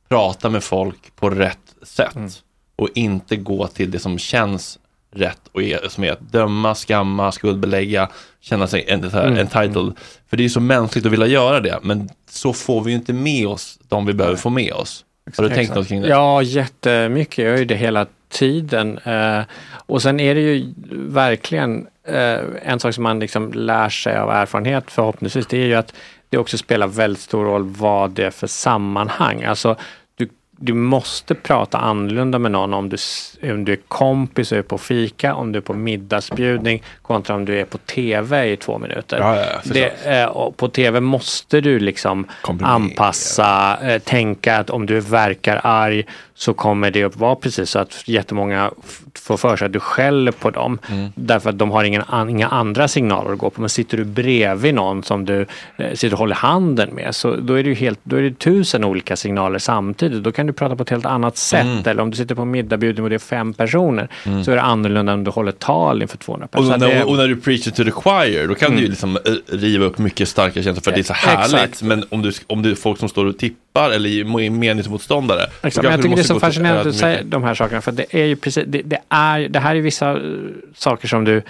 prata med folk på rätt sätt och inte gå till det som känns rätt och är, som är att döma, skamma, skuldbelägga, känna sig en, så här,
Mm.
entitled. För det är så mänskligt att vilja göra det, men så får vi ju inte med oss de vi behöver få med oss. Har du tänkt något kring det?
Ja, jättemycket. Jag gör ju det hela tiden. Eh, och sen är det ju verkligen eh, en sak som man liksom lär sig av erfarenhet förhoppningsvis. Det är ju att det också spelar väldigt stor roll vad det är för sammanhang. Alltså, du, måste prata annorlunda med någon om du, om du är kompis och är på fika, om du är på middagsbjudning kontra om du är på tv i två minuter.
Ja, ja,
det, eh, och på tv måste du liksom anpassa, eh, tänka att om du verkar arg så kommer det att vara precis så att jättemånga får för sig att du skäller på dem.
Mm.
Därför att de har ingen, an, inga andra signaler att gå på. Men sitter du bredvid någon som du eh, sitter och håller handen med så då är det ju helt, då är det tusen olika signaler samtidigt. Då kan du prata på ett helt annat sätt.
Mm.
Eller om du sitter på en middagbjudning och det är fem personer
Mm.
så är det annorlunda om du håller tal inför 200
Och
personer.
när,
Det-
och när du preachar to the choir, då kan
Mm.
du ju liksom eh, riva upp mycket starka känslor för att det är så härligt.
Exakt.
Men om du, om du är folk som står och tippar eller är meningsmotståndare.
Exakt, men jag tycker det är så fascinerande att du säger de här sakerna för det är ju precis, det, det, är, det här är vissa eh, saker som du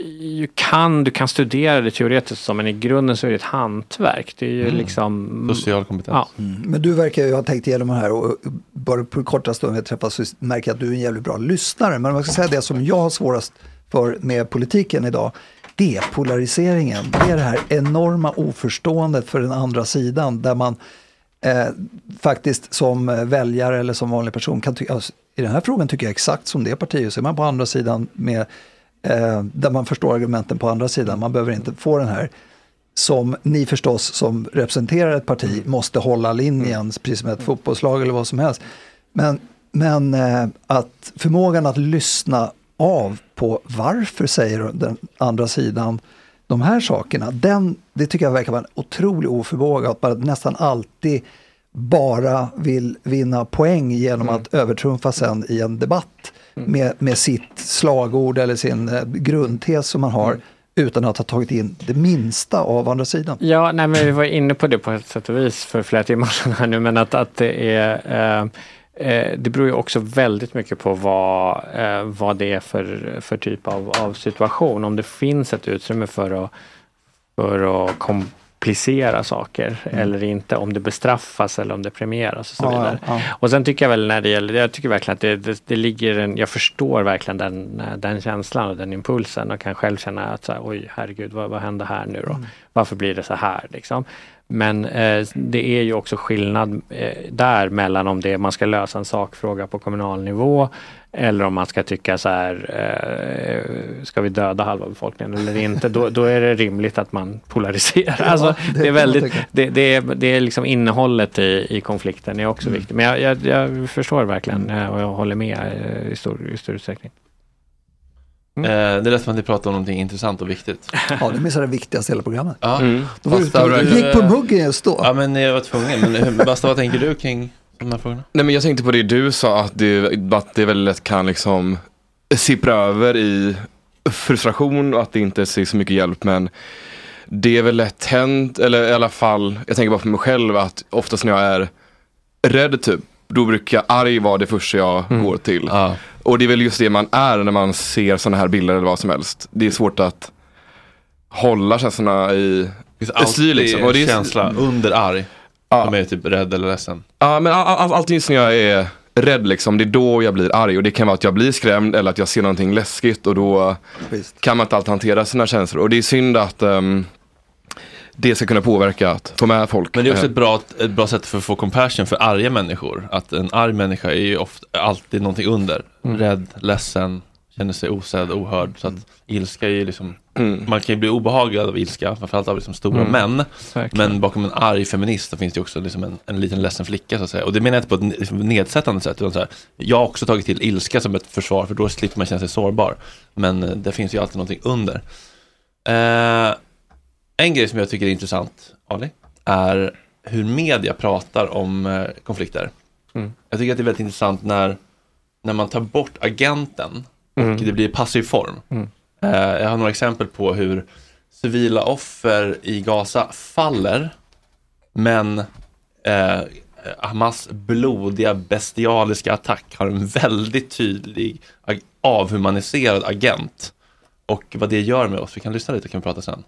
ju kan, du kan studera det teoretiskt som men i grunden så är det ett hantverk. Det är ju
Mm.
liksom...
Social kompetens.
Ja.
Men du verkar ju ha tänkt igenom det här och bara på korta stunder vi träffas så märker jag att du är en jävligt bra lyssnare. Men om jag ska säga det som jag har svårast för med politiken idag, det är polariseringen. Det är det här enorma oförståendet för den andra sidan där man eh, faktiskt som väljare eller som vanlig person kan tycka, alltså, i den här frågan tycker jag exakt som det partiet, så är man på andra sidan med, eh, där man förstår argumenten på andra sidan, man behöver inte få den här som ni förstås som representerar ett parti måste hålla linjen, precis som ett fotbollslag eller vad som helst. Men, men eh, att förmågan att lyssna av på varför säger den andra sidan de här sakerna, den, det tycker jag verkar vara en otrolig oförmåga, att man nästan alltid bara vill vinna poäng genom att övertrumfa sen i en debatt med, med sitt slagord eller sin eh, grundtes som man har utan att ha tagit in det minsta av andra sidan.
Ja, nej, men vi var inne på det på ett sätt och vis för flera timmar sedan här nu, men att, att det är eh, eh, det beror ju också väldigt mycket på vad, eh, vad det är för, för typ av, av situation. Om det finns ett utrymme för att, för att komplicera saker eller inte. Om det bestraffas eller om det premieras och så
Ja,
vidare.
ja.
Och sen tycker jag väl när det gäller, jag tycker verkligen att det, det, det ligger en, jag förstår verkligen den, den känslan och den impulsen och kan själv känna att så här, oj herregud vad, vad hände här nu då? Varför blir det så här liksom? Men eh, det är ju också skillnad eh, där mellan om det är, man ska lösa en sakfråga på kommunal nivå eller om man ska tycka så här, eh, ska vi döda halva befolkningen eller inte? Då, då är det rimligt att man polariserar.
Ja,
alltså,
det
det, är väldigt, det, det, är, det är liksom innehållet i, i konflikten är också viktigt. Men jag, jag, jag förstår verkligen eh, och jag håller med eh, i stor, i stor utsträckning.
Eh, det lät som att ni pratade om någonting intressant och viktigt.
Ja, du missade det viktigaste i hela programmet.
Ja.
Mm.
Då var du,
Basta,
du
du-
gick på muggen just då.
Ja, men jag var tvungen. Men Basta, vad tänker du kring de här frågorna?
Nej men jag tänkte på det du sa att det, att det väldigt lätt kan liksom sippra över i frustration och att det inte är så mycket hjälp men det är väl lätt hänt, eller i alla fall, jag tänker bara på mig själv att oftast när jag är rädd typ då brukar arg vara det första jag
Mm.
går till. Och det är väl just det man är när man ser sådana här bilder eller vad som helst. Det är svårt att hålla känslorna i styr liksom. Och det är,
känsla under arg. Som är typ rädd eller ledsen.
Ja, men all, all, just när jag är rädd liksom, det är då jag blir arg. Och det kan vara att jag blir skrämd eller att jag ser någonting läskigt och då kan man inte alltid hantera sina känslor. Och det är synd att ehm, det ska kunna påverka att få med folk.
Men det är också
Eh,
ett bra, ett bra sätt för att få compassion för arga människor. Att en arg människa är ju ofta, alltid någonting under.
Mm.
Rädd, ledsen, känner sig osedd, ohörd. Så att ilska är ju liksom,
Mm.
man kan ju bli obehagad av ilska, framförallt av liksom stora
Mm.
män.
Verkligen.
Men bakom en arg feminist så finns det ju också liksom en, en liten ledsen flicka så att säga. Och det menar jag inte på ett liksom nedsättande sätt. Utan så här, jag har också tagit till ilska som ett försvar för då slipper man känna sig sårbar. Men eh, det finns ju alltid någonting under. Eh, en grej som jag tycker är intressant, Ali, är hur media pratar om eh, konflikter.
Mm.
Jag tycker att det är väldigt intressant när, när man tar bort agenten och
Mm.
det blir passiv form.
Mm.
Eh, jag har några exempel på hur civila offer i Gaza faller, men eh, Hamas blodiga bestialiska attack har en väldigt tydlig avhumaniserad agent. Och vad det gör med oss, vi kan lyssna lite kan vi prata sen.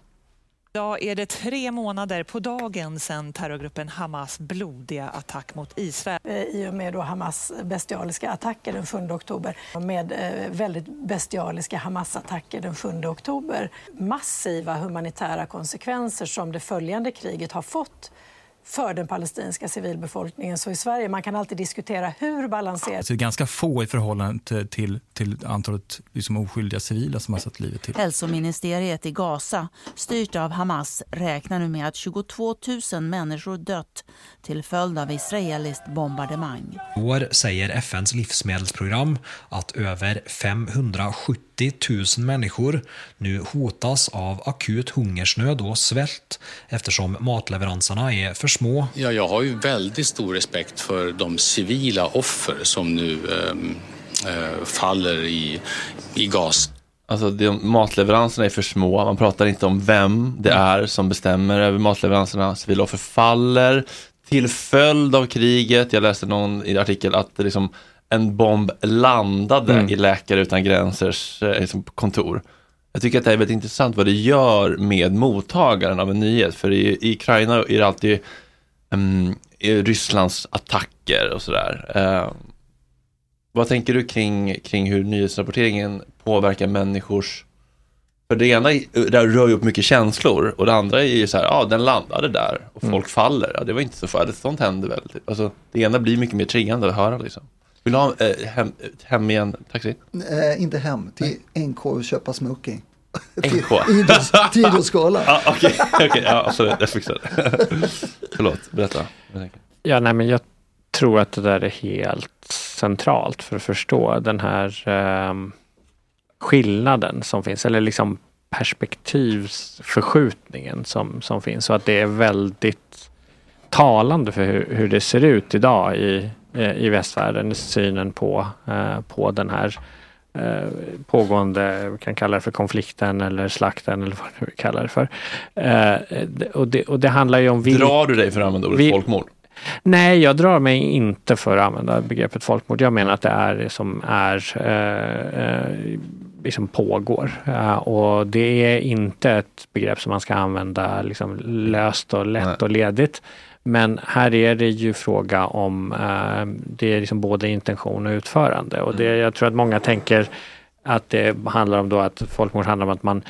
Idag är det tre månader på dagen sedan terrorgruppen Hamas blodiga attack mot Israel.
Eh, I och med då Hamas bestialiska attacker den 7 oktober. Med eh, väldigt bestialiska Hamas-attacker den 7 oktober. Massiva humanitära konsekvenser som det följande kriget har fått för den palestinska civilbefolkningen. Så i Sverige man kan alltid diskutera hur balanserat
det är ganska få i förhållande till, till, till antalet liksom oskyldiga civila som har satt livet till.
Hälsoministeriet i Gaza, styrt av Hamas, räknar nu med att 22 000 människor dött till följd av israeliskt bombardemang.
I år säger FNs livsmedelsprogram att över 570 000 människor nu hotas av akut hungersnöd och svält eftersom matleveranserna är för små.
Ja, jag har ju väldigt stor respekt för de civila offer som nu ehm, eh, faller i, i gas.
Alltså de, matleveranserna är för små, man pratar inte om vem det är som bestämmer över matleveranserna. Civila offer faller till följd av kriget. Jag läste någon i artikel att det liksom, en bomb landade
Mm.
i Läkare Utan Gränsers eh, liksom, kontor. Jag tycker att det är väldigt intressant vad det gör med mottagaren av en nyhet. För i, i Ukraina är det alltid um, Rysslands attacker och sådär. Eh, vad tänker du kring, kring hur nyhetsrapporteringen påverkar människors för det ena det rör ju upp mycket känslor och det andra är ju så här, ja den landade där och
Mm.
folk faller. Ja, det var inte så farligt, sånt händer väl. Typ. Alltså, det ena blir mycket mer triggande att höra liksom. Vill du ha eh, hem, hem igen, taxi?
Eh, inte hem, till NK och köpa smoking.
NK?
Till idrottsgalan.
Ja, Okej, ja absolut, jag fixar det. Förlåt, berätta.
Ja, nej, men jag tror att det där är helt centralt för att förstå den här ehm, skillnaden som finns, eller liksom perspektivsförskjutningen som, som finns. Och att det är väldigt talande för hur, hur det ser ut idag i, eh, i västvärlden, synen på, eh, på den här eh, pågående, vi kan kalla det för konflikten eller slakten eller vad vi kallar det för. Eh, och, det, och det handlar ju om... vil-
Drar du dig för att använda ordet folkmord?
Nej, jag drar mig inte för att använda begreppet folkmord. Jag menar att det är det som är eh, eh, liksom pågår. Eh, och det är inte ett begrepp som man ska använda liksom löst och lätt och ledigt. Men här är det ju fråga om, eh, det är liksom både intention och utförande. Och det, jag tror att många tänker att det handlar om då att folkmord handlar om att man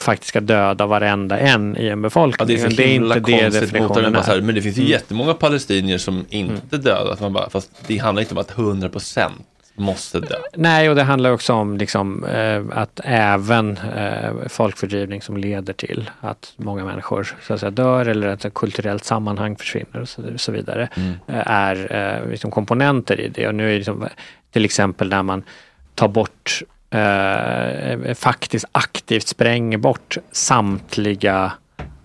faktiskt ska döda varenda en i en befolkning.
Ja, det är så himla
inte det definitionen
så här,
är.
Men det finns ju
Mm.
jättemånga palestinier som inte dödas. Man bara, fast det handlar inte om att 100% måste dö.
Nej, och det handlar också om liksom, eh, att även eh, folkfördrivning som leder till att många människor så att säga, dör eller att ett kulturellt sammanhang försvinner och så, så vidare
Mm.
eh, är eh, liksom komponenter i det. Och nu är liksom, till exempel när man tar bort eh, faktiskt aktivt spränger bort samtliga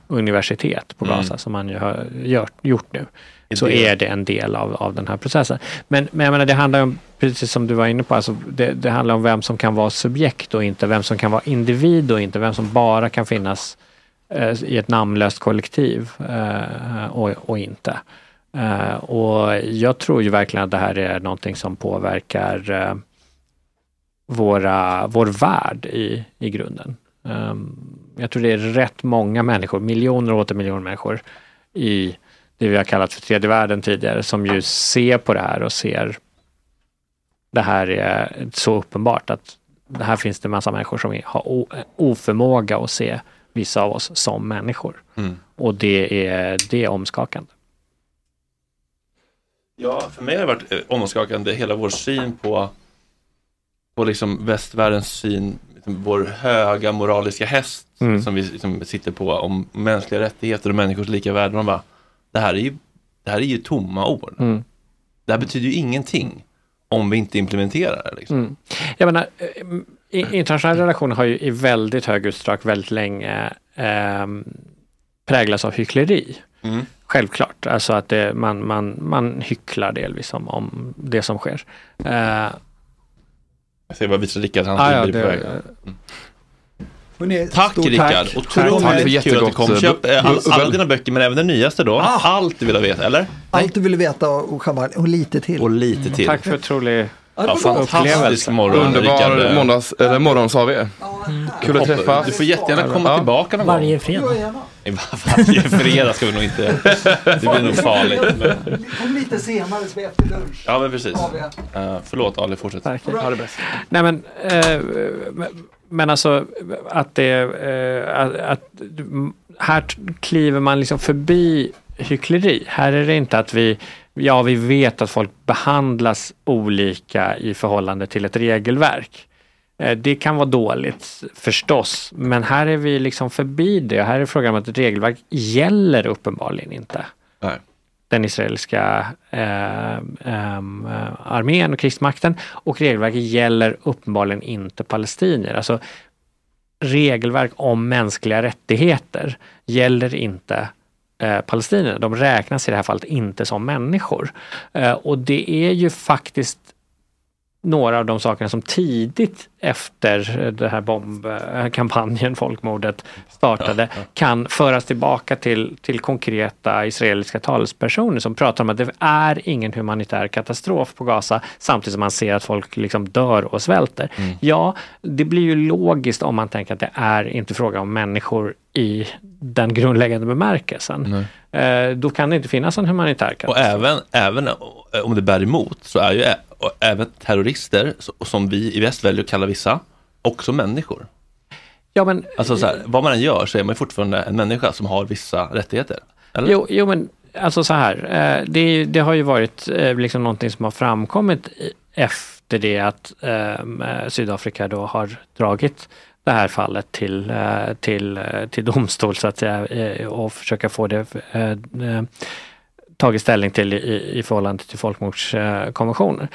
universitet på
Mm.
Gaza som man ju har gjort, gjort nu. Så är det en del av, av den här processen. Men, men jag menar, det handlar om, precis som du var inne på, alltså det, det handlar om vem som kan vara subjekt och inte, vem som kan vara individ och inte, vem som bara kan finnas eh, i ett namnlöst kollektiv eh, och, och inte. Eh, och jag tror ju verkligen att det här är någonting som påverkar eh, våra, vår värld i, i grunden. Ehm, jag tror det är rätt många människor, miljoner och åter miljoner människor i det vi har kallat för tredje världen tidigare, som ju ser på det här och ser det här är så uppenbart att här finns det massa människor som har oförmåga att se vissa av oss som människor.
Mm.
Och det är, det är omskakande.
Ja, för mig har det varit eh, omskakande hela vår syn på, på liksom västvärldens syn, liksom vår höga moraliska häst
Mm.
som vi liksom sitter på om mänskliga rättigheter och människors lika värde. Man bara, det här är ju, det här är ju tomma ord.
Mm.
Det här betyder ju ingenting om vi inte implementerar det. Liksom.
Mm. Jag menar, eh, internationella relationer har ju i väldigt hög utsträckning väldigt länge eh, präglats av hyckleri.
Mm.
Självklart, alltså att det, man, man, man hycklar delvis om, om det som sker. Eh,
Jag ser bara visa Rickard, hans
Ah, ja,
på väg. Mm.
Hörrni,
Tack Rickard, otroligt
Tack.
kul att du kom. Köp eh, all, alla dina böcker, men även den nyaste då. Allt du vill veta, eller?
Allt du ville veta och champagne och lite till.
Och lite till.
tack för otrolig
Ja, fantastisk morgon Rickard.
Underbar måndags, eller morgon sa vi. Kul att träffas.
Du får jättegärna komma
Ja.
tillbaka någon gång.
Varje fredag.
Varje fredag ska vi nog inte, det blir nog farligt. Men,
Kom lite senare så vi efter lunch.
ja men precis. Uh, förlåt Ali, fortsätt.
Tack.
Ha det bäst.
Nej men, eh, men alltså att det, eh, att, att här kliver man liksom förbi hyckleri. Här är det inte att vi, ja vi vet att folk behandlas olika i förhållande till ett regelverk. Eh, det kan vara dåligt förstås, men här är vi liksom förbi det. Här är frågan om att ett regelverk gäller uppenbarligen inte
Nej
den israeliska eh, eh, eh, armén och krigsmakten och regelverket gäller uppenbarligen inte palestinier. Alltså regelverk om mänskliga rättigheter gäller inte eh, palestinierna. De räknas i det här fallet inte som människor. Eh, och det är ju faktiskt några av de sakerna som tidigt efter den här bombkampanjen, folkmordet, startade, kan föras tillbaka till, till konkreta israeliska talespersoner som pratar om att det är ingen humanitär katastrof på Gaza samtidigt som man ser att folk liksom dör och svälter. Ja, det blir ju logiskt om man tänker att det är inte fråga om människor i den grundläggande bemärkelsen. Eh, då kan det inte finnas en humanitär
Och
katastrof.
även, även om det bär emot så är ju och även terrorister, som vi i väst väljer att kalla vissa, också människor.
Ja, men,
Alltså så här, vad man än gör så är man fortfarande en människa som har vissa rättigheter. Eller?
Jo, jo, men alltså så här. Eh, det, det har ju varit eh, liksom någonting som har framkommit efter det att eh, Sydafrika då har dragit det här fallet till, till, till domstol så att säga och försöka få det tagit ställning till i, i förhållande till folkmordskonventionen.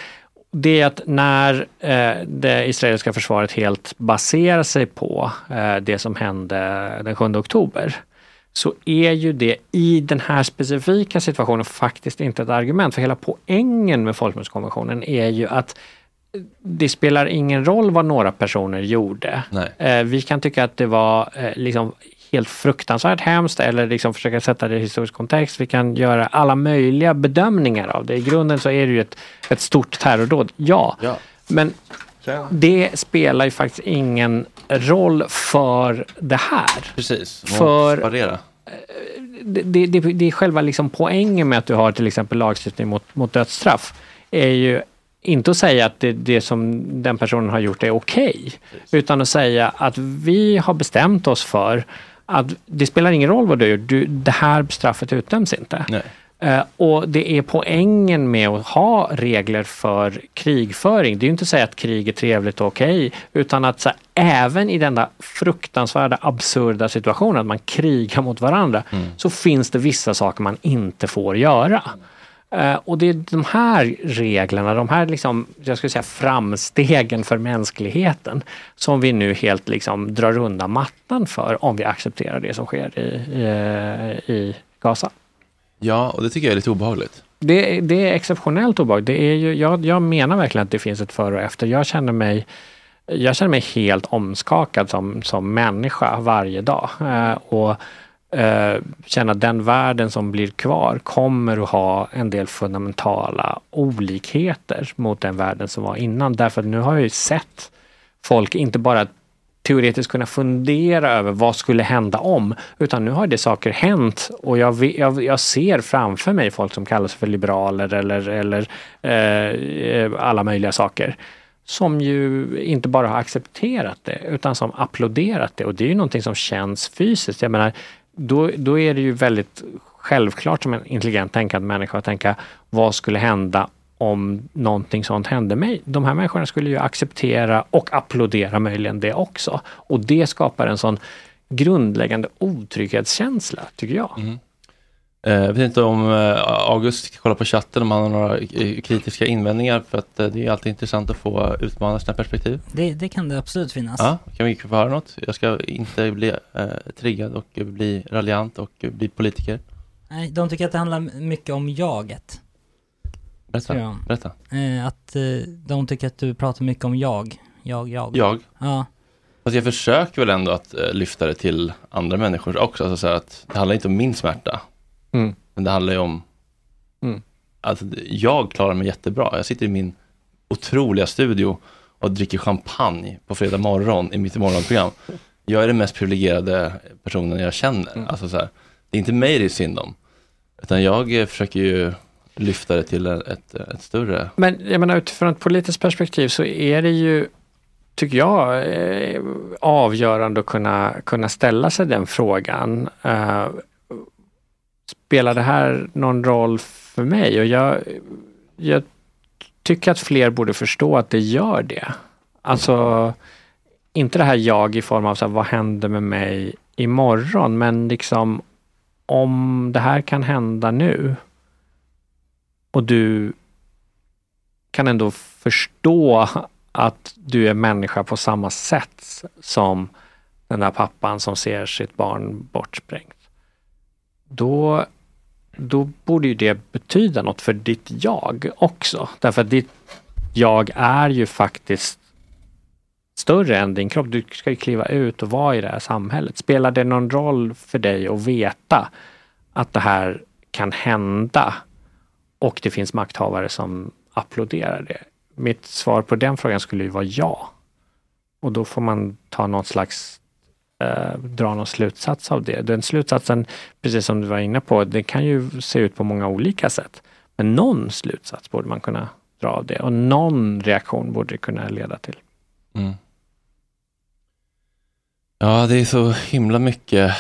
Det är att när eh, det israeliska försvaret helt baserar sig på eh, det som hände den 7 oktober så är ju det i den här specifika situationen faktiskt inte ett argument. För hela poängen med folkmordskonventionen är ju att det spelar ingen roll vad några personer gjorde. Eh, vi kan tycka att det var eh, liksom helt fruktansvärt hemskt eller liksom försöka sätta det i historisk kontext. Vi kan göra alla möjliga bedömningar av det. I grunden så är det ju ett, ett stort terrordåd, ja.
Ja.
Men det spelar ju faktiskt ingen roll för det här.
Precis,
För-
separera.
det, det, det, det är själva liksom poängen med att du har till exempel lagstiftning mot, mot dödsstraff. är ju inte att säga att det, det som den personen har gjort är okej. utan att säga att vi har bestämt oss för att det spelar ingen roll vad du gör, du, det här straffet utdöms inte. Eh, och det är poängen med att ha regler för krigföring. Det är ju inte att säga att krig är trevligt och okej, utan att så även i denna fruktansvärda absurda situation att man krigar mot varandra, så finns det vissa saker man inte får göra. Eh, och det är de här reglerna, de här liksom, jag skulle säga framstegen för mänskligheten som vi nu helt liksom drar undan mattan för om vi accepterar det som sker i, i, i Gaza.
Ja, och det tycker jag är lite obehagligt.
Det, det är exceptionellt obehagligt. Det är ju, jag, jag menar verkligen att det finns ett före och efter. Jag känner mig, jag känner mig helt omskakad som, som människa varje dag. Eh, och eh, känna att den världen som blir kvar kommer att ha en del fundamentala olikheter mot den världen som var innan. Därför att nu har jag ju sett folk inte bara teoretiskt kunna fundera över vad skulle hända om, utan nu har det saker hänt och jag, jag, jag ser framför mig folk som kallas för liberaler eller, eller eh, alla möjliga saker som ju inte bara har accepterat det utan som applåderat det och det är ju någonting som känns fysiskt. Jag menar, då, då är det ju väldigt självklart som en intelligent tänkande människa att tänka vad skulle hända om någonting sånt hände mig. De här människorna skulle ju acceptera och applådera möjligen det också. Och det skapar en sån grundläggande otrygghetskänsla, tycker jag.
Mm. Jag vet inte om eh, August kollar på chatten om han har några eh, kritiska invändningar för att eh, det är alltid intressant att få utmana sina perspektiv.
Det, det kan det absolut finnas.
Ja, kan vi få höra något? Jag ska inte bli eh, triggad och bli raljant och bli politiker.
Nej, de tycker att det handlar mycket om jaget.
Berätta,
jag.
berätta.
Eh, att eh, de tycker att du pratar mycket om jag. Jag, jag.
Jag?
Ja.
Fast jag försöker väl ändå att eh, lyfta det till andra människor också. Alltså så att det handlar inte om min smärta.
Mm.
Men det handlar ju om,
Mm.
alltså jag klarar mig jättebra. Jag sitter i min otroliga studio och dricker champagne på fredag morgon i mitt morgonprogram. Jag är den mest privilegierade personen jag känner.
Mm.
Alltså så här, det är inte mig det är synd om. Utan jag eh, försöker ju lyfta det till ett, ett, större
Men jag menar utifrån ett politiskt perspektiv så är det ju, tycker jag, eh, avgörande att kunna, kunna ställa sig den frågan. Eh, spelar det här någon roll för mig? Och jag, jag tycker att fler borde förstå att det gör det. Alltså, inte det här jag i form av så här, vad händer med mig imorgon? Men liksom om det här kan hända nu och du kan ändå förstå att du är människa på samma sätt som den där pappan som ser sitt barn bortsprängt. Då, då borde ju det betyda något för ditt jag också. Därför att ditt jag är ju faktiskt större än din kropp. Du ska ju kliva ut och vara i det här samhället. Spelar det någon roll för dig att veta att det här kan hända och det finns makthavare som applåderar det? Mitt svar på den frågan skulle ju vara ja. Och då får man ta någon slags, eh, dra någon slutsats av det. Den slutsatsen, precis som du var inne på, det kan ju se ut på många olika sätt. Men någon slutsats borde man kunna dra av det och någon reaktion borde det kunna leda till.
Mm. Ja, det är så himla mycket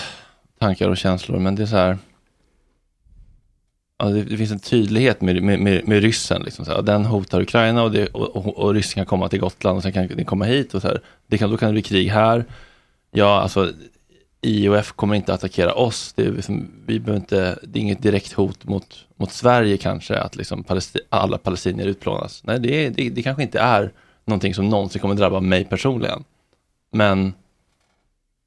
tankar och känslor, men det är så här. Ja, det, det finns en tydlighet med, med, med, med ryssen. Liksom, så här. Den hotar Ukraina och, det, och, och, och ryssen kan komma till Gotland och sen kan den komma hit. Och så här. Det kan, då kan det bli krig här. Ja, alltså IOF kommer inte attackera oss. Det är, liksom, vi behöver inte, det är inget direkt hot mot, mot Sverige kanske, att liksom palesti, alla palestinier utplånas. Nej, det, det, det kanske inte är någonting som någonsin kommer drabba mig personligen. Men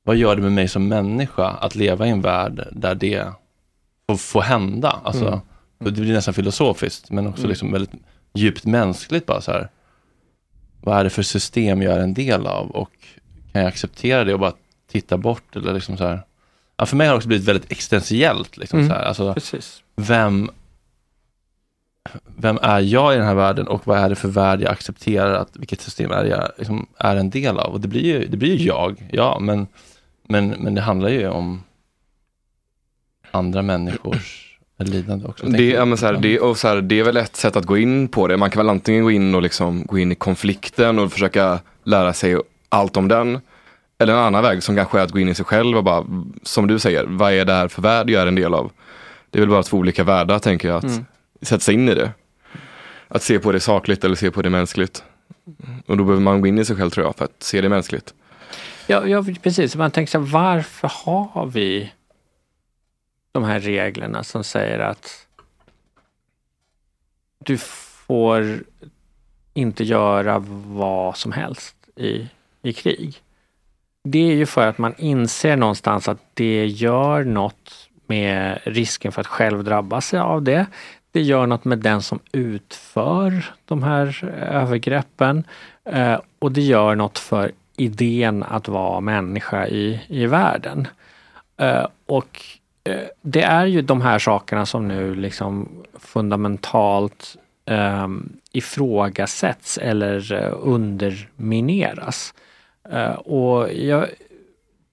vad gör det med mig som människa att leva i en värld där det får, får hända? Alltså,
Mm.
Det blir nästan filosofiskt, men också
Mm.
liksom väldigt djupt mänskligt. Bara så här. Vad är det för system jag är en del av? Och kan jag acceptera det och bara titta bort? Eller liksom så här. Ja, för mig har det också blivit väldigt existentiellt. Liksom
Mm.
så här. Alltså,
Precis.
Vem, vem är jag i den här världen och vad är det för värld jag accepterar? Att, vilket system är jag liksom, är en del av? Och det blir ju, det blir ju jag, ja, men, men, men det handlar ju om andra människors lidande också.
Det, ja, men så här, det, och så här, det är väl ett sätt att gå in på det. Man kan väl antingen gå in och liksom gå in i konflikten och försöka lära sig allt om den. Eller en annan väg som kanske är att gå in i sig själv och bara, som du säger, vad är det här för värld jag är en del av? Det är väl bara två olika världar tänker jag, att
Mm.
sätta sig in i det. Att se på det sakligt eller se på det mänskligt. Och då behöver man gå in i sig själv tror jag, för att se det mänskligt.
Ja, ja precis. Man tänker så här, varför har vi de här reglerna som säger att du får inte göra vad som helst i, i krig. Det är ju för att man inser någonstans att det gör något med risken för att själv drabbas av det. Det gör något med den som utför de här eh, övergreppen eh, och det gör något för idén att vara människa i, i världen. Eh, och det är ju de här sakerna som nu liksom fundamentalt eh, ifrågasätts eller undermineras. Eh, och jag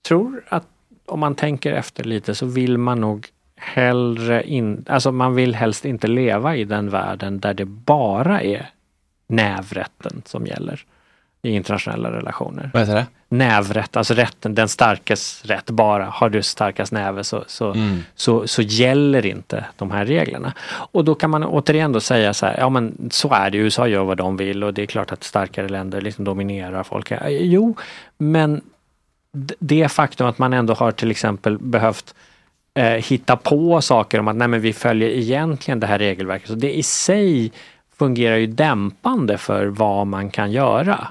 tror att om man tänker efter lite så vill man nog hellre in, alltså man vill helst inte leva i den världen där det bara är nävrätten som gäller i internationella relationer.
Vad heter det?
Nävrätt, alltså rätten, den starkes rätt bara. Har du starkast näve så, så,
Mm.
så, så gäller inte de här reglerna. Och då kan man återigen då säga så här, ja men så är det, USA gör vad de vill och det är klart att starkare länder liksom dominerar folk. Ja, Jo, men det faktum att man ändå har till exempel behövt eh, hitta på saker om att nej men vi följer egentligen det här regelverket. Så det i sig fungerar ju dämpande för vad man kan göra.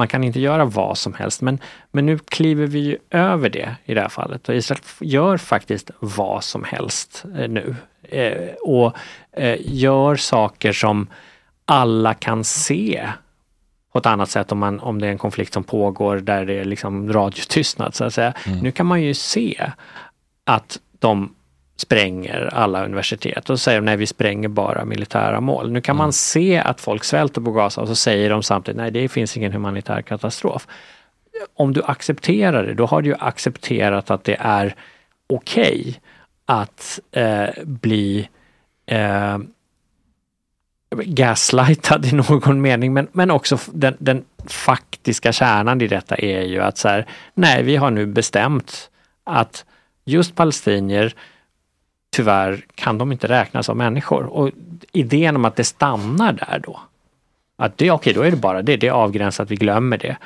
Man kan inte göra vad som helst men, men nu kliver vi ju över det i det här fallet och Israel gör faktiskt vad som helst eh, nu. Eh, och eh, gör saker som alla kan se på ett annat sätt om, man, om det är en konflikt som pågår där det är liksom radiotystnad så att säga. Nu kan man ju se att de spränger alla universitet och så säger de nej vi spränger bara militära mål. Nu kan man se att folk svälter på Gaza och så säger de samtidigt nej det finns ingen humanitär katastrof. Om du accepterar det, då har du accepterat att det är okej att eh, bli eh, gaslightad i någon mening men, men också den, den faktiska kärnan i detta är ju att så här, nej vi har nu bestämt att just palestinier tyvärr kan de inte räknas som människor och idén om att det stannar där då att det, okej då är det bara det, det är avgränsat, vi glömmer det.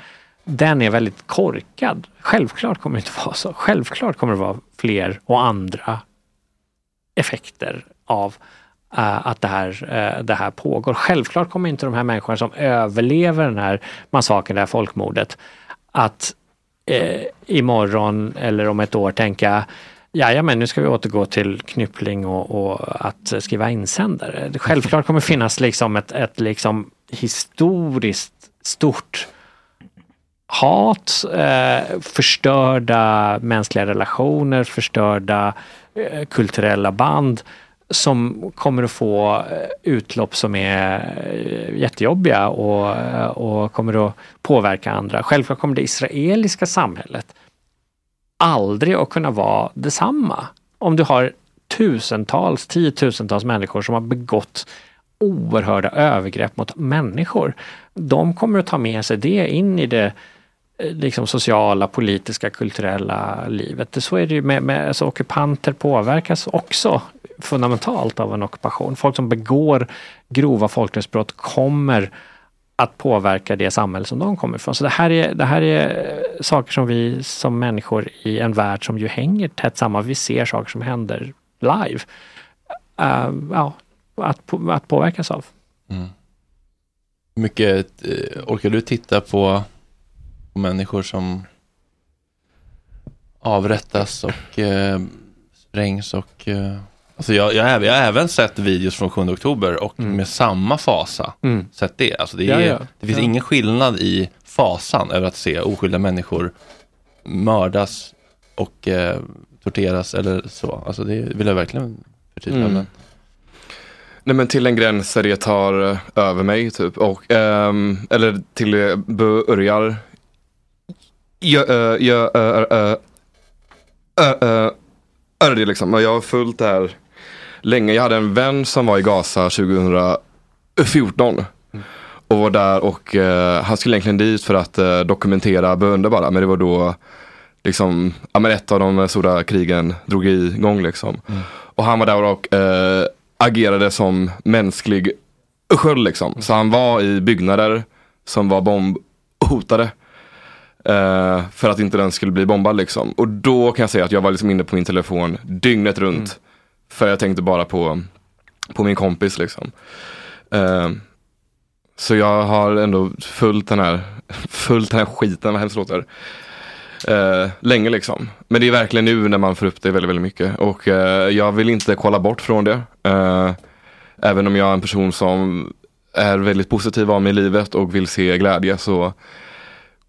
Den är väldigt korkad. Självklart kommer det inte vara så. Självklart kommer det vara fler och andra effekter av uh, att det här, uh, det här pågår. Självklart kommer inte de här människorna som överlever den här massakern, det här folkmordet, att uh, imorgon eller om ett år tänka Ja, men nu ska vi återgå till knyppling och, och att skriva insändare. Det självklart kommer finnas liksom ett, ett liksom historiskt stort hat, eh, förstörda mänskliga relationer, förstörda eh, kulturella band som kommer att få eh, utlopp som är eh, jättejobbiga och, eh, och kommer att påverka andra. Självklart kommer det israeliska samhället aldrig att kunna vara detsamma. Om du har tusentals, tiotusentals människor som har begått oerhörda övergrepp mot människor. De kommer att ta med sig det in i det eh, liksom sociala, politiska, kulturella livet. Så är det ju med, med alltså, ockupanter påverkas också fundamentalt av en ockupation. Folk som begår grova folkrättsbrott kommer att påverka det samhälle som de kommer ifrån. Så det här är, det här är eh, saker som vi som människor i en värld som ju hänger tätt samman, vi ser saker som händer live. Uh, ja, att, att påverkas av.
Mm. Hur mycket eh, orkar du titta på, på människor som avrättas och eh, sprängs och eh, Alltså jag, jag, jag har även sett videos från 7 oktober och med samma fasa
Mm.
sett det. Alltså det,
Ja,
är,
ja.
det finns
Ja.
ingen skillnad i fasan över att se oskyldiga människor mördas och eh, torteras eller så. Alltså det vill jag verkligen förtydliga.
Mm.
men-
Nej men till en gräns där det tar eh, över mig typ. Och, ehm, eller till det börjar. Jag, jag, uh, är det liksom. Jag har följt det här länge. Jag hade en vän som var i Gaza 2014. Och var där och eh, han skulle egentligen dit för att eh, dokumentera bönder bara. Men det var då liksom, ja men ett av de stora krigen drog igång liksom. Och han var där och eh, agerade som mänsklig sköld liksom. Så han var i byggnader som var bombhotade. Eh, för att inte den skulle bli bombad liksom. Och då kan jag säga att jag var liksom inne på min telefon dygnet runt. För jag tänkte bara på, på min kompis liksom. Eh, så jag har ändå följt den här, följt den här skiten, vad hemskt det låter. Eh, länge liksom. Men det är verkligen nu när man får upp det väldigt, väldigt mycket. Och eh, jag vill inte kolla bort från det. Eh, även om jag är en person som är väldigt positiv av mig i livet och vill se glädje så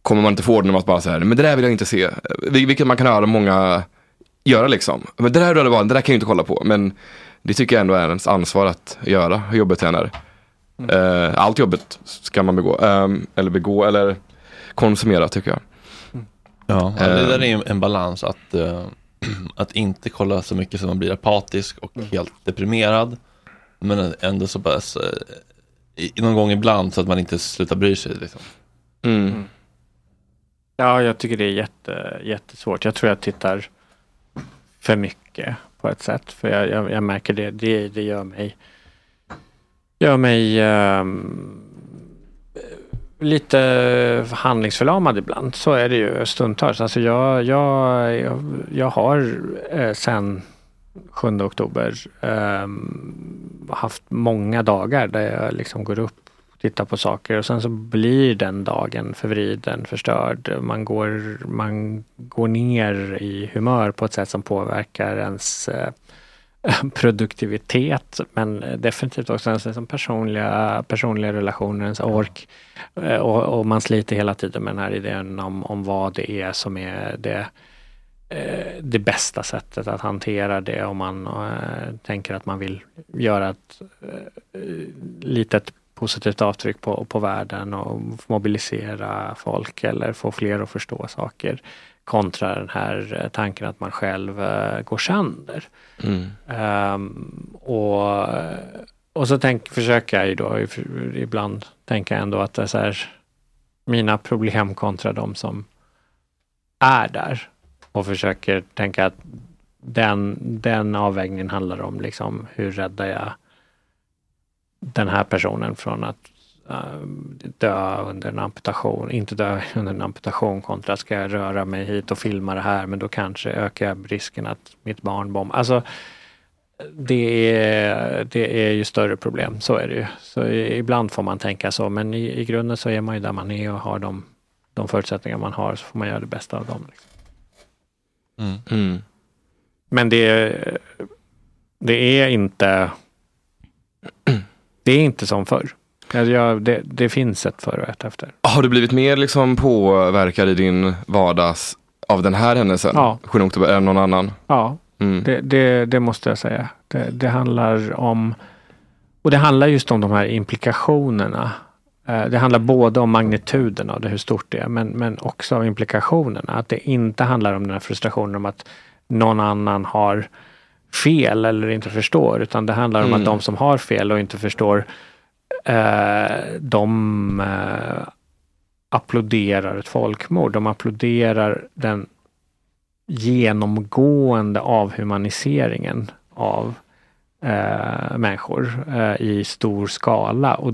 kommer man inte få det när man bara säger men det där vill jag inte se. Vil- Vilket man kan höra många göra liksom. Men det där är det där kan jag inte kolla på. Men det tycker jag ändå är ens ansvar att göra, hur jobbet än är. Eh, allt jobbet ska man begå, ehm, eller begå eller konsumera tycker jag.
Ja, ja, det
Eh,
där är ju en balans att, eh, att inte kolla så mycket så man blir apatisk och helt deprimerad. Men ändå så pass, eh, i- någon gång ibland så att man inte slutar bry sig. Liksom.
Ja, jag tycker det är jätte, jättesvårt. Jag tror jag tittar för mycket på ett sätt. För jag, jag, jag märker det, det, det gör mig, gör mig um, lite handlingsförlamad ibland. Så är det ju stundtals. Alltså jag, jag, jag, jag har eh, sen 7 oktober ehm, haft många dagar där jag liksom går upp tittar på saker och sen så blir den dagen förvriden, förstörd. Man går, man går ner i humör på ett sätt som påverkar ens eh, produktivitet men definitivt också ens liksom personliga, personliga relationer, ens ork. Eh, Och, och man sliter hela tiden med den här idén om, om vad det är som är det, eh, det bästa sättet att hantera det om man eh, tänker att man vill göra ett eh, litet positivt avtryck på, på världen och mobilisera folk eller få fler att förstå saker kontra den här eh, tanken att man själv eh, går sönder.
Mm.
Ehm, och, och så tänk, försöker jag ju då ibland tänka ändå att det är så här, mina problem kontra de som är där och försöker tänka att den, den avvägningen handlar om liksom hur räddar jag den här personen från att eh, dö under en amputation, inte dö under en amputation kontra ska jag röra mig hit och filma det här men då kanske ökar jag risken att mitt barn bombar. Alltså, det är, det är ju större problem, så är det ju. Så ibland får man tänka så men i, i grunden så är man ju där man är och har de, de förutsättningar man har så får man göra det bästa av dem. Liksom.
Mm.
Men det, det är inte det är inte som förr. Alltså jag, det, det finns ett före och ett efter.
Har du blivit mer liksom påverkad i din vardags av den här händelsen?
Ja.
7 oktober än någon annan?
Ja,
Mm.
det, det, det måste jag säga. Det, handlar om och det handlar just om de här implikationerna. Eh, Det handlar både om magnituden av det, hur stort det är, men, men också om implikationerna. Att det inte handlar om den här frustrationen om att någon annan har fel eller inte förstår, utan det handlar om
Mm.
att de som har fel och inte förstår, eh, de eh, applåderar ett folkmord. De applåderar den genomgående avhumaniseringen av eh, människor eh, i stor skala. Och,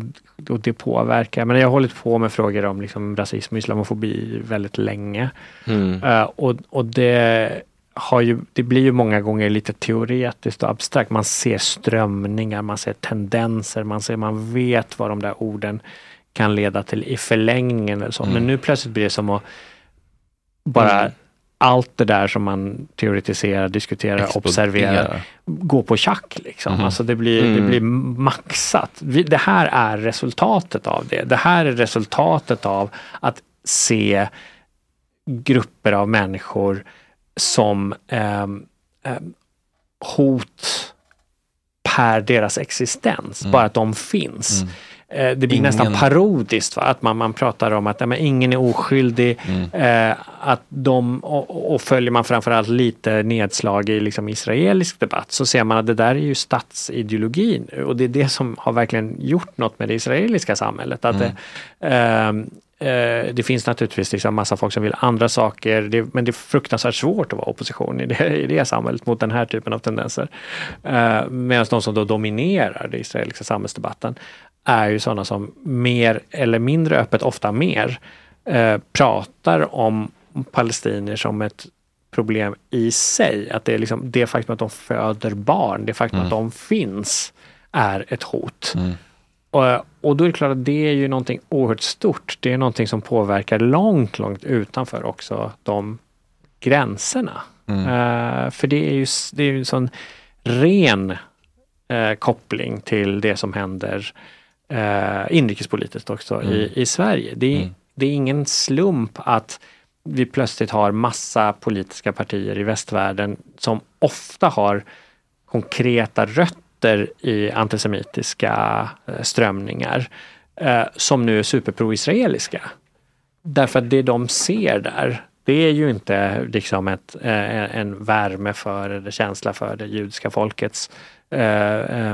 och det påverkar. Men jag har hållit på med frågor om liksom, rasism och islamofobi väldigt länge.
Mm.
Eh, och, och det, har ju, det blir ju många gånger lite teoretiskt och abstrakt. Man ser strömningar, man ser tendenser, man, ser, man vet vad de där orden kan leda till i förlängningen. Eller så.
Mm.
Men nu plötsligt blir det som att bara
Mm.
allt det där som man teoretiserar, diskuterar,
Exploderar.
observerar, gå på tjack. Liksom.
Mhm.
Alltså det blir, det
Mm.
blir maxat. Vi, det här är resultatet av det. Det här är resultatet av att se grupper av människor som ehm, hot per deras existens,
Mm.
bara att de finns.
Mm.
Eh, Det blir
Ingen-
nästan parodiskt, va? att man, man pratar om att ja, men ingen är oskyldig.
Mm.
Eh, att de, och, och följer man framförallt lite nedslag i liksom israelisk debatt så ser man att det där är ju statsideologin och det är det som har verkligen gjort något med det israeliska samhället. Att det, ehm, eh, det finns naturligtvis liksom massa folk som vill andra saker det, men det är fruktansvärt svårt att vara opposition i det, i det samhället mot den här typen av tendenser. Eh, Medan de som då dominerar den israeliska samhällsdebatten är ju sådana som mer eller mindre öppet, ofta mer, eh, pratar om palestinier som ett problem i sig. Att det är liksom det faktum att de föder barn, det faktum
Mm.
att de finns är ett hot. Och, och då är det klart att det är ju någonting oerhört stort. Det är någonting som påverkar långt, långt utanför också de gränserna.
Mm.
Eh, för det är ju det är ju en sån ren eh, koppling till det som händer eh, inrikespolitiskt också
Mm.
i, i Sverige. Det är, det är ingen slump att vi plötsligt har massa politiska partier i västvärlden som ofta har konkreta rötter i antisemitiska eh, strömningar eh, som nu är superproisraeliska. Därför att det de ser där, det är ju inte liksom ett, eh, en värme för eller känsla för det judiska folkets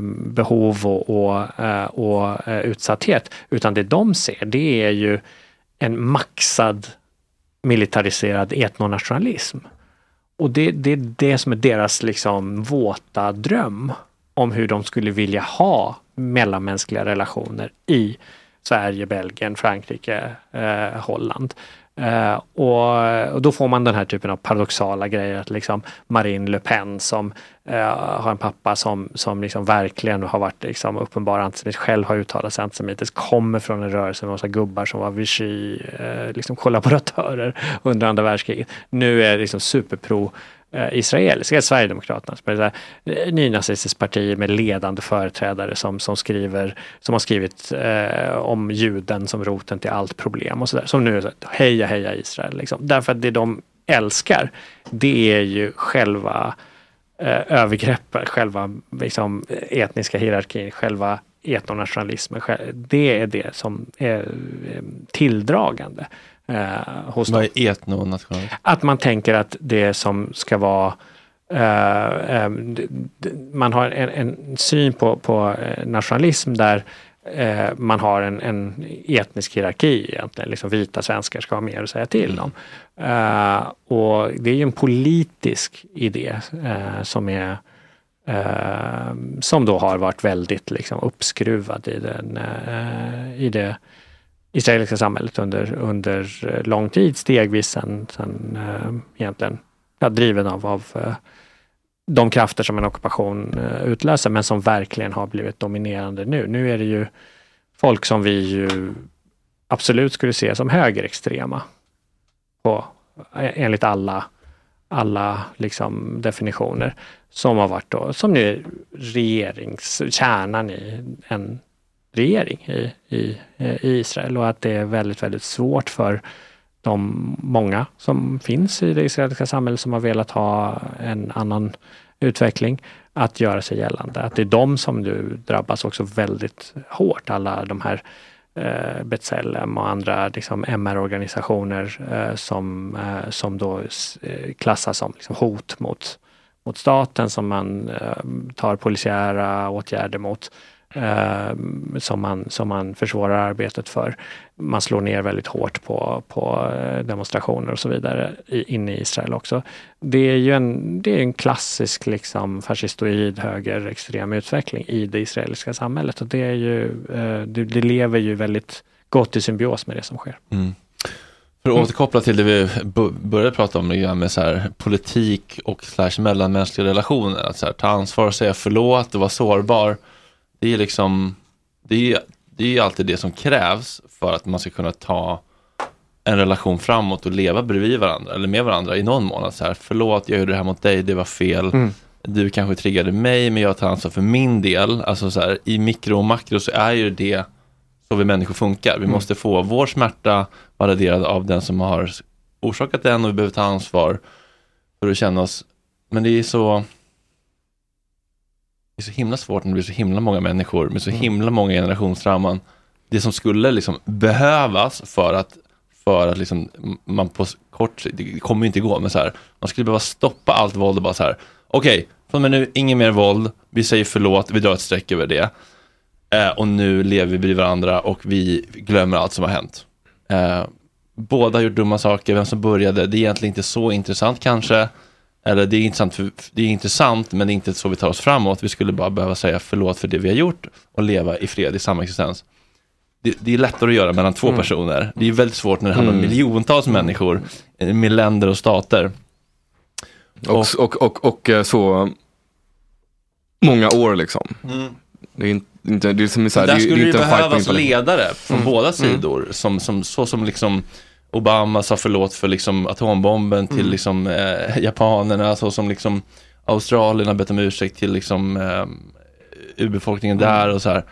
behov och, och, och utsatthet. Utan det de ser, det är ju en maxad militariserad etnonationalism. Och det, det är det som är deras liksom våta dröm om hur de skulle vilja ha mellanmänskliga relationer i Sverige, Belgien, Frankrike, eh, Holland. Eh, och, och, då får man den här typen av paradoxala grejer att liksom Marine Le Pen som eh, har en pappa som, som liksom verkligen har varit liksom uppenbar antisemit, själv har uttalat sig antisemitiskt, kommer från en rörelse med massa gubbar som var Vichy, eh, liksom kollaboratörer under andra världskriget. Nu är liksom superpro Eh, israeliska eh, Sverigedemokraterna, som är ett eh, nynazistiskt parti med ledande företrädare som, som, skriver, som har skrivit eh, om juden som roten till allt problem och sådär. Som nu är så heja heja Israel. Liksom. Därför att det de älskar, det är ju själva eh, övergreppen, själva liksom, etniska hierarkin, själva etnonationalismen. Det är det som är tilldragande. Eh, hos
Vad är etnonationalism?
Att man tänker att det som ska vara eh, eh, man har en, en syn på, på eh, nationalism där eh, man har en, en, etnisk hierarki egentligen. Liksom vita svenskar ska ha mer att säga till om. Uh, och det är ju en politisk idé som är som då har varit väldigt liksom, uppskruvad i, den, i det israeliska samhället under, under eh, lång tid, stegvis sen, sen eh, egentligen ja, driven av, av eh, de krafter som en ockupation utlöser, men som verkligen har blivit dominerande nu. Nu är det ju folk som vi ju absolut skulle se som högerextrema på, enligt alla, alla liksom definitioner som har varit då, som nu är regeringskärnan i en regering i, i, i Israel och att det är väldigt, väldigt svårt för de många som finns i det israeliska samhället som har velat ha en annan utveckling att göra sig gällande. Att det är de som nu drabbas också väldigt hårt. Alla de här eh, Betselem och andra liksom, MR-organisationer eh, som, eh, som då eh, klassas som liksom, hot mot, mot staten som man eh, tar polisiära åtgärder mot. Eh, som, man, som man försvårar arbetet för. Man slår ner väldigt hårt på, på eh, demonstrationer och så vidare i, inne i Israel också. Det är ju en, det är en klassisk liksom fascistoid högerextrem utveckling i det israeliska samhället och det, är ju, eh, det, det lever ju väldigt gott i symbios med det som sker.
Mm. För att återkoppla till det vi började prata om med så här, politik och slash mellanmänskliga relationer. Att så här, ta ansvar och säga förlåt och vara sårbar det är liksom, det är, det är alltid det som krävs för att man ska kunna ta en relation framåt och leva bredvid varandra eller med varandra i någon månad. Så här, förlåt, jag gjorde det här mot dig, det var fel. Mm. Du kanske triggade mig, men jag tar ansvar för min del. Alltså så här, i mikro och makro så är ju det så vi människor funkar. Vi mm. måste få vår smärta validerad av den som har orsakat den och vi behöver ta ansvar för att känna oss. Men det är så är så himla svårt när det blir så himla många människor med så mm. himla många generationstrauman. Det som skulle liksom behövas för att, för att liksom man på kort sikt, det kommer ju inte gå, men så här, man skulle behöva stoppa allt våld och bara så här, okej, okay, från med nu, inget mer våld, vi säger förlåt, vi drar ett streck över det. Eh, och nu lever vi bredvid varandra och vi glömmer allt som har hänt. Eh, båda har gjort dumma saker, vem som började, det är egentligen inte så intressant kanske. Eller det är, intressant för, det är intressant men det är inte så vi tar oss framåt. Vi skulle bara behöva säga förlåt för det vi har gjort och leva i fred i samexistens. Det, det är lättare att göra mellan två mm. personer. Det är väldigt svårt när det handlar om mm. miljontals människor med länder och stater.
Och, och, och, och, och eh, så många år liksom. Mm. Det är inte, det är som så här,
Där
det,
skulle
det,
det behövas ledare från
mm.
båda sidor. Mm. Som, som, så som liksom Obama sa förlåt för liksom atombomben till mm. liksom, eh, japanerna, så som liksom Australien har bett om ursäkt till liksom, eh, urbefolkningen mm. där och så här.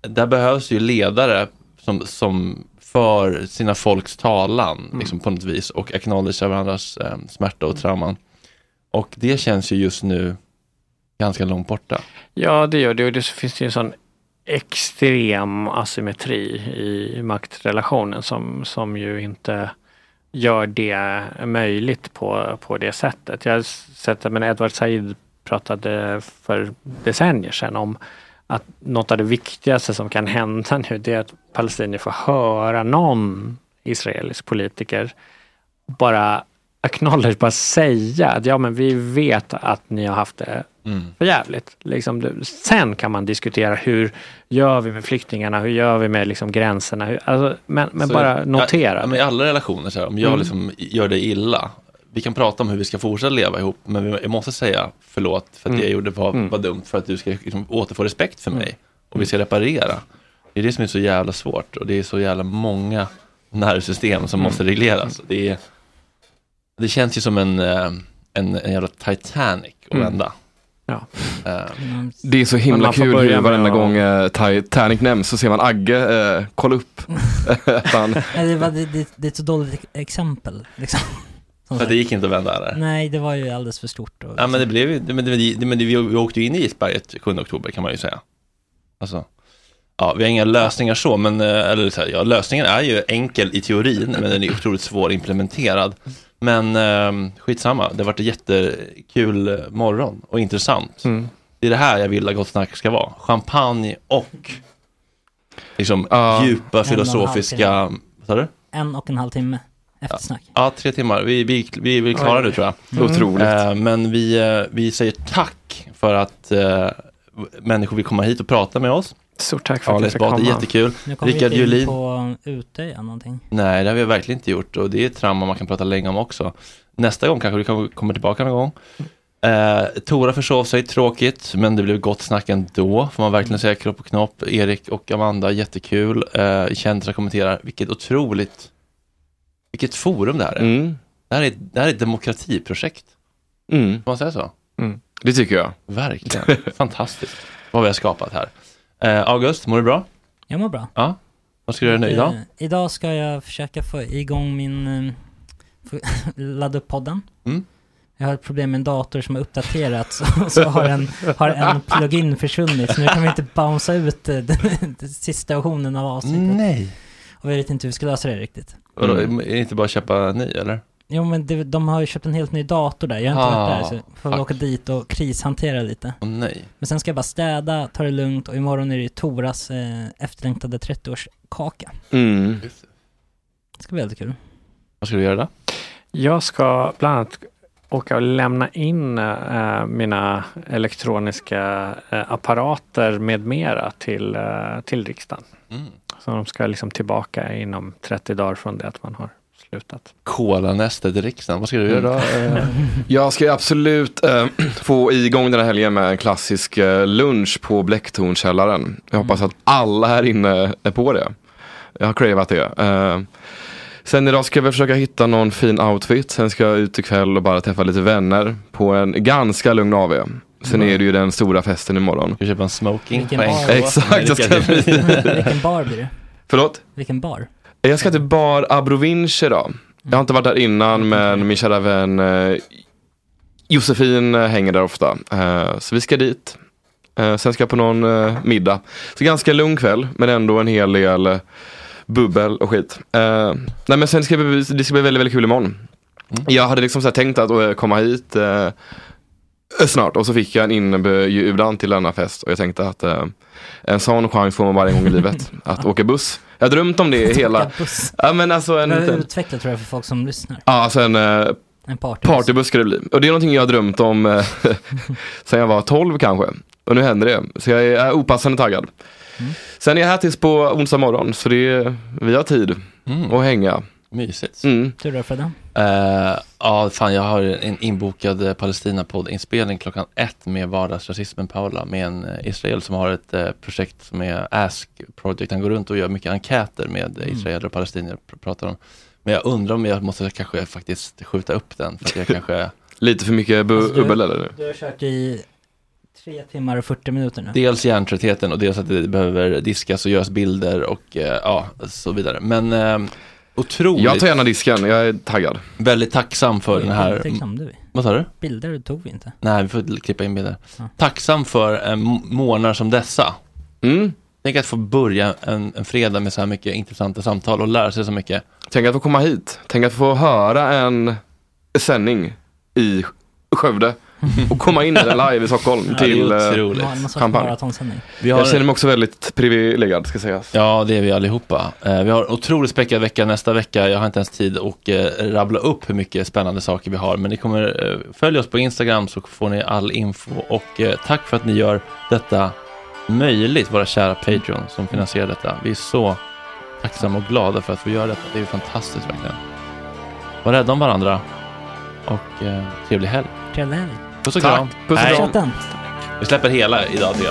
Där behövs ju ledare som, som för sina folks talan
Mm.
liksom, på något vis och acknowledgear varandras eh, smärta och trauman. Och det känns ju just nu ganska långt borta.
Ja, det gör det. Och det finns ju en sån extrem asymmetri i maktrelationen som, som ju inte gör det möjligt på, på det sättet. Jag har sett att men Edward Said pratade för decennier sedan om att något av det viktigaste som kan hända nu det är att palestinier får höra någon israelisk politiker bara acknowledge, bara säga att ja men vi vet att ni har haft det
Mm.
för jävligt. Liksom, det- sen kan man diskutera hur gör vi med flyktingarna, hur gör vi med liksom, gränserna, hur, alltså, men, men bara notera.
Ja, men I alla relationer, så här, om jag
Mm.
liksom gör dig illa, vi kan prata om hur vi ska fortsätta leva ihop, men vi, måste säga förlåt för att det
Mm.
jag gjorde var,
Mm.
var dumt, för att du ska liksom, återfå respekt för mig.
Mm.
Och vi ska reparera. Det är det som är så jävla svårt och det är så jävla många nervsystem som måste regleras. Det, är, det känns ju som en, eh, en, en jävla Titanic att vända.
Ja.
Eh,
Det är så himla kul hur varenda
att-
gång eh, Titanic nämns så ser man Agge eh, kolla upp. Att han,
Nej, det, var, det, det, det är ett så dåligt exempel. Liksom.
Att det gick inte att vända eller?
Nej, det var ju alldeles för stort. Och,
Ja men det blev ju, men, det, men det, vi, vi åkte ju in i isberget 7 oktober kan man ju säga. Alltså, ja vi har inga lösningar så, men eller så här, ja, lösningen är ju enkel i teorin, men den är otroligt svår implementerad. Men eh, skitsamma, det har varit en jättekul eh, morgon och intressant.
Mm.
Det är det här jag vill att Gott Snack ska vara. Champagne och liksom
Ja.
djupa filosofiska, vad du?
En och en halv timme eftersnack.
Ja, tre timmar. Vi, vi, vi, vi är klara nu tror jag.
Mm. Otroligt.
Eh, men vi, eh, vi säger tack för att eh, människor vill komma hit och prata med oss.
Stort tack för
Ja,
att du fick
Bart, det är
komma.
jättekul.
Nu kommer vi
Rickard
in
Julin.
på Utöja någonting.
Nej, det har vi verkligen inte gjort och det är ett trauma man kan prata länge om också. Nästa gång kanske vi kan- kommer tillbaka någon gång. Eh, Tora försov sig, tråkigt, men det blev gott snack ändå, får man verkligen säga. Kropp och knopp, Erik och Amanda, jättekul. Eh, Kändisar kommenterar, vilket otroligt, vilket forum det här är.
mm,
Det, här är det här är ett demokratiprojekt,
mm,
får man säga så?
det tycker jag.
Verkligen, fantastiskt vad vi har skapat här. Eh, August, mår du bra?
Jag mår bra.
Ja. Vad ska du göra nu idag?
Eh, idag ska jag försöka få igång min, eh, få ladda upp podden.
Mm.
Jag har ett problem med en dator som har uppdaterats och så har en, har en plugin försvunnit. Så nu kan vi inte bouncea ut den, den sista versionen av avsnittet.
Nej.
Och vi vet inte hur vi ska lösa det riktigt.
Vadå,
Mm.
Är det inte bara att köpa ny eller?
Jo men det, de har ju köpt en helt ny dator där. Jag har inte
Ah,
varit där så jag får väl
fuck.
åka dit och krishantera lite.
Åh nej.
Men sen ska jag bara städa, ta det lugnt och imorgon är det ju Toras eh, efterlängtade 30-årskaka.
Mm.
Det ska bli väldigt kul.
Vad ska du göra då?
Jag ska bland annat åka och lämna in eh, mina elektroniska eh, apparater med mera till, eh, till riksdagen.
Mm.
Så de ska liksom tillbaka inom 30 dagar från det att man har slutat.
Kolanästet i riksdagen, vad ska du göra då? Eh,
Jag ska absolut eh, få igång den här helgen med en klassisk eh, lunch på Blecktornkällaren. Jag hoppas att alla här inne är på det. Jag har cravat det. Eh, sen idag ska väl försöka hitta någon fin outfit. Sen ska jag ut ikväll och bara träffa lite vänner på en ganska lugn AW. Sen är det ju den stora festen imorgon.
Du köpa en smoking
Vilken
på
bar?
Exakt, jag ska bli...
Vilken bar blir det?
Förlåt?
Vilken bar?
Jag ska till bar Abrovinche då. Jag har inte varit där innan men min kära vän eh, Josefin eh, hänger där ofta. Eh, så vi ska dit. Eh, sen ska jag på någon eh, middag. Så ganska lugn kväll men ändå en hel del bubbel och skit. Nej men sen ska vi, det ska bli väldigt, väldigt kul imorgon. Jag hade liksom så tänkt att komma hit snart och så fick jag en inbjudan till denna fest och jag tänkte att en sån chans får man bara en gång i livet. Att åka buss. Jag har drömt om det hela... Ja men alltså en liten...
utvecklat tror jag för folk som lyssnar.
Ja, alltså en eh,
En party.
partybuss ska det bli. Och det är någonting jag har drömt om eh, sen jag var 12 kanske. Och nu händer det. Så jag är opassande taggad. Sen är jag här tills på onsdag morgon. Så det är, vi har tid
Mm.
att hänga.
Mysigt.
Mm.
Du då Fredde?
Eh, ja, fan jag har en inbokad eh, Palestina-podd-inspelning klockan ett med vardagsrasismen Paula med en eh, israel som har ett projekt som är Ask Project. Han går runt och gör mycket enkäter med
Mm.
israeler och palestinier pr- pratar om. Men jag undrar om jag måste kanske faktiskt skjuta upp den för att jag kanske
Lite för mycket bu-
Alltså, du-
bubbel eller?
Du har kört i Tre timmar och 40 minuter nu.
Dels hjärntröttheten och dels att det behöver diskas och göras bilder och eh, ja, så vidare. Men eh, otroligt.
Jag tar gärna disken, jag är taggad.
Väldigt tacksam för den här.
Bilder glömde vi.
Vad sa du?
Bilder tog vi inte.
Nej, vi får klippa in bilder. Tacksam för eh, månader som dessa.
Mm.
Tänk att få börja en, en fredag med så här mycket intressanta samtal och lära sig så mycket.
Tänk att få komma hit. Tänk att få höra en sändning i Skövde och komma in i den live i Stockholm till eh,
Ja,
champagne.
maratonsändning.
Vi har-
Jag känner mig också väldigt privilegierad ska sägas.
Ja, det är vi allihopa. Eh, vi har en otroligt späckad vecka nästa vecka. Jag har inte ens tid att eh, rabbla upp hur mycket spännande saker vi har. Men ni kommer eh, följa oss på Instagram så får ni all info. Och eh, tack för att ni gör detta möjligt, våra kära Patreon som finansierar detta. Vi är så tacksamma och glada för att få göra detta. Det är ju fantastiskt verkligen. Var rädda om varandra och eh, trevlig helg.
Trevlig helg.
Puss och
Tack.
kram.
Puss och kram.
Vi släpper hela idag tycker